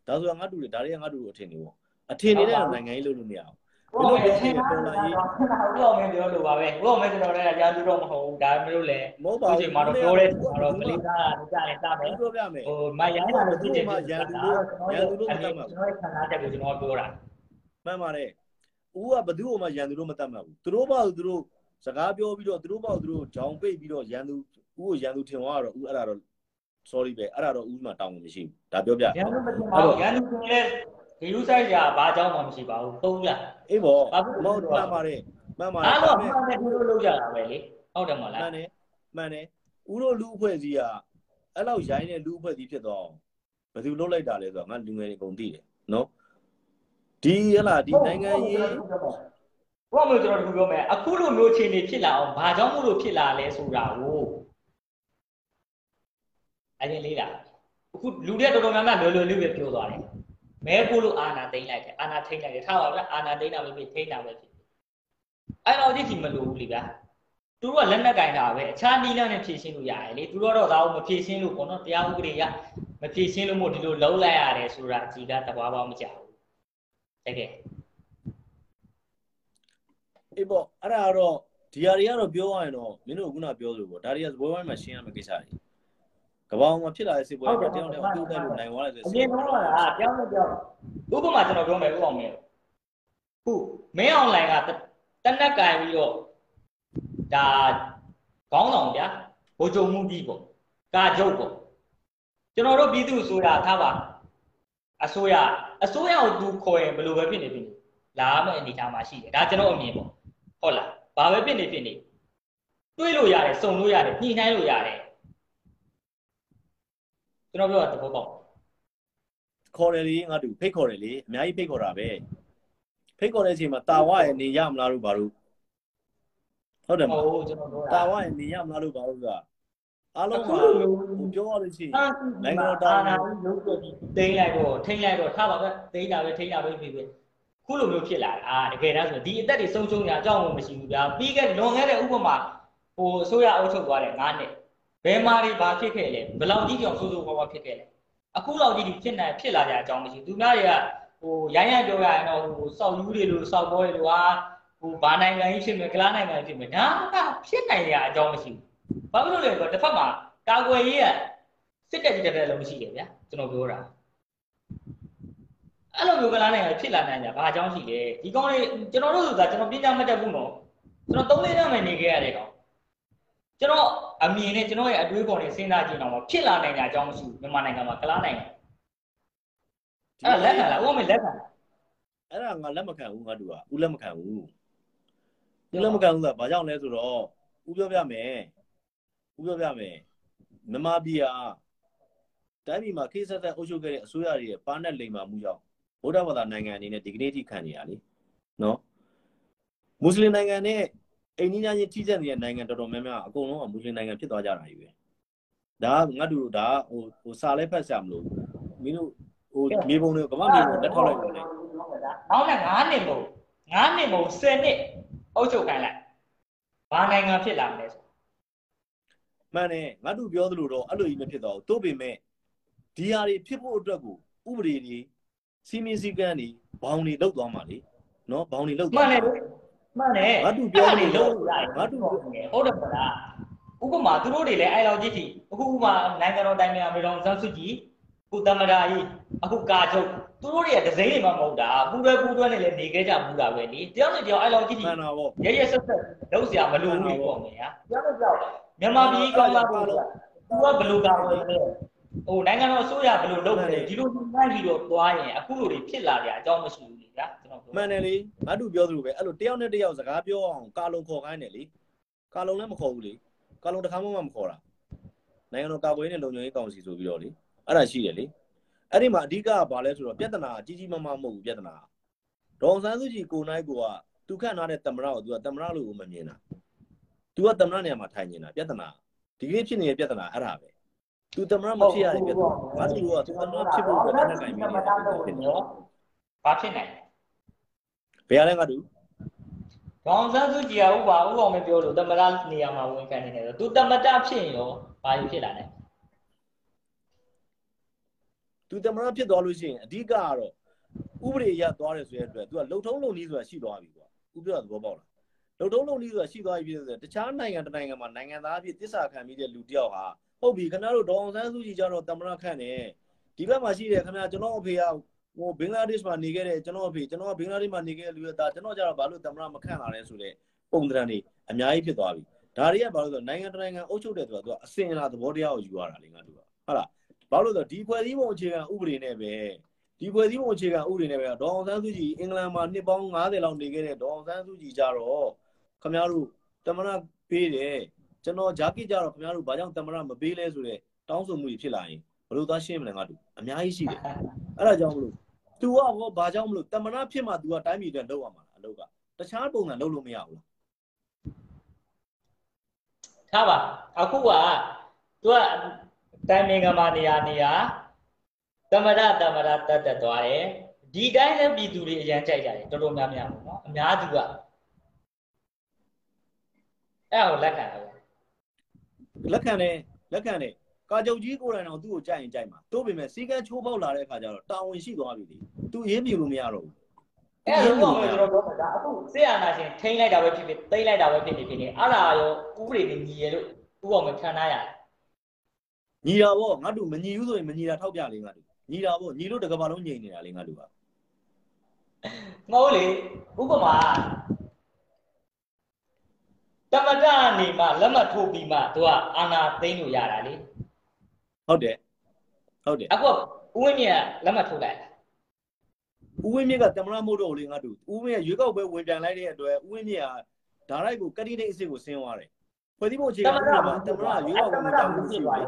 ဒါဆိုတာငါတို့တွေဒါတွေကငါတို့တို့အထင်တွေပေါ့အထင်တွေနဲ့တော့နိုင်ငံရေးလုပ်လို့မရဘူးဘယ်လိုလဲချင်းတာတော်တော်မပြောလို့ပါပဲဘုရားမဲကျွန်တော်လည်းကြားသူတော့မဟုတ်ဘူးဒါမျိုးလဲမဟုတ်ပါအခုဘူးချိန်မှာတော့ပြောတဲ့တော့ကလေးသားကကြားရင်စားမယ်ပြောပြမယ်ဟိုမရိုင်းတာလို့ဖြစ်တယ်ရန်သူလို့ရန်သူလို့မတတ်မှာဘူးကျွန်တော်ခန္ဓာတက်ကိုကျွန်တော်ပြောတာမှန်ပါတယ် ဦးကဘသူ့ကိုမှရန်သူလို့မတတ်မှတ်ဘူးသူတို့ဘာလို့သူတို့စကားပြောပြီးတော့သူတို့ဘာလို့သူတို့ဂျောင်ပိတ်ပြီးတော့ရန်သူဦးကိုရန်သူထင်သွားတော့ဦးအဲ့ဒါတော့ sorry ပဲအဲ့ဒါတော့ဦးမှတောင်းလို့မရှိဘူးဒါပြောပြရန်သူမတင်ပါဘူးရန်သူကလည်းဂယူဆိုင်ကြဘာအကြောင်းမှမရှိပါဘူးသုံးရအေးပေါ့ဘာဖြစ်လို့မဟုတ်မှန်ပါတယ်မှန်ပါတအားယ်လုံးဒါမှပေန်တယ်သူတို့လုပ်ကြတာပဲလေဟုတ်တယ်မလားမှန်တယ်မှန်တယ်ဦးတို့လူအဖွဲ့အစည်းကအဲ့လောက်ရိုင်းတဲ့လူအဖွဲ့အစည်းဖြစ်တော့ဘယ်သူလုပ်လိုက်တာလဲဆိုတော့ငါလူငယ်တွေအကုန်သိတယ်နော် ဒီဟလာဒီနိုင်ငံရေးဘုရားမျိုးကျွန်တော်တို့ပြောမယ်အခုလိုမျိုးအခြေအနေဖြစ်လာအောင်ဘာကြောင့်မို့လို့ဖြစ်လာလဲဆိုတာကိုအရင်လေးလာအခုလူတွေတော်တော်များများလွယ်လွယ်လေးပဲပြောသွားတယ်မဲပို့လို့အာနာသိမ့်လိုက်တယ်အာနာထိမ့်လိုက်တယ်ထားပါဗျာအာနာသိမ့်တာပဲဖြစ်ထိမ့်တာပဲဖြစ်အဲ့တော့ဒီဒီမလို့ဘူးလေဗျာသူတို့ကလက်နက်ကင်တာပဲအခြားနီးလန်းနဲ့ဖြည့်ရှင်းလို့ရတယ်လေသူတို့တော့ဒါကိုမဖြည့်ရှင်းလို့ပေါ့နော်တရားဥပဒေရမဖြည့်ရှင်းလို့မို့ဒီလိုလုံးလိုက်ရတယ်ဆိုတာအကြီးကတဘာပေါင်းမကြဘူး တကယ်အေးပေါ့အဲ့ဒါကတော့ဒီဟာတွေကတော့ပြောရရင်တော့မင်းတို့ကခုနပြောလို့ပေါ့ဒါတွေကသဘောဝိုင်းမှာရှင်းရမယ့်ကိစ္စတွေကဘာအောင်မှာဖြစ်လာတဲ့စေပွဲတွေတယောက်တယောက်အတူတူလို့နိုင်သွားတယ်ဆိုအရင်ကတော့ကပြောင်းလို့ပြောင်းဥပမာကျွန်တော်ပြောမယ်ဥအောင်မင်းခုမင်းအွန်လိုင်းကတနက်ကင်ပြီးတော့ဒါခေါင်းဆောင်ဗျာဘိုးချုပ်မှုကြီးပေါ့ကာချုပ်ပေါ့ကျွန်တော်တို့ပြည်သူဆိုတာထားပါအစိုးရ အစိုးရကိုသူခေါ်ရင်ဘယ်လိုပဲဖြစ်နေဖြစ်နေလာမယ့်အနေအထားမှာရှိတယ်ဒါကျွန်တော်အမြင်ပေါ့ဟုတ်လားဘာပဲဖြစ်နေဖြစ်နေတွေးလို့ရတယ်စုံလို့ရတယ်ညှိနှိုင်းလို့ရတယ်ကျွန်တော်ပြောတာသဘောပေါက်ခေါ်တယ်လေငါတို့ဖိတ်ခေါ်တယ်လေအများကြီးဖိတ်ခေါ်တာပဲဖိတ်ခေါ်တဲ့အချိန်မှာတာဝရဲ့နေရမလားလို့ဘာလို့ဟုတ်တယ်မလားဟုတ်ကျွန်တော်ပြောတာတာဝရဲ့နေရမလားလို့ဘာလို့ဆိုတာ အားလုံးအခုကလိုမျိုးဟိုပြောရလို့ရှိရင်နိုင်ငံတော်တာနာလုံးတော့တိမ့်လိုက်တော့ထိမ့်လိုက်တော့ထားပါပဲတိမ့်တာပဲထိမ့်တာပဲဖြစ်ဖြစ်ခုလိုမျိုးဖြစ်လာတာအာတကယ်တမ်းဆိုဒီအသက်တွေဆုံးရှုံးရအကြောင်းကိုမရှိဘူးဗျာပြီးခဲ့လွန်ခဲ့တဲ့ဥပမာဟိုအစိုးရအုပ်ချုပ်သွားတဲ့9နှစ်ဘယ်မှာတွေဘာဖြစ်ခဲ့လဲဘယ်လောက်ကြီးကြောင်ဆိုးဆိုးဝါးဝါဖြစ်ခဲ့လဲအခုလောက်ကြီးဖြစ်နိုင်ဖြစ်လာကြအကြောင်းမရှိဘူးသူများတွေကဟိုရိုင်းရိုင်းပြောရရင်တော့ဟိုစောက်ယူတွေလို့စောက်ဘောတွေလို့ဟာဟိုဘာနိုင်ငံကြီးဖြစ်မယ်ကလားနိုင်ငံကြီးဖြစ်မယ်ဒါကဖြစ်နိုင်ရအကြောင်းမရှိဘူး ဘာလို့လဲဆိုတော့တစ်ဖက်မှာကာကွယ်ရေးကစစ်တက်ကြီးတက်လည်းမရှိတယ်ဗျာကျွန်တော်ပြောတာအဲ့လိုမျိုးကလားနိုင်ငံဖြစ်လာနိုင်ကြဘာအကြောင်းရှိလဲဒီကောင်းလေးကျွန်တော်တို့ဆိုတာကျွန်တော်ပညာမတတ်ဘူးနော်ကျွန်တော်၃လေးနှစ်မှနေခဲ့ရတယ်ကောင်ကျွန်တော်အမြင်နဲ့ကျွန်တော်ရဲ့အတွေးပေါ်နဲ့စဉ်းစားကြည့်တော့ဖြစ်လာနိုင်ကြအကြောင်းမရှိဘူးမြန်မာနိုင်ငံမှာကလားနိုင်ငံအဲ့လက်ခံလားဥပမာလက်ခံလားအဲ့ဒါငါလက်မခံဘူးငါတို့ကဦးလက်မခံဘူးဦးလက်မခံဘူးဆိုတာဘာကြောင့်လဲဆိုတော့ဦးပြောပြမယ် ဦးပြောပြမယ်မြန်မာပြည်ဟာတိုင်းပြည်မှာခေတ်ဆက်ဆက်အုပ်ချုပ်ခဲ့တဲ့အစိုးရတွေရဲ့ပါနဲ့လိမ်မာမှုကြောင့်ဗုဒ္ဓဘာသာနိုင်ငံအနေနဲ့ဒီကနေ့ထိခံနေရလေနော်မွတ်စလင်နိုင်ငံနဲ့အိန္ဒိယချင်းထိစပ်နေတဲ့နိုင်ငံတော်တော်များများအကုန်လုံးကမွတ်စလင်နိုင်ငံဖြစ်သွားကြတာကြီးပဲဒါကငါတို့ဒါဟိုဟိုစာလဲဖတ်ကြမလို့မင်းတို့ဟိုမြေပုံတွေကမ္ဘာမြေပုံလက်ထောက်လိုက်လို့လေနောက်နဲ့9နှစ်မဟုတ်9နှစ်မဟုတ်10နှစ်အုပ်ချုပ်ခိုင်းလိုက်ဘာနိုင်ငံဖြစ်လာမလဲဆို မှန်တယ်ငါတို့ပြောသလိုတော့အဲ့လိုကြီးမဖြစ်တော့ဘူးတို့ပေမဲ့ဒီဟာတွေဖြစ်ဖို့အတွက်ကိုဥပဒေတွေစီမင်းစည်းကမ်းတွေဘောင်တွေလောက်သွားမှာလေနော်ဘောင်တွေလောက်မှသွားန်တယ်မှန်တယ်ငါတို့ပြောနေနေလို့လို့ရတယ်ငါတို့ဟုတ်တယ်မလားဥပမာသူတို့တွေလည်းအဲ့လောက်ကြီးထိအခုဥပမာနိုင်ငံတော်တိုင်ပင်ခံပြည်တော်စန်းစုကြည်ကုသမရာကြီးအခုကာချုပ်သူတို့တွေကဒဇိမ့်တွေမှမဟုတ်တာပူတွဲပူတွဲနဲ့လည်းနေခဲ့ကြဘူးတာပဲလေတယောက်နဲ့တယောက်အဲ့လောက်ကြီးထိမှန်တာပေါ့ရရဆက်ဆက်လုံးစရာမလိုဘူးလေပေါ့မယ်ဟာတယောက်နဲ့တယောက် မြန်မာပြည်ကောင်းလာဖို့သူကဘယ်လိုကာဝယ်လဲဟိုနိုင်ငံတော်အစိုးရဘယ်လိုလုပ်လဲဒီလိုမှန်းပြီးတော့သွားရင်အခုလိုတွေဖြစ်လာကြအကြောင်းမရှိဘူးလေဗျာကျွန်တော်ပြောမှန်တယ်လေငါတို့ပြောသလိုပဲအဲ့လိုတယောက်နဲ့တယောက်စကားပြောအောင်ကာလုံခေါ်ခိုင်းတယ်လေကာလုံလည်းမခေါ်ဘူးလေကာလုံတစ်ခါမှမခေါ်တာနိုင်ငံတော်ကာကွယ်ရေးနဲ့လုံခြုံရေးကောင်စီဆိုပြီးတော့လေအဲ့ဒါရှိတယ်လေအဲ့ဒီမှာအဓိကကဘာလဲဆိုတော့ပြဿနာကြီးကြီးမားမားမဟုတ်ဘူးပြဿနာဒေါအောင်ဆန်းစုကြည်ကိုနိုင်ကိုကသူခန့်ထားတဲ့တမရကိုသူကတမရလို့မမြင်တာ သူကတမရနေရာမှာထိုင်နေတာပြဿနာဒီကနေ့ဖြစ်နေတဲ့ပြဿနာအဲ့ဒါပဲသူတမရမဖြစ်ရတဲ့ပြဿနာငါတို့ကသူတမရဖြစ်ဖို့အတွက်လက်နက်ကင်ပြီးနေတာဖြစ်နေတယ်ဘာဖြစ်နိုင်လဲဘယ်ရလဲငါတို့ဒေါအောင်ဆန်းစုကြည်ကဥပမာဥအောင်မပြောလို့တမရနေရာမှာဝင်ခံနေတယ်ဆိုသူတမတဖြစ်ရင်ရောဘာဖြစ်လာလဲသူတမရဖြစ်သွားလို့ရှိရင်အဓိကကတော့ဥပဒေရသွားတယ်ဆိုတဲ့အတွက် तू ကလုံထုံးလုံနည်းဆိုတာရှိသွားပြီကွာဥပဒေသဘောပေါက်လား လုံထုံးလုံနည်းဆိုတာရှိသွားပြီဖြစ်တဲ့တခြားနိုင်ငံတစ်နိုင်ငံမှာနိုင်ငံသားအဖြစ်တစ္ဆာခံပြီးတဲ့လူတစ်ယောက်ဟာဟုတ်ပြီခင်ဗျားတို့ဒေါအောင်ဆန်းစုကြည်ကြတော့တမရခန့်တယ်ဒီဘက်မှာရှိတယ်ခင်ဗျာကျွန်တော်အဖေကဟိုဘင်္ဂလားဒေ့ရှ်မှာနေခဲ့တဲ့ကျွန်တော်အဖေကျွန်တော်ကဘင်္ဂလားဒေ့ရှ်မှာနေခဲ့တဲ့လူရဲ့သားကျွန်တော်ကြတော့ဘာလို့တမရမခန့်လာလဲဆိုတဲ့ပုံသဏ္ဍာန်တွေအများကြီးဖြစ်သွားပြီဒါတွေကဘာလို့လဲဆိုတော့နိုင်ငံတစ်နိုင်ငံအုပ်ချုပ်တဲ့သူကသူကအစင်အလာသဘောတရားကိုယူရတာလေငါတို့ကဟုတ်လားဘာလို့လဲဆိုတော့ဒီဖွဲ့စည်းပုံအခြေခံဥပဒေနဲ့ပဲဒီဖွဲ့စည်းပုံအခြေခံဥပဒေနဲ့ပဲဒေါအောင်ဆန်းစုကြည်အင်္ဂလန်မှာနှစ်ပေါင်း90လောက်နေခဲ့တဲ့ဒေါအောင်ဆန်းစုကြည်ကြတော့ ခမရတို့တမရပေးတယ်ကျွန်တော်ဂျာကစ်ကြတော့ခမရတို့ဘာကြောင့်တမရမပေးလဲဆိုတော့တောင်းဆိုမှုတွေဖြစ်လာရင်ဘယ်လိုသားရှင်းမလဲငါတို့အများကြီးရှိတယ်အဲ့ဒါကြောင့်မလို့ तू ကဟောဘာကြောင့်မလို့တမရဖြစ်မှ तू ကတိုင်းပြည်အတွက်လုပ်ရမှာလားအလုပ်ကတခြားပုံစံလုပ်လို့မရဘူးလားထားပါအခုကသူကတိုင်မင်္ဂမာနေရာနေရာတမရတမရတတ်တက်သွားတယ်ဒီတိုင်းလည်းပြည်သူတွေအရန်ကြိုက်ကြတယ်တော်တော်များများပေါ့နော်အများစုက အဲ့ဒါကိုလက်ခံတယ်ပေါ့လက်ခံတယ်လက်ခံတယ်ကာကြုတ်ကြီးကိုယ်တိုင်တော့သူ့ကိုကြိုက်ရင်ကြိုက်မှာတို့ပေမဲ့စီကန်းချိုးပေါက်လာတဲ့အခါကျတော့တာဝန်ရှိသွားပြီလေသူအရေးပြလို့မရတော့ဘူးအဲ့ဒါတော့ကျွန်တော်ပြောမှာဒါအခုစေအာနာရှင်ထိန်းလိုက်တာပဲဖြစ်ဖြစ်တိမ့်လိုက်တာပဲဖြစ်ဖြစ်ဖြစ်နေအဲ့ဒါရောဥပဒေနဲ့ညီရလို့ဥပအောင်မခံထားရတယ်ညီတာပေါ့ငါတို့မညီဘူးဆိုရင်မညီတာထောက်ပြလေငါတို့ညီတာပေါ့ညီလို့တစ်ကမ္ဘာလုံးညီနေတာလေငါတို့ကမဟုတ်လေဥပမာ တမတအနေမှာလက်မှတ်ထိုးပြီးမှသူကအာနာသိမ်းလို့ရတာလေဟုတ်တယ်ဟုတ်တယ်အခုကဥဝင်းမြင့်ကလက်မှတ်ထိုးလိုက်တာဦးဝင်းမြင့်ကတမရမို့တော့လေငါတို့ဦးဝင်းကရွေးကောက်ပွဲဝင်ပြန်လိုက်တဲ့အတွက်ဦးဝင်းမြင့်ကဒါရိုက်ကိုကတိတိအစ်စ်ကိုဆင်းသွားတယ်ဖွဲ့စည်းပုံအခြေခံဥပဒေမှာတမရရွေးကောက်ပွဲဝင်ပြန်မှုရှိတယ်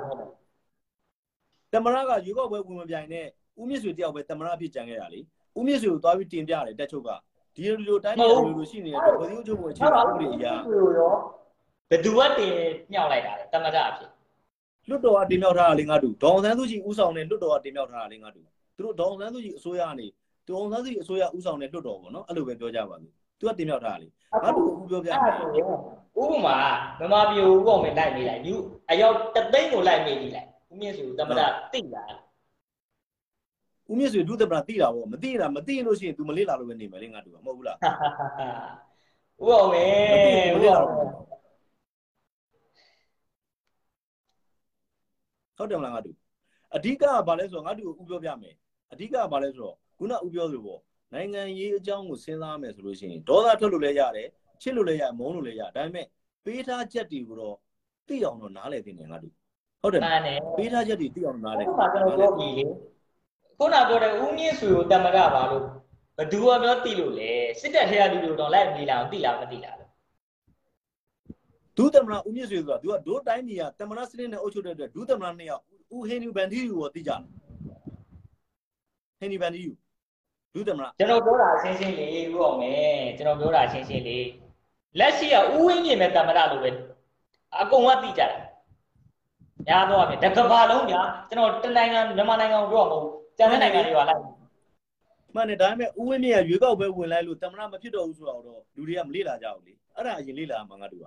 တမရကရွေးကောက်ပွဲဝင်မပြိုင်နဲ့ဦးမြင့်ဆွေတယောက်ပဲတမရဖြစ်ကြံခဲ့တာလေဦးမြင့်ဆွေကိုသွားပြီးတင်ပြတယ်တက်ချုပ်က ဒီလိုလိုတိုင်းပြည်လိုလိုရှိနေတဲ့ဖွဲ့စည်းပုံချုပ်ပုံအခြေခံဥပဒေအရာရောဘယ်သူကတင်မြောက်လိုက်တာလဲတမတအဖြစ်လွတ်တော်ကတင်မြောက်ထားတာလေငါတို့ဒေါအောင်ဆန်းစုကြည်ဦးဆောင်တဲ့လွတ်တော်ကတင်မြောက်ထားတာလေငါတို့သူတို့ဒေါအောင်ဆန်းစုကြည်အစိုးရကနေဒေါအောင်ဆန်းစုကြည်အစိုးရဦးဆောင်တဲ့လွတ်တော်ပေါ့နော်အဲ့လိုပဲပြောကြပါလို့သူကတင်မြောက်ထားတာလေငါတို့အခုပြောပြမယ်ဥပမာမမပြူဥပအောင်မလိုက်မိလိုက်ယူအရောက်တသိန်းကိုလိုက်မိပြီလိုက်ဦးမြင့်စုတမတတိလာ ဦးမြင့်ဆွေဒုသမ္မတသိတာပေါ့မသိတာမသိလို့ရှိရင် तू မလေးလာလို့ပဲနေမယ်လေငါတို့ကမဟုတ်ဘူးလားဥအောင်မေမဥလေးလာအောင်လို့ဟုတ်တယ်မလားငါတို့အဓိကကဘာလဲဆိုတော့ငါတို့ကိုဥပြောပြမယ်အဓိကကဘာလဲဆိုတော့ခုနဥပြောသလိုပေါ့နိုင်ငံရေးအကြောင်းကိုစဉ်းစားမယ်ဆိုလို့ရှိရင်ဒေါသထွက်လို့လည်းရတယ်ချစ်လို့လည်းရမုန်းလို့လည်းရဒါပေမဲ့ပေးထားချက်တွေကိုတော့သိအောင်တော့နားလည်သင့်တယ်ငါတို့ဟုတ်တယ်မှန်တယ်ပေးထားချက်တွေသိအောင်နားလည်ဥပမာကျွန်တော်ပြောပြီလေ ခုနပြောတဲ့ဦးမြင့်စုကိုတမတပါလို့ဘသူကပြောတိလို့လေစစ်တပ်ထဲကလူတွေတော့လိုက်မိလာအောင်တိလားမတိလားလို့ဒုသမ္မတဦးမြင့်ဆွေဆိုတာ तू ကဒို့တိုင်းပြည်ကသမ္မတစနစ်နဲ့အုပ်ချုပ်တဲ့အတွက်ဒုသမ္မတနှစ်ယောက်ဦးဟင်းနီဘန်ဒီယူကိုသိကြတယ်ဟင်းနီဘန်ဒီယူဒုသမ္မတကျွန်တော်ပြောတာရှင်းရှင်းလေးဥအောင်မေကျွန်တော်ပြောတာရှင်းရှင်းလေးလက်ရှိကဦးဝင်းမြင့်ပဲတမတလို့ပဲအကုန်ကတိကြတာညာတော့အပြင်တကဘာလုံးညာကျွန်တော်တနိုင်ငံမြန်မာနိုင်ငံကိုပြောမှာမဟုတ် ကျန်တဲ့နိုင်ငံတွေကလိုက် မှန်တယ်ဒါပေမဲ့ဦးဝင်းမြင့်ကရွေးကောက်ပွဲဝင်လိုက်လို့သမ္မတမဖြစ်တော့ဘူးဆိုတော့လူတွေကမလေ့လာကြဘူးလေအဲ့ဒါအရင်လေ့လာမှာငါတို့က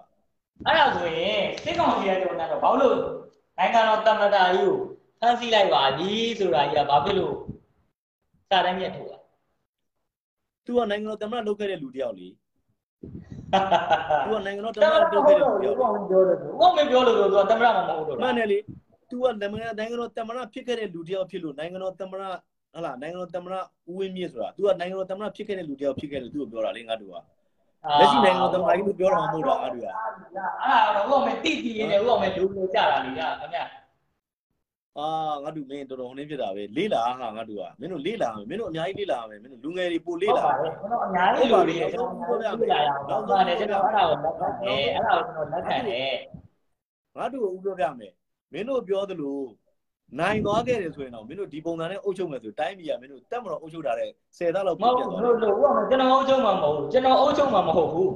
အဲ့ဒါဆိုရင်စစ်ကောင်စီရဲ့တုံးကတော့ဘာလို့နိုင်ငံတော်တမတာကြီးကိုဖမ်းဆီးလိုက်ပါပြီဆိုတာကြီးကဘာဖြစ်လို့စာတမ်းမြတ်ထုတ်อ่ะ तू ကနိုင်ငံတော်သမ္မတလုပ်ခဲ့တဲ့လူတယောက်လေ तू ကနိုင်ငံတော်သမ္ တ မ မ တ တာ လုပ် ပြော ခဲ့ လို့ တဲ့လူတယောက် ဘာမှပြောတယ်ဘာမှပြောလို့ဆိုတော့တမတာမှမဟုတ်တော့ မှန်တယ်လေ तू ကနိုင်ငံနိုင်ငံတော်သမ္မတဖြစ်ခဲ့တဲ့လူတယောက်ဖြစ်လို့နိုင်ငံတော်သမ္မတဟလာနိုင်ငံတော်သမ္မတဦးဝင်းမြင့်ဆိုတာ तू ကနိုင်ငံတော်သမ္မတဖြစ်ခဲ့တဲ့လူတယောက်ဖြစ်ခဲ့တယ်သူ့ကိုပြောတာလေငါတို့ကလက်ရှိနိုင်ငံတော်သမ္မတကြီးလို့ပြောတာမဟုတ်တော့ငါတို့ကအဲ့ဒါတော့ဥအောင်မတိတိနေဥအောင်မလူလူကြတာလေကြာခင်ဗျအာငါတို့မင်းတော်တော်ဟိုနေဖြစ်တာပဲလေးလာဟာငါတို့ကမင်းတို့လေးလာမယ်မင်းတို့အများကြီးလေးလာမယ်မင်းတို့လူငယ်တွေပို့လေးလာဟုတ်ပါတယ်ကျွန်တော်အများကြီးလူတွေကျွန်တော်ပြောပြရအောင်တော့ပါတယ်ကျွန်တော်အဲ့ဒါကိုလက်ခံတယ်အဲ့ဒါကိုကျွန်တော်လက်ခံတယ်ငါတို့ကိုဥပြောပြမယ် မင်းတို့ပြောသလိုနိုင်သွားခဲ့တယ်ဆိုရင်တော့မင်းတို့ဒီပုံစံနဲ့အုပ်ချုပ်မယ်ဆိုတိုင်းပြည်ကမင်းတို့တက်မတော်အုပ်ချုပ်တာတဲ့10သားလောက်မပြဟုတ်တ်ဘူးသွားလို့လို့ဥအောင်ကျွန်တော်အုပ်ချုပ်မှာမဟုတ်ဘူးကျွန်တော်အုပ်ချုပ်မှာမဟုတ်ဘူး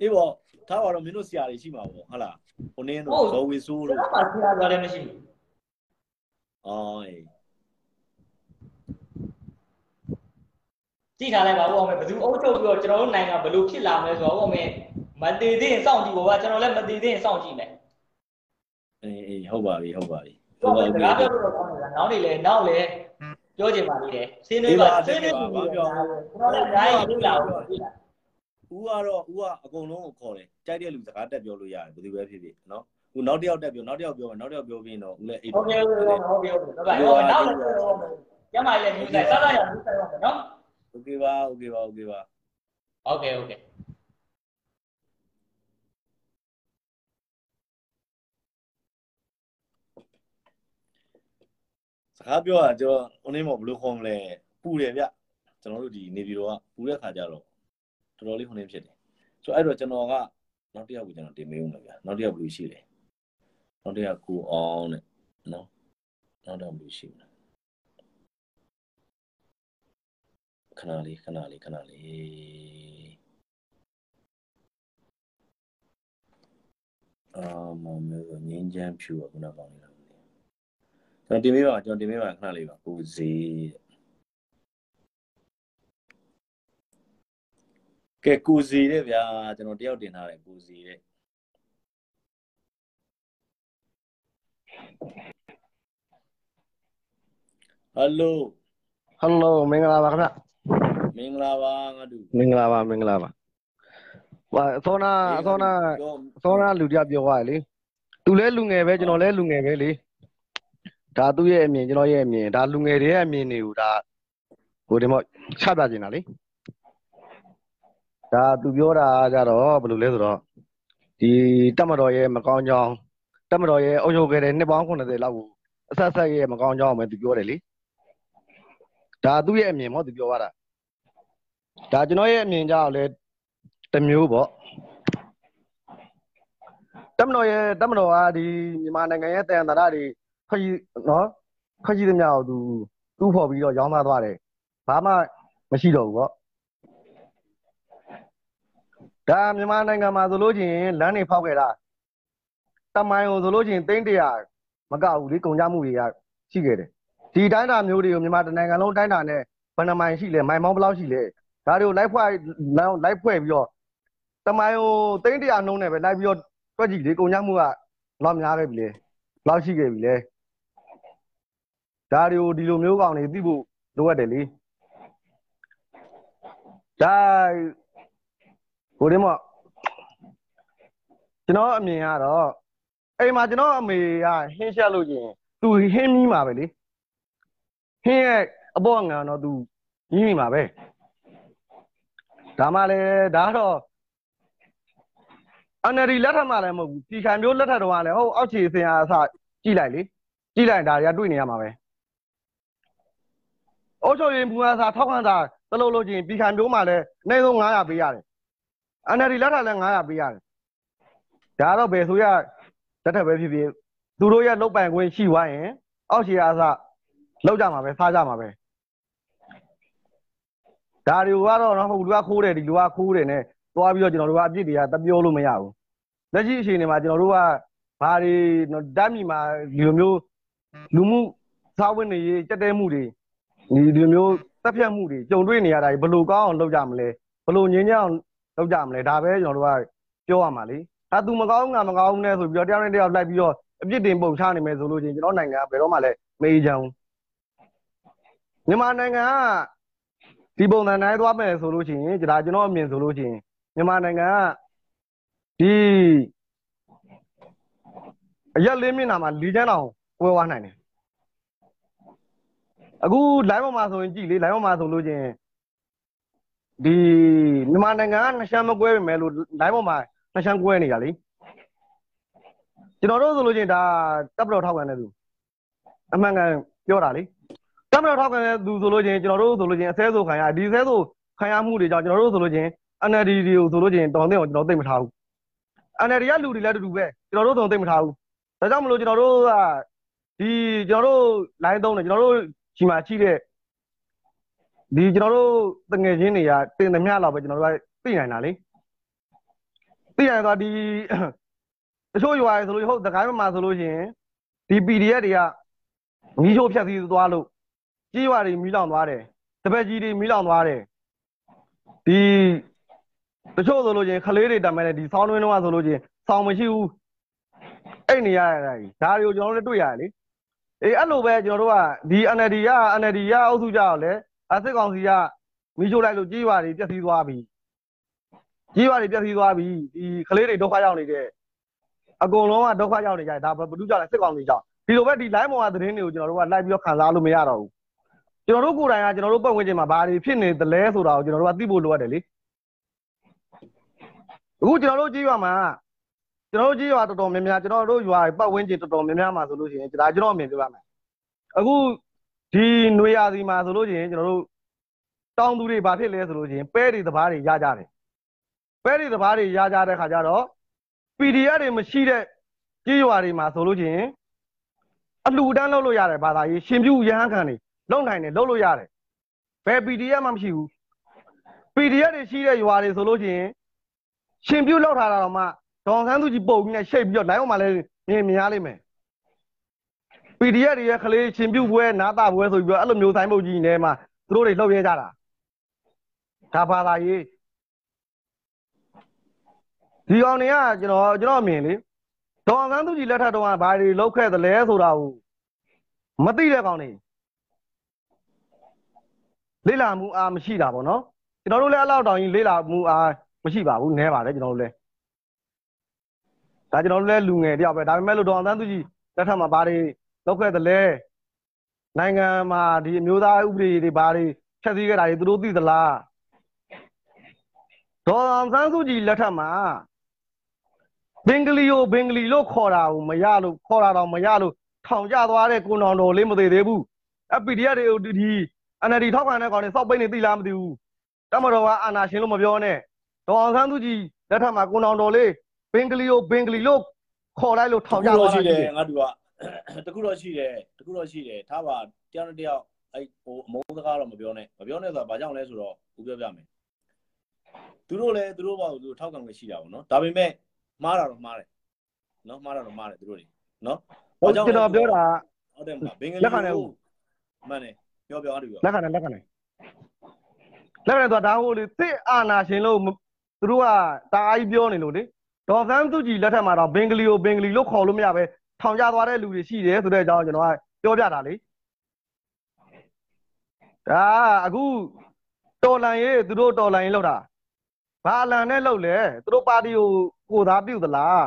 အေးပေါ့ထားပါတော့မင်းတို့ဆရာတွေရှိမှာပေါ့ဟုတ်လားဟိုနင်းတို့ဇော်ဝေဆိုးကျွန်တို့တော်မှဆရာပြောလည်းမရှိဘူးအော်အေးကြည့်ထားလိုက်ပါဦးအောင်မယ်ဘယ်သူအုပ်ချုပ်ပြီးတော့ကျွန်တော်တို့နိုင်ငံဘယ်လိုဖြစ်လာမလဲဆိုတော့ဦးအောင်မယ် မတည်သေးရင်စောင့်ကြည့်ပါဦးကျွန်တော်လည်းမတည်သေးရင်စောင့်ကြည့်မယ် အေးအေးဟုတ်ပါပြီဟုတ်ပါပြီ တော့စကားပြောလို့တော့ကောင်းတယ်နောက်နေလေနောက်လေပြောချင်ပါသေးတယ်ဆွေးနွေးပါဆွေးနွေးပါဘာပြောကျွန်တော်လည်းအားရလာဘူးကြည့်လား ဦးကတော့ဦးကအကုန်လုံးကိုခေါ်တယ်ကြိုက်တဲ့လူစကားတက်ပြောလို့ရတယ်ဘယ်သူပဲဖြစ်ဖြစ်နော်ဦးနောက်တစ်ယောက်တက်ပြောနောက်တစ်ယောက်ပြောမယ်နောက်တစ်ယောက်ပြောပြီးရင်တော့ဦးလည်းအိတ် ဟုတ်ကဲ့ဟုတ်ကဲ့ဟုတ်ကဲ့ဟုတ်ကဲ့ဘိုင်ဟောနောက်လည်းပြောမယ်ကျမလည်းယူဆိုင်စားစားရယူဆိုင်ပါမယ်နော် โอเคပါโอเคပါโอเคပါ ဟုတ်ကဲ့ဟုတ်ကဲ့ စ ကားပြောတာကျွန်တော်ဦးနေမောဘယ်လိုခေါ်မလဲပူတယ်ဗျကျွန်တော်တို့ဒီနေပြည်တော်ကပူတဲ့ခါကျတော့တော်တော်လေးခုနေဖြစ်တယ်ဆိုတော့အဲ့တော့ကျွန်တော်ကနောက်တစ်ယောက်ကိုကျွန်တော်တင်မေးဦးမယ်ဗျနောက်တစ်ယောက်ဘယ်လိုရှိလဲနောက်တစ်ယောက်ကိုအောင်တဲ့နော်နောက်တော့ဘယ်လိုရှိမလဲခဏလေးခဏလေးခဏလေးအာမောင်မျိုးဆိုငင်းချမ်းဖြူอ่ะခုနပေါင်းနေတာမသိဘူး ကျွန်တော်တင်ပေးပါကျွန်တော်တင်ပေးပါခဏလေးပါကိုစီကဲကိုစီတဲ့ဗျာကျွန်တော်တယောက်တင်ထားတယ်ကိုစီတဲ့ဟယ်လိုဟယ်လိုမင်္ဂလာပါခင်ဗျမင်္ဂလာပါငါတို့မင်္ဂလာပါမင်္ဂလာပါဟာအစောနာအစောနာအစောနာလူတယောက်ပြောသွားတယ်လေသူလဲလူငယ်ပဲကျွန်တော်လဲလူငယ်ပဲလေ ဒါသူ့ရဲ့အမြင်ကျွန်တော်ရဲ့အမြင်ဒါလူငယ်တွေရဲ့အမြင်တွေကိုဒါဟိုဒီမော့ချပြချင်တာလေဒါသူပြောတာကြတော့ဘယ်လိုလဲဆိုတော့ဒီတက်မတော်ရဲ့မကောင်းကြောင်းတက်မတော်ရဲ့အုပ်ချုပ်ခဲ့တဲ့နှစ်ပေါင်း80လောက်ကိုအဆက်ဆက်ရဲ့မကောင်းကြောင်းပဲသူပြောတယ်လေဒါသူ့ရဲ့အမြင်မော့သူပြောသွားတာဒါကျွန်တော်ရဲ့အမြင်ကြောက်လဲတစ်မျိုးပေါ့တမတော်ရဲ့တမတော်ကဒီမြန်မာနိုင်ငံရဲ့တန်တရာတွေ ခကြီးနော်ခကြီးသမျှကိုသူတူးဖော်ပြီးတော့ရောင်းသားသွားတယ်ဘာမှမရှိတော့ဘူးပေါ့ဒါမြန်မာနိုင်ငံမှာဆိုလို့ချင်းလမ်းတွေဖောက်ခဲ့တာတမိုင်ကိုဆိုလို့ချင်းသိန်းတရာမကဘူးလေကုန်ကြမှုတွေကရှိခဲ့တယ်ဒီတိုင်းတာမျိုးတွေကိုမြန်မာတိုင်းနိုင်ငံလုံးတိုင်းတာနဲ့ဘယ်နှမိုင်ရှိလဲမိုင်မောင်းဘယ်လောက်ရှိလဲဒါတွေကိုလိုက်ဖွဲ့လိုက်ဖွဲ့ပြီးတော့တမိုင်ကိုသိန်းတရာနှုံးနေပဲလိုက်ပြီးတော့တွက်ကြည့်လေကုန်ကြမှုကလောက်များခဲ့ပြီလေလောက်ရှိခဲ့ပြီလေ ဒါတွေကိုဒီလိုမျိုးကောင်တွေသိဖို့လိုအပ်တယ်လေဒါဟိုဒီမှာကျွန်တော်အမြင်ကတော့အိမ်မှာကျွန်တော်အမေကဟင်းချက်လို့ချင်းသူဟင်းမီးမှာပဲလေဟင်းရဲ့အပေါ်ငံတော့သူမီးမိမှာပဲဒါမှလည်းဒါတော့ NLD လက်ထက်မှလည်းမဟုတ်ဘူးပြည်ခိုင်မျိုးလက်ထက်တော့ကလည်းဟုတ်အောက်ခြေစင်အားအစကြည့်လိုက်လေကြည့်လိုက်ဒါတွေကတွေ့နေရမှာပဲ အုတ်ချုပ်ရင်ဘူအားစာထောက်ခံတာတလို့လို့ချင်းပြည်ခိုင်မျိုးမှလည်းအနည်းဆုံး900ပေးရတယ် NLD လက်ထက်လည်း900ပေးရတယ်ဒါတော့ဘယ်ဆိုရလက်ထက်ပဲဖြစ်ဖြစ်သူတို့ရဲ့လုတ်ပိုင်ခွင့်ရှိသွားရင် အောက်ခြေအားစလောက်ကြမှာပဲစားကြမှာပဲဒါတွေကတော့နော်ဟိုလူကခိုးတယ်ဒီလူကခိုးတယ်နဲ့သွားပြီးတော့ကျွန်တော်တို့ကအပြစ်တွေကတပြောလို့မရဘူးလက်ရှိအခြေအနေမှာကျွန်တော်တို့ကဘာတွေဓာတ်မီမှာဒီလိုမျိုးလူမှုစာဝင်တွေကြက်တဲမှုတွေ ဒီဒီလိုမျိုးတက်ဖြတ်မှုတွေကြုံတွေ့နေရတာဘယ်လိုကောင်းအောင်လုပ်ကြမလဲဘယ်လိုငြင်းကြအောင်လုပ်ကြမလဲဒါပဲကျွန်တော်တို့ကပြောရမှာလေဒါသူမကောင်းငါမကောင်းနဲ့ဆိုပြီးတော့တယောက်နဲ့တယောက်လိုက်ပြီးတော့အပြစ်တင်ပုံချနေမယ်ဆိုလို့ချင်းကျွန်တော်နိုင်ငံကဘယ်တော့မှလည်းမအေးချမ်းဘူးမြန်မာနိုင်ငံကဒီပုံစံတိုင်းသွားမယ်ဆိုလို့ရှိရင်ဒါကျွန်တော်အမြင်ဆိုလို့ရှိရင်မြန်မာနိုင်ငံကဒီအရက်လေးမျက်နှာမှာလီချမ်းတောင်ကွဲသွားနိုင်တယ် အခု live ပေါ်မှာဆိုရင်ကြည့်လေ live ပေါ်မှာဆိုလို့ချင်းဒီမြန်မာနိုင်ငံကနှစ်ရှမ်းမကွဲပြီမဲ့လို့ live ပေါ်မှာနှစ်ရှမ်းကွဲနေတာလေကျွန်တော်တို့ဆိုလို့ချင်းဒါတပ်ပတော်ထောက်ခံတဲ့သူအမှန်ကန်ပြောတာလေတမတော်ထောက်ခံတဲ့သူဆိုလို့ချင်းကျွန်တော်တို့ဆိုလို့ချင်းအဆဲဆိုခံရဒီဆဲဆိုခံရမှုတွေကြောင့်ကျွန်တော်တို့ဆိုလို့ချင်း NLD တွေကိုဆိုလို့ချင်းတော်တဲ့အောင်ကျွန်တော်သိမ့်မထားဘူး NLD ကလူတွေလည်းအတူတူပဲကျွန်တော်တို့ဆိုသိမ့်မထားဘူးဒါကြောင့်မလို့ကျွန်တော်တို့ကဒီကျွန်တော်တို့ line သုံးတယ်ကျွန်တော်တို့ ဒီမှာရှိတဲ့ဒီကျွန်တော်တို့တငယ်ချင်းတွေကတင်သမျှလောက်ပဲကျွန်တော်တို့ကသိနိုင်တာလေသိနိုင်တော့ဒီတချို့ရွာတွေဆိုလို့ဟုတ်တကိုင်းမှာဆိုလို့ရှိရင်ဒီ PDF တွေကမီးရှို့ဖြတ်စည်းသွားလို့ကြီးရွာတွေမီးလောင်သွားတယ်တပည့်ကြီးတွေမီးလောင်သွားတယ်ဒီတချို့ဆိုလို့ချင်းခလေးတွေတမ်းမဲ့ဒီဆောင်းတွင်းတော့ဆိုလို့ချင်းဆောင်းမရှိဘူးအဲ့နေရတာကြီးဒါတွေကိုကျွန်တော်တို့လည်းတွေ့ရတယ်လေ အေးအဲ့လိုပဲကျွန်တော်တို့ကဒီ NLD က NLD ကအုပ်စုကြတော့လေအစစ်ကောင်စီကမီးရှို့လိုက်လို့ကြီးရွာတွေပျက်စီးသွားပြီကြီးရွာတွေပျက်စီးသွားပြီဒီခလေးတွေဒုက္ခရောက်နေတဲ့အကုန်လုံးကဒုက္ခရောက်နေကြတယ်ဒါဘယ်သူကြောင့်လဲစစ်ကောင်စီကြောင့်ဒီလိုပဲဒီ line ပေါ်ကသတင်းတွေကိုကျွန်တော်တို့ကလိုက်ပြီးတော့ခံစားလို့မရတော့ဘူးကျွန်တော်တို့ကိုယ်တိုင်ကကျွန်တော်တို့ပတ်ဝန်းကျင်မှာဘာတွေဖြစ်နေသလဲဆိုတာကိုကျွန်တော်တို့ကသိဖို့လိုအပ်တယ်လေအခုကျွန်တော်တို့ကြည့်ရမှာ ကျွန်တော်တို့ကြည့်ရတော်တော်များများကျွန်တော်တို့ရွာပတ်ဝန်းကျင်တော်တော်များများမှာဆိုလို့ရှိရင်ဒါကျွန်တော်အမြင်ပြောရမယ်အခုဒီနွေရာသီမှာဆိုလို့ရှိရင်ကျွန်တော်တို့တောင်သူတွေဘာဖြစ်လဲဆိုလို့ရှိရင်ပဲတွေတဘာတွေရကြတယ်ပဲတွေတဘာတွေရကြတဲ့ခါကျတော့ PDF တွေမရှိတဲ့ကြေးရွာတွေမှာဆိုလို့ရှိရင်အလှူဒန်းလုပ်လို့ရတယ်ဘာသာရေးရှင်ပြုရဟန်းခံတွေလုံနိုင်တယ်လုံလို့ရတယ်ဘယ် PDF မှမရှိဘူး PDF တွေရှိတဲ့ရွာတွေဆိုလို့ရှိရင်ရှင်ပြုတ်လောက်ထားတာတော့မှ ဒေါအောင်ဆန်းစုကြည်ပုံပြီးနဲ့ရှိတ်ပြီးတော့နိုင်အောင်မှလည်းမြင်မြင်ရလိမ့်မယ် PDF တွေရဲ့ကလေးချင်းပြုတ်ပွဲနာတာပွဲဆိုပြီးတော့အဲ့လိုမျိုးဆိုင်ပုတ်ကြီးနေမှာသူတို့တွေလှုပ်ရဲကြတာဒါဘာသာရေးဒီကောင်တွေကကျွန်တော်ကျွန်တော်အမြင်လေဒေါအောင်ဆန်းစုကြည်လက်ထက်တော့ဘာတွေလောက်ခဲ့သလဲဆိုတာကိုမသိတဲ့ကောင်တွေလေ့လာမှုအားမရှိတာပေါ့နော်ကျွန်တော်တို့လည်းအဲ့လောက်တောင်ကြီးလေ့လာမှုအားမရှိပါဘူးနည်းပါတယ်ကျွန်တော်တို့လည်း ဒါကျွန်တော်တို့လည်းလူငယ်တယောက်ပဲဒါပေမဲ့လို့ဒေါအောင်ဆန်းစုကြည်လက်ထက်မှာဘာတွေလောက်ခဲ့သလဲနိုင်ငံမှာဒီအမျိုးသားဥပဒေတွေဘာတွေဖြတ်စည်းခဲ့တာတွေသူတို့သိသလားဒေါ်အောင်ဆန်းစုကြည်လက်ထက်မှာဘင်္ဂလီကိုဘင်္ဂလီလို့ခေါ်တာကိုမရလို့ခေါ်တာတော့မရလို့ထောင်ကျသွားတဲ့ကိုနောင်တော်လေးမသေးသေးဘူးအပီဒီအက်တွေဒီ NLD ထောက်ခံတဲ့ကောင်တွေစောက်ပိတ်နေသိလားမသိဘူးတမတော်ကအာနာရှင်လို့မပြောနဲ့ဒေါ်အောင်ဆန်းစုကြည်လက်ထက်မှာကိုနောင်တော်လေးဘ င်္ဂလီကိုဘင်္ဂလီလို့ခေါ်လိုက်လို့ထောင်ကျသွားတာရှိရှိတတယ်ယ်ငါတို့ကတခုတော့ရှိတယ်တခုတော့ရှိတယ်ထားပါတယောက်နဲ့တယောက်အဲ့ဟိုအမုန်းစကားတော့မပြောနဲ့မပြောနဲ့ဆိုတာဘာကြောင့်လဲဆိုတော့ဦးပြောပြမယ်သူတို့လည်းသူတို့ဘာလို့သူတို့ထောက်ခံခွင့်ရှိတာပေါ့နော်ဒါပေမဲ့မှားတာတော့မှားတယ်နော်မှားတာတော့မှားတယ်သူတို့တွေနော်ဟုတ်ကျွန်တော်ပြောတာဟုတ်တယ်မလားဘင်္ဂလီလက်ခံတယ်ဟုတ်မှန်တယ်ပြောပြောအဲ့ဒါပြောလက်ခံတယ်လက်ခံတယ်လက်ခံတယ်ဆိုတာဒါဟိုလေသိအာနာရှင်လို့မသူတို့ကတာအားကြီးပြောနေလို့လေ ဒေါ်ဆန်းသူကြီးလက်ထက်မှာတော့ဘင်္ဂလီကိုဘင်္ဂလီလို့ခေါ်လို့မရပဲထောင်ကျသွားတဲ့လူတွေရှိတယ်ဆိုတဲ့အကြောင်းကျွန်တော်ကပြောပြတာလေဒါအခုတော်လန်ရေးသူတို့တော်လန်ရေးလောက်တာဘာအလံနဲ့လောက်လဲသူတို့ပါတီကိုကိုသားပြုတ်သလား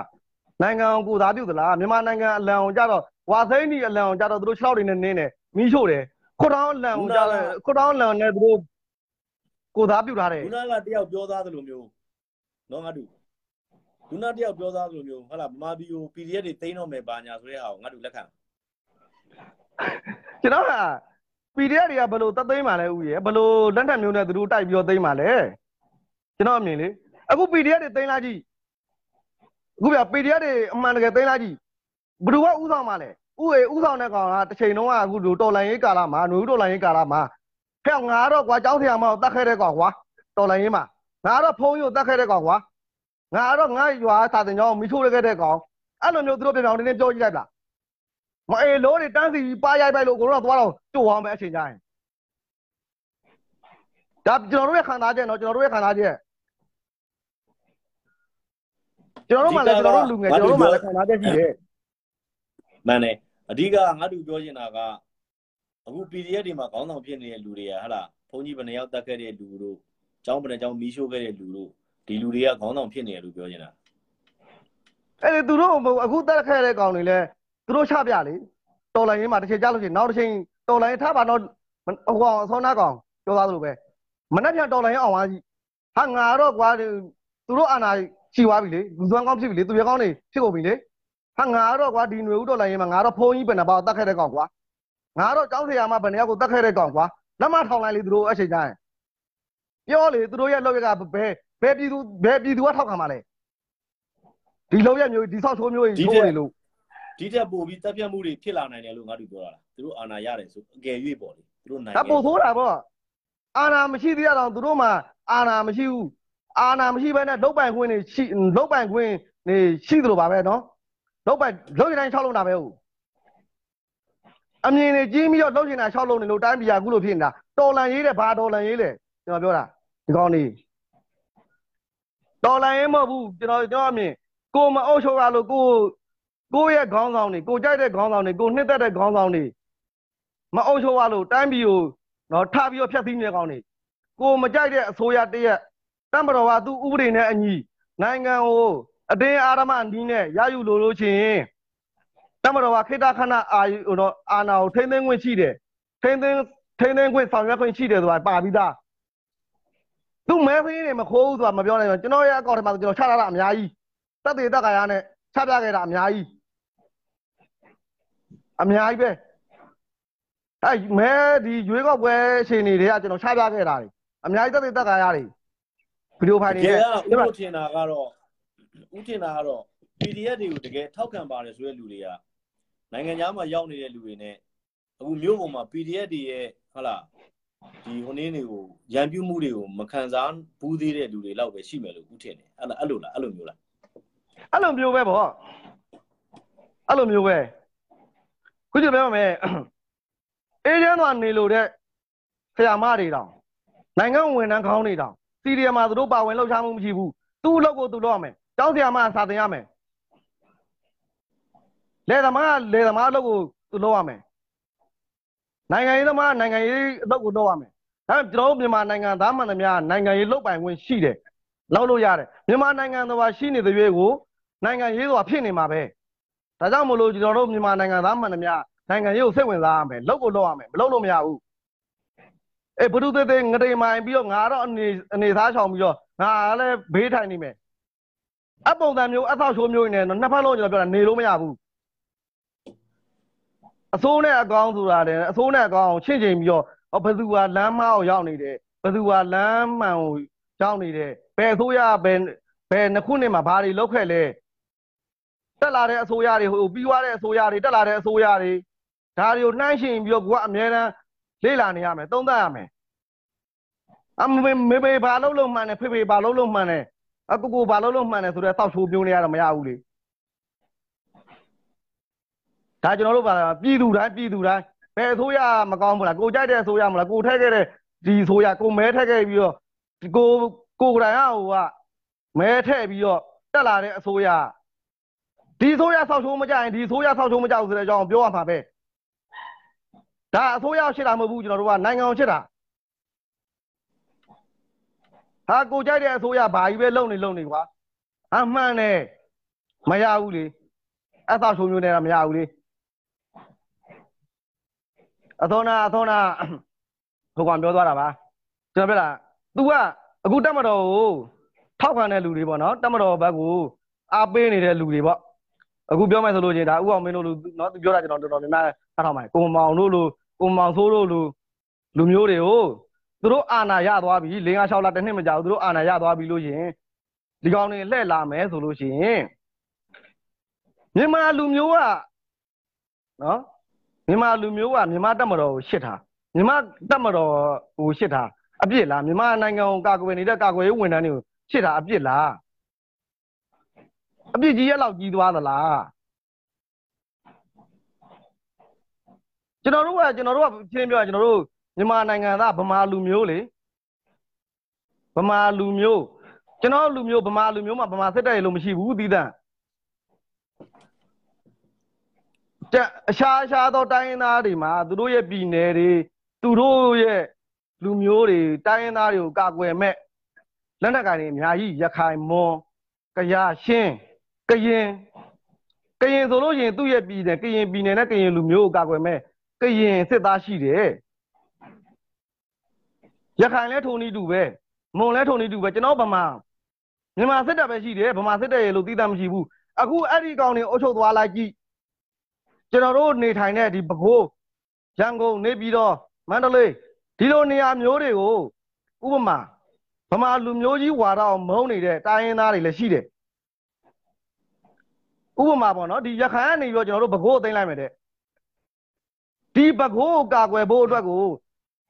နိုင်ငံကိုကိုသားပြုတ်သလားမြန်မာနိုင်ငံအလံကိုကြတော့ဝါသိန်းဒီအလံကိုကြတော့သူတို့6တွေနဲ့နင်းတယ်မီးရှို့တယ်ခွတ်တောင်းအလံကိုကြတော့ခွတ်တောင်းအလံနဲ့သူတို့ကိုသားပြုတ်ထားတယ်ခုနကတယောက်ပြောသားသလိုမျိုးနော်ငါတို့ ခုနတယောက်ပြောသားသလိုမျိုးဟုတ်လားဗမာပြည်ကို PDF တွေတိန်းတော့မယ်ဘာညာဆိုတဲ့ဟာကိုငါတို့လက်ခံကျွန်တော်က PDF တွေကဘယ်လိုတသိမ်းမှလဲဦးရယ်ဘယ်လိုလက်ထက်မျိုးနဲ့သူတို့တိုက်ပြီးတော့သိမ်းမှလဲကျွန်တော်အမြင်လေအခု PDF တွေသိမ်းလိုက်ကြည့်အခုပြ PDF တွေအမှန်တကယ်သိမ်းလိုက်ကြည့်ဘယ်သူကဥဆောင်မှလဲဥအေဥဆောင်တဲ့ကောင်ကတစ်ချိန်လုံးကအခုတော်လိုင်းရေးကာလမှာຫນွေဦးတော်လိုင်းရေးကာလမှာဖက်ငါတော့ကွာကျောင်းဆရာမကိုတတ်ခဲ့တဲ့ကောင်ကွာတော်လိုင်းရေးမှာငါတော့ဖုန်းကြီးကိုတတ်ခဲ့တဲ့ကောင်ကွာ ငါတော့ငါရွာစာတင်ကြောင်းမိချိုးရခဲ့တဲ့ကောင်အဲ့လိုမျိုးသူတို့ပြောင်ပြောင်တင်းတင်းပြောကြည့်လိုက်လားမအေးလို့တွေတန်းစီပါရိုက်ပိုက်လို့ကိုတော့သွားတော့ကြိုအောင်ပဲအချိန်ကြရင်ဒါကျွန်တော်တို့ရဲ့ခံစားချက်နော်ကျွန်တော်တို့ရဲ့ခံစားချက်ကျွန်တော်တို့မှလည်းကျွန်တော်တို့လူငယ်ကျွန်တော်တို့မှလည်းခံစားချက်ရှိတယ်မှန်တယ်အဓိကငါတို့ပြောချင်တာကအခု PDF တွေမှာခေါင်းဆောင်ဖြစ်နေတဲ့လူတွေကဟာလားဘုန်းကြီးဘယ်နှယောက်တက်ခဲ့တဲ့လူတို့ကျောင်းဘယ်နှကျောင်းမီးရှို့ခဲ့တဲ့လူတို့ ဒီလူတွေကခေါင်းဆောင်ဖြစ်နေတယ်လို့ပြောချင်တာအဲ့ဒီသူတို့အခုတက်ခဲ့တဲ့ကောင်တွေလည်းသူတို့ချပြလေတော်လိုင်းရင်းမှာတစ်ချိန်ကြားလို့ရှိရင်နောက်တစ်ချိန်တော်လိုင်းထားပါတော့ဟိုကောင်အစောနာကောင်ပြောသားသလိုပဲမနှက်ပြန်တော်လိုင်းရအောင်ပါကြီးဟာငါတော့ကွာသူတို့အာနာရှိသွားပြီလေလူသွမ်းကောင်းဖြစ်ပြီလေသူရကောင်းနေဖြစ်ကုန်ပြီလေဟာငါတော့ကွာဒီຫນွေဥတော်လိုင်းရင်မှာငါတော့ဖုန်းကြီးဘယ်နှပါတတ်ခဲ့တဲ့ကောင်ကွာငါတော့ကျောင်းဆရာမဘယ်နှယောက်ကိုတတ်ခဲ့တဲ့ကောင်ကွာလက်မထောင်လိုက်လေသူတို့အချိန်ကျရင်ပြောလေသူတို့ရဲ့လောက်ရကဘယ် ဘယ်ပြည်သူဘယ်ပြည်သူကထောက်ခံမှာလဲဒီလောက်ရမျိုးဒီဆောက်ချိုးမျိုးကြီးချိုးနေလို့ဒီထက်ပိုပြီးတပ်ပြတ်မှုတွေဖြစ်လာနိုင်တယ်လို့ငါတို့ပြောတာလားသူတို့အာဏာရတယ်ဆိုအကယ်၍ပေါ့လေသူတို့နိုင်ဒါပို့ဆိုးတာပေါ့အာနာမရှိသေးရတော့သူတို့မှအာနာမရှိဘူးအာနာမရှိဘဲနဲ့လုတ်ပိုင်ခွင့်နေရှိလုတ်ပိုင်ခွင့်နေရှိသလိုပါပဲနော်လုတ်ပိုင်လုတ်ရတိုင်း၆လုံးတာပဲဟုတ်အမြင်နေကြီးပြီးတော့လုတ်ချင်တာ၆လုံးနေလို့တိုင်းပြည်ကအခုလိုဖြစ်နေတာတော်လန်ရေးတယ်ဘာတော်လန်ရေးလဲကျွန်တော်ပြောတာဒီကောင်းနေ တော်လန်ရေးမဟုတ်ဘူးကျွန်တော်ကျွန်တော်အမြင်ကိုမအုပ်ချုပ်ရလို့ကိုကိုရဲ့ခေါင်းဆောင်တွေကိုကြိုက်တဲ့ခေါင်းဆောင်တွေကိုနှစ်သက်တဲ့ခေါင်းဆောင်တွေမအုပ်ချုပ်ရလို့တိုင်းပြည်ကိုနော်ထပြီးတော့ဖျက်ဆီးနေကောင်းနေကိုမကြိုက်တဲ့အစိုးရတရက်တမတော်ကသူ့ဥပဒေနဲ့အညီနိုင်ငံကိုအတင်းအာရမနီးနဲ့ရယူလို့လို့ချင်းတမတော်ကခေတ္တခဏအာယူတော့အာနာကိုထိမ့်သိမ်းခွင့်ရှိတယ်ထိမ့်သိမ်းထိမ့်သိမ်းခွင့်ဆောင်ရွက်ခွင့်ရှိတယ်ဆိုတာပါပြီးသား သူမဲဖင်းနေမခိုးဘူးဆိုတာမပြောနိုင်ဘူးကျွန်တော်ရဲ့အကောင့်ထဲမှာကျွန်တော်ချထားတာအများကြီးတက်သေးတက်ခါရနဲ့ချပြခဲ့တာအများကြီးအများကြီးပဲအဲမဲဒီရွေးကောက်ပွဲအချိန်တွေတည်းကကျွန်တော်ချပြခဲ့တာတွေအများကြီးတက်သေးတက်ခါရတွေဗီဒီယိုဖိုင်တတွေကယ်နဲ့ကဥပထင်တာကတော့ဥထင်တာကတော့ PDF တွေကိုတကယ်ထောက်ခံပါတယ်ဆိုတဲ့လူတွေကနိုင်ငံသားမှာရောက်နေတဲ့လူတွေနဲ့အခုမြို့ပေါ်မှာ PDF တွေရဲ့ဟုတ်လား ဒီဟိုနည်းတွေကိုရန်ပြုမှုတွေကိုမခံစားဘူးသေးတဲ့လူတွေလောက်ပဲရှိမယ်လို့ဥထင်တယ်အဲ့လားအဲ့လိုလားအဲ့လိုမျိုးလားအဲ့လိုမျိုးပဲဗောအဲ့လိုမျိုးပဲခုကြည့်ပြောမယ်အေးချမ်းသွားနေလို့တဲ့ဆရာမတွေတောင်နိုင်ငံဝန်ထမ်းခေါင်းတွေတောင်စီရီယမှာသူတို့ပါဝင်လှုပ်ရှားမှုမရှိဘူးသူ့အလုပ်ကိုသူလုပ်ရမယ်ကျောင်းဆရာမစာသင်ရမယ်လေသမားလေသမားအလုပ်ကိုသူလုပ်ရမယ် နိုင်ငံရေးသမားနိုင်ငံရေးအလုပ်ကိုလုပ်ရမယ်ဒါပေမဲ့ကျွန်တော်တို့မြန်မာနိုင်ငံသားမှန်သမျှနိုင်ငံရေးလုပ်ပိုင်ခွင့်ရှိတယ်လုပ်လို့ရတယ်မြန်မာနိုင်ငံတော်ရှိနေတဲ့ရွေးကိုနိုင်ငံရေးဆိုတာဖြစ်နေမှာပဲဒါကြောင့်မလို့ကျွန်တော်တို့မြန်မာနိုင်ငံသားမှန်သမျှနိုင်ငံရေးကိုစိတ်ဝင်စားရမယ်လုပ်ကိုလုပ်ရမယ်မလုပ်လို့မရဘူးအေးဘုဒ္ဓသေးသေးငရေမိုင်ပြီးတော့ငါတော့အနေအနေသားချောင်ပြီးတော့ငါလည်းဘေးထိုင်နေမယ်အပုံစံမျိုးအသောက်ချိုးမျိုးနေနှစ်ဖက်လုံးကျွန်တော်ပြောတာနေလို့မရဘူး အစိုးနဲ့အကောင်းဆိုတာလည်းအစိုးနဲ့အကောင်းချင့်ချိန်ပြီးတော့ဘယ်သူကလမ်းမအောင်ရောက်နေတယ်ဘယ်သူကလမ်းမှန်ကိုရောက်နေတယ်ဘယ်အစိုးရဘယ်ဘယ်နှစ်ခုနှစ်မှာဘာတွေလုပ်ခဲ့လဲတက်လာတဲ့အစိုးရတွေဟိုပြီးသွားတဲ့အစိုးရတွေတက်လာတဲ့အစိုးရတွေဒါတွေကိုနှိုင်းယှဉ်ပြီးတော့ကိုကအများအားလေ့လာနေရမယ်သုံးသပ်ရမယ်အမေမေမေဘာလုံးလုံးမှန်တယ်ဖေဖေဘာလုံးလုံးမှန်တယ်အကူကူဘာလုံးလုံးမှန်တယ်ဆိုတော့တောက်ချိုးပြုံးနေရတော့မရဘူးလေ ဒါကျွန်တော်တို့ပါပြည်သူတိုင်းပြည်သူတိုင်းဘယ်အစိုးရမကောင်းဘူးလားကိုကြိုက်တဲ့အစိုးရမလားကိုထက်ခဲ့တဲ့ဒီအစိုးရကိုမဲထက်ခဲ့ပြီးတော့ကိုကိုကရန်ဟိုကမဲထည့်ပြီးတော့တက်လာတဲ့အစိုးရဒီအစိုးရဆောက်ချိုးမကြရင်ဒီအစိုးရဆောက်ချိုးမကြဘူးဆိုတဲ့အကြောင်းပြောရမှာပဲဒါအစိုးရရှစ်တာမဟုတ်ဘူးကျွန်တော်တို့ကနိုင်ငံအောင်ရှစ်တာဟာကိုကြိုက်တဲ့အစိုးရဘာကြီးပဲလုံနေလုံနေကွာအမှန်နဲ့မရဘူးလေအသောချုံမျိုးနဲ့တော့မရဘူးလေ အသောနာအသောနာဟိုကောင်ပြောသွားတာပါကျွန်တော်ပြောတာ तू ကအခုတက်မတော်ကိုထောက်ခံတဲ့လူတွေပေါ့နော်တက်မတော်ဘက်ကိုအားပေးနေတဲ့လူတွေပေါ့အခုပြောမယ်ဆိုလို့ချင်းဒါဥအောင်မင်းတို့လူနော်သူပြောတာကျွန်တော်တော်တော်များများထားထောက်ပါတယ်ကိုမောင်တို့လူကိုမောင်ဆိုးတို့လူလူမျိုးတွေကိုသူတို့အာဏာရသွားပြီ၄၅6လတစ်နှစ်မကြာဘူးသူတို့အာဏာရသွားပြီလို့ရှင်ဒီကောင်တွေလှည့်လာမယ်ဆိုလို့ရှိရင်မြန်မာလူမျိုးကနော် မြန်မာလူမျိုးကမြန်မာတက်မတော်ကိုရှစ်ထားမြန်မာတက်မတော်ကိုရှစ်ထားအပြစ်လားမြန်မာနိုင်ငံကိုကာကွယ်နေတဲ့ကာကွယ်ရေးဝန်ထမ်းတွေကိုရှစ်ထားအပြစ်လားအပြစ်ကြီးရဲ့လောက်ကြီးသွားသလားကျွန်တော်တို့ကကျွန်တော်တို့ကရှင်းပြောကျွန်တော်တို့မြန်မာနိုင်ငံသားဗမာလူမျိုးလေဗမာလူမျိုးကျွန်တော်လူမျိုးဗမာလူမျိုးမှာဗမာစစ်တပ်ရေလို့မရှိဘူးသီးသန့်တဲ့ အရှားအရှားသောတိုင်းရင်းသားတွေမှာသူတို့ရဲ့ပြည်နယ်တွေသူတို့ရဲ့လူမျိုးတွေတိုင်းရင်းသားတွေကိုကာကွယ်မဲ့လက်နက်ကိုင်တွေအများကြီးရခိုင်မွန်ကရရှင်းကရင်ကရင်ဆိုလို့ရှိရင်သူ့ရဲ့ပြည်နယ်ကရင်ပြည်နယ်နဲ့ကရင်လူမျိုးကိုကာကွယ်မဲ့ကရင်စစ်သားရှိတယ်ရခိုင်လဲထုံနီတူပဲမွန်လဲထုံနီတူပဲကျွန်တော်ဗမာမြန်မာစစ်တပ်ပဲရှိတယ်ဗမာစစ်တပ်ရေလို့သိတာမရှိဘူးအခုအဲ့ဒီကောင်တွေအုပ်ချုပ်သွားလိုက်ကြည့် ကျွန်တော်တို့နေထိုင်တဲ့ဒီပဲခူးရန်ကုန်နေပြည်တော်မန္တလေးဒီလိုနေရာမျိုးတွေကိုဥပမာဗမာလူမျိုးကြီးဝါဒအောင်မုန်းနေတဲ့တိုင်းရင်းသားတွေလည်းရှိတယ်ဥပမာပေါ့နော်ဒီရခိုင်ကနေပြီးတော့ကျွန်တော်တို့ပဲခူးကိုသိမ်းလိုက်မယ်တဲ့ဒီပဲခူးကိုကာကွယ်ဖို့အတွက်ကို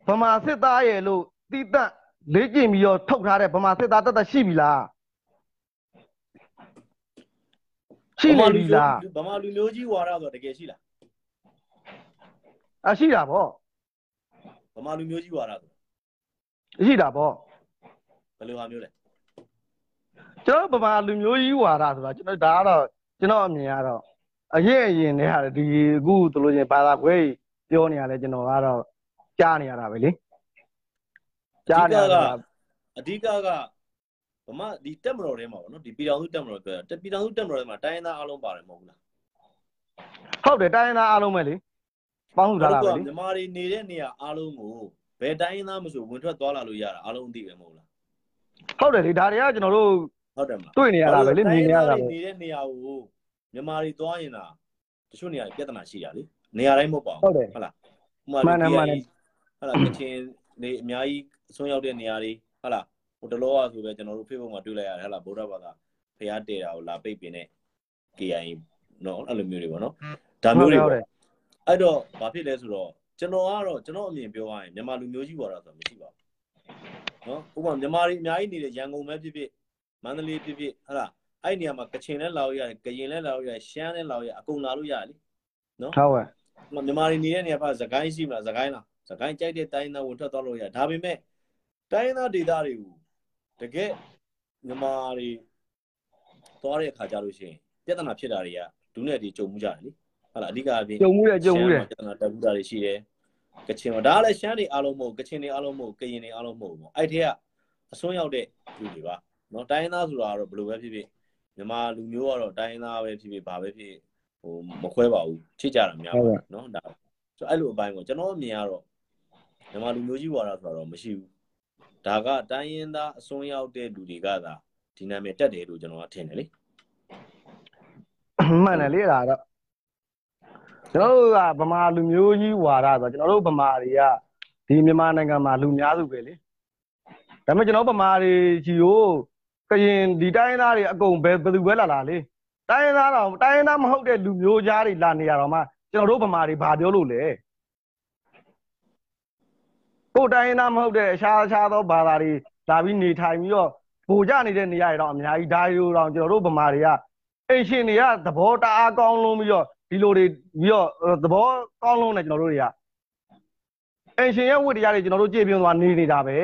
ဗမာစစ်သားရဲ့လို့တိတန့်လေ့ကျင့်ပြီးတော့ထုတ်ထားတဲ့ဗမာစစ်သားတသက်ရှိပြီလား ရှိနေပြီလားဗမာလူမျိုးကြီးဝါဒဆိုတကယ်ရှိလားအရှိတာဗောဗမာလူမျိုးကြီးဝါဒဆိုရှိတာဗောဘယ်လိုဟာမျိုးလဲကျွန်တော်ဗမာလူမျိုးကြီးဝါဒဆိုတာကျွန်တော်ဒါကတော့ကျွန်တော်အမြင်ကတော့အရင်အရင်တည်းဟာဒီအခုတို့လို့ချင်းဘာသာခွဲပြောနေရတယ်ကျွန်တော်ကတော့ကြားနေရတာပဲလေကြားနေရတာအဓိကက ဗမာဒီတက်မတော်ထဲမှာပေါ့နော်ဒီပြည်တော်စုတက်မတော်ပြောတာပြည်တော်စုတက်မတော်ထဲမှာတိုင်းရင်းသားအားလုံးပါတယ်မဟုတ်ဘူးလားဟုတ်တယ်တိုင်းရင်းသားအားလုံးပဲလေပေါင်းစုထားတာပဲလေမြန်မာတွေနေတဲ့နေရာအားလုံးကိုဘယ်တိုင်းရင်းသားမဆိုဝင်ထွက်သွားလာလို့ရတာအားလုံးအသိပဲမဟုတ်လားဟုတ်တယ်လေဒါတွေကကျွန်တော်တို့ဟုတ်တယ်မလားတွေ့နေရတာပဲလေမြင်နေရတာပဲနေတဲ့နေရာကိုမြန်မာတွေသွားရင်တာတချို့နေရာတွေပြဿနာရှိတာလေနေရာတိုင်းမဟုတ်ပါဟုတ်တယ်ဟုတ်လားဥပမှမာန်တယ်မှန်တယ်ဟုတ်လားကချင်နေအများကြီးအဆုံးရောက်တဲ့နေရာတွေဟုတ်လား ဟိုတလောကဆိုပဲကျွန်တော်တို့ Facebook မှာတွေ့လိုက်ရတယ်ဟုတ်လားဗုဒ္ဓဘာသာဖျားတဲတာကိုလာပိတ်ပင်တဲ့ KIA နော်အဲ့လိုမျိုးတွေပေါ့နော်ဒါမျိုးတွေဟုတ်ပေါ့တယ်အဲ့တော့ဘာဖြစ်လဲဆိုတော့ကျွန်တော်ကတော့ကျွန်တော်အမြင်ပြောရရင်မြန်မာလူမျိုးကြီးပေါ်တာဆိုမရှိပါဘူးနော်ဥပမာမြန်မာတွေအများကြီးနေတဲ့ရန်ကုန်ပဲဖြစ်ဖြစ်မန္တလေးဖြစ်ဖြစ်ဟုတ်လားအဲ့ဒီနေရာမှာကချင်လည်းလာလို့ရတယ်ကရင်လည်းလာလို့ရတယ်ရှမ်းလည်းလာလို့ရအကုန်လာလို့ရတယ်လေနော်ဟုတ်ကဲ့မြန်မာတွေနေတဲ့နေရာကသခိုင်းရှိမလားသခိုင်းလားသခိုင်းကြိုက်တဲ့တိုင်းသားဝင်ထွက်သွားလို့ရတယ်ဒါပေမဲ့တိုင်းသားဒေသတွေကို တကယ်မြန်မာတွေသွားတဲ့အခါကြလို့ရှိရင်ပြဿနာဖြစ်တာတွေကဒုနဲ့တွေကြုံမှုကြတယ်လေဟုတ်လားအဓိကအပြင်ကြုံမှုတယ်ကြုံမှုတယ်ရှမ်းမှာပြဿနာတက်မှုတာတွေရှိတယ်ကချင်မှာဒါကလည်းရှမ်းတွေအားလုံးမဟုတ်ကချင်တွေအားလုံးမဟုတ်ကရင်တွေအားလုံးမဟုတ်ဘူးပေါ့အဲ့ဒီကအစွန်းရောက်တဲ့လူတွေပါနော်တိုင်းရင်းသားဆိုတာကတော့ဘယ်လိုပဲဖြစ်ဖြစ်မြန်မာလူမျိုးကတော့တိုင်းရင်းသားပဲဖြစ်ဖြစ်ဘာပဲဖြစ်ဟိုမခွဲပါဘူးချစ်ကြတာများပါနော်ဒါဆိုအဲ့လိုအပိုင်းကိုကျွန်တော်အမြင်ကတော့မြန်မာလူမျိုးကြီးဝါဒဆိုတော့မရှိဘူး ဒါကတိုင်းရင်းသားအစွန်းရောက်တဲ့လူတွေကသာဒီနာမည်တက်တယ်လို့ကျွန်တော်ကထင်တယ်လေမှန်တယ်လေအဲ့ဒါတော့ကျွန်တော်တို့ကဗမာလူမျိုးကြီးဝါဒဆိုတော့ကျွန်တော်တို့ဗမာတွေကဒီမြန်မာနိုင်ငံမှာလူများစုပဲလေဒါပေမဲ့ကျွန်တော်ဗမာတွေကြီးကိုကရင်ဒီတိုင်းရင်းသားတွေအကုန်ပဲဘယ်သူပဲလာလာလေတိုင်းရင်းသားတော့တိုင်းရင်းသားမဟုတ်တဲ့လူမျိုးသားတွေလာနေရတော့မှကျွန်တော်တို့ဗမာတွေဘာပြောလို့လဲ ကိုယ်တိုင်းရင်းသားမဟုတ်တဲ့အခြားအခြားသောဘာသာတွေလာပြီးနေထိုင်ပြီးတော့ဗိုလ်ကြနေတဲ့နေရာတွေတော့အများကြီးဒါရီတို့တော့ကျွန်တော်တို့ဗမာတွေကအင်ရှင်တွေကသဘောတအားကောင်းလုံးပြီးတော့ဒီလိုတွေပြီးတော့သဘောကောင်းလုံးနဲ့ကျွန်တော်တို့တွေကအင်ရှင်ရဲ့ဝတ်တရားတွေကျွန်တော်တို့ကြည့်ပြင်းသွားနေနေတာပဲ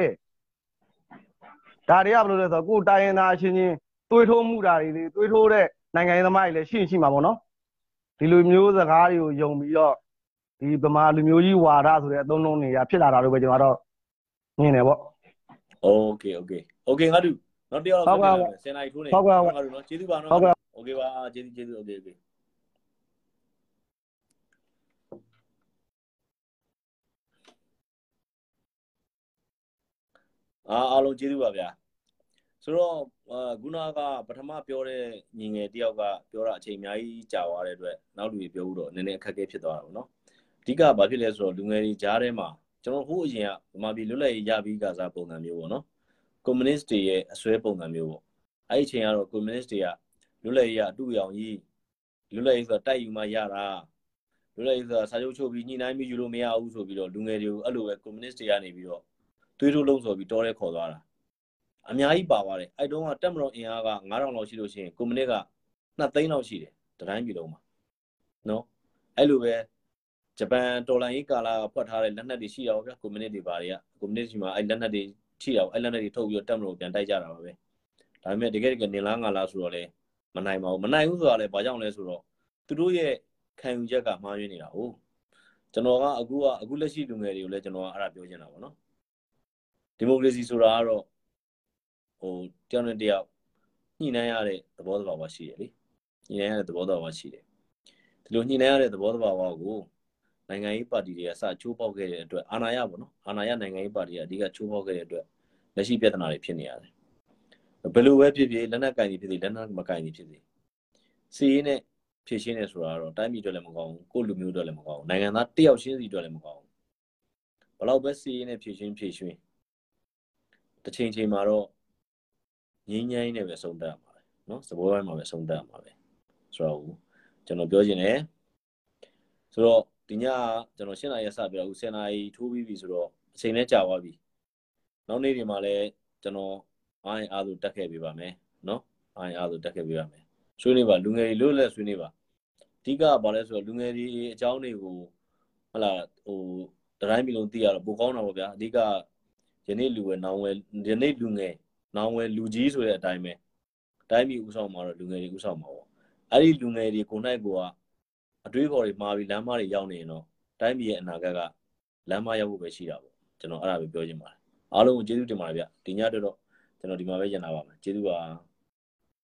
ဒါတွေကဘယ်လိုလဲဆိုတော့ကိုယ်တိုင်းရင်းသားအချင်းချင်းတွေးထိုးမှုတာတွေလေတွေးထိုးတဲ့နိုင်ငံရေးသမားတွေလည်းရှိရင်ရှိမှာပေါ့နော်ဒီလိုမျိုးစကားတွေကိုယုံပြီးတော့ ဒီဗမာလူမျိုးကြီးဝါဒဆိုတဲ့အသုံးလုံးတွေကဖြစ်လာတာလို့ပဲကျွန်တော်ကတော့မြင်တယ်ပေါ့ โอเคโอเคโอเคငါတို့နောက်တစ်ယောက် ဟုတ်ကဲ့ တော့ဆယ်နိုင်ထိုးနေ ဟုတ်ကဲ့ဟုတ်ကဲ့ ငါတို့နော်ကျေးဇူးပါနော် ဟုတ်ကဲ့ โอเคပါကျေးဇူးကျေးဇူးโอเคโอเคအာအားလုံးကျေးဇူးပါဗျာဆိုတော့အာခုနကပထမပြောတဲ့ညီငယ်တယောက်ကပြောတာအချိန်အများကြီးကြာသွားတဲ့အတွက်နောက်လူတွေပြောလို့တော့နည်းနည်းအခက်အခဲဖြစ်သွားတာပေါ့နော်အ ဓိကဘာဖြစ်လဲဆိုတော့လူငယ်တွေကြားထဲမှာကျွန်တော်ဟိုအရင်ကဗမာပြည်လွတ်လပ်ရေးရပြီးကစားပုံစံမျိုးပေါ့နော်ကွန်မြူနစ်တွေရဲ့အစွဲပုံစံမျိုးပေါ့အဲ့ဒီအချိန်ကတော့ကွန်မြူနစ်တွေကလွတ်လပ်ရေးကအတူရောင်ကြီးလွတ်လပ်ရေးဆိုတာတိုက်ယူမှရတာလွတ်လပ်ရေးဆိုတာစာချုပ်ချုပ်ပြီးညှိနှိုင်းပြီးယူလို့မရဘူးဆိုပြီးတော့လူငယ်တွေကိုအဲ့လိုပဲကွန်မြူနစ်တွေကနေပြီးတော့သွေးထိုးလုံးဆိုပြီးတောထဲခေါ်သွားတာအများကြီးပါပါတယ်အဲ့တုန်းကတက်မတော်အင်အားက9000လောက်ရှိလို့ရှိရင်ကွန်မြူနစ်က2သိန်းလောက်ရှိတယ်တတိုင်းပြည်လုံးမှာနော်အဲ့လိုပဲ ဂျပန်တော်လိုင်းရေးကာလာဖွက်ထားတဲ့လက်နက်တွေရှိရပါဗျာကွန်မြူနစ်တွေပါတွေကကွန်မြူနစ်စီမှာအဲ့လက်နက်တွေရှိရအောင်အဲ့လက်နက်တွေထုတ်ပြီးတော့တက်မတော်ပြန်တိုက်ကြတာပါပဲဒါပေမဲ့တကယ်တကယ်နေလားငါလားဆိုတော့လေမနိုင်ပါဘူးမနိုင်ဘူးဆိုတာလေဘာကြောင့်လဲဆိုတော့သူတို့ရဲ့ခံယူချက်ကမှားယွင်းနေတာဟုတ်ကျွန်တော်ကအခုကအခုလက်ရှိလူငယ်တွေကိုလည်းကျွန်တော်ကအဲ့ဒါပြောချင်တာပေါ့နော်ဒီမိုကရေစီဆိုတာကတော့ဟိုတယောက်နဲ့တယောက်ညှိနှိုင်းရတဲ့သဘောတဘာဝရှိတယ်လေညှိနှိုင်းရတဲ့သဘောတဘာဝရှိတယ်ဒီလိုညှိနှိုင်းရတဲ့သဘောတဘာဝကို နိုင်ငံရေးပါတီတွေကစချိုးပေါက်ခဲ့တဲ့အတွက်အာဏာရပေါ့နော်အာဏာရနိုင်ငံရေးပါတီကအဓိကချိုးပေါက်ခဲ့တဲ့အတွက်လက်ရှိပြဿနာတွေဖြစ်နေရတယ်ဘယ်လိုပဲဖြစ်ဖြစ်လက်နက်ကင်ကြီးဖြစ်စေလက်နက်မကင်ကြီးဖြစ်စေစီးရင်နဲ့ဖြည့်ရှင်းနေဆိုတာတော့တိုင်းပြည်အတွက်လည်းမကောင်းဘူးကိုယ့်လူမျိုးအတွက်လည်းမကောင်းဘူးနိုင်ငံသားတယောက်ချင်းစီအတွက်လည်းမကောင်းဘူးဘယ်တော့ပဲစီးရင်နဲ့ဖြည့်ရှင်းဖြည့်ရှင်းတစ်ချိန်ချိန်မှာတော့ငင်းငိုင်းနဲ့ပဲဆုံးတတ်ရမှာပဲเนาะစပွဲပိုင်းမှာပဲဆုံးတတ်ရမှာပဲဆိုတော့ကျွန်တော်ပြောချင်တယ်ဆိုတော့ ဒီညကျွန်တော်၈နာရီဆက်ပြီးတော့အခု10နာရီထိုးပြီးပြီဆိုတော့အချိန်လည်းကြာသွားပြီနောက်နေ့တွေမှာလည်းကျွန်တော်အိုင်းအားဆိုတက်ခဲ့ပေးပါမယ်နော်အိုင်းအားဆိုတက်ခဲ့ပေးပါမယ်ဆွေးနွေးပါလူငယ်တွေလို့လည်းဆွေးနွေးပါအဓိကဘာလဲဆိုတော့လူငယ်တွေအကြောင်းတွေကိုဟလာဟိုတိုင်းပြည်လုံးသိရတော့ပိုကောင်းတာပေါ့ဗျာအဓိကယနေ့လူဝယ်နောင်ဝယ်ယနေ့လူငယ်နောင်ဝယ်လူကြီးဆိုတဲ့အတိုင်းပဲတိုင်းပြည်ဥဆောင်မှာတော့လူငယ်တွေဥဆောင်မှာပေါ့အဲ့ဒီလူငယ်တွေကိုနိုင်ကိုက အတွေးခေါ်တွေမှားပြီးလမ်းမတွေရောက်နေရင်တော့တိုင်းပြည်ရဲ့အနာဂတ်ကလမ်းမရောက်ဖို့ပဲရှိတာပေါ့ကျွန်တော်အဲ့ဒါပဲပြောချင်ပါတယ်အားလုံးကိုကျေးဇူးတင်ပါတယ်ဗျဒီညတော့တော့ကျွန်တော်ဒီမှာပဲညံတာပါမယ်ကျေးဇူးပါ